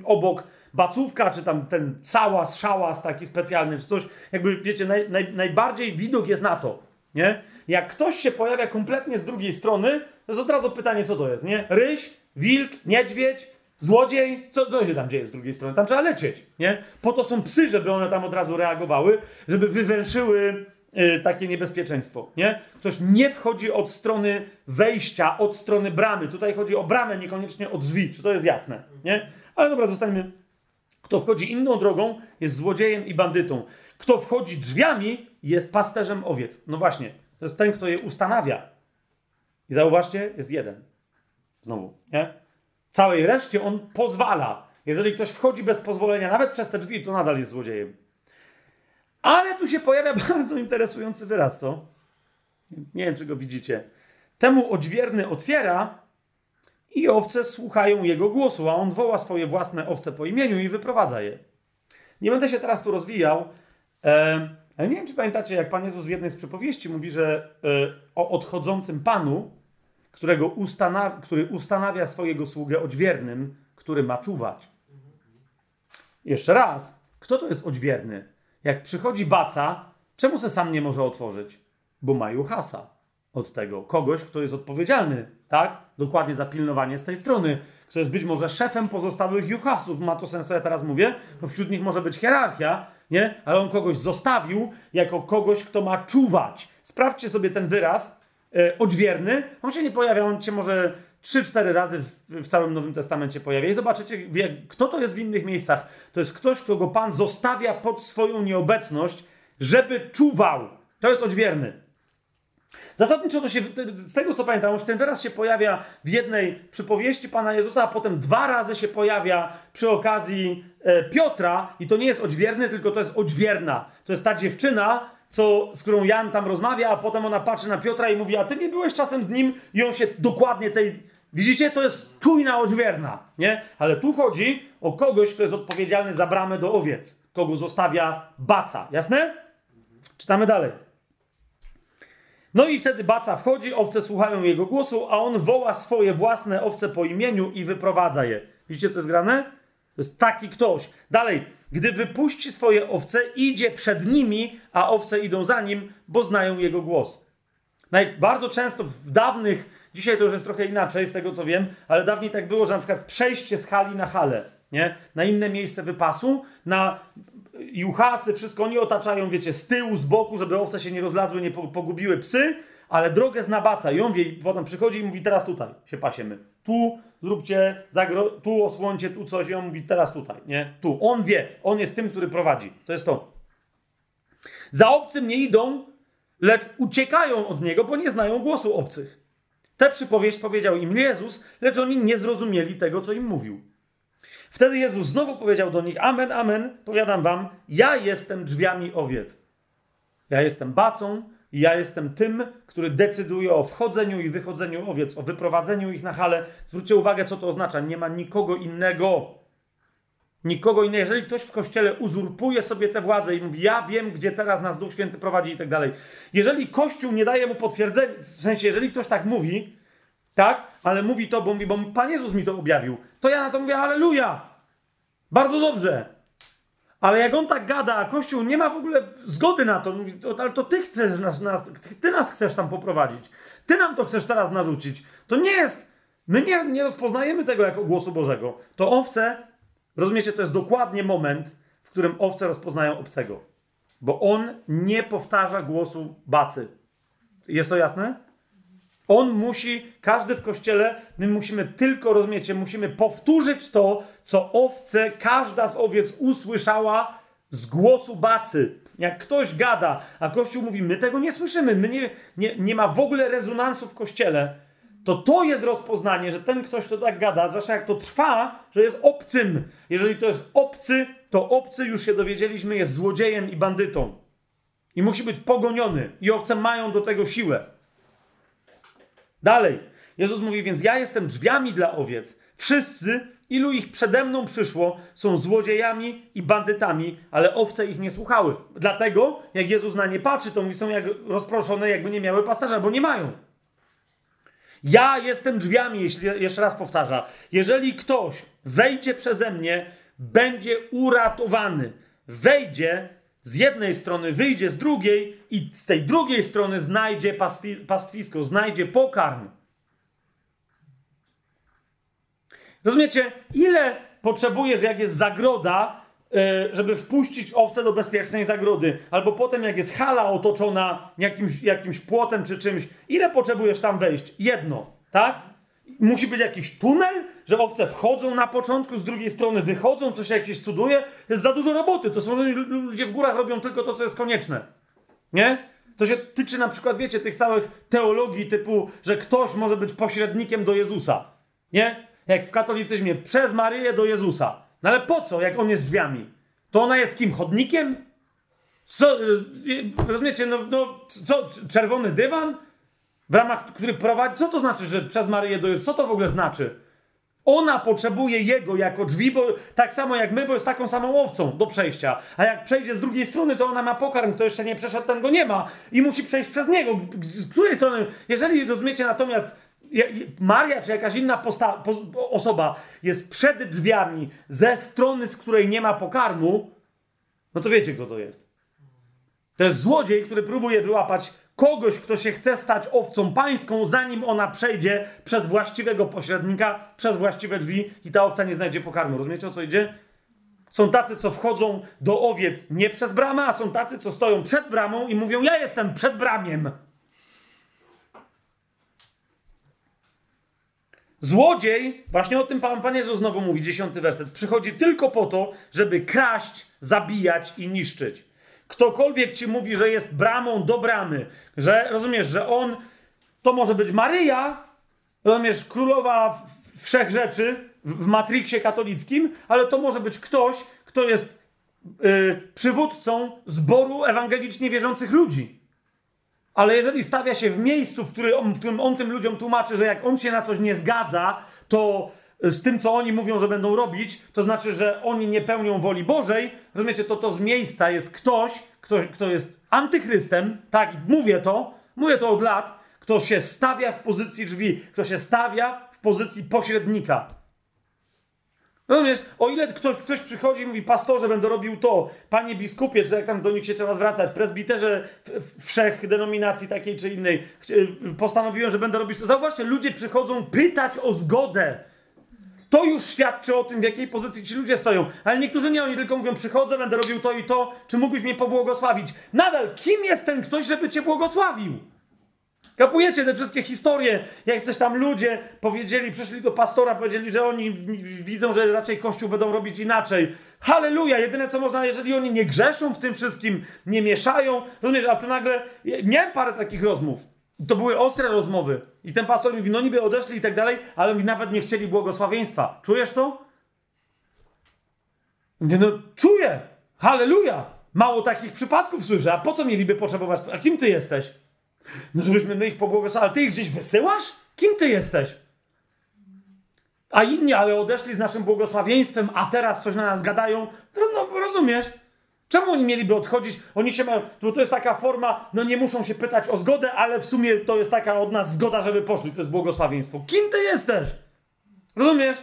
obok bacówka, czy tam ten całas, szałas taki specjalny, czy coś, jakby wiecie, naj, naj, najbardziej widok jest na to, nie? Jak ktoś się pojawia kompletnie z drugiej strony, to jest od razu pytanie, co to jest, nie? Ryś, wilk, niedźwiedź, złodziej, co, co się tam dzieje z drugiej strony? Tam trzeba lecieć, nie? Po to są psy, żeby one tam od razu reagowały, żeby wywęszyły takie niebezpieczeństwo, nie? Ktoś nie wchodzi od strony wejścia, od strony bramy. Tutaj chodzi o bramę, niekoniecznie o drzwi. Czy to jest jasne, nie? Ale dobra, zostańmy. Kto wchodzi inną drogą, jest złodziejem i bandytą. Kto wchodzi drzwiami, jest pasterzem owiec. No właśnie, to jest ten, kto je ustanawia. I zauważcie, jest jeden. Znowu, nie? Całej reszcie on pozwala. Jeżeli ktoś wchodzi bez pozwolenia, nawet przez te drzwi, to nadal jest złodziejem. Ale tu się pojawia bardzo interesujący wyraz, co? Nie wiem, czy go widzicie. Temu odźwierny otwiera i owce słuchają jego głosu, a on woła swoje własne owce po imieniu i wyprowadza je. Nie będę się teraz tu rozwijał, ale nie wiem, czy pamiętacie, jak Pan Jezus w jednej z przypowieści mówi, że e, o odchodzącym Panu, którego ustanaw który ustanawia swojego sługę odźwiernym, który ma czuwać. Jeszcze raz, kto to jest odźwierny? Jak przychodzi baca, czemu se sam nie może otworzyć? Bo ma juhasa od tego. Kogoś, kto jest odpowiedzialny, tak? Dokładnie za pilnowanie z tej strony. Kto jest być może szefem pozostałych juhasów. Ma to sens, co ja teraz mówię? Bo wśród nich może być hierarchia, nie? Ale on kogoś zostawił jako kogoś, kto ma czuwać. Sprawdźcie sobie ten wyraz e, odźwierny, on się nie pojawia, on się może 3-4 razy w, w, całym Nowym Testamencie pojawia. I zobaczycie, kto to jest w innych miejscach. To jest ktoś, kogo Pan zostawia pod swoją nieobecność, żeby czuwał. To jest odźwierny. Zasadniczo to się, z tego co pamiętam, ten wyraz się pojawia w jednej przypowieści Pana Jezusa, a potem dwa razy się pojawia przy okazji e, Piotra i to nie jest odźwierny, tylko to jest odźwierna. To jest ta dziewczyna, co, z którą Jan tam rozmawia, a potem ona patrzy na Piotra i mówi, a ty nie byłeś czasem z nim i on się dokładnie tej... Widzicie, to jest czujna odźwierna, nie? Ale tu chodzi o kogoś, kto jest odpowiedzialny za bramę do owiec, kogo zostawia baca, jasne? Czytamy dalej. No i wtedy baca wchodzi, owce słuchają jego głosu, a on woła swoje własne owce po imieniu i wyprowadza je. Widzicie, co jest grane? To jest taki ktoś. Dalej, gdy wypuści swoje owce, idzie przed nimi, a owce idą za nim, bo znają jego głos. Bardzo często w dawnych, dzisiaj to już jest trochę inaczej z tego co wiem, ale dawniej tak było, że na przykład przejście z hali na halę, nie? na inne miejsce wypasu, na juchasy, wszystko oni otaczają, wiecie, z tyłu, z boku, żeby owce się nie rozlazły, nie pogubiły psy, ale drogę znabaca i on wie, i potem przychodzi i mówi, teraz tutaj się pasiemy. Tu zróbcie, tu osłońcie, tu coś i on mówi, teraz tutaj, nie? Tu. On wie, on jest tym, który prowadzi. To jest to. Za obcym nie idą, lecz uciekają od niego, bo nie znają głosu obcych. Tę przypowieść powiedział im Jezus, lecz oni nie zrozumieli tego, co im mówił. Wtedy Jezus znowu powiedział do nich: Amen, amen, powiadam wam, ja jestem drzwiami owiec. Ja jestem bacą i ja jestem tym, który decyduje o wchodzeniu i wychodzeniu owiec, o wyprowadzeniu ich na hale. Zwróćcie uwagę, co to oznacza. Nie ma nikogo innego. Nikogo innego. Jeżeli ktoś w kościele uzurpuje sobie tę władzę i mówi, ja wiem, gdzie teraz nas Duch Święty prowadzi i tak dalej. Jeżeli Kościół nie daje mu potwierdzenia, w sensie, jeżeli ktoś tak mówi, tak? Ale mówi to, bo mówi, bo Pan Jezus mi to objawił. To ja na to mówię, halleluja! Bardzo dobrze. Ale jak on tak gada, a Kościół nie ma w ogóle zgody na to, mówi, to, ale to ty chcesz nas, nas, ty nas chcesz tam poprowadzić. Ty nam to chcesz teraz narzucić. To nie jest, my nie, nie rozpoznajemy tego jako głosu Bożego. To owce, rozumiecie, to jest dokładnie moment, w którym owce rozpoznają obcego. Bo on nie powtarza głosu bacy. Jest to jasne? On musi, każdy w kościele, my musimy tylko, rozumiecie, musimy powtórzyć to, co owce, każda z owiec usłyszała z głosu bacy. Jak ktoś gada, a Kościół mówi, my tego nie słyszymy, my nie, nie, nie ma w ogóle rezonansu w kościele, to to jest rozpoznanie, że ten ktoś, kto tak gada, zwłaszcza jak to trwa, że jest obcym. Jeżeli to jest obcy, to obcy, już się dowiedzieliśmy, jest złodziejem i bandytą. I musi być pogoniony. I owce mają do tego siłę. Dalej. Jezus mówi, więc ja jestem drzwiami dla owiec. Wszyscy, ilu ich przede mną przyszło, są złodziejami i bandytami, ale owce ich nie słuchały. Dlatego, jak Jezus na nie patrzy, to mówi, są jak rozproszone, jakby nie miały pasterza, bo nie mają. Ja jestem drzwiami, jeśli, jeszcze raz powtarza. Jeżeli ktoś wejdzie przeze mnie, będzie uratowany. Wejdzie z jednej strony, wyjdzie z drugiej i z tej drugiej strony znajdzie pastwisko, znajdzie pokarm. Rozumiecie, ile potrzebujesz, jak jest zagroda, żeby wpuścić owce do bezpiecznej zagrody, albo potem, jak jest hala otoczona jakimś, jakimś płotem czy czymś, ile potrzebujesz tam wejść? Jedno, tak? Musi być jakiś tunel, że owce wchodzą na początku, z drugiej strony wychodzą, coś się jakieś cuduje. Jest za dużo roboty. To są ludzie w górach robią tylko to, co jest konieczne. Nie? To się tyczy na przykład, wiecie, tych całych teologii typu, że ktoś może być pośrednikiem do Jezusa. Nie? Jak w katolicyzmie, przez Maryję do Jezusa. No ale po co, jak on jest drzwiami? To ona jest kim? Chodnikiem? Co, y, y, rozumiecie, no, no co, czerwony dywan? W ramach, który prowadzi, co to znaczy, że przez Maryję do Jezusa? Co to w ogóle znaczy? Ona potrzebuje jego jako drzwi, bo tak samo jak my, bo jest taką samą owcą do przejścia. A jak przejdzie z drugiej strony, to ona ma pokarm, kto jeszcze nie przeszedł, ten go nie ma. I musi przejść przez niego. Z której strony? Jeżeli rozumiecie natomiast, Maria czy jakaś inna posta- osoba jest przed drzwiami ze strony, z której nie ma pokarmu, no to wiecie, kto to jest. To jest złodziej, który próbuje wyłapać kogoś, kto się chce stać owcą pańską, zanim ona przejdzie przez właściwego pośrednika, przez właściwe drzwi i ta owca nie znajdzie pokarmu. Rozumiecie o co idzie? Są tacy, co wchodzą do owiec nie przez bramę, a są tacy, co stoją przed bramą i mówią: Ja jestem przed bramiem. Złodziej, właśnie o tym Pan, Pan Jezus znowu mówi, dziesiąty werset, przychodzi tylko po to, żeby kraść, zabijać i niszczyć. Ktokolwiek ci mówi, że jest bramą do bramy, że rozumiesz, że on to może być Maryja, rozumiesz, królowa wszech rzeczy w, Matrixie katolickim, ale to może być ktoś, kto jest yy, przywódcą zboru ewangelicznie wierzących ludzi. Ale jeżeli stawia się w miejscu, w, który on, w którym on tym ludziom tłumaczy, że jak on się na coś nie zgadza, to z tym, co oni mówią, że będą robić, to znaczy, że oni nie pełnią woli Bożej, rozumiecie, to to z miejsca jest ktoś, kto, kto jest antychrystem, tak, mówię to, mówię to od lat, kto się stawia w pozycji drzwi, kto się stawia w pozycji pośrednika. Rozumiesz, o ile ktoś, ktoś przychodzi i mówi, pastorze, będę robił to, panie biskupie, czy jak tam do nich się trzeba zwracać, prezbiterze wszech denominacji takiej czy innej, postanowiłem, że będę robić to. Zauważcie, ludzie przychodzą pytać o zgodę. To już świadczy o tym, w jakiej pozycji ci ludzie stoją. Ale niektórzy nie, oni tylko mówią, przychodzę, będę robił to i to, czy mógłbyś mnie pobłogosławić? Nadal, kim jest ten ktoś, żeby cię błogosławił? Kapujecie te wszystkie historie, jak coś tam ludzie powiedzieli, przyszli do pastora, powiedzieli, że oni widzą, że raczej Kościół będą robić inaczej. Halleluja! Jedyne co można, jeżeli oni nie grzeszą w tym wszystkim, nie mieszają, rozumiesz, a tu nagle, miałem parę takich rozmów. To były ostre rozmowy. I ten pastor mówi, no niby odeszli i tak dalej, ale mówi, nawet nie chcieli błogosławieństwa. Czujesz to? Mówię, no czuję! Halleluja! Mało takich przypadków słyszę. A po co mieliby potrzebować? A kim ty jesteś? No żebyśmy my ich pobłogosławili. Ale ty ich gdzieś wysyłasz? Kim ty jesteś? A inni, ale odeszli z naszym błogosławieństwem, a teraz coś na nas gadają. No, rozumiesz? Czemu oni mieliby odchodzić? Oni się mają, bo to jest taka forma, no nie muszą się pytać o zgodę, ale w sumie to jest taka od nas zgoda, żeby poszli. To jest błogosławieństwo. Kim ty jesteś? Rozumiesz?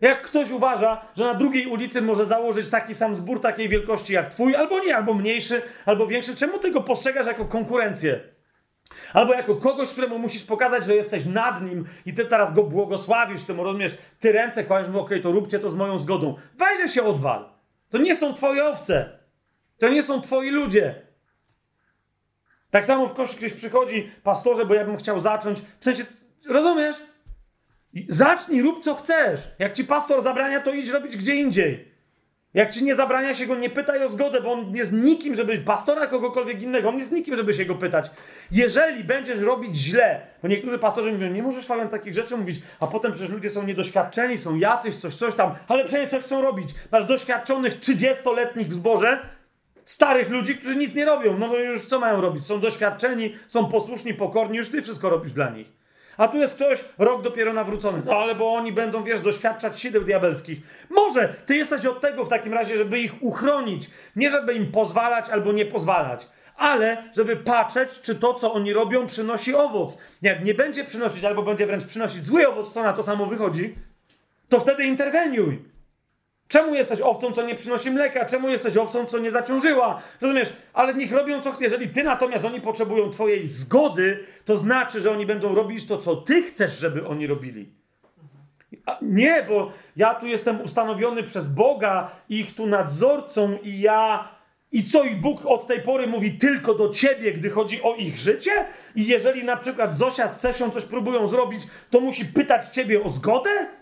Jak ktoś uważa, że na drugiej ulicy może założyć taki sam zbór takiej wielkości jak twój, albo nie, albo mniejszy, albo większy, czemu ty go postrzegasz jako konkurencję? Albo jako kogoś, któremu musisz pokazać, że jesteś nad nim i ty teraz go błogosławisz, ty mu rozumiesz, ty ręce kładziesz, okej, okay, to róbcie to z moją zgodą. Weźże się odwal. To nie są twoje owce. To nie są twoi ludzie. Tak samo w kości ktoś przychodzi, pastorze, bo ja bym chciał zacząć. W sensie, rozumiesz? Zacznij, rób co chcesz. Jak ci pastor zabrania, to idź robić gdzie indziej. Jak ci nie zabrania się go, nie pytaj o zgodę, bo on jest nikim, żeby pastora kogokolwiek innego, on jest nikim, żeby się go pytać. Jeżeli będziesz robić źle, bo niektórzy pastorzy mówią, nie możesz falam takich rzeczy mówić, a potem przecież ludzie są niedoświadczeni, są jacyś, coś, coś tam, ale przecież coś chcą robić. Masz doświadczonych 30-letnich w zborze, starych ludzi, którzy nic nie robią, no bo już co mają robić? Są doświadczeni, są posłuszni, pokorni, już ty wszystko robisz dla nich. A tu jest ktoś rok dopiero nawrócony. No ale bo oni będą, wiesz, doświadczać sideł diabelskich. Może ty jesteś od tego w takim razie, żeby ich uchronić. Nie żeby im pozwalać albo nie pozwalać, ale żeby patrzeć, czy to, co oni robią, przynosi owoc. Jak nie będzie przynosić albo będzie wręcz przynosić zły owoc, to na to samo wychodzi, to wtedy interweniuj. Czemu jesteś owcą, co nie przynosi mleka? Czemu jesteś owcą, co nie zaciążyła? Rozumiesz? Ale niech robią co chcą. Jeżeli ty natomiast oni potrzebują twojej zgody, to znaczy, że oni będą robić to, co ty chcesz, żeby oni robili. A nie, bo ja tu jestem ustanowiony przez Boga, ich tu nadzorcą i ja... I co i Bóg od tej pory mówi tylko do ciebie, gdy chodzi o ich życie? I jeżeli na przykład Zosia z Cesią coś próbują zrobić, to musi pytać ciebie o zgodę?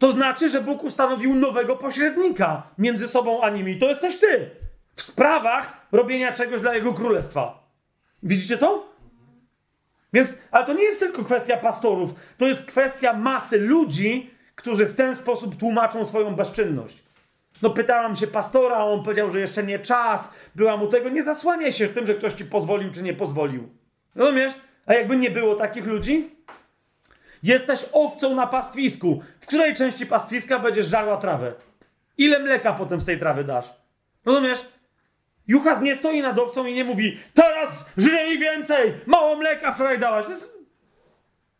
To znaczy, że Bóg ustanowił nowego pośrednika między sobą a nimi. To jesteś ty. W sprawach robienia czegoś dla Jego królestwa. Widzicie to? Więc, ale to nie jest tylko kwestia pastorów, to jest kwestia masy ludzi, którzy w ten sposób tłumaczą swoją bezczynność. No pytałam się pastora, a on powiedział, że jeszcze nie czas. Była mu tego, nie zasłaniaj się tym, że ktoś ci pozwolił czy nie pozwolił. Rozumiesz? A jakby nie było takich ludzi, Jesteś owcą na pastwisku. W której części pastwiska będziesz żarła trawę? Ile mleka potem z tej trawy dasz? Rozumiesz? Juchas nie stoi nad owcą i nie mówi teraz żryj więcej, mało mleka wczoraj dałaś. Jest...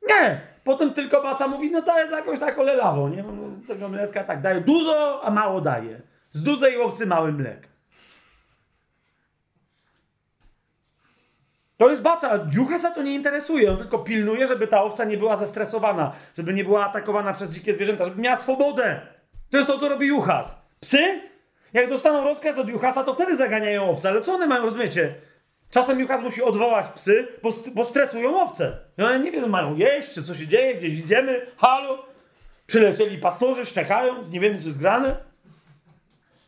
Nie. Potem tylko baca mówi, no to jest jakoś tak olelawo, nie? Tego mleka tak daje dużo, a mało daje. Z dużej owcy mały mlek. To jest baca. Juchasa to nie interesuje. On tylko pilnuje, żeby ta owca nie była zestresowana, żeby nie była atakowana przez dzikie zwierzęta, żeby miała swobodę. To jest to, co robi Juchas. Psy? Jak dostaną rozkaz od Juchasa, to wtedy zaganiają owce. Ale co one mają, rozumiecie? Czasem Juchas musi odwołać psy, bo, bo stresują owce. I one nie wiedzą, mają jeść, czy co się dzieje, gdzieś idziemy, halo. Przylecieli pastorzy, szczekają, nie wiemy, co jest grane.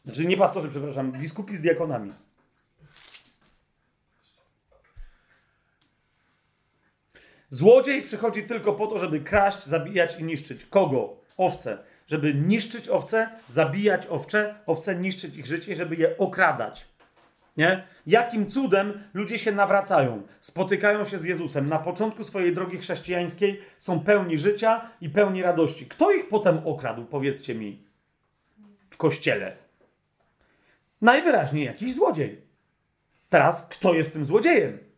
Znaczy nie pastorzy, przepraszam, biskupi z diakonami. Złodziej przychodzi tylko po to, żeby kraść, zabijać i niszczyć. Kogo? Owce. Żeby niszczyć owce, zabijać owcze, owce niszczyć ich życie, żeby je okradać. Nie? Jakim cudem ludzie się nawracają, spotykają się z Jezusem na początku swojej drogi chrześcijańskiej, są pełni życia i pełni radości. Kto ich potem okradł, powiedzcie mi, w kościele? Najwyraźniej jakiś złodziej. Teraz kto jest tym złodziejem?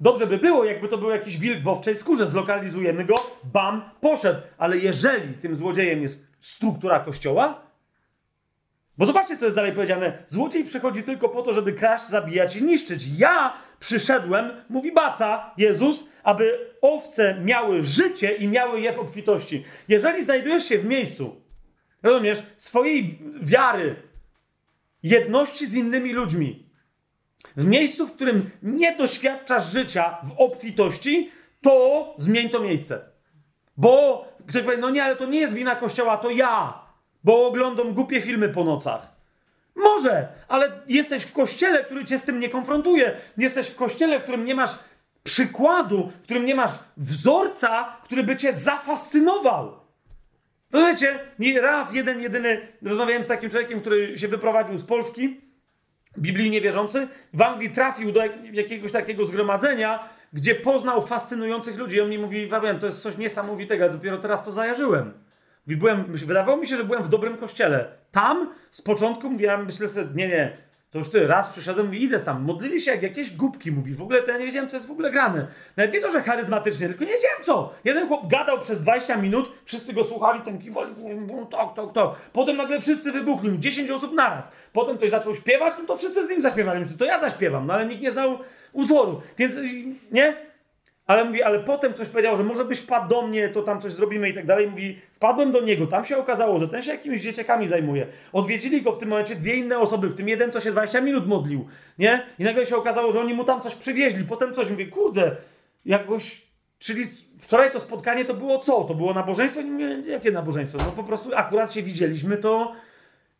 Dobrze by było, jakby to był jakiś wilk w owczej skórze, zlokalizujemy go, bam, poszedł. Ale jeżeli tym złodziejem jest struktura kościoła, bo zobaczcie, co jest dalej powiedziane. Złodziej przychodzi tylko po to, żeby kraść, zabijać i niszczyć. Ja przyszedłem, mówi Baca, Jezus, aby owce miały życie i miały je w obfitości. Jeżeli znajdujesz się w miejscu, rozumiesz, swojej wiary, jedności z innymi ludźmi, w miejscu, w którym nie doświadczasz życia w obfitości, to zmień to miejsce. Bo ktoś powie, no nie, ale to nie jest wina Kościoła, to ja bo oglądam głupie filmy po nocach. Może, ale jesteś w kościele, który cię z tym nie konfrontuje. Jesteś w kościele, w którym nie masz przykładu, w którym nie masz wzorca, który by cię zafascynował. Rozumiecie? Raz, jeden, jedyny, rozmawiałem z takim człowiekiem, który się wyprowadził z Polski, biblijnie wierzący, w Anglii trafił do jakiegoś takiego zgromadzenia, gdzie poznał fascynujących ludzi. I on mi mówi, Fabian, to jest coś niesamowitego, ja dopiero teraz to zajarzyłem. Byłem, wydawało mi się, że byłem w dobrym kościele. Tam z początku mówiłem, myślę sobie, nie, nie, to już ty, raz przyszedłem i idę tam. Modlili się jak jakieś głupki, mówi. W ogóle to ja nie wiedziałem, co jest w ogóle grane. Nawet nie to, że charyzmatycznie, tylko nie wiedziałem co. Jeden chłop gadał przez 20 minut, wszyscy go słuchali, tam kiwali, mówią, tak, tak, tak. Potem nagle wszyscy wybuchli, 10 osób naraz. Potem ktoś zaczął śpiewać, no to wszyscy z nim zaśpiewali. To ja zaśpiewam, no ale nikt nie znał utworu. Więc, nie? Ale mówi, ale potem ktoś powiedział, że może byś wpadł do mnie, to tam coś zrobimy i tak dalej. Mówi, wpadłem do niego, tam się okazało, że ten się jakimiś dzieciakami zajmuje. Odwiedzili go w tym momencie dwie inne osoby, w tym jeden, co się 20 minut modlił, nie? I nagle się okazało, że oni mu tam coś przywieźli, potem coś. Mówi, kurde, jakoś, czyli wczoraj to spotkanie to było co? To było nabożeństwo? Nie mówię, jakie nabożeństwo? No po prostu akurat się widzieliśmy, to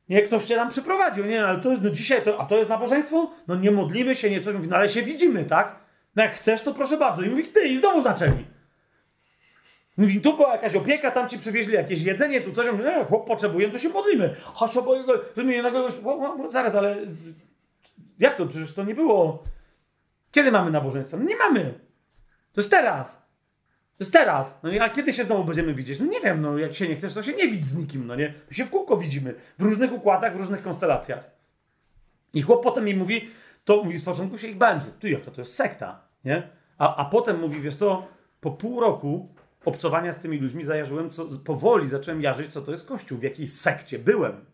nie, ktoś cię tam przyprowadził, nie? Ale to, no dzisiaj, to, a to jest nabożeństwo? No nie modlimy się, nie coś. Mówi, no ale się widzimy, tak? No jak chcesz, to proszę bardzo. I mówi, ty, i znowu zaczęli. Mówi, tu była jakaś opieka, tam ci przywieźli jakieś jedzenie, tu coś. Mówi, nie, chłop potrzebuje, to się modlimy. Chodź oboje go. Rozumiem, nagle, zaraz, ale jak to? Przecież to nie było. Kiedy mamy nabożeństwo? No nie mamy. To jest teraz. To jest teraz. No a kiedy się znowu będziemy widzieć? No nie wiem, no jak się nie chcesz, to się nie widz z nikim, no nie? My się w kółko widzimy. W różnych układach, w różnych konstelacjach. I chłop potem mi mówi, to mówi, z początku się ich bałem. Ty, jaka to jest sekta, nie? A, a potem mówi, wiesz to, po pół roku obcowania z tymi ludźmi zajarzyłem, co, powoli zacząłem jarzyć, co to jest Kościół, w jakiej sekcie byłem.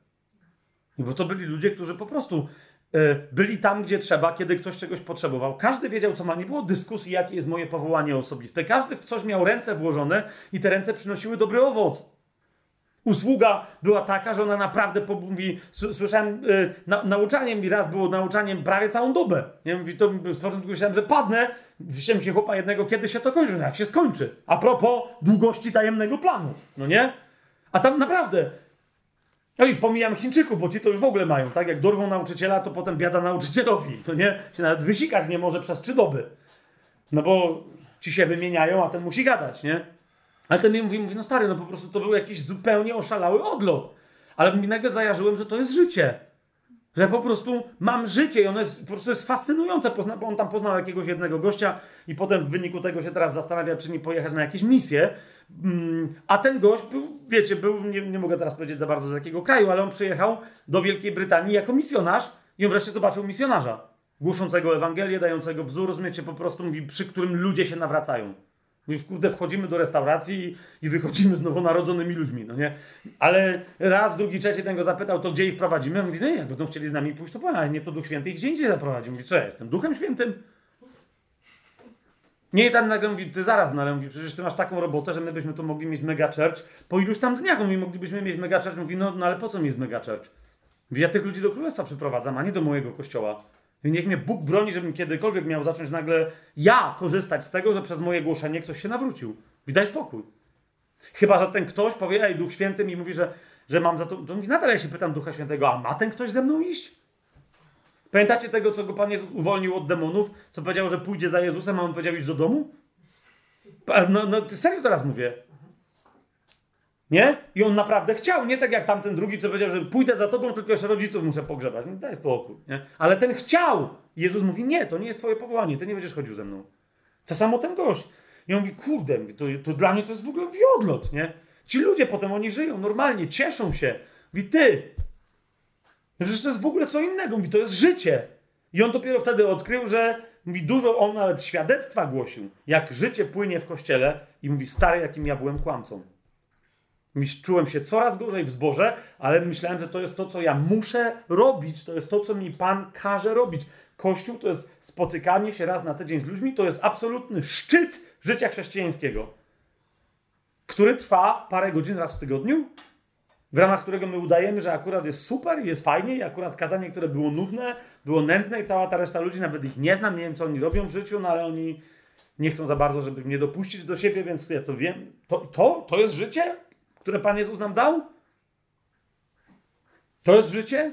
Bo to byli ludzie, którzy po prostu y, byli tam, gdzie trzeba, kiedy ktoś czegoś potrzebował. Każdy wiedział, co ma. Nie było dyskusji, jakie jest moje powołanie osobiste. Każdy w coś miał ręce włożone i te ręce przynosiły dobry owoc usługa była taka, że ona naprawdę mówi, słyszałem, yy, na, nauczaniem mi raz było nauczaniem prawie całą dobę. Nie? Mówi, to z początku myślałem, że padnę, wziąłem się chłopa jednego, kiedy się to kończy, no jak się skończy. A propos długości tajemnego planu, no nie? A tam naprawdę, ja już pomijam Chińczyków, bo ci to już w ogóle mają, tak? Jak dorwą nauczyciela, to potem biada nauczycielowi, to nie? Się nawet wysikać nie może przez trzy doby. No bo ci się wymieniają, a ten musi gadać, nie? Ale ten mi mówi, mówi, no stary, no po prostu to był jakiś zupełnie oszalały odlot. Ale mi nagle zajarzyłem, że to jest życie. Że po prostu mam życie i ono jest, po prostu jest fascynujące. Pozna, on tam poznał jakiegoś jednego gościa i potem w wyniku tego się teraz zastanawia, czy nie pojechać na jakieś misje. Mm, a ten gość był, wiecie, był, nie, nie mogę teraz powiedzieć za bardzo z jakiego kraju, ale on przyjechał do Wielkiej Brytanii jako misjonarz i on wreszcie zobaczył misjonarza. Głoszącego Ewangelię, dającego wzór, rozumiecie, po prostu mówi, przy którym ludzie się nawracają. Mówi, kurde, wchodzimy do restauracji i wychodzimy z nowonarodzonymi ludźmi, no nie? Ale raz, drugi, trzeci ten go zapytał, to gdzie ich prowadzimy? Mówi, no nie, jak będą chcieli z nami pójść, to powiem, ale nie to Duch Święty ich gdzie indziej zaprowadzi. Mówi, co ja jestem, Duchem Świętym? Nie, i tam nagle mówi, ty zaraz, no ale mówi, przecież ty masz taką robotę, że my byśmy tu mogli mieć mega church po iluś tam dniach. Mówi, moglibyśmy mieć mega church. Mówi, no, no ale po co mi jest mega church? Mówi, ja tych ludzi do królestwa przyprowadzam, a nie do mojego kościoła. Niech mnie Bóg broni, żebym kiedykolwiek miał zacząć nagle ja korzystać z tego, że przez moje głoszenie ktoś się nawrócił. Widać spokój. Chyba, że ten ktoś powie, ej, Duch Święty mi mówi, że, że mam za to... To nadal ja się pytam Ducha Świętego, a ma ten ktoś ze mną iść? Pamiętacie tego, co go Pan Jezus uwolnił od demonów? Co powiedział, że pójdzie za Jezusem, a on powiedział iść do domu? No, no serio teraz mówię. Nie? I on naprawdę chciał, nie tak jak tamten drugi, co powiedział, że pójdę za tobą, tylko jeszcze rodziców muszę pogrzebać. No daj spokój, nie? Ale ten chciał. Jezus mówi, nie, to nie jest twoje powołanie, ty nie będziesz chodził ze mną. To samo ten gość. I on mówi, kurde, to, to dla mnie to jest w ogóle wiodlot, nie? Ci ludzie potem, oni żyją normalnie, cieszą się. Mówi, ty, no przecież to jest w ogóle co innego. Mówi, to jest życie. I on dopiero wtedy odkrył, że mówi, dużo, on nawet świadectwa głosił, jak życie płynie w kościele i mówi, stary, jakim ja byłem kłamcą. Czułem się coraz gorzej w zborze, ale myślałem, że to jest to, co ja muszę robić. To jest to, co mi Pan każe robić. Kościół to jest spotykanie się raz na tydzień z ludźmi, to jest absolutny szczyt życia chrześcijańskiego, który trwa parę godzin raz w tygodniu, w ramach którego my udajemy, że akurat jest super, jest fajnie i akurat kazanie, które było nudne, było nędzne i cała ta reszta ludzi, nawet ich nie znam, nie wiem, co oni robią w życiu, no ale oni nie chcą za bardzo, żeby mnie dopuścić do siebie, więc ja to wiem. To, to, to jest życie? Które Pan Jezus nam dał? To jest życie?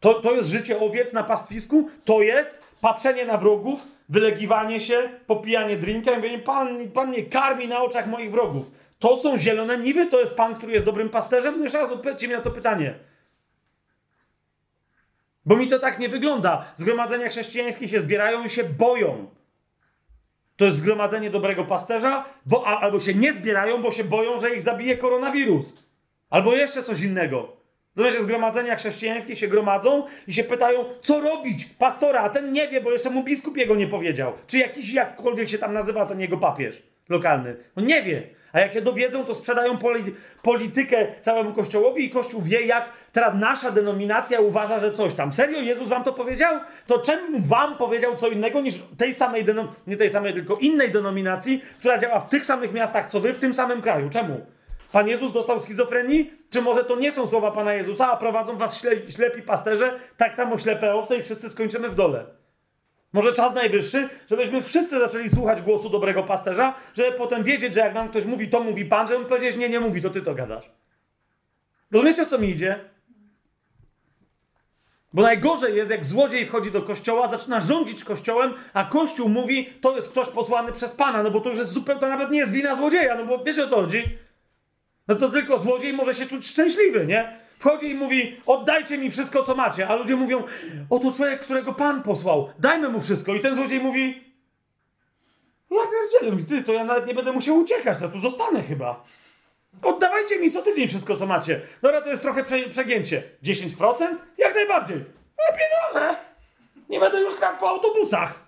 To, to jest życie owiec na pastwisku? To jest patrzenie na wrogów, wylegiwanie się, popijanie drinka i mówienie, pan, pan mnie karmi na oczach moich wrogów. To są zielone niwy? To jest Pan, który jest dobrym pasterzem? No jeszcze raz odpowiedzcie mi na to pytanie. Bo mi to tak nie wygląda. Zgromadzenia chrześcijańskie się zbierają i się boją. To jest zgromadzenie dobrego pasterza, bo, albo się nie zbierają, bo się boją, że ich zabije koronawirus. Albo jeszcze coś innego. Natomiast zgromadzenia chrześcijańskie się gromadzą i się pytają, co robić pastora, a ten nie wie, bo jeszcze mu biskup jego nie powiedział. Czy jakiś, jakkolwiek się tam nazywa ten jego papież lokalny. On nie wie. A jak się dowiedzą, to sprzedają politykę całemu kościołowi i kościół wie, jak teraz nasza denominacja uważa, że coś tam. Serio? Jezus wam to powiedział? To czemu wam powiedział co innego niż tej samej, nie tej samej, tylko innej denominacji, która działa w tych samych miastach, co wy, w tym samym kraju? Czemu? Pan Jezus dostał schizofrenii? Czy może to nie są słowa Pana Jezusa, a prowadzą was śle ślepi pasterze, tak samo ślepe owce i wszyscy skończymy w dole? Może czas najwyższy, żebyśmy wszyscy zaczęli słuchać głosu dobrego pasterza, żeby potem wiedzieć, że jak nam ktoś mówi, to mówi Pan, żebym powiedzieć, nie, nie mówi, to ty to gadasz. Rozumiecie, o co mi idzie? Bo najgorzej jest, jak złodziej wchodzi do kościoła, zaczyna rządzić kościołem, a kościół mówi, to jest ktoś posłany przez Pana, no bo to już jest zupełnie, to nawet nie jest wina złodzieja, no bo wiecie o co chodzi? No to tylko złodziej może się czuć szczęśliwy, nie? Wchodzi i mówi, oddajcie mi wszystko, co macie. A ludzie mówią, oto człowiek, którego Pan posłał, dajmy mu wszystko. I ten złodziej mówi, ja pierdzielę, ty, to ja nawet nie będę musiał uciekać, to tu zostanę chyba. Oddawajcie mi co tydzień wszystko, co macie. Dobra, to jest trochę prze, przegięcie. 10%? Jak najbardziej. Ja pierdolę. Nie będę już kradł po autobusach.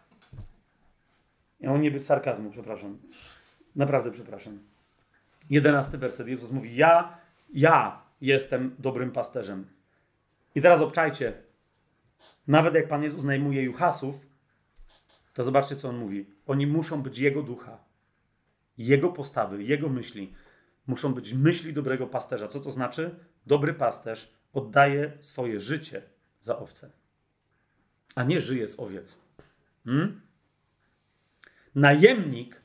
Miał nie być sarkazmu, przepraszam. Naprawdę przepraszam. Jedenasty werset. Jezus mówi, ja, ja jestem dobrym pasterzem. I teraz obczajcie. Nawet jak Pan Jezus najmuje Juchasów, to zobaczcie, co on mówi. Oni muszą być Jego ducha, Jego postawy, Jego myśli. Muszą być myśli dobrego pasterza. Co to znaczy? Dobry pasterz oddaje swoje życie za owce, a nie żyje z owiec. Hmm? Najemnik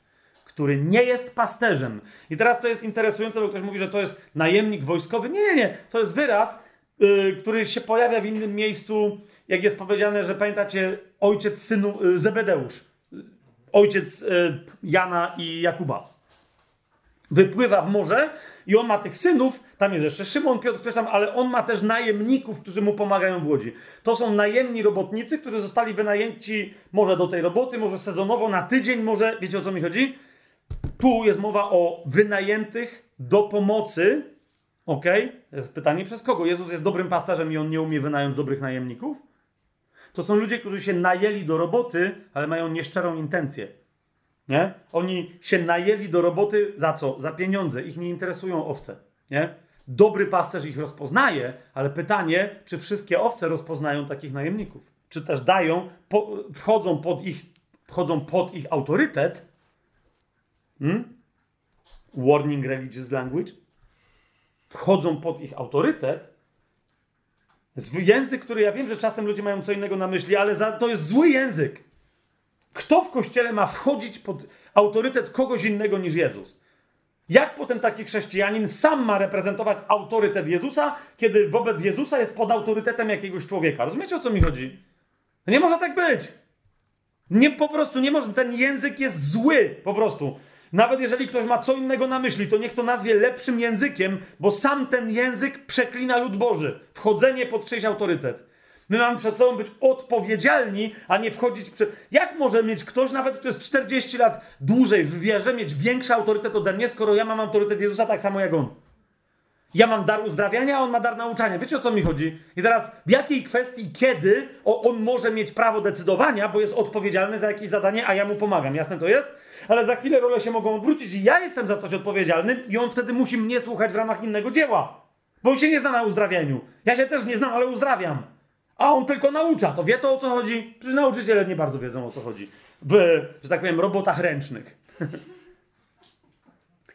który nie jest pasterzem. I teraz to jest interesujące, bo ktoś mówi, że to jest najemnik wojskowy. Nie, nie, nie. To jest wyraz, yy, który się pojawia w innym miejscu, jak jest powiedziane, że pamiętacie ojciec synu yy, Zebedeusz, ojciec yy, Jana i Jakuba. Wypływa w morze i on ma tych synów, tam jest jeszcze Szymon, Piotr, ktoś tam, ale on ma też najemników, którzy mu pomagają w łodzi. To są najemni robotnicy, którzy zostali wynajęci może do tej roboty, może sezonowo, na tydzień, może, wiecie o co mi chodzi? Tu jest mowa o wynajętych do pomocy. Ok? Jest pytanie przez kogo? Jezus jest dobrym pasterzem i on nie umie wynająć dobrych najemników? To są ludzie, którzy się najęli do roboty, ale mają nieszczerą intencję. Nie? Oni się najęli do roboty za co? Za pieniądze. Ich nie interesują owce. Nie? Dobry pasterz ich rozpoznaje, ale pytanie, czy wszystkie owce rozpoznają takich najemników? Czy też dają, po, wchodzą, pod ich, wchodzą pod ich autorytet, Hmm? Warning religious language. Wchodzą pod ich autorytet Język, który ja wiem, że czasem ludzie mają co innego na myśli, ale za, to jest zły język. Kto w kościele ma wchodzić pod autorytet kogoś innego niż Jezus? Jak potem taki chrześcijanin sam ma reprezentować autorytet Jezusa, kiedy wobec Jezusa jest pod autorytetem jakiegoś człowieka? Rozumiecie o co mi chodzi? Nie może tak być. Nie, po prostu nie może. Ten język jest zły, po prostu. Nawet jeżeli ktoś ma co innego na myśli, to niech to nazwie lepszym językiem, bo sam ten język przeklina lud Boży. Wchodzenie pod czyjś autorytet. My mamy przed sobą być odpowiedzialni, a nie wchodzić przed. Jak może mieć ktoś, nawet kto jest 40 lat dłużej w wierze, mieć większy autorytet ode mnie, skoro ja mam autorytet Jezusa tak samo jak on? Ja mam dar uzdrawiania, a on ma dar nauczania. Wiecie o co mi chodzi? I teraz w jakiej kwestii, kiedy on może mieć prawo decydowania, bo jest odpowiedzialny za jakieś zadanie, a ja mu pomagam. Jasne to jest? Ale za chwilę role się mogą odwrócić i ja jestem za coś odpowiedzialny i on wtedy musi mnie słuchać w ramach innego dzieła. Bo on się nie zna na uzdrawianiu. Ja się też nie znam, ale uzdrawiam. A on tylko naucza. To wie to o co chodzi? Przecież nauczyciele nie bardzo wiedzą o co chodzi. W, że tak powiem, robotach ręcznych.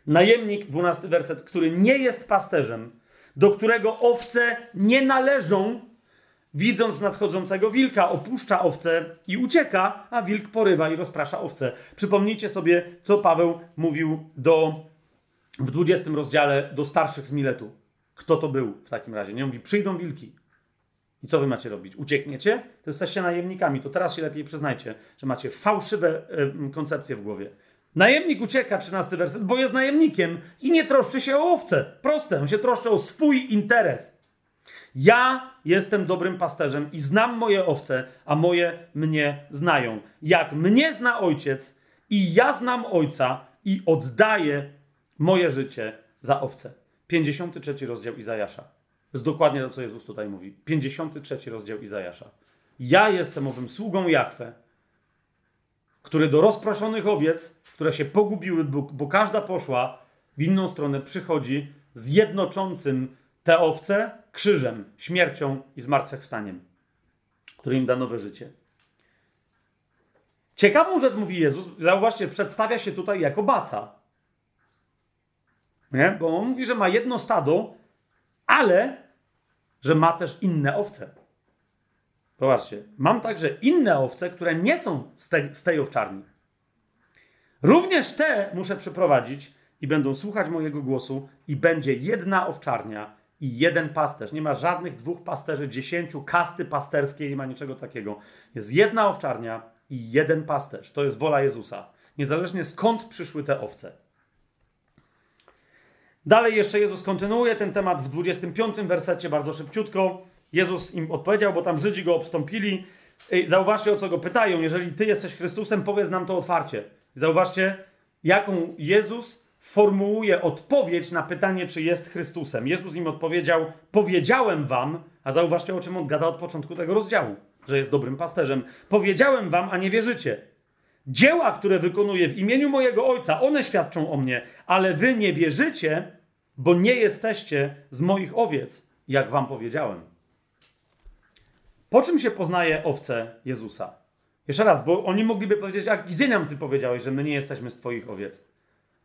Najemnik, dwunasty werset, który nie jest pasterzem, do którego owce nie należą, widząc nadchodzącego wilka, opuszcza owce i ucieka, a wilk porywa i rozprasza owce. Przypomnijcie sobie, co Paweł mówił do, w 20 rozdziale do starszych z Miletu. Kto to był w takim razie? Nie mówi, przyjdą wilki. I co wy macie robić? Uciekniecie? To jesteście najemnikami. To teraz się lepiej przyznajcie, że macie fałszywe y, koncepcje w głowie. Najemnik ucieka, 13 werset, bo jest najemnikiem i nie troszczy się o owce. Proste, on się troszczy o swój interes. Ja jestem dobrym pasterzem i znam moje owce, a moje mnie znają. Jak mnie zna ojciec i ja znam ojca i oddaję moje życie za owce. 53 rozdział Izajasza. To jest dokładnie to, co Jezus tutaj mówi. 53 rozdział Izajasza. Ja jestem owym sługą Jahwe, który do rozproszonych owiec które się pogubiły, bo, każda poszła w inną stronę, przychodzi z jednoczącym te owce krzyżem, śmiercią i zmartwychwstaniem, który im da nowe życie. Ciekawą rzecz mówi Jezus, zauważcie, przedstawia się tutaj jako baca. Nie? Bo on mówi, że ma jedno stado, ale że ma też inne owce. Popatrzcie, mam także inne owce, które nie są z, te, z tej owczarni. Również te muszę przeprowadzić i będą słuchać mojego głosu i będzie jedna owczarnia i jeden pasterz. Nie ma żadnych dwóch pasterzy, dziesięciu kasty pasterskiej, nie ma niczego takiego. Jest jedna owczarnia i jeden pasterz. To jest wola Jezusa. Niezależnie skąd przyszły te owce. Dalej jeszcze Jezus kontynuuje ten temat w 25 wersecie, bardzo szybciutko. Jezus im odpowiedział, bo tam Żydzi go obstąpili. Zauważcie, o co go pytają. Jeżeli ty jesteś Chrystusem, powiedz nam to otwarcie. Zauważcie, jaką Jezus formułuje odpowiedź na pytanie, czy jest Chrystusem. Jezus im odpowiedział: Powiedziałem wam, a zauważcie, o czym on gada od początku tego rozdziału, że jest dobrym pasterzem. Powiedziałem wam, a nie wierzycie. Dzieła, które wykonuję w imieniu mojego Ojca, one świadczą o mnie, ale wy nie wierzycie, bo nie jesteście z moich owiec, jak wam powiedziałem. Po czym się poznaje owce Jezusa? Jeszcze raz, bo oni mogliby powiedzieć, a gdzie nam ty powiedziałeś, że my nie jesteśmy z twoich owiec?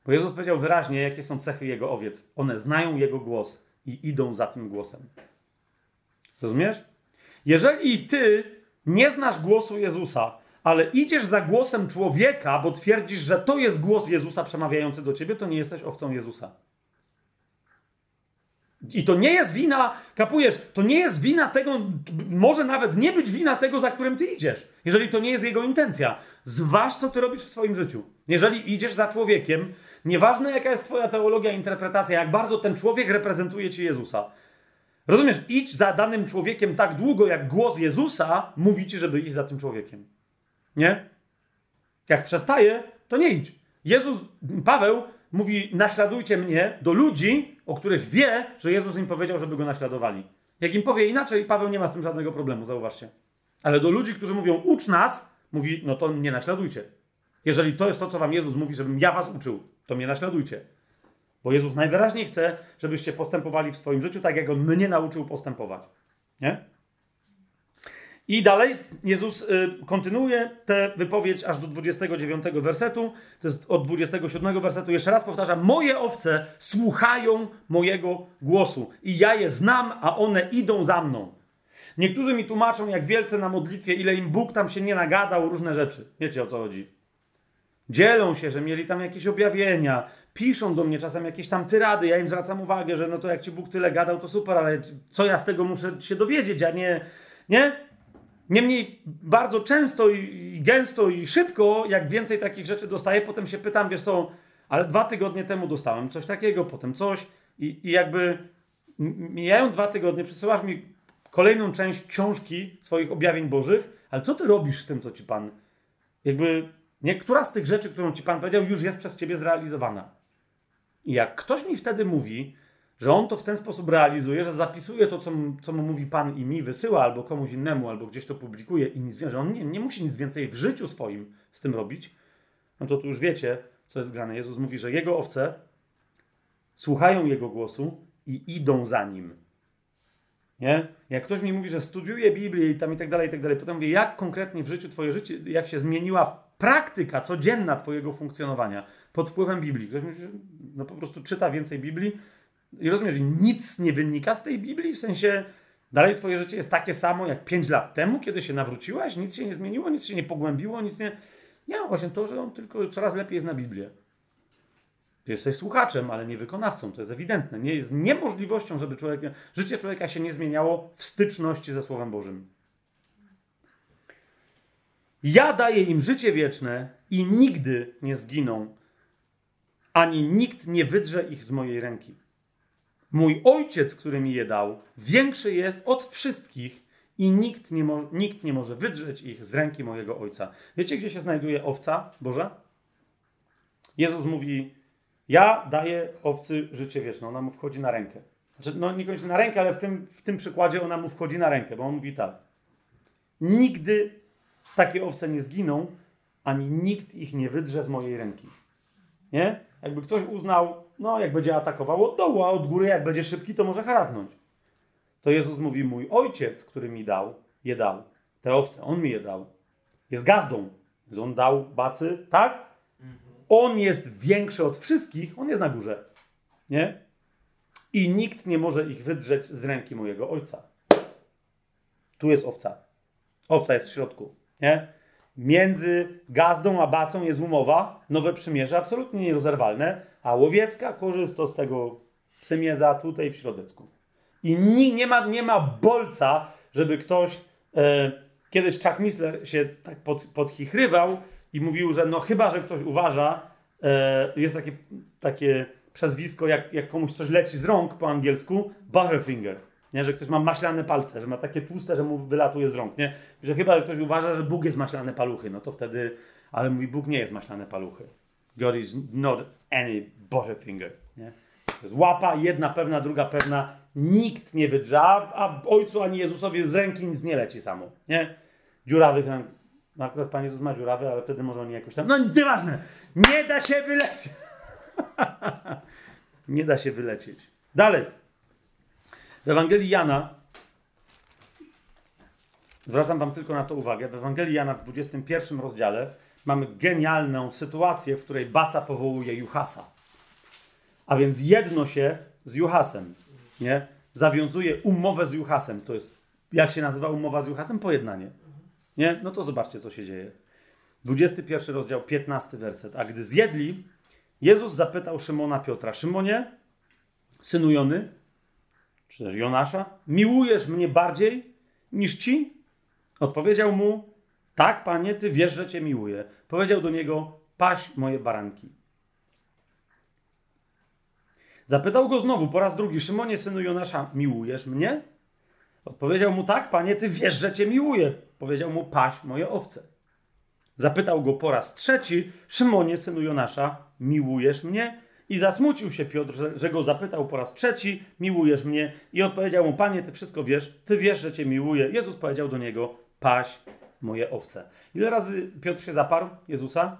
Bo Jezus powiedział wyraźnie, jakie są cechy jego owiec. One znają jego głos i idą za tym głosem. Rozumiesz? Jeżeli ty nie znasz głosu Jezusa, ale idziesz za głosem człowieka, bo twierdzisz, że to jest głos Jezusa przemawiający do ciebie, to nie jesteś owcą Jezusa. I to nie jest wina, kapujesz, to nie jest wina tego, może nawet nie być wina tego, za którym ty idziesz, jeżeli to nie jest jego intencja. Zważ, co ty robisz w swoim życiu. Jeżeli idziesz za człowiekiem, nieważne jaka jest twoja teologia, interpretacja, jak bardzo ten człowiek reprezentuje ci Jezusa. Rozumiesz, idź za danym człowiekiem tak długo, jak głos Jezusa mówi ci, żeby iść za tym człowiekiem. Nie? Jak przestaje, to nie idź. Jezus, Paweł mówi: naśladujcie mnie do ludzi, o których wie, że Jezus im powiedział, żeby go naśladowali. Jak im powie inaczej, Paweł nie ma z tym żadnego problemu, zauważcie. Ale do ludzi, którzy mówią: ucz nas, mówi: no to mnie naśladujcie. Jeżeli to jest to, co wam Jezus mówi, żebym ja was uczył, to mnie naśladujcie. Bo Jezus najwyraźniej chce, żebyście postępowali w swoim życiu tak, jak On mnie nauczył postępować. Nie? I dalej Jezus y, kontynuuje tę wypowiedź aż do 29 wersetu. To jest od 27 wersetu. Jeszcze raz powtarzam: Moje owce słuchają mojego głosu i ja je znam, a one idą za mną. Niektórzy mi tłumaczą, jak wielce na modlitwie, ile im Bóg tam się nie nagadał, różne rzeczy. Wiecie o co chodzi. Dzielą się, że mieli tam jakieś objawienia, piszą do mnie czasem jakieś tam tyrady, ja im zwracam uwagę, że no to jak ci Bóg tyle gadał, to super, ale co ja z tego muszę się dowiedzieć, a nie, nie? Niemniej bardzo często i gęsto i szybko, jak więcej takich rzeczy dostaję, potem się pytam, wiesz co, ale dwa tygodnie temu dostałem coś takiego, potem coś i, i jakby mijają dwa tygodnie, przesyłasz mi kolejną część książki swoich objawień bożych, ale co ty robisz z tym, co ci Pan... Jakby niektóra z tych rzeczy, którą ci Pan powiedział, już jest przez ciebie zrealizowana. I jak ktoś mi wtedy mówi, że on to w ten sposób realizuje, że zapisuje to, co, co mu mówi Pan i mi wysyła, albo komuś innemu, albo gdzieś to publikuje i nic że on nie, nie musi nic więcej w życiu swoim z tym robić, no to tu już wiecie, co jest grane. Jezus mówi, że jego owce słuchają jego głosu i idą za nim. Nie? Jak ktoś mi mówi, że studiuje Biblię i tam i tak dalej, i tak dalej, potem mówię, jak konkretnie w życiu twoje życie, jak się zmieniła praktyka codzienna twojego funkcjonowania pod wpływem Biblii. Ktoś mówi, że no po prostu czyta więcej Biblii i rozumiesz, że nic nie wynika z tej Biblii, w sensie dalej twoje życie jest takie samo jak 5 lat temu, kiedy się nawróciłaś, nic się nie zmieniło, nic się nie pogłębiło, nic nie... Nie, właśnie to, że on tylko coraz lepiej zna Biblię. Ty jesteś słuchaczem, ale nie wykonawcą, to jest ewidentne. Nie jest niemożliwością, żeby człowiek, życie człowieka się nie zmieniało w styczności ze Słowem Bożym. Ja daję im życie wieczne i nigdy nie zginą, ani nikt nie wydrze ich z mojej ręki. Mój ojciec, który mi je dał, większy jest od wszystkich i nikt nie, mo- nikt nie może wydrzeć ich z ręki mojego ojca. Wiecie, gdzie się znajduje owca Boża? Jezus mówi: Ja daję owcy życie wieczne. Ona mu wchodzi na rękę. Znaczy, no niekoniecznie na rękę, ale w tym, w tym przykładzie ona mu wchodzi na rękę, bo on mówi tak. Nigdy takie owce nie zginą, ani nikt ich nie wydrze z mojej ręki. Nie? Jakby ktoś uznał, no jak będzie atakował od dołu, a od góry jak będzie szybki, to może harachnąć. To Jezus mówi, mój ojciec, który mi dał, je dał. Te owce, on mi je dał. Jest gazdą. Więc on dał bacy, tak? On jest większy od wszystkich, on jest na górze. Nie? I nikt nie może ich wydrzeć z ręki mojego ojca. Tu jest owca. Owca jest w środku. Nie? Między gazdą a bacą jest umowa, nowe przymierze, absolutnie nierozerwalne, a łowiecka korzysta z tego przymierza tutaj w środecku. I nie, nie, ma, nie ma bolca, żeby ktoś. E, kiedyś Chuck Missler się tak pod, podchichrywał i mówił, że no chyba, że ktoś uważa, e, jest takie, takie przezwisko, jak, jak komuś coś leci z rąk po angielsku, butterfinger. Nie? Że ktoś ma maślane palce, że ma takie tłuste, że mu wylatuje z rąk. Nie? Że chyba że ktoś uważa, że Bóg jest maślane paluchy, no to wtedy, ale mówi, Bóg nie jest maślane paluchy. God is not any butterfinger. Nie? To jest łapa, jedna pewna, druga pewna. Nikt nie wydrze, a ojcu ani Jezusowi z ręki nic nie leci samo. Nie? Dziurawych ręk. No akurat Pan Jezus ma dziurawy, ale wtedy może oni jakoś tam... No nieważne! Nie da się wylecieć! nie da się wylecieć. Dalej. W Ewangelii Jana, zwracam Wam tylko na to uwagę, w Ewangelii Jana w 21 rozdziale mamy genialną sytuację, w której Baca powołuje Juhasa. A więc jedno się z Juhasem, nie? Zawiązuje umowę z Juhasem. To jest, jak się nazywa umowa z Juhasem? Pojednanie. Nie? No to zobaczcie, co się dzieje. 21 rozdział, 15 werset. A gdy zjedli, Jezus zapytał Szymona Piotra: Szymonie, synu Jony, czy też Jonasza, miłujesz mnie bardziej niż ci? Odpowiedział mu, tak, panie, ty wiesz, że cię miłuję. Powiedział do niego, paś moje baranki. Zapytał go znowu po raz drugi, Szymonie, synu Jonasza, miłujesz mnie? Odpowiedział mu, tak, panie, ty wiesz, że cię miłuję. Powiedział mu, paś moje owce. Zapytał go po raz trzeci, Szymonie, synu Jonasza, miłujesz mnie? I zasmucił się Piotr, że, go zapytał po raz trzeci, miłujesz mnie? I odpowiedział mu, panie, ty wszystko wiesz, ty wiesz, że cię miłuję. Jezus powiedział do niego, paś moje owce. Ile razy Piotr się zaparł Jezusa?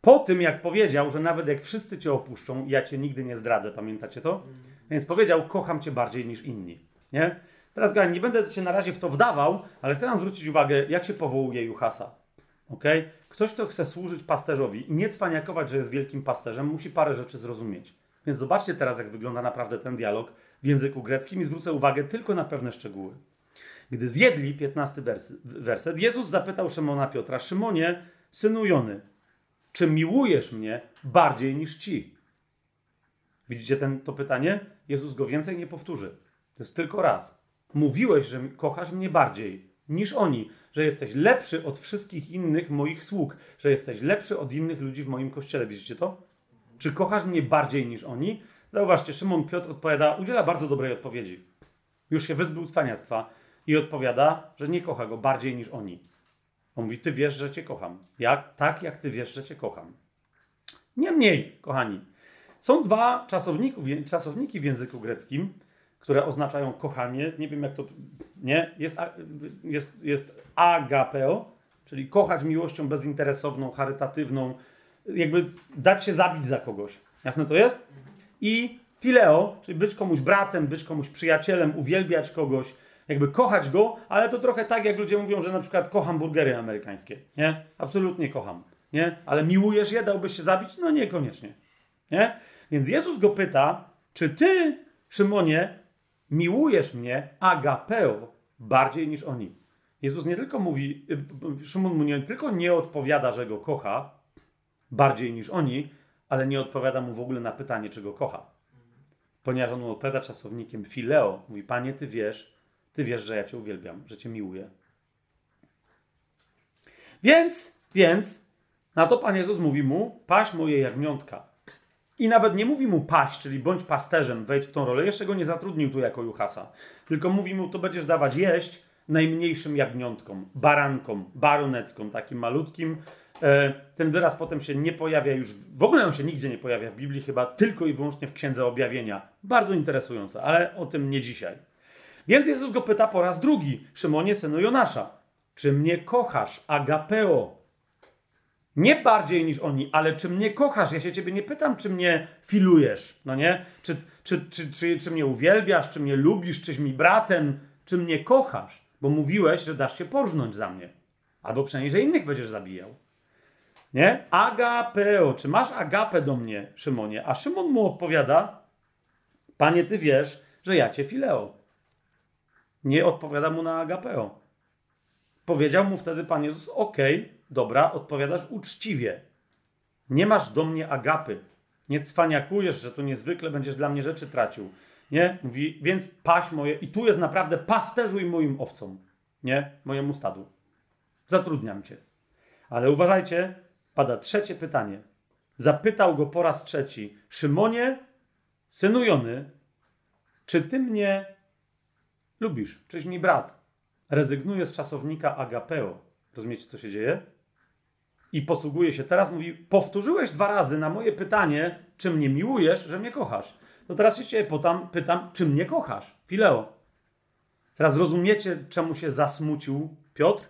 Po tym, jak powiedział, że nawet jak wszyscy cię opuszczą, ja cię nigdy nie zdradzę, pamiętacie to? Więc powiedział, kocham cię bardziej niż inni. Nie? Teraz, Gani, nie będę się na razie w to wdawał, ale chcę nam zwrócić uwagę, jak się powołuje Juhasa. Okay? Ktoś, kto chce służyć pasterzowi i nie cwaniakować, że jest wielkim pasterzem, musi parę rzeczy zrozumieć. Więc zobaczcie teraz, jak wygląda naprawdę ten dialog w języku greckim i zwrócę uwagę tylko na pewne szczegóły. Gdy zjedli, 15 werset, Jezus zapytał Szymona Piotra, Szymonie, synu Jony, czy miłujesz mnie bardziej niż ci? Widzicie ten, to pytanie? Jezus go więcej nie powtórzy. To jest tylko raz. Mówiłeś, że kochasz mnie bardziej niż oni, że jesteś lepszy od wszystkich innych moich sług, że jesteś lepszy od innych ludzi w moim kościele. Widzicie to? Czy kochasz mnie bardziej niż oni? Zauważcie, Szymon Piotr odpowiada, udziela bardzo dobrej odpowiedzi. Już się wyzbył cwaniactwa i odpowiada, że nie kocha go bardziej niż oni. On mówi, ty wiesz, że cię kocham. Jak? Tak, jak ty wiesz, że cię kocham. Niemniej, kochani, są dwa czasowniki w języku greckim, które oznaczają kochanie. Nie wiem, jak to. Nie? Jest, jest, jest agapeo, czyli kochać miłością bezinteresowną, charytatywną, jakby dać się zabić za kogoś. Jasne to jest? I fileo, czyli być komuś bratem, być komuś przyjacielem, uwielbiać kogoś, jakby kochać go, ale to trochę tak, jak ludzie mówią, że na przykład kocham burgery amerykańskie. Nie? Absolutnie kocham. Nie? Ale miłujesz je, dałbyś się zabić? No niekoniecznie. Nie? Więc Jezus go pyta, czy ty, Szymonie, miłujesz mnie agapeo bardziej niż oni? Jezus nie tylko mówi, y, Szymon mu nie tylko nie odpowiada, że go kocha bardziej niż oni, ale nie odpowiada mu w ogóle na pytanie, czy go kocha. Ponieważ on mu odpowiada czasownikiem fileo. Mówi, panie, ty wiesz, ty wiesz, że ja cię uwielbiam, że cię miłuję. Więc, więc, na to Pan Jezus mówi mu, paś moje jagniątka. I nawet nie mówi mu paść, czyli bądź pasterzem, wejdź w tą rolę. Jeszcze go nie zatrudnił tu jako Juhasa. Tylko mówi mu, to będziesz dawać jeść najmniejszym jagniątkom, barankom, baroneckom, takim malutkim. E, ten wyraz potem się nie pojawia już, w ogóle on się nigdzie nie pojawia w Biblii, chyba tylko i wyłącznie w Księdze Objawienia. Bardzo interesujące, ale o tym nie dzisiaj. Więc Jezus go pyta po raz drugi, Szymonie, synu Jonasza, czy mnie kochasz, agapeo? Nie bardziej niż oni, ale czy mnie kochasz? Ja się ciebie nie pytam, czy mnie filujesz, no nie? Czy, czy, czy, czy, czy mnie uwielbiasz, czy mnie lubisz, czyś mi bratem, czy mnie kochasz? Bo mówiłeś, że dasz się porżnąć za mnie. Albo przynajmniej, że innych będziesz zabijał. Nie? Agapeo. Czy masz agapę do mnie, Szymonie? A Szymon mu odpowiada, panie, ty wiesz, że ja cię fileo. Nie odpowiada mu na agapeo. Powiedział mu wtedy Pan Jezus, okej, dobra, odpowiadasz uczciwie. Nie masz do mnie agapy. Nie cwaniakujesz, że tu niezwykle będziesz dla mnie rzeczy tracił. Nie? Mówi, więc paś moje, i tu jest naprawdę pasterzuj moim owcom. Nie? Mojemu stadu. Zatrudniam cię. Ale uważajcie, pada trzecie pytanie. Zapytał go po raz trzeci, Szymonie, synu Jony, czy ty mnie lubisz? Czyś mi brat? Rezygnuje z czasownika agapeo. Rozumiecie, co się dzieje? I posługuje się. Teraz mówi, powtórzyłeś dwa razy na moje pytanie, czy mnie miłujesz, że mnie kochasz. To teraz się ciebie pytam, pytam, czy mnie kochasz? Fileo. Teraz rozumiecie, czemu się zasmucił Piotr?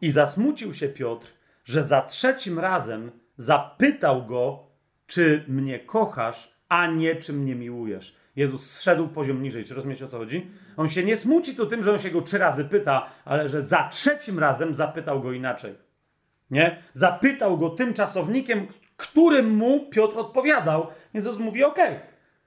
I zasmucił się Piotr, że za trzecim razem zapytał go, czy mnie kochasz, a nie czy mnie miłujesz. Jezus zszedł poziom niżej. Czy rozumiecie o co chodzi? On się nie smuci to tym, że on się go trzy razy pyta, ale że za trzecim razem zapytał go inaczej. Nie? Zapytał go tym czasownikiem, którym mu Piotr odpowiadał. Jezus mówi: OK,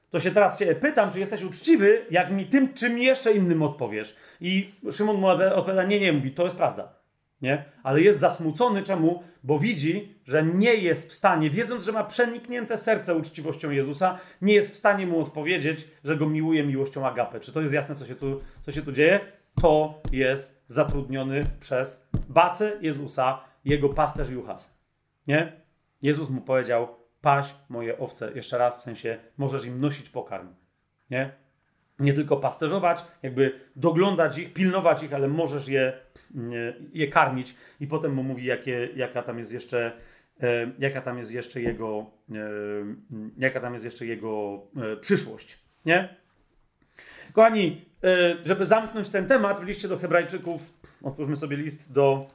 to się teraz cię pytam, czy jesteś uczciwy, jak mi tym, czym jeszcze innym odpowiesz. I Szymon mu odpowiada: Nie, nie, mówi, to jest prawda. Nie? Ale jest zasmucony czemu? Bo widzi, że nie jest w stanie, wiedząc, że ma przeniknięte serce uczciwością Jezusa, nie jest w stanie mu odpowiedzieć, że go miłuje miłością agapę. Czy to jest jasne, co się tu, co się tu dzieje? To jest zatrudniony przez bacę Jezusa, jego pasterz Juchas. Nie? Jezus mu powiedział, paś moje owce, jeszcze raz, w sensie, możesz im nosić pokarm. Nie? Nie tylko pasterzować, jakby doglądać ich, pilnować ich, ale możesz je je karmić i potem mu mówi, jakie, jaka tam jest jeszcze e, jaka tam jest jeszcze jego e, jaka tam jest jeszcze jego e, przyszłość, nie? Kochani, żeby zamknąć ten temat w liście do hebrajczyków, otwórzmy sobie list do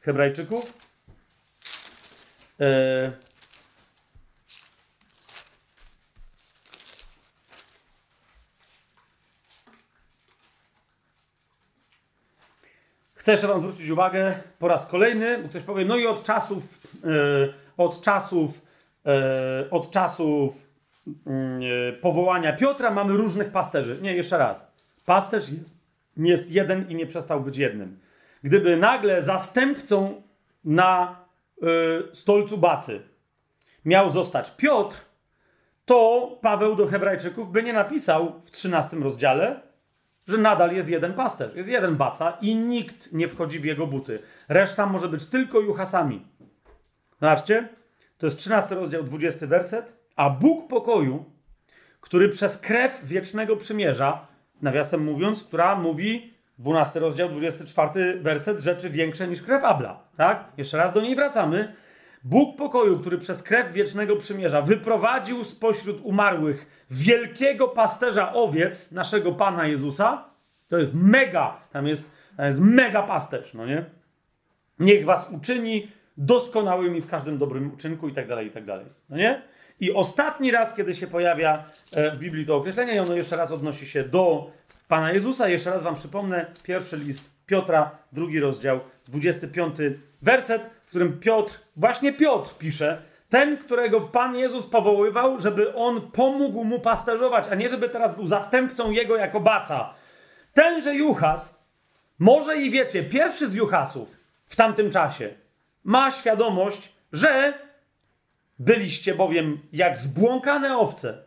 hebrajczyków. Chcę jeszcze Wam zwrócić uwagę po raz kolejny, bo ktoś powie, no i od czasów, yy, od czasów, yy, od czasów mm, e, powołania Piotra mamy różnych pasterzy. Nie, jeszcze raz. Pasterz jest, nie jest jeden i nie przestał być jednym. Gdyby nagle zastępcą na stolcu Bacy miał zostać Piotr, to Paweł do Hebrajczyków by nie napisał w 13 rozdziale, że nadal jest jeden pasterz, jest jeden baca i nikt nie wchodzi w jego buty. Reszta może być tylko juchasami. Zobaczcie, to jest 13 rozdział, 20 werset. A Bóg pokoju, który przez krew wiecznego przymierza, nawiasem mówiąc, która mówi 12 rozdział, 24 werset, rzeczy większe niż krew Abla. Tak? Jeszcze raz do niej wracamy. Bóg pokoju, który przez krew wiecznego przymierza wyprowadził spośród umarłych wielkiego pasterza owiec, naszego Pana Jezusa, to jest mega, tam jest, tam jest mega pasterz, no nie? Niech was uczyni doskonałymi w każdym dobrym uczynku i tak dalej, i tak dalej, no nie? I ostatni raz, kiedy się pojawia e, w Biblii to określenie, i ono jeszcze raz odnosi się do Pana Jezusa. Jeszcze raz wam przypomnę, pierwszy list Piotra, drugi rozdział, 25 werset, w którym Piotr, właśnie Piotr pisze, ten, którego Pan Jezus powoływał, żeby on pomógł mu pasterzować, a nie żeby teraz był zastępcą jego jako baca. Tenże Juchas, może i wiecie, pierwszy z Juchasów w tamtym czasie, ma świadomość, że byliście bowiem jak zbłąkane owce,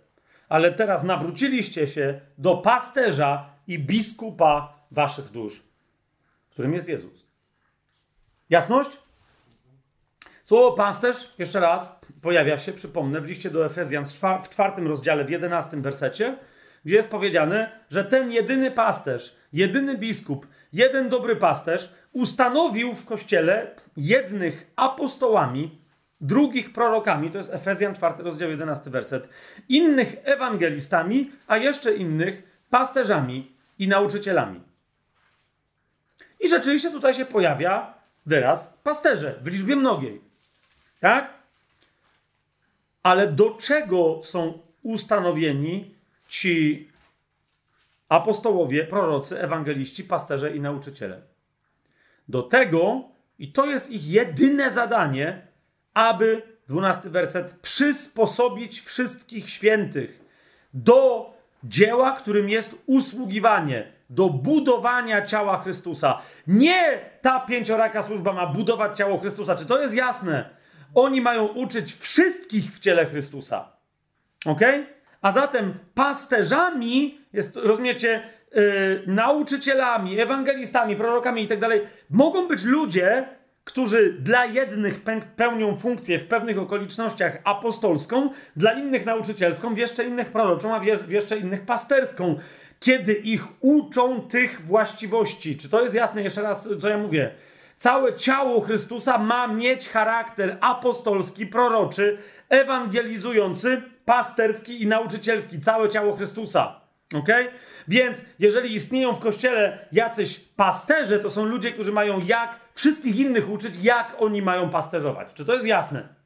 ale teraz nawróciliście się do pasterza i biskupa waszych dusz, którym jest Jezus. Jasność? Słowo pasterz, jeszcze raz, pojawia się, przypomnę, w liście do Efezjan w czwartym rozdziale, w jedenastym wersecie, gdzie jest powiedziane, że ten jedyny pasterz, jedyny biskup, jeden dobry pasterz ustanowił w kościele jednych apostołami, drugich prorokami, to jest Efezjan 4 rozdział 11 werset, innych ewangelistami, a jeszcze innych pasterzami i nauczycielami. I rzeczywiście tutaj się pojawia wyraz pasterze w liczbie mnogiej. Tak? Ale do czego są ustanowieni ci apostołowie, prorocy, ewangeliści, pasterze i nauczyciele? Do tego, i to jest ich jedyne zadanie, aby, dwunasty werset, przysposobić wszystkich świętych do dzieła, którym jest usługiwanie, do budowania ciała Chrystusa. Nie ta pięcioraka służba ma budować ciało Chrystusa. Czy to jest jasne? Oni mają uczyć wszystkich w ciele Chrystusa. Ok? A zatem pasterzami, jest, rozumiecie, yy, nauczycielami, ewangelistami, prorokami i tak mogą być ludzie, którzy dla jednych pełnią funkcję w pewnych okolicznościach apostolską, dla innych nauczycielską, w jeszcze innych proroczą, a w jeszcze innych pasterską, kiedy ich uczą tych właściwości. Czy to jest jasne? Jeszcze raz, co ja mówię. Całe ciało Chrystusa ma mieć charakter apostolski, proroczy, ewangelizujący, pasterski i nauczycielski. Całe ciało Chrystusa. Ok? Więc jeżeli istnieją w kościele jacyś pasterze, to są ludzie, którzy mają jak wszystkich innych uczyć, jak oni mają pasterzować. Czy to jest jasne?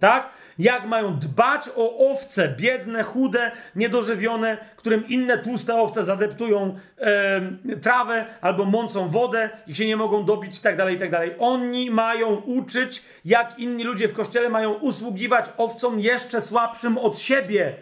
Tak? Jak mają dbać o owce biedne, chude, niedożywione, którym inne tłuste owce zadeptują e, trawę albo mącą wodę i się nie mogą dobić i tak dalej, i tak dalej. Oni mają uczyć, jak inni ludzie w kościele mają usługiwać owcom jeszcze słabszym od siebie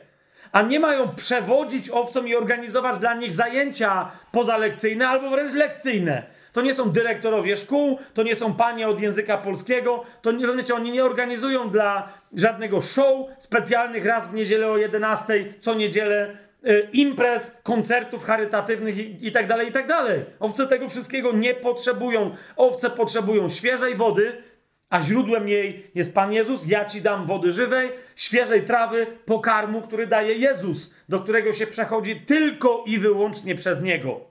a nie mają przewodzić owcom i organizować dla nich zajęcia pozalekcyjne albo wręcz lekcyjne. To nie są dyrektorowie szkół, to nie są panie od języka polskiego, to rozumiecie, oni nie organizują dla żadnego show specjalnych raz w niedzielę o 11, co niedzielę y, imprez, koncertów charytatywnych i, i tak dalej, i tak dalej. Owce tego wszystkiego nie potrzebują. Owce potrzebują świeżej wody, a źródłem jej jest Pan Jezus. Ja ci dam wody żywej, świeżej trawy, pokarmu, który daje Jezus, do którego się przechodzi tylko i wyłącznie przez Niego.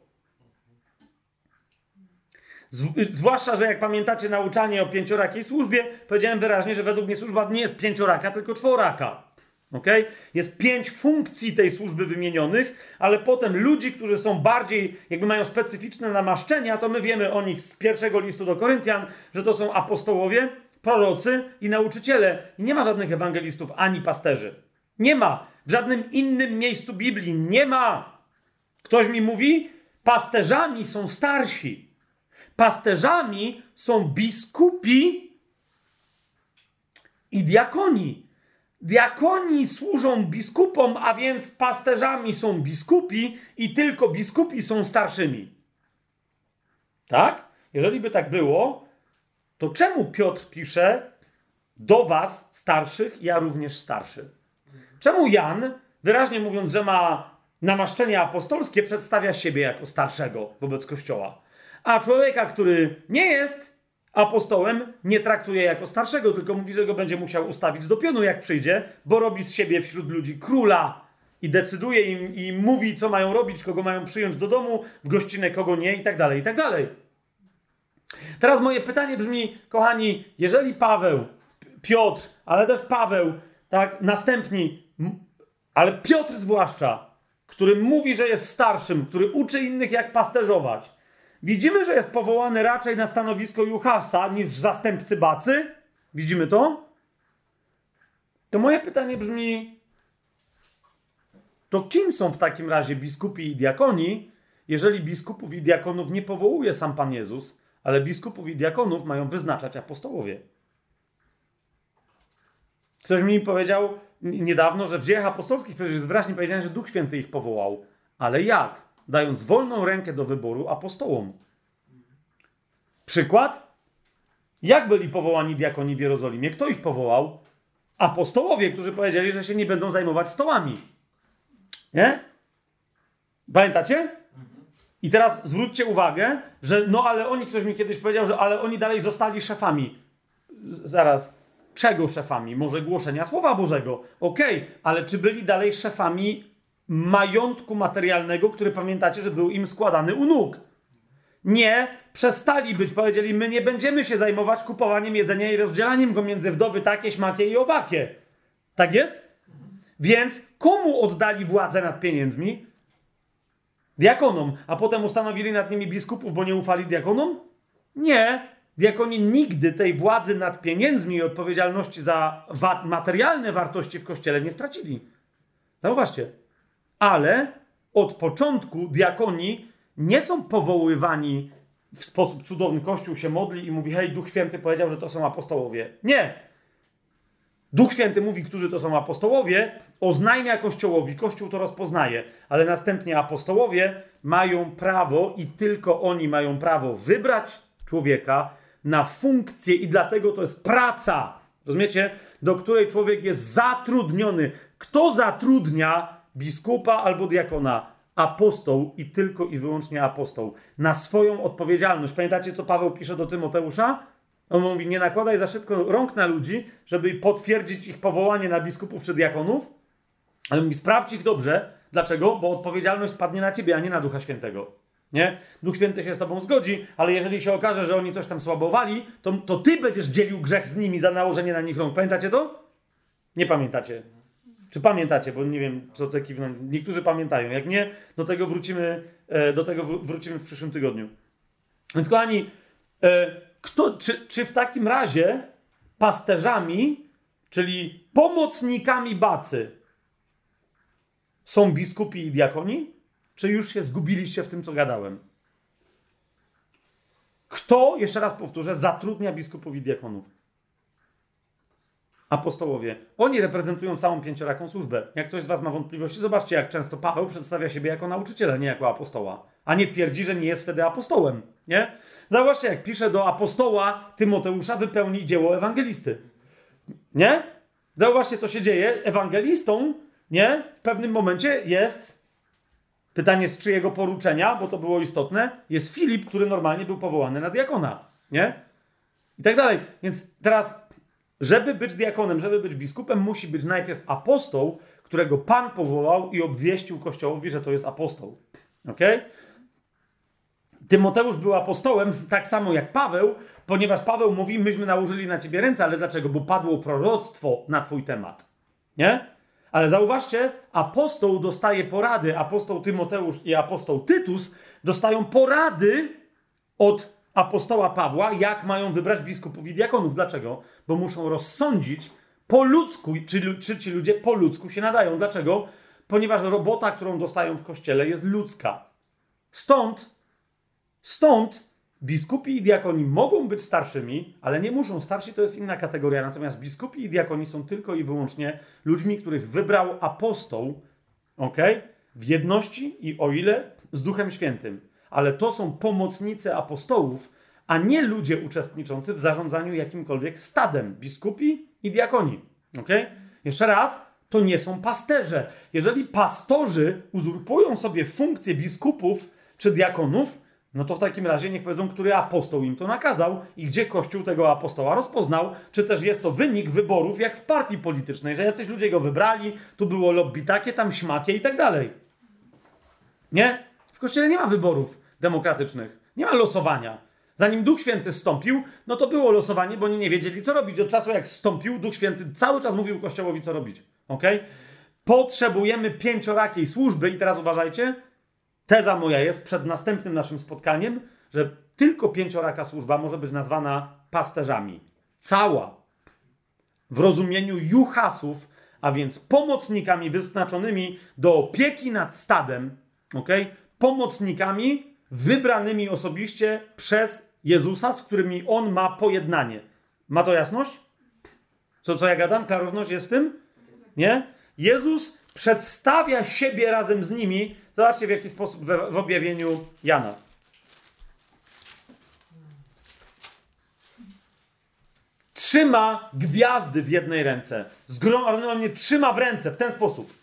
Zwłaszcza, że jak pamiętacie nauczanie o pięciorakiej służbie, powiedziałem wyraźnie, że według mnie służba nie jest pięcioraka, tylko czworaka. Okay? Jest pięć funkcji tej służby wymienionych, ale potem ludzi, którzy są bardziej, jakby mają specyficzne namaszczenia, to my wiemy o nich z pierwszego listu do Koryntian, że to są apostołowie, prorocy i nauczyciele. I nie ma żadnych ewangelistów ani pasterzy. Nie ma. W żadnym innym miejscu Biblii nie ma. Ktoś mi mówi, pasterzami są starsi. Pasterzami są biskupi i diakoni. diakoni służą biskupom, a więc pasterzami są biskupi i tylko biskupi są starszymi. Tak? Jeżeli by tak było, to czemu Piotr pisze do was starszych, ja również starszy? Czemu Jan, wyraźnie mówiąc, że ma namaszczenie apostolskie, przedstawia siebie jako starszego wobec Kościoła? A człowieka, który nie jest apostołem, nie traktuje jako starszego, tylko mówi, że go będzie musiał ustawić do pionu, jak przyjdzie, bo robi z siebie wśród ludzi króla i decyduje im i mówi, co mają robić, kogo mają przyjąć do domu, w gościnę, kogo nie i tak dalej, i tak dalej. Teraz moje pytanie brzmi, kochani, jeżeli Paweł, Piotr, ale też Paweł, tak, następni, ale Piotr zwłaszcza, który mówi, że jest starszym, który uczy innych, jak pasterzować, widzimy, że jest powołany raczej na stanowisko Juchasa niż zastępcy Bacy. Widzimy to? To moje pytanie brzmi: to kim są w takim razie biskupi i diakoni, jeżeli biskupów i diakonów nie powołuje sam Pan Jezus, ale biskupów i diakonów mają wyznaczać apostołowie? Ktoś mi powiedział niedawno, że w dziejach apostolskich przecież jest wyraźnie powiedziane, że Duch Święty ich powołał. Ale jak? Dając wolną rękę do wyboru apostołom. Przykład? Jak byli powołani diakoni w Jerozolimie? Kto ich powołał? Apostołowie, którzy powiedzieli, że się nie będą zajmować stołami. Nie? Pamiętacie? I teraz zwróćcie uwagę, że no ale oni, ktoś mi kiedyś powiedział, że ale oni dalej zostali szefami. Zaraz, czego szefami? Może głoszenia Słowa Bożego. Okej, okay, ale czy byli dalej szefami majątku materialnego, który pamiętacie, że był im składany u nóg? Nie, przestali być. Powiedzieli, my nie będziemy się zajmować kupowaniem jedzenia i rozdzielaniem go między wdowy takie, śmakie i owakie. Tak jest? Więc komu oddali władzę nad pieniędzmi? Diakonom. A potem ustanowili nad nimi biskupów, bo nie ufali diakonom? Nie. Diakoni nigdy tej władzy nad pieniędzmi i odpowiedzialności za wa materialne wartości w kościele nie stracili. Zauważcie. Ale od początku diakoni nie są powoływani w sposób cudowny. Kościół się modli i mówi: Hej, Duch Święty powiedział, że to są apostołowie. Nie. Duch Święty mówi, którzy to są apostołowie, oznajmia Kościołowi, Kościół to rozpoznaje, ale następnie apostołowie mają prawo i tylko oni mają prawo wybrać człowieka na funkcję i dlatego to jest praca, rozumiecie, do której człowiek jest zatrudniony. Kto zatrudnia biskupa albo diakona? Apostoł i tylko i wyłącznie apostoł. Na swoją odpowiedzialność. Pamiętacie, co Paweł pisze do Tymoteusza? On mówi, nie nakładaj za szybko rąk na ludzi, żeby potwierdzić ich powołanie na biskupów czy diakonów, ale mówi, sprawdź ich dobrze. Dlaczego? Bo odpowiedzialność spadnie na ciebie, a nie na Ducha Świętego. Nie? Duch Święty się z tobą zgodzi, ale jeżeli się okaże, że oni coś tam słabowali, to, to ty będziesz dzielił grzech z nimi za nałożenie na nich rąk. Pamiętacie to? Nie pamiętacie. Czy pamiętacie, bo nie wiem, co te kiwną. Niektórzy pamiętają. Jak nie, do tego wrócimy, e, do tego wrócimy w przyszłym tygodniu. Więc kochani, e, kto, czy, czy w takim razie pasterzami, czyli pomocnikami bacy, są biskupi i diakoni? Czy już się zgubiliście w tym, co gadałem? Kto, jeszcze raz powtórzę, zatrudnia biskupów i diakonów? Apostołowie. Oni reprezentują całą pięcioraką służbę. Jak ktoś z Was ma wątpliwości, zobaczcie, jak często Paweł przedstawia siebie jako nauczyciela, nie jako apostoła. A nie twierdzi, że nie jest wtedy apostołem. Nie? Zobaczcie, jak pisze do apostoła Tymoteusza, wypełni dzieło ewangelisty. Nie? Zauważcie, co się dzieje. Ewangelistą, nie? W pewnym momencie jest Pytanie z czyjego poruczenia, bo to było istotne, jest Filip, który normalnie był powołany na diakona. Nie? I tak dalej. Więc teraz, żeby być diakonem, żeby być biskupem, musi być najpierw apostoł, którego Pan powołał i obwieścił Kościołowi, że to jest apostoł. Ok? Tymoteusz był apostołem, tak samo jak Paweł, ponieważ Paweł mówi, myśmy nałożyli na ciebie ręce, ale dlaczego? Bo padło proroctwo na twój temat. Nie? Ale zauważcie, apostoł dostaje porady, apostoł Tymoteusz i apostoł Tytus dostają porady od apostoła Pawła, jak mają wybrać biskupów i diakonów. Dlaczego? Bo muszą rozsądzić po ludzku, czy, czy ci ludzie po ludzku się nadają. Dlaczego? Ponieważ robota, którą dostają w kościele, jest ludzka. Stąd, stąd biskupi i diakoni mogą być starszymi, ale nie muszą. Starsi to jest inna kategoria. Natomiast biskupi i diakoni są tylko i wyłącznie ludźmi, których wybrał apostoł, ok? W jedności i o ile z Duchem Świętym. Ale to są pomocnicy apostołów, a nie ludzie uczestniczący w zarządzaniu jakimkolwiek stadem. Biskupi i diakoni. ok? Jeszcze raz, to nie są pasterze. Jeżeli pastorzy uzurpują sobie funkcję biskupów czy diakonów, no to w takim razie niech powiedzą, który apostoł im to nakazał i gdzie Kościół tego apostoła rozpoznał, czy też jest to wynik wyborów, jak w partii politycznej, że jacyś ludzie go wybrali, tu było lobby takie, tam śmakie i tak dalej. Nie? W Kościele nie ma wyborów demokratycznych, nie ma losowania. Zanim Duch Święty stąpił, no to było losowanie, bo oni nie wiedzieli, co robić. Od czasu, jak stąpił, Duch Święty cały czas mówił Kościołowi, co robić. Ok? Potrzebujemy pięciorakiej służby i teraz uważajcie, teza moja jest przed następnym naszym spotkaniem, że tylko pięcioraka służba może być nazwana pasterzami. Cała. W rozumieniu juchasów, a więc pomocnikami wyznaczonymi do opieki nad stadem, ok? Pomocnikami wybranymi osobiście przez Jezusa, z którymi on ma pojednanie. Ma to jasność? Co, co ja gadam? Klarowność jest w tym? Nie? Jezus przedstawia siebie razem z nimi. Zobaczcie w jaki sposób w, w objawieniu Jana. Trzyma gwiazdy w jednej ręce. Zgromadzone on nie trzyma w ręce w ten sposób.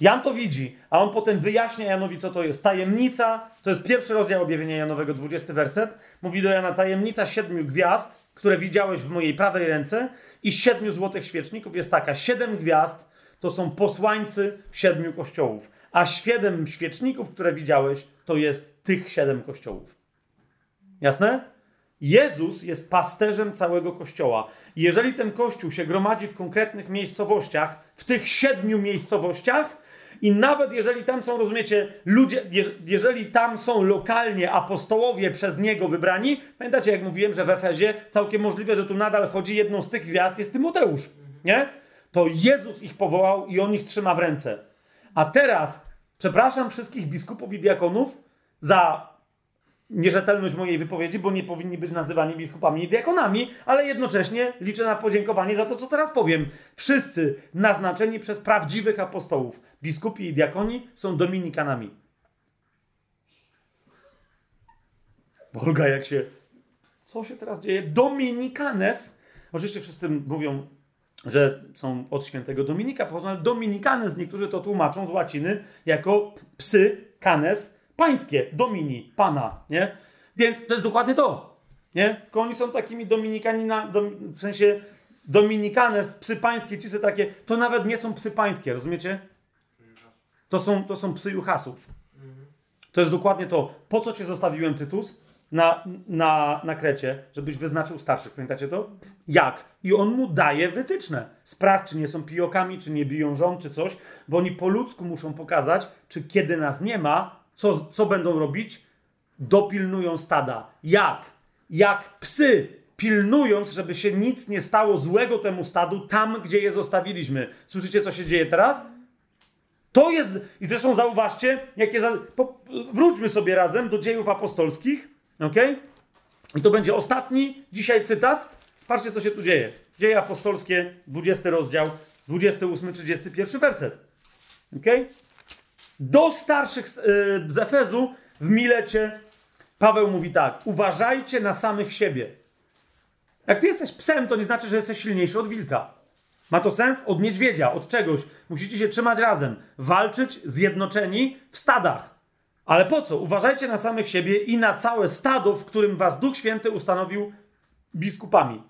Jan to widzi, a on potem wyjaśnia Janowi, co to jest. Tajemnica, to jest pierwszy rozdział objawienia Janowego, 20 werset. Mówi do Jana, tajemnica siedmiu gwiazd, które widziałeś w mojej prawej ręce i siedmiu złotych świeczników jest taka. Siedem gwiazd to są posłańcy siedmiu kościołów, a siedem świeczników, które widziałeś, to jest tych siedem kościołów. Jasne? Jezus jest pasterzem całego kościoła. Jeżeli ten kościół się gromadzi w konkretnych miejscowościach, w tych siedmiu miejscowościach, i nawet jeżeli tam są, rozumiecie, ludzie, jeżeli tam są lokalnie apostołowie przez niego wybrani, pamiętacie, jak mówiłem, że w Efezie całkiem możliwe, że tu nadal chodzi, jedną z tych gwiazd jest Tymoteusz, nie? To Jezus ich powołał i on ich trzyma w ręce. A teraz przepraszam wszystkich biskupów i diakonów za nierzetelność mojej wypowiedzi, bo nie powinni być nazywani biskupami i diakonami, ale jednocześnie liczę na podziękowanie za to, co teraz powiem. Wszyscy naznaczeni przez prawdziwych apostołów, biskupi i diakoni, są dominikanami. Boga, jak się. Co się teraz dzieje? Dominikanes. Oczywiście wszyscy mówią, że są od świętego Dominika pochodzą, ale Dominikanes niektórzy to tłumaczą z łaciny jako psy, canes, pańskie, domini, pana, nie? Więc to jest dokładnie to, nie? Tylko oni są takimi dominikani, na, dom, w sensie dominikane, psy pańskie, ci takie, to nawet nie są psy pańskie, rozumiecie? To są, to są psy juchasów. To jest dokładnie to. Po co cię zostawiłem, Tytus, na, na, na Krecie, żebyś wyznaczył starszych. Pamiętacie to? Jak? I on mu daje wytyczne. Sprawdź, czy nie są pijokami, czy nie biją żon, czy coś, bo oni po ludzku muszą pokazać, czy kiedy nas nie ma, co, co będą robić? Dopilnują stada. Jak? Jak psy, pilnując, żeby się nic nie stało złego temu stadu tam, gdzie je zostawiliśmy. Słyszycie, co się dzieje teraz? To jest, i zresztą zauważcie, jakie. Za... Wróćmy sobie razem do dziejów apostolskich, ok? I to będzie ostatni dzisiaj cytat. Patrzcie, co się tu dzieje. Dzieje apostolskie, 20 rozdział, 28-31 werset. ok? Do starszych y, z Efezu w Milecie Paweł mówi tak: uważajcie na samych siebie. Jak ty jesteś psem, to nie znaczy, że jesteś silniejszy od wilka. Ma to sens? Od niedźwiedzia, od czegoś. Musicie się trzymać razem, walczyć zjednoczeni w stadach. Ale po co? Uważajcie na samych siebie i na całe stado, w którym was Duch Święty ustanowił biskupami.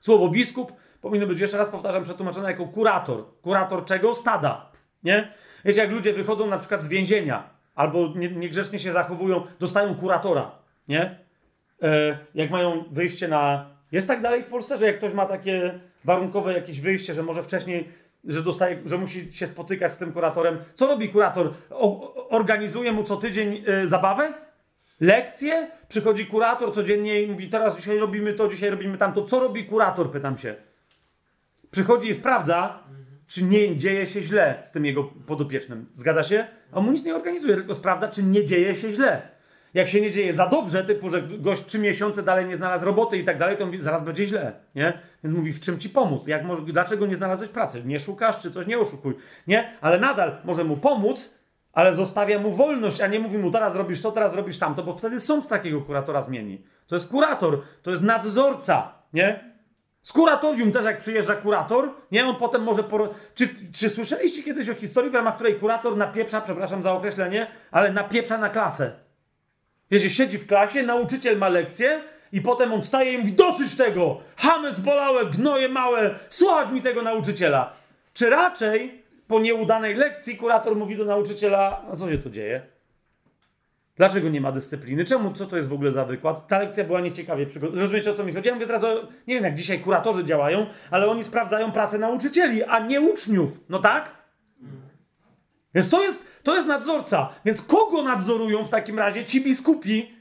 Słowo biskup powinno być, jeszcze raz powtarzam, przetłumaczone jako kurator. Kurator czego? Stada. Nie? Wiecie, jak ludzie wychodzą na przykład z więzienia albo niegrzecznie się zachowują, dostają kuratora, nie? E, jak mają wyjście na... Jest tak dalej w Polsce, że jak ktoś ma takie warunkowe jakieś wyjście, że może wcześniej, że dostaje, że musi się spotykać z tym kuratorem. Co robi kurator? O, organizuje mu co tydzień e, zabawę? Lekcje? Przychodzi kurator codziennie i mówi, teraz dzisiaj robimy to, dzisiaj robimy tamto. Co robi kurator, pytam się. Przychodzi i sprawdza, czy nie dzieje się źle z tym jego podopiecznym. Zgadza się? A mu nic nie organizuje, tylko sprawdza, czy nie dzieje się źle. Jak się nie dzieje za dobrze, typu, że gość trzy miesiące dalej nie znalazł roboty i tak dalej, to mówi, zaraz będzie źle, nie? Więc mówi, w czym ci pomóc? Jak, dlaczego nie znalazłeś pracy? Nie szukasz, czy coś nie oszukuj, nie? Ale nadal może mu pomóc, ale zostawia mu wolność, a nie mówi mu, teraz robisz to, teraz robisz tamto, bo wtedy sąd takiego kuratora zmieni. To jest kurator, to jest nadzorca, nie? Z kuratorium też jak przyjeżdża kurator, nie? On potem może... Por... Czy, czy słyszeliście kiedyś o historii, w ramach której kurator napieprza, przepraszam za określenie, ale napieprza na klasę? Wiecie, siedzi w klasie, nauczyciel ma lekcję i potem on wstaje i mówi dosyć tego, chamy zbolałe, gnoje małe, słuchać mi tego nauczyciela. Czy raczej po nieudanej lekcji kurator mówi do nauczyciela, a co się tu dzieje? Dlaczego nie ma dyscypliny? Czemu? Co to jest w ogóle za wykład? Ta lekcja była nieciekawie przygotowana. Rozumiecie, o co mi chodzi? Ja mówię teraz o... Nie wiem, jak dzisiaj kuratorzy działają, ale oni sprawdzają pracę nauczycieli, a nie uczniów. No tak? Więc to jest, to jest nadzorca. Więc kogo nadzorują w takim razie ci biskupi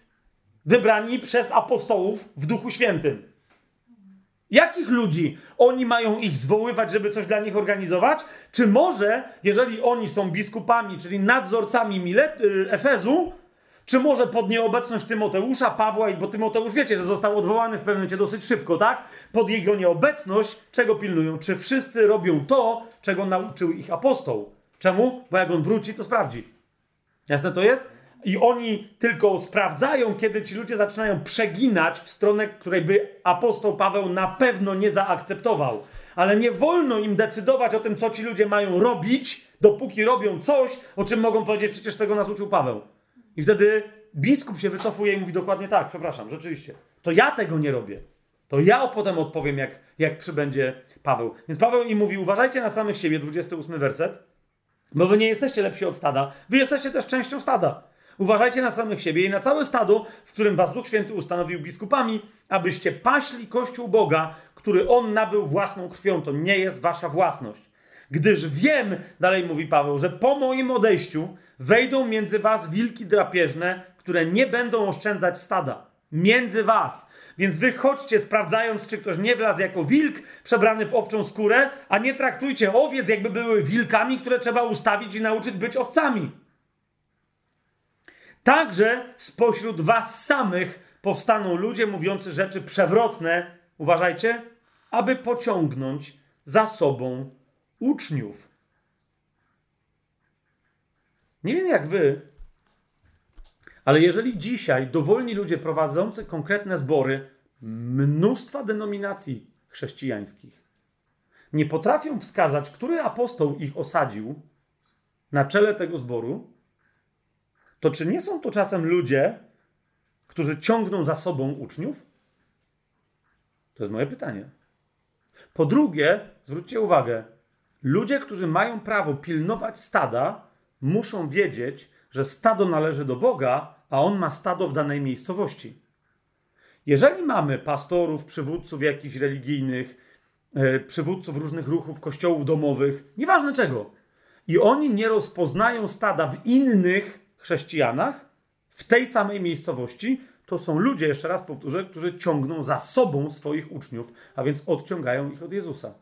wybrani przez apostołów w Duchu Świętym? Jakich ludzi? Oni mają ich zwoływać, żeby coś dla nich organizować? Czy może, jeżeli oni są biskupami, czyli nadzorcami Milet, y, Efezu, czy może pod nieobecność Tymoteusza, Pawła, bo Tymoteusz wiecie, że został odwołany w pewnym momencie dosyć szybko, tak? Pod jego nieobecność, czego pilnują? Czy wszyscy robią to, czego nauczył ich apostoł? Czemu? Bo jak on wróci, to sprawdzi. Jasne to jest? I oni tylko sprawdzają, kiedy ci ludzie zaczynają przeginać w stronę, której by apostoł Paweł na pewno nie zaakceptował. Ale nie wolno im decydować o tym, co ci ludzie mają robić, dopóki robią coś, o czym mogą powiedzieć, przecież tego nas uczył Paweł. I wtedy biskup się wycofuje i mówi dokładnie tak, przepraszam, rzeczywiście. To ja tego nie robię. To ja potem odpowiem, jak, jak przybędzie Paweł. Więc Paweł im mówi, uważajcie na samych siebie, 28 werset, bo wy nie jesteście lepsi od stada. Wy jesteście też częścią stada. Uważajcie na samych siebie i na całe stado, w którym was Duch Święty ustanowił biskupami, abyście paśli Kościół Boga, który On nabył własną krwią. To nie jest wasza własność. Gdyż wiem, dalej mówi Paweł, że po moim odejściu wejdą między was wilki drapieżne, które nie będą oszczędzać stada. Między was. Więc wy chodźcie, sprawdzając, czy ktoś nie wlazł jako wilk przebrany w owczą skórę, a nie traktujcie owiec, jakby były wilkami, które trzeba ustawić i nauczyć być owcami. Także spośród was samych powstaną ludzie mówiący rzeczy przewrotne, uważajcie, aby pociągnąć za sobą uczniów. Nie wiem jak wy, ale jeżeli dzisiaj dowolni ludzie prowadzący konkretne zbory mnóstwa denominacji chrześcijańskich nie potrafią wskazać, który apostoł ich osadził na czele tego zboru, to czy nie są to czasem ludzie, którzy ciągną za sobą uczniów? To jest moje pytanie. Po drugie, zwróćcie uwagę, ludzie, którzy mają prawo pilnować stada, muszą wiedzieć, że stado należy do Boga, a on ma stado w danej miejscowości. Jeżeli mamy pastorów, przywódców jakichś religijnych, e, przywódców różnych ruchów, kościołów domowych, nieważne czego, i oni nie rozpoznają stada w innych chrześcijanach, w tej samej miejscowości, to są ludzie, jeszcze raz powtórzę, którzy ciągną za sobą swoich uczniów, a więc odciągają ich od Jezusa.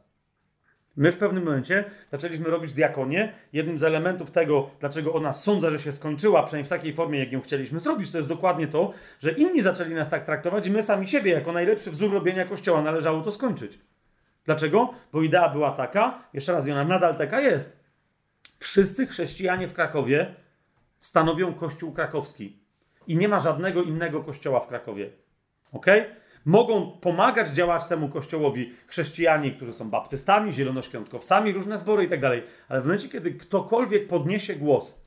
My w pewnym momencie zaczęliśmy robić diakonię. Jednym z elementów tego, dlaczego ona sądzę, że się skończyła, przynajmniej w takiej formie, jak ją chcieliśmy zrobić, to jest dokładnie to, że inni zaczęli nas tak traktować i my sami siebie, jako najlepszy wzór robienia kościoła, należało to skończyć. Dlaczego? Bo idea była taka, jeszcze raz, i ona nadal taka jest. Wszyscy chrześcijanie w Krakowie stanowią Kościół krakowski. I nie ma żadnego innego kościoła w Krakowie. ok? Mogą pomagać działać temu kościołowi chrześcijanie, którzy są baptystami, zielonoświątkowcami, różne zbory i tak dalej. Ale w momencie, kiedy ktokolwiek podniesie głos,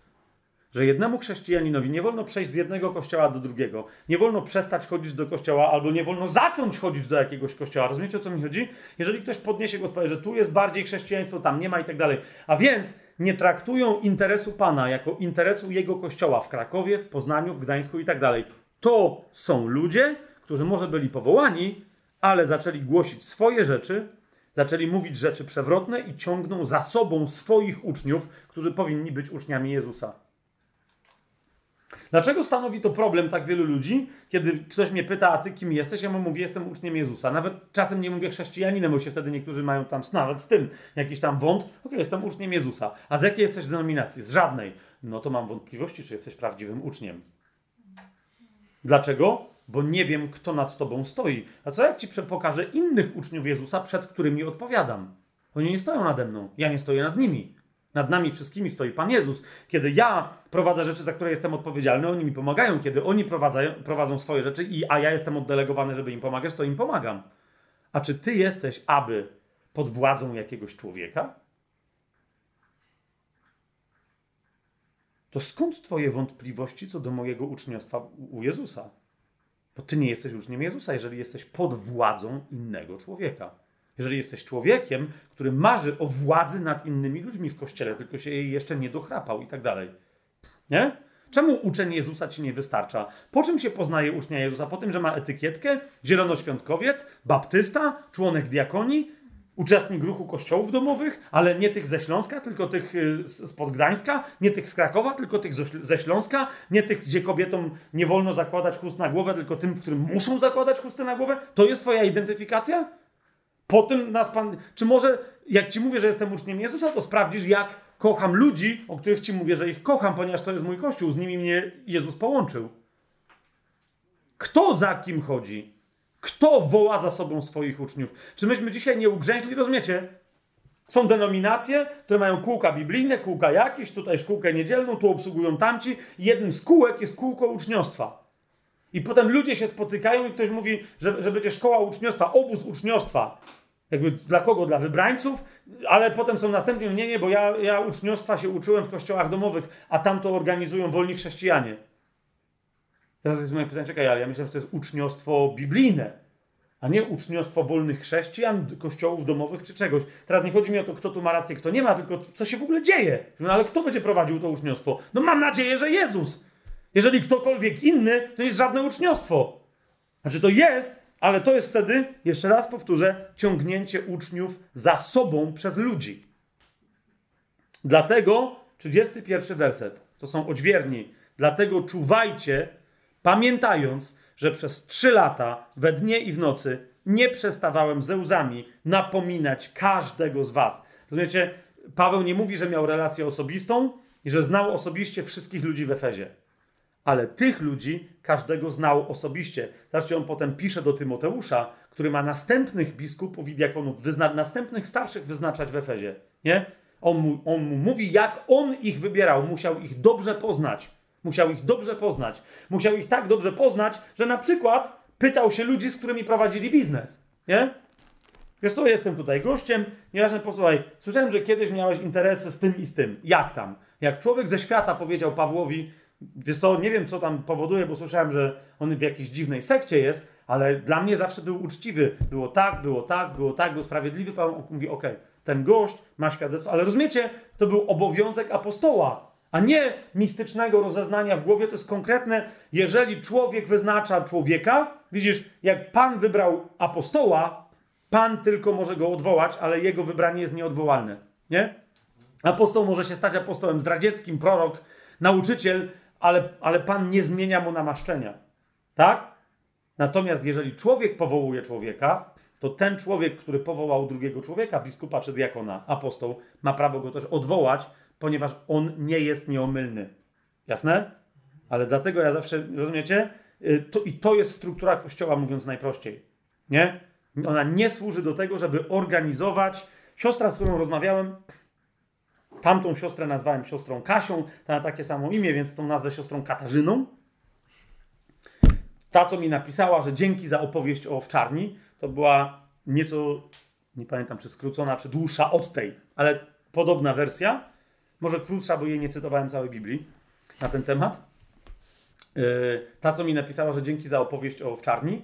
że jednemu chrześcijaninowi nie wolno przejść z jednego kościoła do drugiego, nie wolno przestać chodzić do kościoła, albo nie wolno zacząć chodzić do jakiegoś kościoła. Rozumiecie o co mi chodzi? Jeżeli ktoś podniesie głos, powie, że tu jest bardziej chrześcijaństwo, tam nie ma i tak dalej. A więc nie traktują interesu Pana jako interesu jego kościoła w Krakowie, w Poznaniu, w Gdańsku i tak dalej. To są ludzie, którzy może byli powołani, ale zaczęli głosić swoje rzeczy, zaczęli mówić rzeczy przewrotne i ciągną za sobą swoich uczniów, którzy powinni być uczniami Jezusa. Dlaczego stanowi to problem tak wielu ludzi, kiedy ktoś mnie pyta, a ty kim jesteś? Ja mu mówię, jestem uczniem Jezusa. Nawet czasem nie mówię chrześcijaninem, bo się wtedy niektórzy mają tam, nawet z tym jakiś tam wąt. Okej, okay, jestem uczniem Jezusa. A z jakiej jesteś denominacji? Z żadnej. No to mam wątpliwości, czy jesteś prawdziwym uczniem. Dlaczego? Bo nie wiem, kto nad tobą stoi. A co jak ci pokażę innych uczniów Jezusa, przed którymi odpowiadam? Oni nie stoją nade mną, ja nie stoję nad nimi. Nad nami wszystkimi stoi Pan Jezus. Kiedy ja prowadzę rzeczy, za które jestem odpowiedzialny, oni mi pomagają. Kiedy oni prowadzą, swoje rzeczy, i, a ja jestem oddelegowany, żeby im pomagać, to im pomagam. A czy ty jesteś, aby pod władzą jakiegoś człowieka? To skąd twoje wątpliwości co do mojego uczniostwa u Jezusa? Bo ty nie jesteś uczniem Jezusa, jeżeli jesteś pod władzą innego człowieka. Jeżeli jesteś człowiekiem, który marzy o władzy nad innymi ludźmi w kościele, tylko się jej jeszcze nie dochrapał i tak dalej. Nie? Czemu uczeń Jezusa ci nie wystarcza? Po czym się poznaje ucznia Jezusa? Po tym, że ma etykietkę, zielonoświątkowiec, baptysta, członek diakonii, uczestnik ruchu kościołów domowych, ale nie tych ze Śląska, tylko tych y, z Gdańska, nie tych z Krakowa, tylko tych ze Śląska, nie tych, gdzie kobietom nie wolno zakładać chust na głowę, tylko tym, którym muszą zakładać chusty na głowę? To jest twoja identyfikacja? Po tym nas Pan... Czy może, jak Ci mówię, że jestem uczniem Jezusa, to sprawdzisz, jak kocham ludzi, o których Ci mówię, że ich kocham, ponieważ to jest mój Kościół, z nimi mnie Jezus połączył. Kto za kim chodzi? Kto woła za sobą swoich uczniów? Czy myśmy dzisiaj nie ugrzęźli, rozumiecie? Są denominacje, które mają kółka biblijne, kółka jakieś, tutaj szkółkę niedzielną, tu obsługują tamci. Jednym z kółek jest kółko uczniostwa. I potem ludzie się spotykają i ktoś mówi, że, że będzie szkoła uczniostwa, obóz uczniostwa. Jakby dla kogo? Dla wybrańców, ale potem są następnie, nie, nie, bo ja, ja uczniostwa się uczyłem w kościołach domowych, a tam to organizują wolni chrześcijanie. Teraz jest moje pytanie, czekaj, ale ja myślę, że to jest uczniostwo biblijne, a nie uczniostwo wolnych chrześcijan, kościołów domowych czy czegoś. Teraz nie chodzi mi o to, kto tu ma rację, kto nie ma, tylko co się w ogóle dzieje. No ale kto będzie prowadził to uczniostwo? No mam nadzieję, że Jezus. Jeżeli ktokolwiek inny, to jest żadne uczniostwo. Znaczy to jest, ale to jest wtedy, jeszcze raz powtórzę, ciągnięcie uczniów za sobą przez ludzi. Dlatego 31 werset, to są odźwierni. Dlatego czuwajcie, pamiętając, że przez trzy lata, we dnie i w nocy, nie przestawałem ze łzami napominać każdego z was. Rozumiecie, Paweł nie mówi, że miał relację osobistą i że znał osobiście wszystkich ludzi w Efezie ale tych ludzi każdego znał osobiście. Zobaczcie, on potem pisze do Tymoteusza, który ma następnych biskupów i diakonów, wyzna- następnych starszych wyznaczać w Efezie. Nie? On mu, on mu mówi, jak on ich wybierał. Musiał ich dobrze poznać. Musiał ich dobrze poznać. Musiał ich tak dobrze poznać, że na przykład pytał się ludzi, z którymi prowadzili biznes. Nie? Wiesz co, jestem tutaj gościem, nieważne, posłuchaj, słyszałem, że kiedyś miałeś interesy z tym i z tym. Jak tam? Jak człowiek ze świata powiedział Pawłowi, Wiesz co, nie wiem, co tam powoduje, bo słyszałem, że on w jakiejś dziwnej sekcie jest, ale dla mnie zawsze był uczciwy. Było tak, było tak, było tak, był sprawiedliwy. Pan mówi, okej, okay, ten gość ma świadectwo, ale rozumiecie, to był obowiązek apostoła, a nie mistycznego rozeznania w głowie. To jest konkretne, jeżeli człowiek wyznacza człowieka, widzisz, jak Pan wybrał apostoła, Pan tylko może go odwołać, ale jego wybranie jest nieodwołalne, nie? Apostoł może się stać apostołem zdradzieckim, prorok, nauczyciel, ale, ale Pan nie zmienia mu namaszczenia. Tak? Natomiast jeżeli człowiek powołuje człowieka, to ten człowiek, który powołał drugiego człowieka, biskupa czy diakona, apostoł, ma prawo go też odwołać, ponieważ on nie jest nieomylny. Jasne? Ale dlatego ja zawsze, rozumiecie? Y, to, I to jest struktura Kościoła, mówiąc najprościej. Nie? Ona nie służy do tego, żeby organizować. Siostra, z którą rozmawiałem, Tamtą siostrę nazwałem siostrą Kasią, ta ma takie samo imię, więc tą nazwę siostrą Katarzyną. Ta, co mi napisała, że dzięki za opowieść o owczarni, to była nieco, nie pamiętam czy skrócona, czy dłuższa od tej, ale podobna wersja. Może krótsza, bo jej nie cytowałem całej Biblii na ten temat. E, ta, co mi napisała, że dzięki za opowieść o owczarni.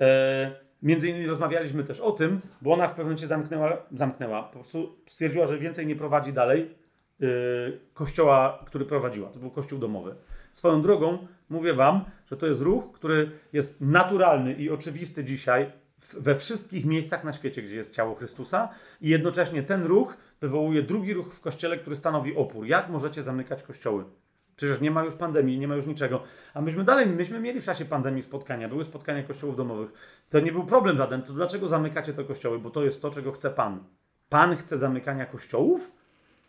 E, między innymi rozmawialiśmy też o tym, bo ona w pewnym momencie zamknęła, zamknęła. Po prostu stwierdziła, że więcej nie prowadzi dalej yy, kościoła, który prowadziła. To był kościół domowy. Swoją drogą mówię wam, że to jest ruch, który jest naturalny i oczywisty dzisiaj we wszystkich miejscach na świecie, gdzie jest ciało Chrystusa, i jednocześnie ten ruch wywołuje drugi ruch w kościele, który stanowi opór. Jak możecie zamykać kościoły? Przecież nie ma już pandemii, nie ma już niczego. A myśmy dalej, myśmy mieli w czasie pandemii spotkania, były spotkania kościołów domowych. To nie był problem żaden. To dlaczego zamykacie te kościoły? Bo to jest to, czego chce Pan. Pan chce zamykania kościołów?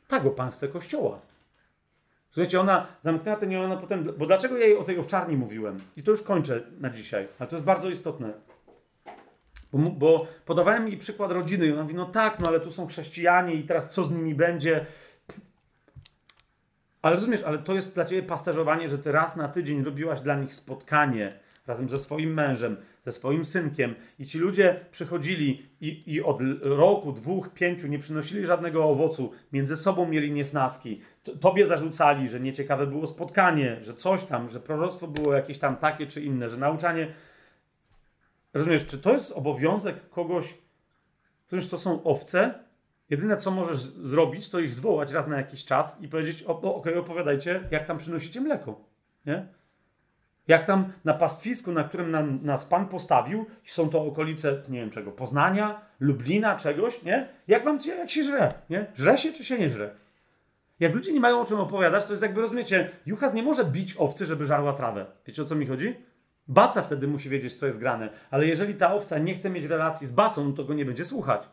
Tak, bo Pan chce kościoła. Słuchajcie, ona zamknęła ten i ona potem. Bo dlaczego ja jej o tej owczarni mówiłem? I to już kończę na dzisiaj, ale to jest bardzo istotne. Bo, bo podawałem jej przykład rodziny i ona mówi: No tak, no ale tu są chrześcijanie i teraz co z nimi będzie? Ale rozumiesz, ale to jest dla ciebie pasterzowanie, że ty raz na tydzień robiłaś dla nich spotkanie razem ze swoim mężem, ze swoim synkiem i ci ludzie przychodzili i, i od roku, dwóch, pięciu nie przynosili żadnego owocu, między sobą mieli niesnaski, tobie zarzucali, że nieciekawe było spotkanie, że coś tam, że proroctwo było jakieś tam takie czy inne, że nauczanie... Rozumiesz, czy to jest obowiązek kogoś, rozumiesz, to są owce, Jedyne, co możesz zrobić, to ich zwołać raz na jakiś czas i powiedzieć, okej, okay, opowiadajcie, jak tam przynosicie mleko. Nie? Jak tam na pastwisku, na którym nam, nas Pan postawił, są to okolice, nie wiem czego, Poznania, Lublina, czegoś, nie? Jak wam jak się żre, nie? Żre się czy się nie żre? Jak ludzie nie mają o czym opowiadać, to jest jakby, rozumiecie, Juchas nie może bić owcy, żeby żarła trawę. Wiecie o co mi chodzi? Baca wtedy musi wiedzieć, co jest grane. Ale jeżeli ta owca nie chce mieć relacji z bacą, to go nie będzie słuchać.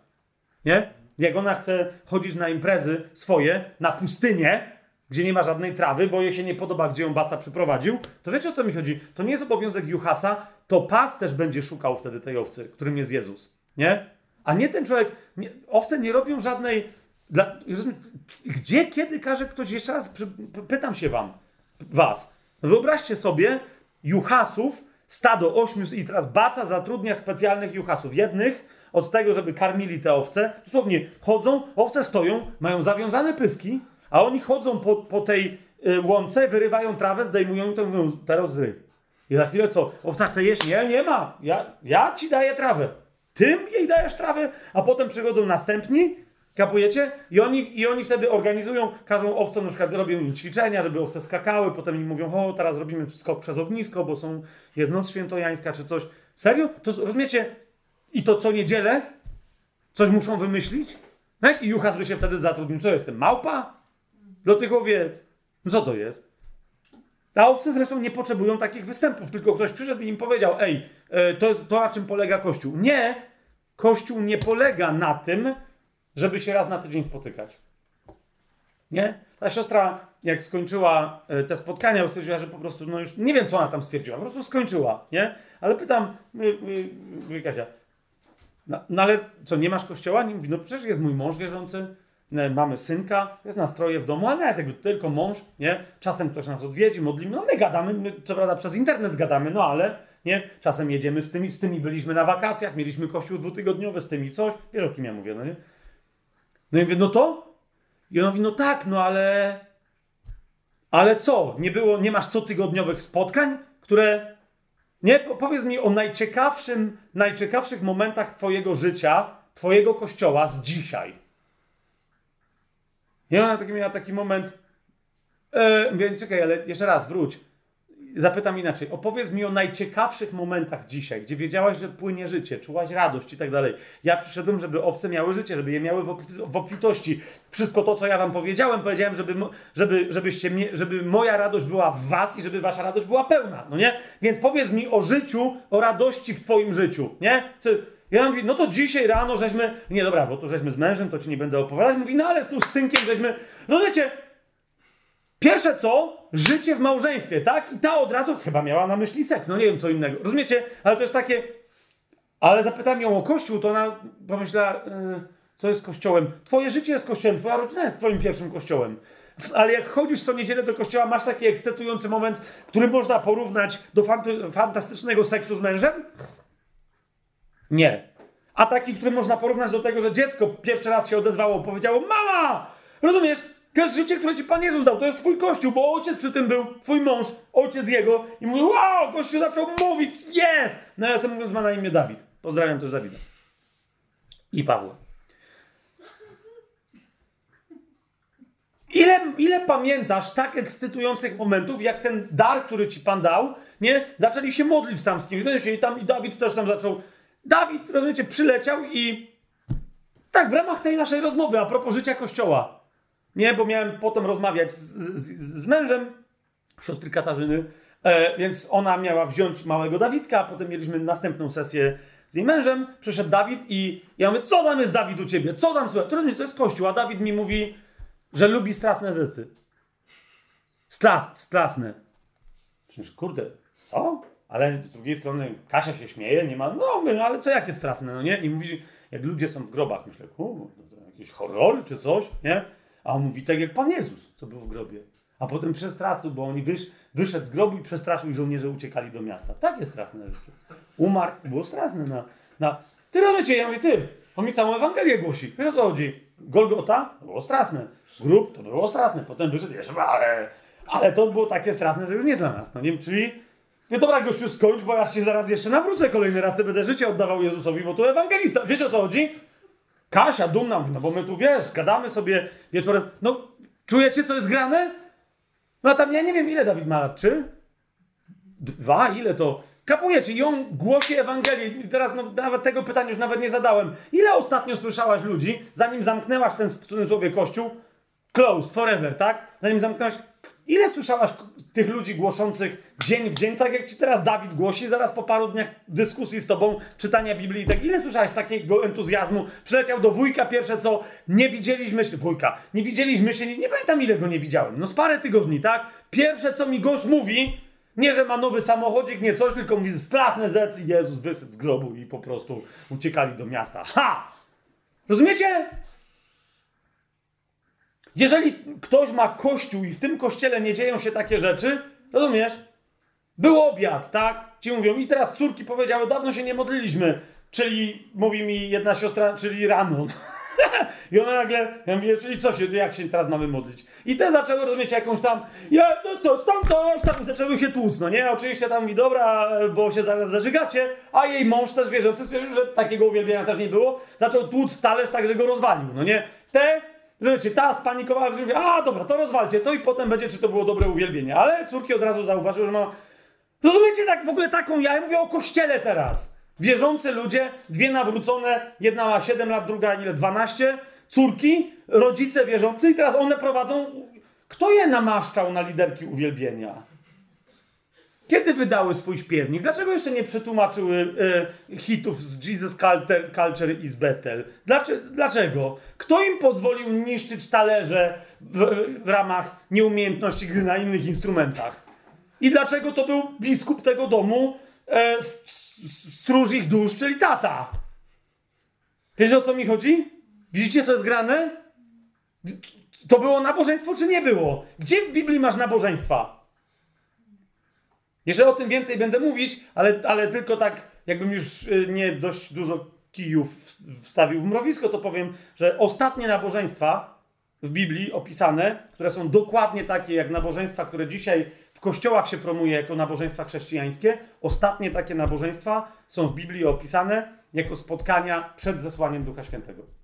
Nie? Jak ona chce chodzić na imprezy swoje, na pustynię, gdzie nie ma żadnej trawy, bo jej się nie podoba, gdzie ją baca przyprowadził, to wiecie o co mi chodzi? To nie jest obowiązek Juhasa, to pas też będzie szukał wtedy tej owcy, którym jest Jezus. Nie? A nie ten człowiek. Nie, owce nie robią żadnej. Dla, gdzie, kiedy każe ktoś jeszcze raz? Pytam się wam, was. Wyobraźcie sobie Juhasów, stado ośmiu, i teraz baca zatrudnia specjalnych Juhasów. Jednych od tego, żeby karmili te owce. Dosłownie chodzą, owce stoją, mają zawiązane pyski, a oni chodzą po, po tej y, łące, wyrywają trawę, zdejmują to mówią, teraz zryj. I za chwilę co? Owca chce jeść? Nie, nie ma. Ja, ja ci daję trawę. Tym jej dajesz trawę, a potem przychodzą następni, kapujecie? I oni, I oni wtedy organizują, każą owcom, na przykład robią im ćwiczenia, żeby owce skakały, potem im mówią, o, teraz robimy skok przez ognisko, bo są, jest noc świętojańska czy coś. Serio? To rozumiecie? I to co niedzielę? Coś muszą wymyślić? No i Juchas by się wtedy zatrudnił. Co jestem? Małpa? Do tych owiec. No co to jest? A owce zresztą nie potrzebują takich występów, tylko ktoś przyszedł i im powiedział: Ej, e, to to, na czym polega Kościół. Nie, Kościół nie polega na tym, żeby się raz na tydzień spotykać. Nie? Ta siostra, jak skończyła e, te spotkania, stwierdziła, że po prostu, no już nie wiem, co ona tam stwierdziła, po prostu skończyła, nie? Ale pytam, mówię, Kasia, no, no, ale co, nie masz kościoła? Nie mówi, no przecież jest mój mąż wierzący, mamy synka, jest nastroje w domu, ale nie, tylko mąż, nie? Czasem ktoś nas odwiedzi, modlimy, no my gadamy, my co prawda przez internet gadamy, no ale, nie? Czasem jedziemy z tymi, z tymi byliśmy na wakacjach, mieliśmy kościół dwutygodniowy, z tymi coś, wiesz o kim ja mówię, no nie? No i mówię, no to? I on mówi, no tak, no ale... Ale co? Nie było, nie masz cotygodniowych spotkań, które nie, powiedz mi o najciekawszym, najciekawszych momentach Twojego życia, Twojego kościoła z dzisiaj. Ja miałem taki, miała taki moment. Yy, mówię, czekaj, ale jeszcze raz, wróć. Zapytam inaczej. Opowiedz mi o najciekawszych momentach dzisiaj, gdzie wiedziałaś, że płynie życie, czułaś radość i tak dalej. Ja przyszedłem, żeby owce miały życie, żeby je miały w obfitości. Wszystko to, co ja wam powiedziałem, powiedziałem, żeby, żeby, żebyście żeby moja radość była w was i żeby wasza radość była pełna, no nie? Więc powiedz mi o życiu, o radości w twoim życiu, nie? Co, ja mówię, no to dzisiaj rano żeśmy, nie dobra, bo to żeśmy z mężem, to ci nie będę opowiadać. Mówi, no ale tu z synkiem żeśmy, no wiecie, Pierwsze co? Życie w małżeństwie, tak? I ta od razu chyba miała na myśli seks, no nie wiem co innego. Rozumiecie? Ale to jest takie. Ale zapytałem ją o kościół, to ona pomyślała, yy, co jest kościołem. Twoje życie jest kościołem, twoja rodzina jest twoim pierwszym kościołem. Ale jak chodzisz co niedzielę do kościoła, masz taki ekscytujący moment, który można porównać do fant- fantastycznego seksu z mężem? Nie. A taki, który można porównać do tego, że dziecko pierwszy raz się odezwało, powiedziało: Mama! Rozumiesz? To jest życie, które ci Pan Jezus dał. To jest twój kościół, bo ojciec przy tym był, twój mąż, ojciec jego. I mówi, wow, kościół zaczął mówić, jest! Nawiasem mówiąc, ma na imię Dawid. Pozdrawiam też Dawida. I Pawła. Ile, ile pamiętasz tak ekscytujących momentów, jak ten dar, który ci Pan dał, nie? Zaczęli się modlić tam z kimś. I, tam, I Dawid też tam zaczął. Dawid, rozumiecie, przyleciał i tak, w ramach tej naszej rozmowy a propos życia Kościoła. Nie, bo miałem potem rozmawiać z, z, z mężem siostry Katarzyny, e, więc ona miała wziąć małego Dawidka, a potem mieliśmy następną sesję z jej mężem. Przyszedł Dawid i ja mówię, co tam jest Dawid u ciebie? Co tam? Słuchaj, to jest kościół, a Dawid mi mówi, że lubi straszne rzeczy. Stras, strasne. Przecież, kurde, co? Ale z drugiej strony Kasia się śmieje, nie ma, no no ale co jakie strasne, no nie? I mówi, jak ludzie są w grobach, myślę, kurde, to jakiś horror czy coś, nie? A on mówi tak jak Pan Jezus, co był w grobie. A potem przestraszył, bo on wysz, wyszedł z grobu i przestraszył żołnierze uciekali do miasta. Takie straszne rzeczy. Umarł, było straszne na... na... Ty rozumiecie, ja mówię, ty, on mi całą Ewangelię głosi. Wiesz o co chodzi? Golgota? Było straszne. Grób? To było straszne. Potem wyszedł jeszcze, ale... Ale to było takie straszne, że już nie dla nas. No nie wiem, czyli... Wie, dobra, gościu, skończ, bo ja się zaraz jeszcze nawrócę kolejny raz, ty będę życie oddawał Jezusowi, bo tu ewangelista. Wiesz o co chodzi? Kasia dumna mówi, no bo my tu, wiesz, gadamy sobie wieczorem. No, czujecie, co jest grane? No a tam ja nie wiem, ile Dawid ma lat, czy? Dwa? Ile to? Kapujecie? On głosi Ewangelię. I teraz no, nawet tego pytania już nawet nie zadałem. Ile ostatnio słyszałaś ludzi, zanim zamknęłaś ten w cudzysłowie kościół? Closed, forever, tak? Zanim zamknęłaś... Ile słyszałaś tych ludzi głoszących dzień w dzień, tak jak ci teraz Dawid głosi, zaraz po paru dniach dyskusji z tobą, czytania Biblii tak. Ile słyszałaś takiego entuzjazmu? Przyleciał do wujka pierwsze co, nie widzieliśmy się, wujka, nie widzieliśmy się, nie, nie pamiętam ile go nie widziałem, no z parę tygodni, tak? Pierwsze co mi gość mówi, nie, że ma nowy samochodzik, nie coś, tylko mówi straszne zec i Jezus wysyć z globu i po prostu uciekali do miasta. Ha! Rozumiecie? Jeżeli ktoś ma kościół i w tym kościele nie dzieją się takie rzeczy, rozumiesz? Był obiad, tak? Ci mówią, i teraz córki powiedziały, dawno się nie modliliśmy. Czyli, mówi mi jedna siostra, czyli rano. I ona nagle, ja mówię, czyli co się, jak się teraz mamy modlić? I te zaczęły rozumieć jakąś tam, Jezus, coś tam, coś tam, zaczęły się tłuc, no nie? Oczywiście tam mówi, dobra, bo się zaraz zażygacie, a jej mąż też wierzący stwierdził, że takiego uwielbienia też nie było, zaczął tłuc talerz tak, że go rozwalił, no nie? Te Wiecie, ta spanikowała, mówi, a dobra, to rozwalcie to i potem będzie, czy to było dobre uwielbienie. Ale córki od razu zauważyły, że ma... Rozumiecie, tak w ogóle taką, ja mówię o kościele teraz. Wierzący ludzie, dwie nawrócone, jedna ma 7 lat, druga ile, 12, córki, rodzice wierzący i teraz one prowadzą... Kto je namaszczał na liderki uwielbienia? Kiedy wydały swój śpiewnik? Dlaczego jeszcze nie przetłumaczyły e, hitów z Jesus Culture, Culture is Bethel? Dlaczego, dlaczego? Kto im pozwolił niszczyć talerze w, w ramach nieumiejętności gry na innych instrumentach? I dlaczego to był biskup tego domu, e, stróż ich dusz, czyli tata? Wiecie o co mi chodzi? Widzicie, co jest grane? To było nabożeństwo, czy nie było? Gdzie w Biblii masz nabożeństwa? Jeszcze o tym więcej będę mówić, ale, ale tylko tak, jakbym już y, nie dość dużo kijów wstawił w mrowisko, to powiem, że ostatnie nabożeństwa w Biblii opisane, które są dokładnie takie jak nabożeństwa, które dzisiaj w kościołach się promuje jako nabożeństwa chrześcijańskie, ostatnie takie nabożeństwa są w Biblii opisane jako spotkania przed zesłaniem Ducha Świętego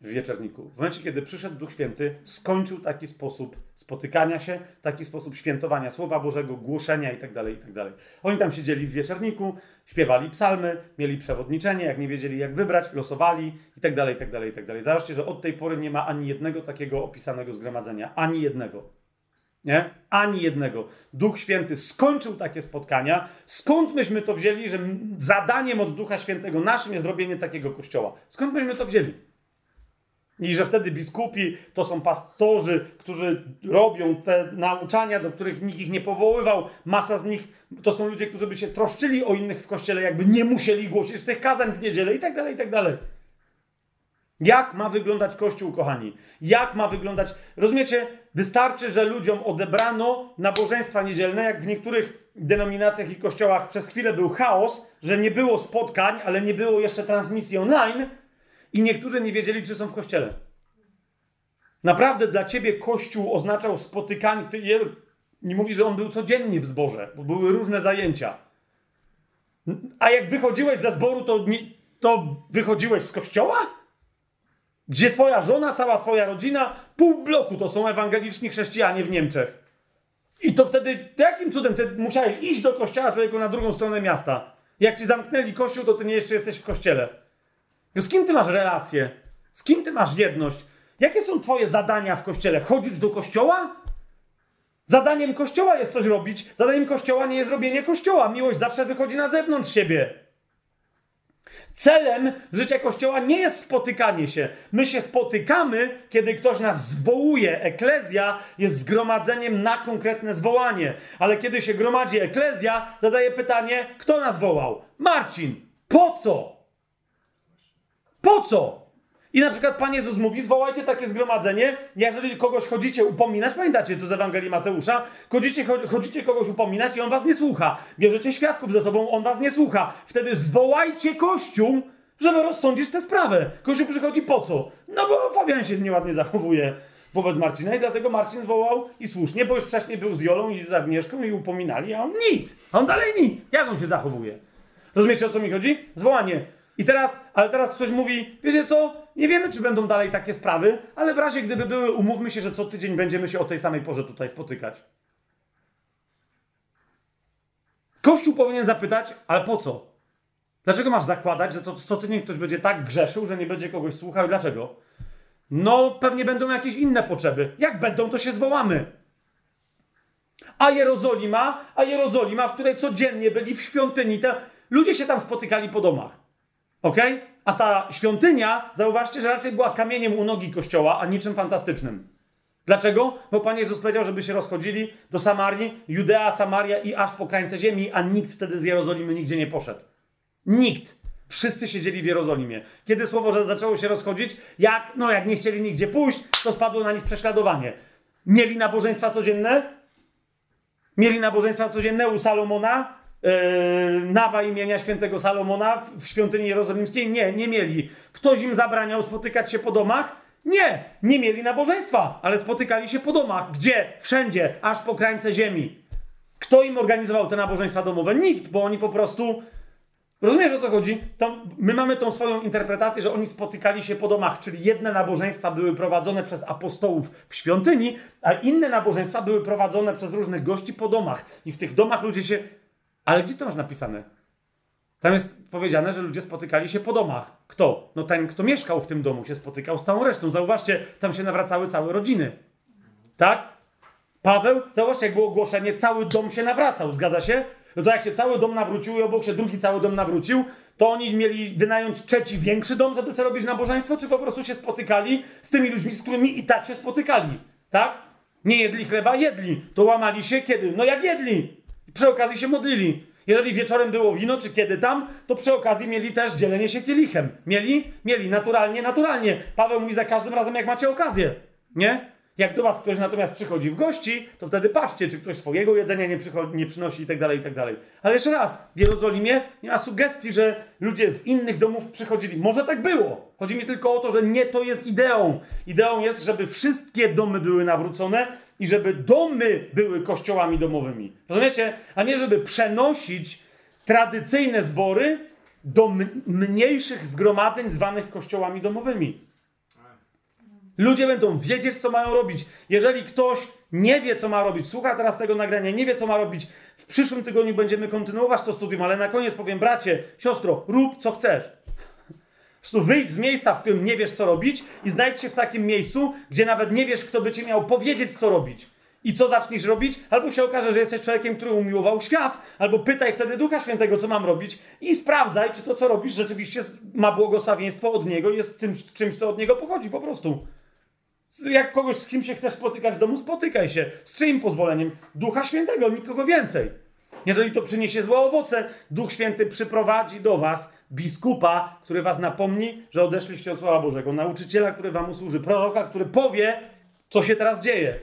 w wieczerniku. W momencie, kiedy przyszedł Duch Święty, skończył taki sposób spotykania się, taki sposób świętowania Słowa Bożego, głoszenia itd., tak itd. Tak Oni tam siedzieli w wieczerniku, śpiewali psalmy, mieli przewodniczenie, jak nie wiedzieli jak wybrać, losowali itd., itd., itd. Zobaczcie, że od tej pory nie ma ani jednego takiego opisanego zgromadzenia. Ani jednego. Nie? Ani jednego. Duch Święty skończył takie spotkania. Skąd myśmy to wzięli, że zadaniem od Ducha Świętego naszym jest zrobienie takiego kościoła? Skąd myśmy to wzięli? I że wtedy biskupi to są pastorzy, którzy robią te nauczania, do których nikt ich nie powoływał. Masa z nich to są ludzie, którzy by się troszczyli o innych w kościele, jakby nie musieli głosić tych kazań w niedzielę i tak dalej, i tak dalej. Jak ma wyglądać Kościół, kochani? Jak ma wyglądać? Rozumiecie? Wystarczy, że ludziom odebrano nabożeństwa niedzielne, jak w niektórych denominacjach i kościołach przez chwilę był chaos, że nie było spotkań, ale nie było jeszcze transmisji online i niektórzy nie wiedzieli, czy są w kościele. Naprawdę dla ciebie Kościół oznaczał spotykanie. Nie mówi, że on był codziennie w zborze, bo były różne zajęcia. A jak wychodziłeś ze zboru, to, to wychodziłeś z kościoła? Gdzie twoja żona, cała twoja rodzina, pół bloku to są ewangeliczni chrześcijanie w Niemczech. I to wtedy, to jakim cudem ty musiałeś iść do kościoła człowieku na drugą stronę miasta? Jak ci zamknęli kościół, to ty nie jeszcze jesteś w kościele. Z kim ty masz relację? Z kim ty masz jedność? Jakie są twoje zadania w kościele? Chodzić do kościoła? Zadaniem kościoła jest coś robić. Zadaniem kościoła nie jest robienie kościoła. Miłość zawsze wychodzi na zewnątrz siebie. Celem życia Kościoła nie jest spotykanie się. My się spotykamy, kiedy ktoś nas zwołuje. Eklezja jest zgromadzeniem na konkretne zwołanie. Ale kiedy się gromadzi eklezja, zadaje pytanie, kto nas wołał? Marcin. Po co? Po co? I na przykład Pan Jezus mówi, zwołajcie takie zgromadzenie, jeżeli kogoś chodzicie upominać, pamiętacie to z Ewangelii Mateusza, chodzicie, chodzicie kogoś upominać i on was nie słucha. Bierzecie świadków ze sobą, on was nie słucha. Wtedy zwołajcie Kościół, żeby rozsądzić tę sprawę. Kościół przychodzi po co? No bo Fabian się nieładnie zachowuje wobec Marcina i dlatego Marcin zwołał i słusznie, bo już wcześniej był z Jolą i z Agnieszką i upominali, a on nic. A on dalej nic. Jak on się zachowuje? Rozumiecie o co mi chodzi? Zwołanie i teraz, ale teraz ktoś mówi, wiecie co, nie wiemy, czy będą dalej takie sprawy, ale w razie gdyby były, umówmy się, że co tydzień będziemy się o tej samej porze tutaj spotykać. Kościół powinien zapytać, ale po co? Dlaczego masz zakładać, że to co tydzień ktoś będzie tak grzeszył, że nie będzie kogoś słuchał? Dlaczego? No, pewnie będą jakieś inne potrzeby. Jak będą, to się zwołamy. A Jerozolima, a Jerozolima, w której codziennie byli w świątyni, te ludzie się tam spotykali po domach. Ok? A ta świątynia, zauważcie, że raczej była kamieniem u nogi kościoła, a niczym fantastycznym. Dlaczego? Bo Pan Jezus powiedział, żeby się rozchodzili do Samarii, Judea, Samaria i aż po krańce ziemi, a nikt wtedy z Jerozolimy nigdzie nie poszedł. Nikt. Wszyscy siedzieli w Jerozolimie. Kiedy słowo zaczęło się rozchodzić, jak, no jak nie chcieli nigdzie pójść, to spadło na nich prześladowanie. Mieli nabożeństwa codzienne? Mieli nabożeństwa codzienne u Salomona? Yy, nawa imienia świętego Salomona w świątyni jerozolimskiej? Nie, nie mieli. Ktoś im zabraniał spotykać się po domach? Nie, nie mieli nabożeństwa, ale spotykali się po domach. Gdzie? Wszędzie, aż po krańce ziemi. Kto im organizował te nabożeństwa domowe? Nikt, bo oni po prostu. Rozumiesz o co chodzi? my mamy tą swoją interpretację, że oni spotykali się po domach, czyli jedne nabożeństwa były prowadzone przez apostołów w świątyni, a inne nabożeństwa były prowadzone przez różnych gości po domach. I w tych domach ludzie się ale gdzie to masz napisane? Tam jest powiedziane, że ludzie spotykali się po domach. Kto? No ten, kto mieszkał w tym domu, się spotykał z całą resztą. Zauważcie, tam się nawracały całe rodziny. Tak? Paweł, zauważcie, jak było ogłoszenie, cały dom się nawracał, zgadza się? No to jak się cały dom nawrócił i obok się drugi cały dom nawrócił, to oni mieli wynająć trzeci, większy dom, żeby sobie robić nabożeństwo, czy po prostu się spotykali z tymi ludźmi, z którymi i tak się spotykali. Tak? Nie jedli chleba? Jedli. To łamali się kiedy? No jak jedli. Przy okazji się modlili. Jeżeli wieczorem było wino, czy kiedy tam, to przy okazji mieli też dzielenie się kielichem. Mieli? Mieli, naturalnie, naturalnie. Paweł mówi za każdym razem, jak macie okazję. Nie? Jak do was ktoś natomiast przychodzi w gości, to wtedy patrzcie, czy ktoś swojego jedzenia nie, nie przynosi i tak dalej, i tak dalej. Ale jeszcze raz, w Jerozolimie nie ma sugestii, że ludzie z innych domów przychodzili. Może tak było. Chodzi mi tylko o to, że nie to jest ideą. Ideą jest, żeby wszystkie domy były nawrócone i żeby domy były kościołami domowymi. Rozumiecie? A nie żeby przenosić tradycyjne zbory do mniejszych zgromadzeń zwanych kościołami domowymi. Ludzie będą wiedzieć, co mają robić. Jeżeli ktoś nie wie, co ma robić, słucha teraz tego nagrania, nie wie, co ma robić, w przyszłym tygodniu będziemy kontynuować to studium, ale na koniec powiem, bracie, siostro, rób, co chcesz. Prostu wyjdź z miejsca, w którym nie wiesz, co robić i znajdź się w takim miejscu, gdzie nawet nie wiesz, kto by ci miał powiedzieć, co robić. I co zaczniesz robić? Albo się okaże, że jesteś człowiekiem, który umiłował świat, albo pytaj wtedy Ducha Świętego, co mam robić i sprawdzaj, czy to, co robisz, rzeczywiście ma błogosławieństwo od Niego jest tym czymś, co od Niego pochodzi po prostu. Jak kogoś, z kim się chcesz spotykać w domu, spotykaj się. Z czyim pozwoleniem? Ducha Świętego, nikogo więcej. Jeżeli to przyniesie złe owoce, Duch Święty przyprowadzi do was biskupa, który was napomni, że odeszliście od Słowa Bożego, nauczyciela, który wam usłuży, proroka, który powie, co się teraz dzieje.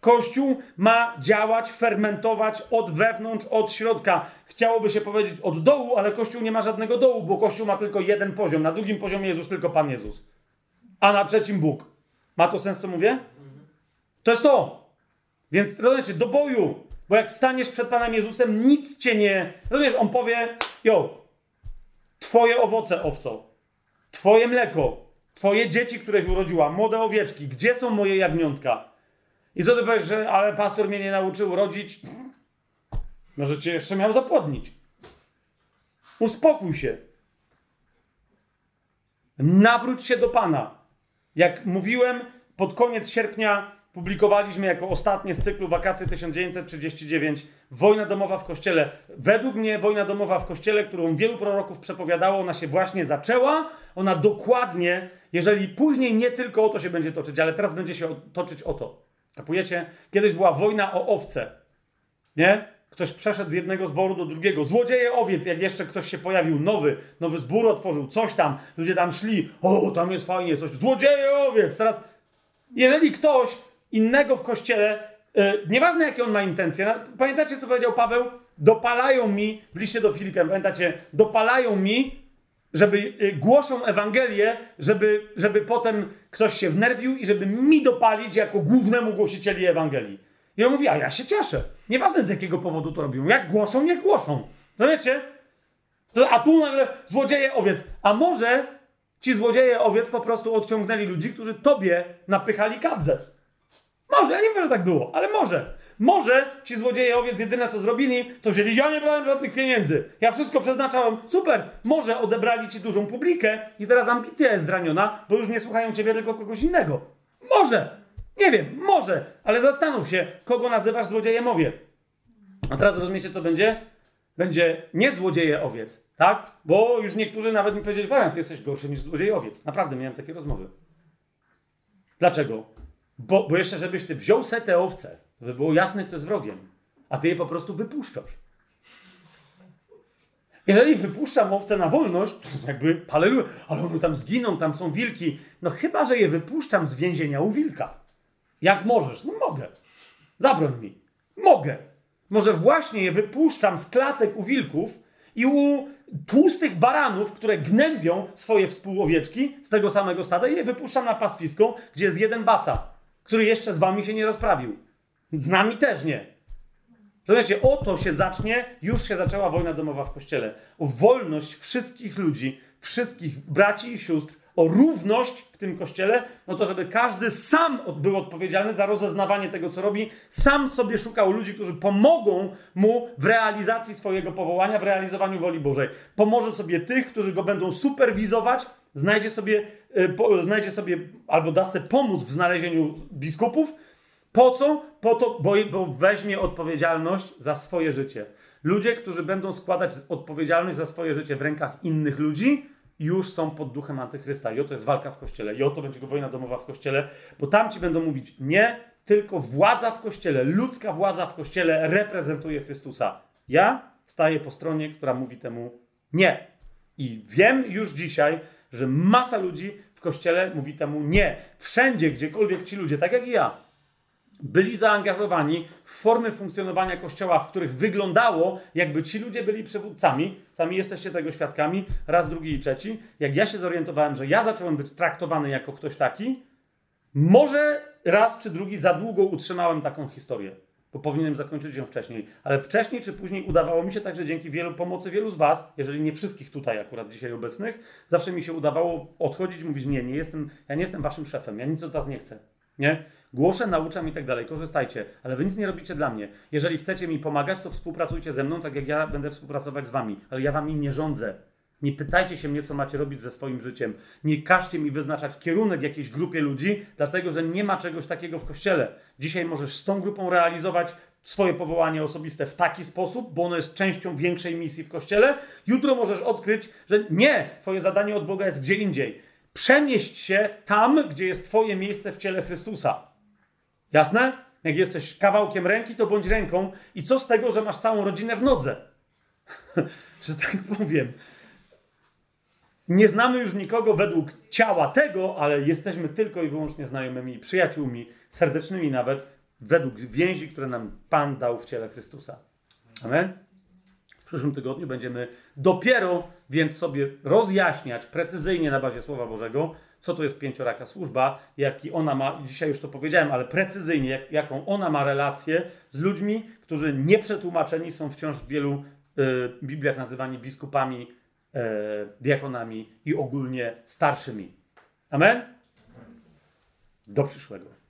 Kościół ma działać, fermentować od wewnątrz, od środka. Chciałoby się powiedzieć od dołu, ale Kościół nie ma żadnego dołu, bo Kościół ma tylko jeden poziom. Na drugim poziomie jest już tylko Pan Jezus, a na trzecim Bóg. Ma to sens, co mówię? To jest to. Więc rozumiecie, do boju. Bo jak staniesz przed Panem Jezusem, nic cię nie. Rozumiesz, on powie: Jo, twoje owoce, owco, twoje mleko, twoje dzieci, któreś urodziła, młode owieczki, gdzie są moje jagniątka? I co ty powiesz, że ale pastor mnie nie nauczył rodzić? Może cię jeszcze miał zapłodnić. Uspokój się. Nawróć się do Pana. Jak mówiłem pod koniec sierpnia publikowaliśmy jako ostatnie z cyklu Wakacje 1939 Wojna domowa w kościele. Według mnie wojna domowa w kościele, którą wielu proroków przepowiadało, ona się właśnie zaczęła. Ona dokładnie, jeżeli później nie tylko o to się będzie toczyć, ale teraz będzie się toczyć o to. Kapujecie? Kiedyś była wojna o owce. Nie? Ktoś przeszedł z jednego zboru do drugiego. Złodzieje owiec, jak jeszcze ktoś się pojawił, nowy, nowy zbór otworzył, coś tam, ludzie tam szli, o, tam jest fajnie, coś, złodzieje owiec. Teraz, jeżeli ktoś innego w kościele, yy, nieważne jakie on ma intencje, pamiętacie co powiedział Paweł? Dopalają mi, w liście do Filipian, pamiętacie, dopalają mi, żeby yy, głoszą Ewangelię, żeby, żeby potem ktoś się wnerwił i żeby mi dopalić jako głównemu głosicieli Ewangelii. I on mówi, a ja się cieszę. Nieważne z jakiego powodu to robią. Jak głoszą, niech głoszą. No wiecie? A tu nagle złodzieje owiec. A może ci złodzieje owiec po prostu odciągnęli ludzi, którzy tobie napychali kabzę. Może, ja nie wiem, że tak było, ale może. Może ci złodzieje owiec jedyne co zrobili, to wzięli, ja nie brałem żadnych pieniędzy. Ja wszystko przeznaczałem. Super. Może odebrali ci dużą publikę i teraz ambicja jest zraniona, bo już nie słuchają ciebie, tylko kogoś innego. Może. Nie wiem, może, ale zastanów się, kogo nazywasz złodziejem owiec. A teraz rozumiecie, co będzie? Będzie nie złodzieje owiec, tak? Bo już niektórzy nawet mi powiedzieli, Fabian, ty jesteś gorszy niż złodziej owiec. Naprawdę miałem takie rozmowy. Dlaczego? Bo, bo jeszcze, żebyś ty wziął se te owce, żeby było jasne, kto jest wrogiem, a ty je po prostu wypuszczasz. Jeżeli wypuszczam owce na wolność, to jakby paleluję, ale one tam zginą, tam są wilki. No chyba, że je wypuszczam z więzienia u wilka. Jak możesz? No mogę. Zabroń mi. Mogę. Może właśnie je wypuszczam z klatek u wilków i u tłustych baranów, które gnębią swoje współowieczki z tego samego stada i je wypuszczam na pastwisko, gdzie jest jeden baca, który jeszcze z wami się nie rozprawił. Z nami też nie. Zobaczcie, o to się zacznie, już się zaczęła wojna domowa w kościele. O wolność wszystkich ludzi, wszystkich braci i sióstr o równość w tym kościele, no to żeby każdy sam był odpowiedzialny za rozeznawanie tego, co robi, sam sobie szukał ludzi, którzy pomogą mu w realizacji swojego powołania, w realizowaniu woli Bożej. Pomoże sobie tych, którzy go będą superwizować, znajdzie sobie, znajdzie sobie albo da sobie pomóc w znalezieniu biskupów. Po co? Po to, bo, bo weźmie odpowiedzialność za swoje życie. Ludzie, którzy będą składać odpowiedzialność za swoje życie w rękach innych ludzi, już są pod duchem antychrysta. I oto jest walka w kościele. I oto będzie wojna domowa w kościele, bo tam ci będą mówić nie, tylko władza w kościele, ludzka władza w kościele reprezentuje Chrystusa. Ja staję po stronie, która mówi temu nie. I wiem już dzisiaj, że masa ludzi w kościele mówi temu nie. Wszędzie, gdziekolwiek ci ludzie, tak jak i ja, byli zaangażowani w formy funkcjonowania kościoła, w których wyglądało, jakby ci ludzie byli przywódcami. Sami jesteście tego świadkami, raz, drugi i trzeci. Jak ja się zorientowałem, że ja zacząłem być traktowany jako ktoś taki, może raz czy drugi za długo utrzymałem taką historię, bo powinienem zakończyć ją wcześniej. Ale wcześniej czy później udawało mi się także dzięki wielu pomocy wielu z Was, jeżeli nie wszystkich tutaj akurat dzisiaj obecnych, zawsze mi się udawało odchodzić, mówić: Nie, nie jestem, ja nie jestem Waszym szefem, ja nic od Was nie chcę. Nie? Głoszę, nauczam i tak dalej, korzystajcie, ale wy nic nie robicie dla mnie. Jeżeli chcecie mi pomagać, to współpracujcie ze mną, tak jak ja będę współpracować z wami, ale ja wami nie rządzę. Nie pytajcie się mnie, co macie robić ze swoim życiem. Nie każcie mi wyznaczać kierunek jakiejś grupie ludzi, dlatego że nie ma czegoś takiego w kościele. Dzisiaj możesz z tą grupą realizować swoje powołanie osobiste w taki sposób, bo ono jest częścią większej misji w kościele. Jutro możesz odkryć, że nie, twoje zadanie od Boga jest gdzie indziej. Przemieść się tam, gdzie jest twoje miejsce w ciele Chrystusa. Jasne? Jak jesteś kawałkiem ręki, to bądź ręką. I co z tego, że masz całą rodzinę w nodze? że tak powiem. Nie znamy już nikogo według ciała tego, ale jesteśmy tylko i wyłącznie znajomymi, przyjaciółmi, serdecznymi nawet, według więzi, które nam Pan dał w ciele Chrystusa. Amen? W przyszłym tygodniu będziemy dopiero więc sobie rozjaśniać precyzyjnie na bazie Słowa Bożego, co to jest pięcioraka służba, jaki ona ma, dzisiaj już to powiedziałem, ale precyzyjnie, jak, jaką ona ma relację z ludźmi, którzy nieprzetłumaczeni są wciąż w wielu y, Bibliach nazywani biskupami, diakonami i ogólnie starszymi. Amen? Do przyszłego.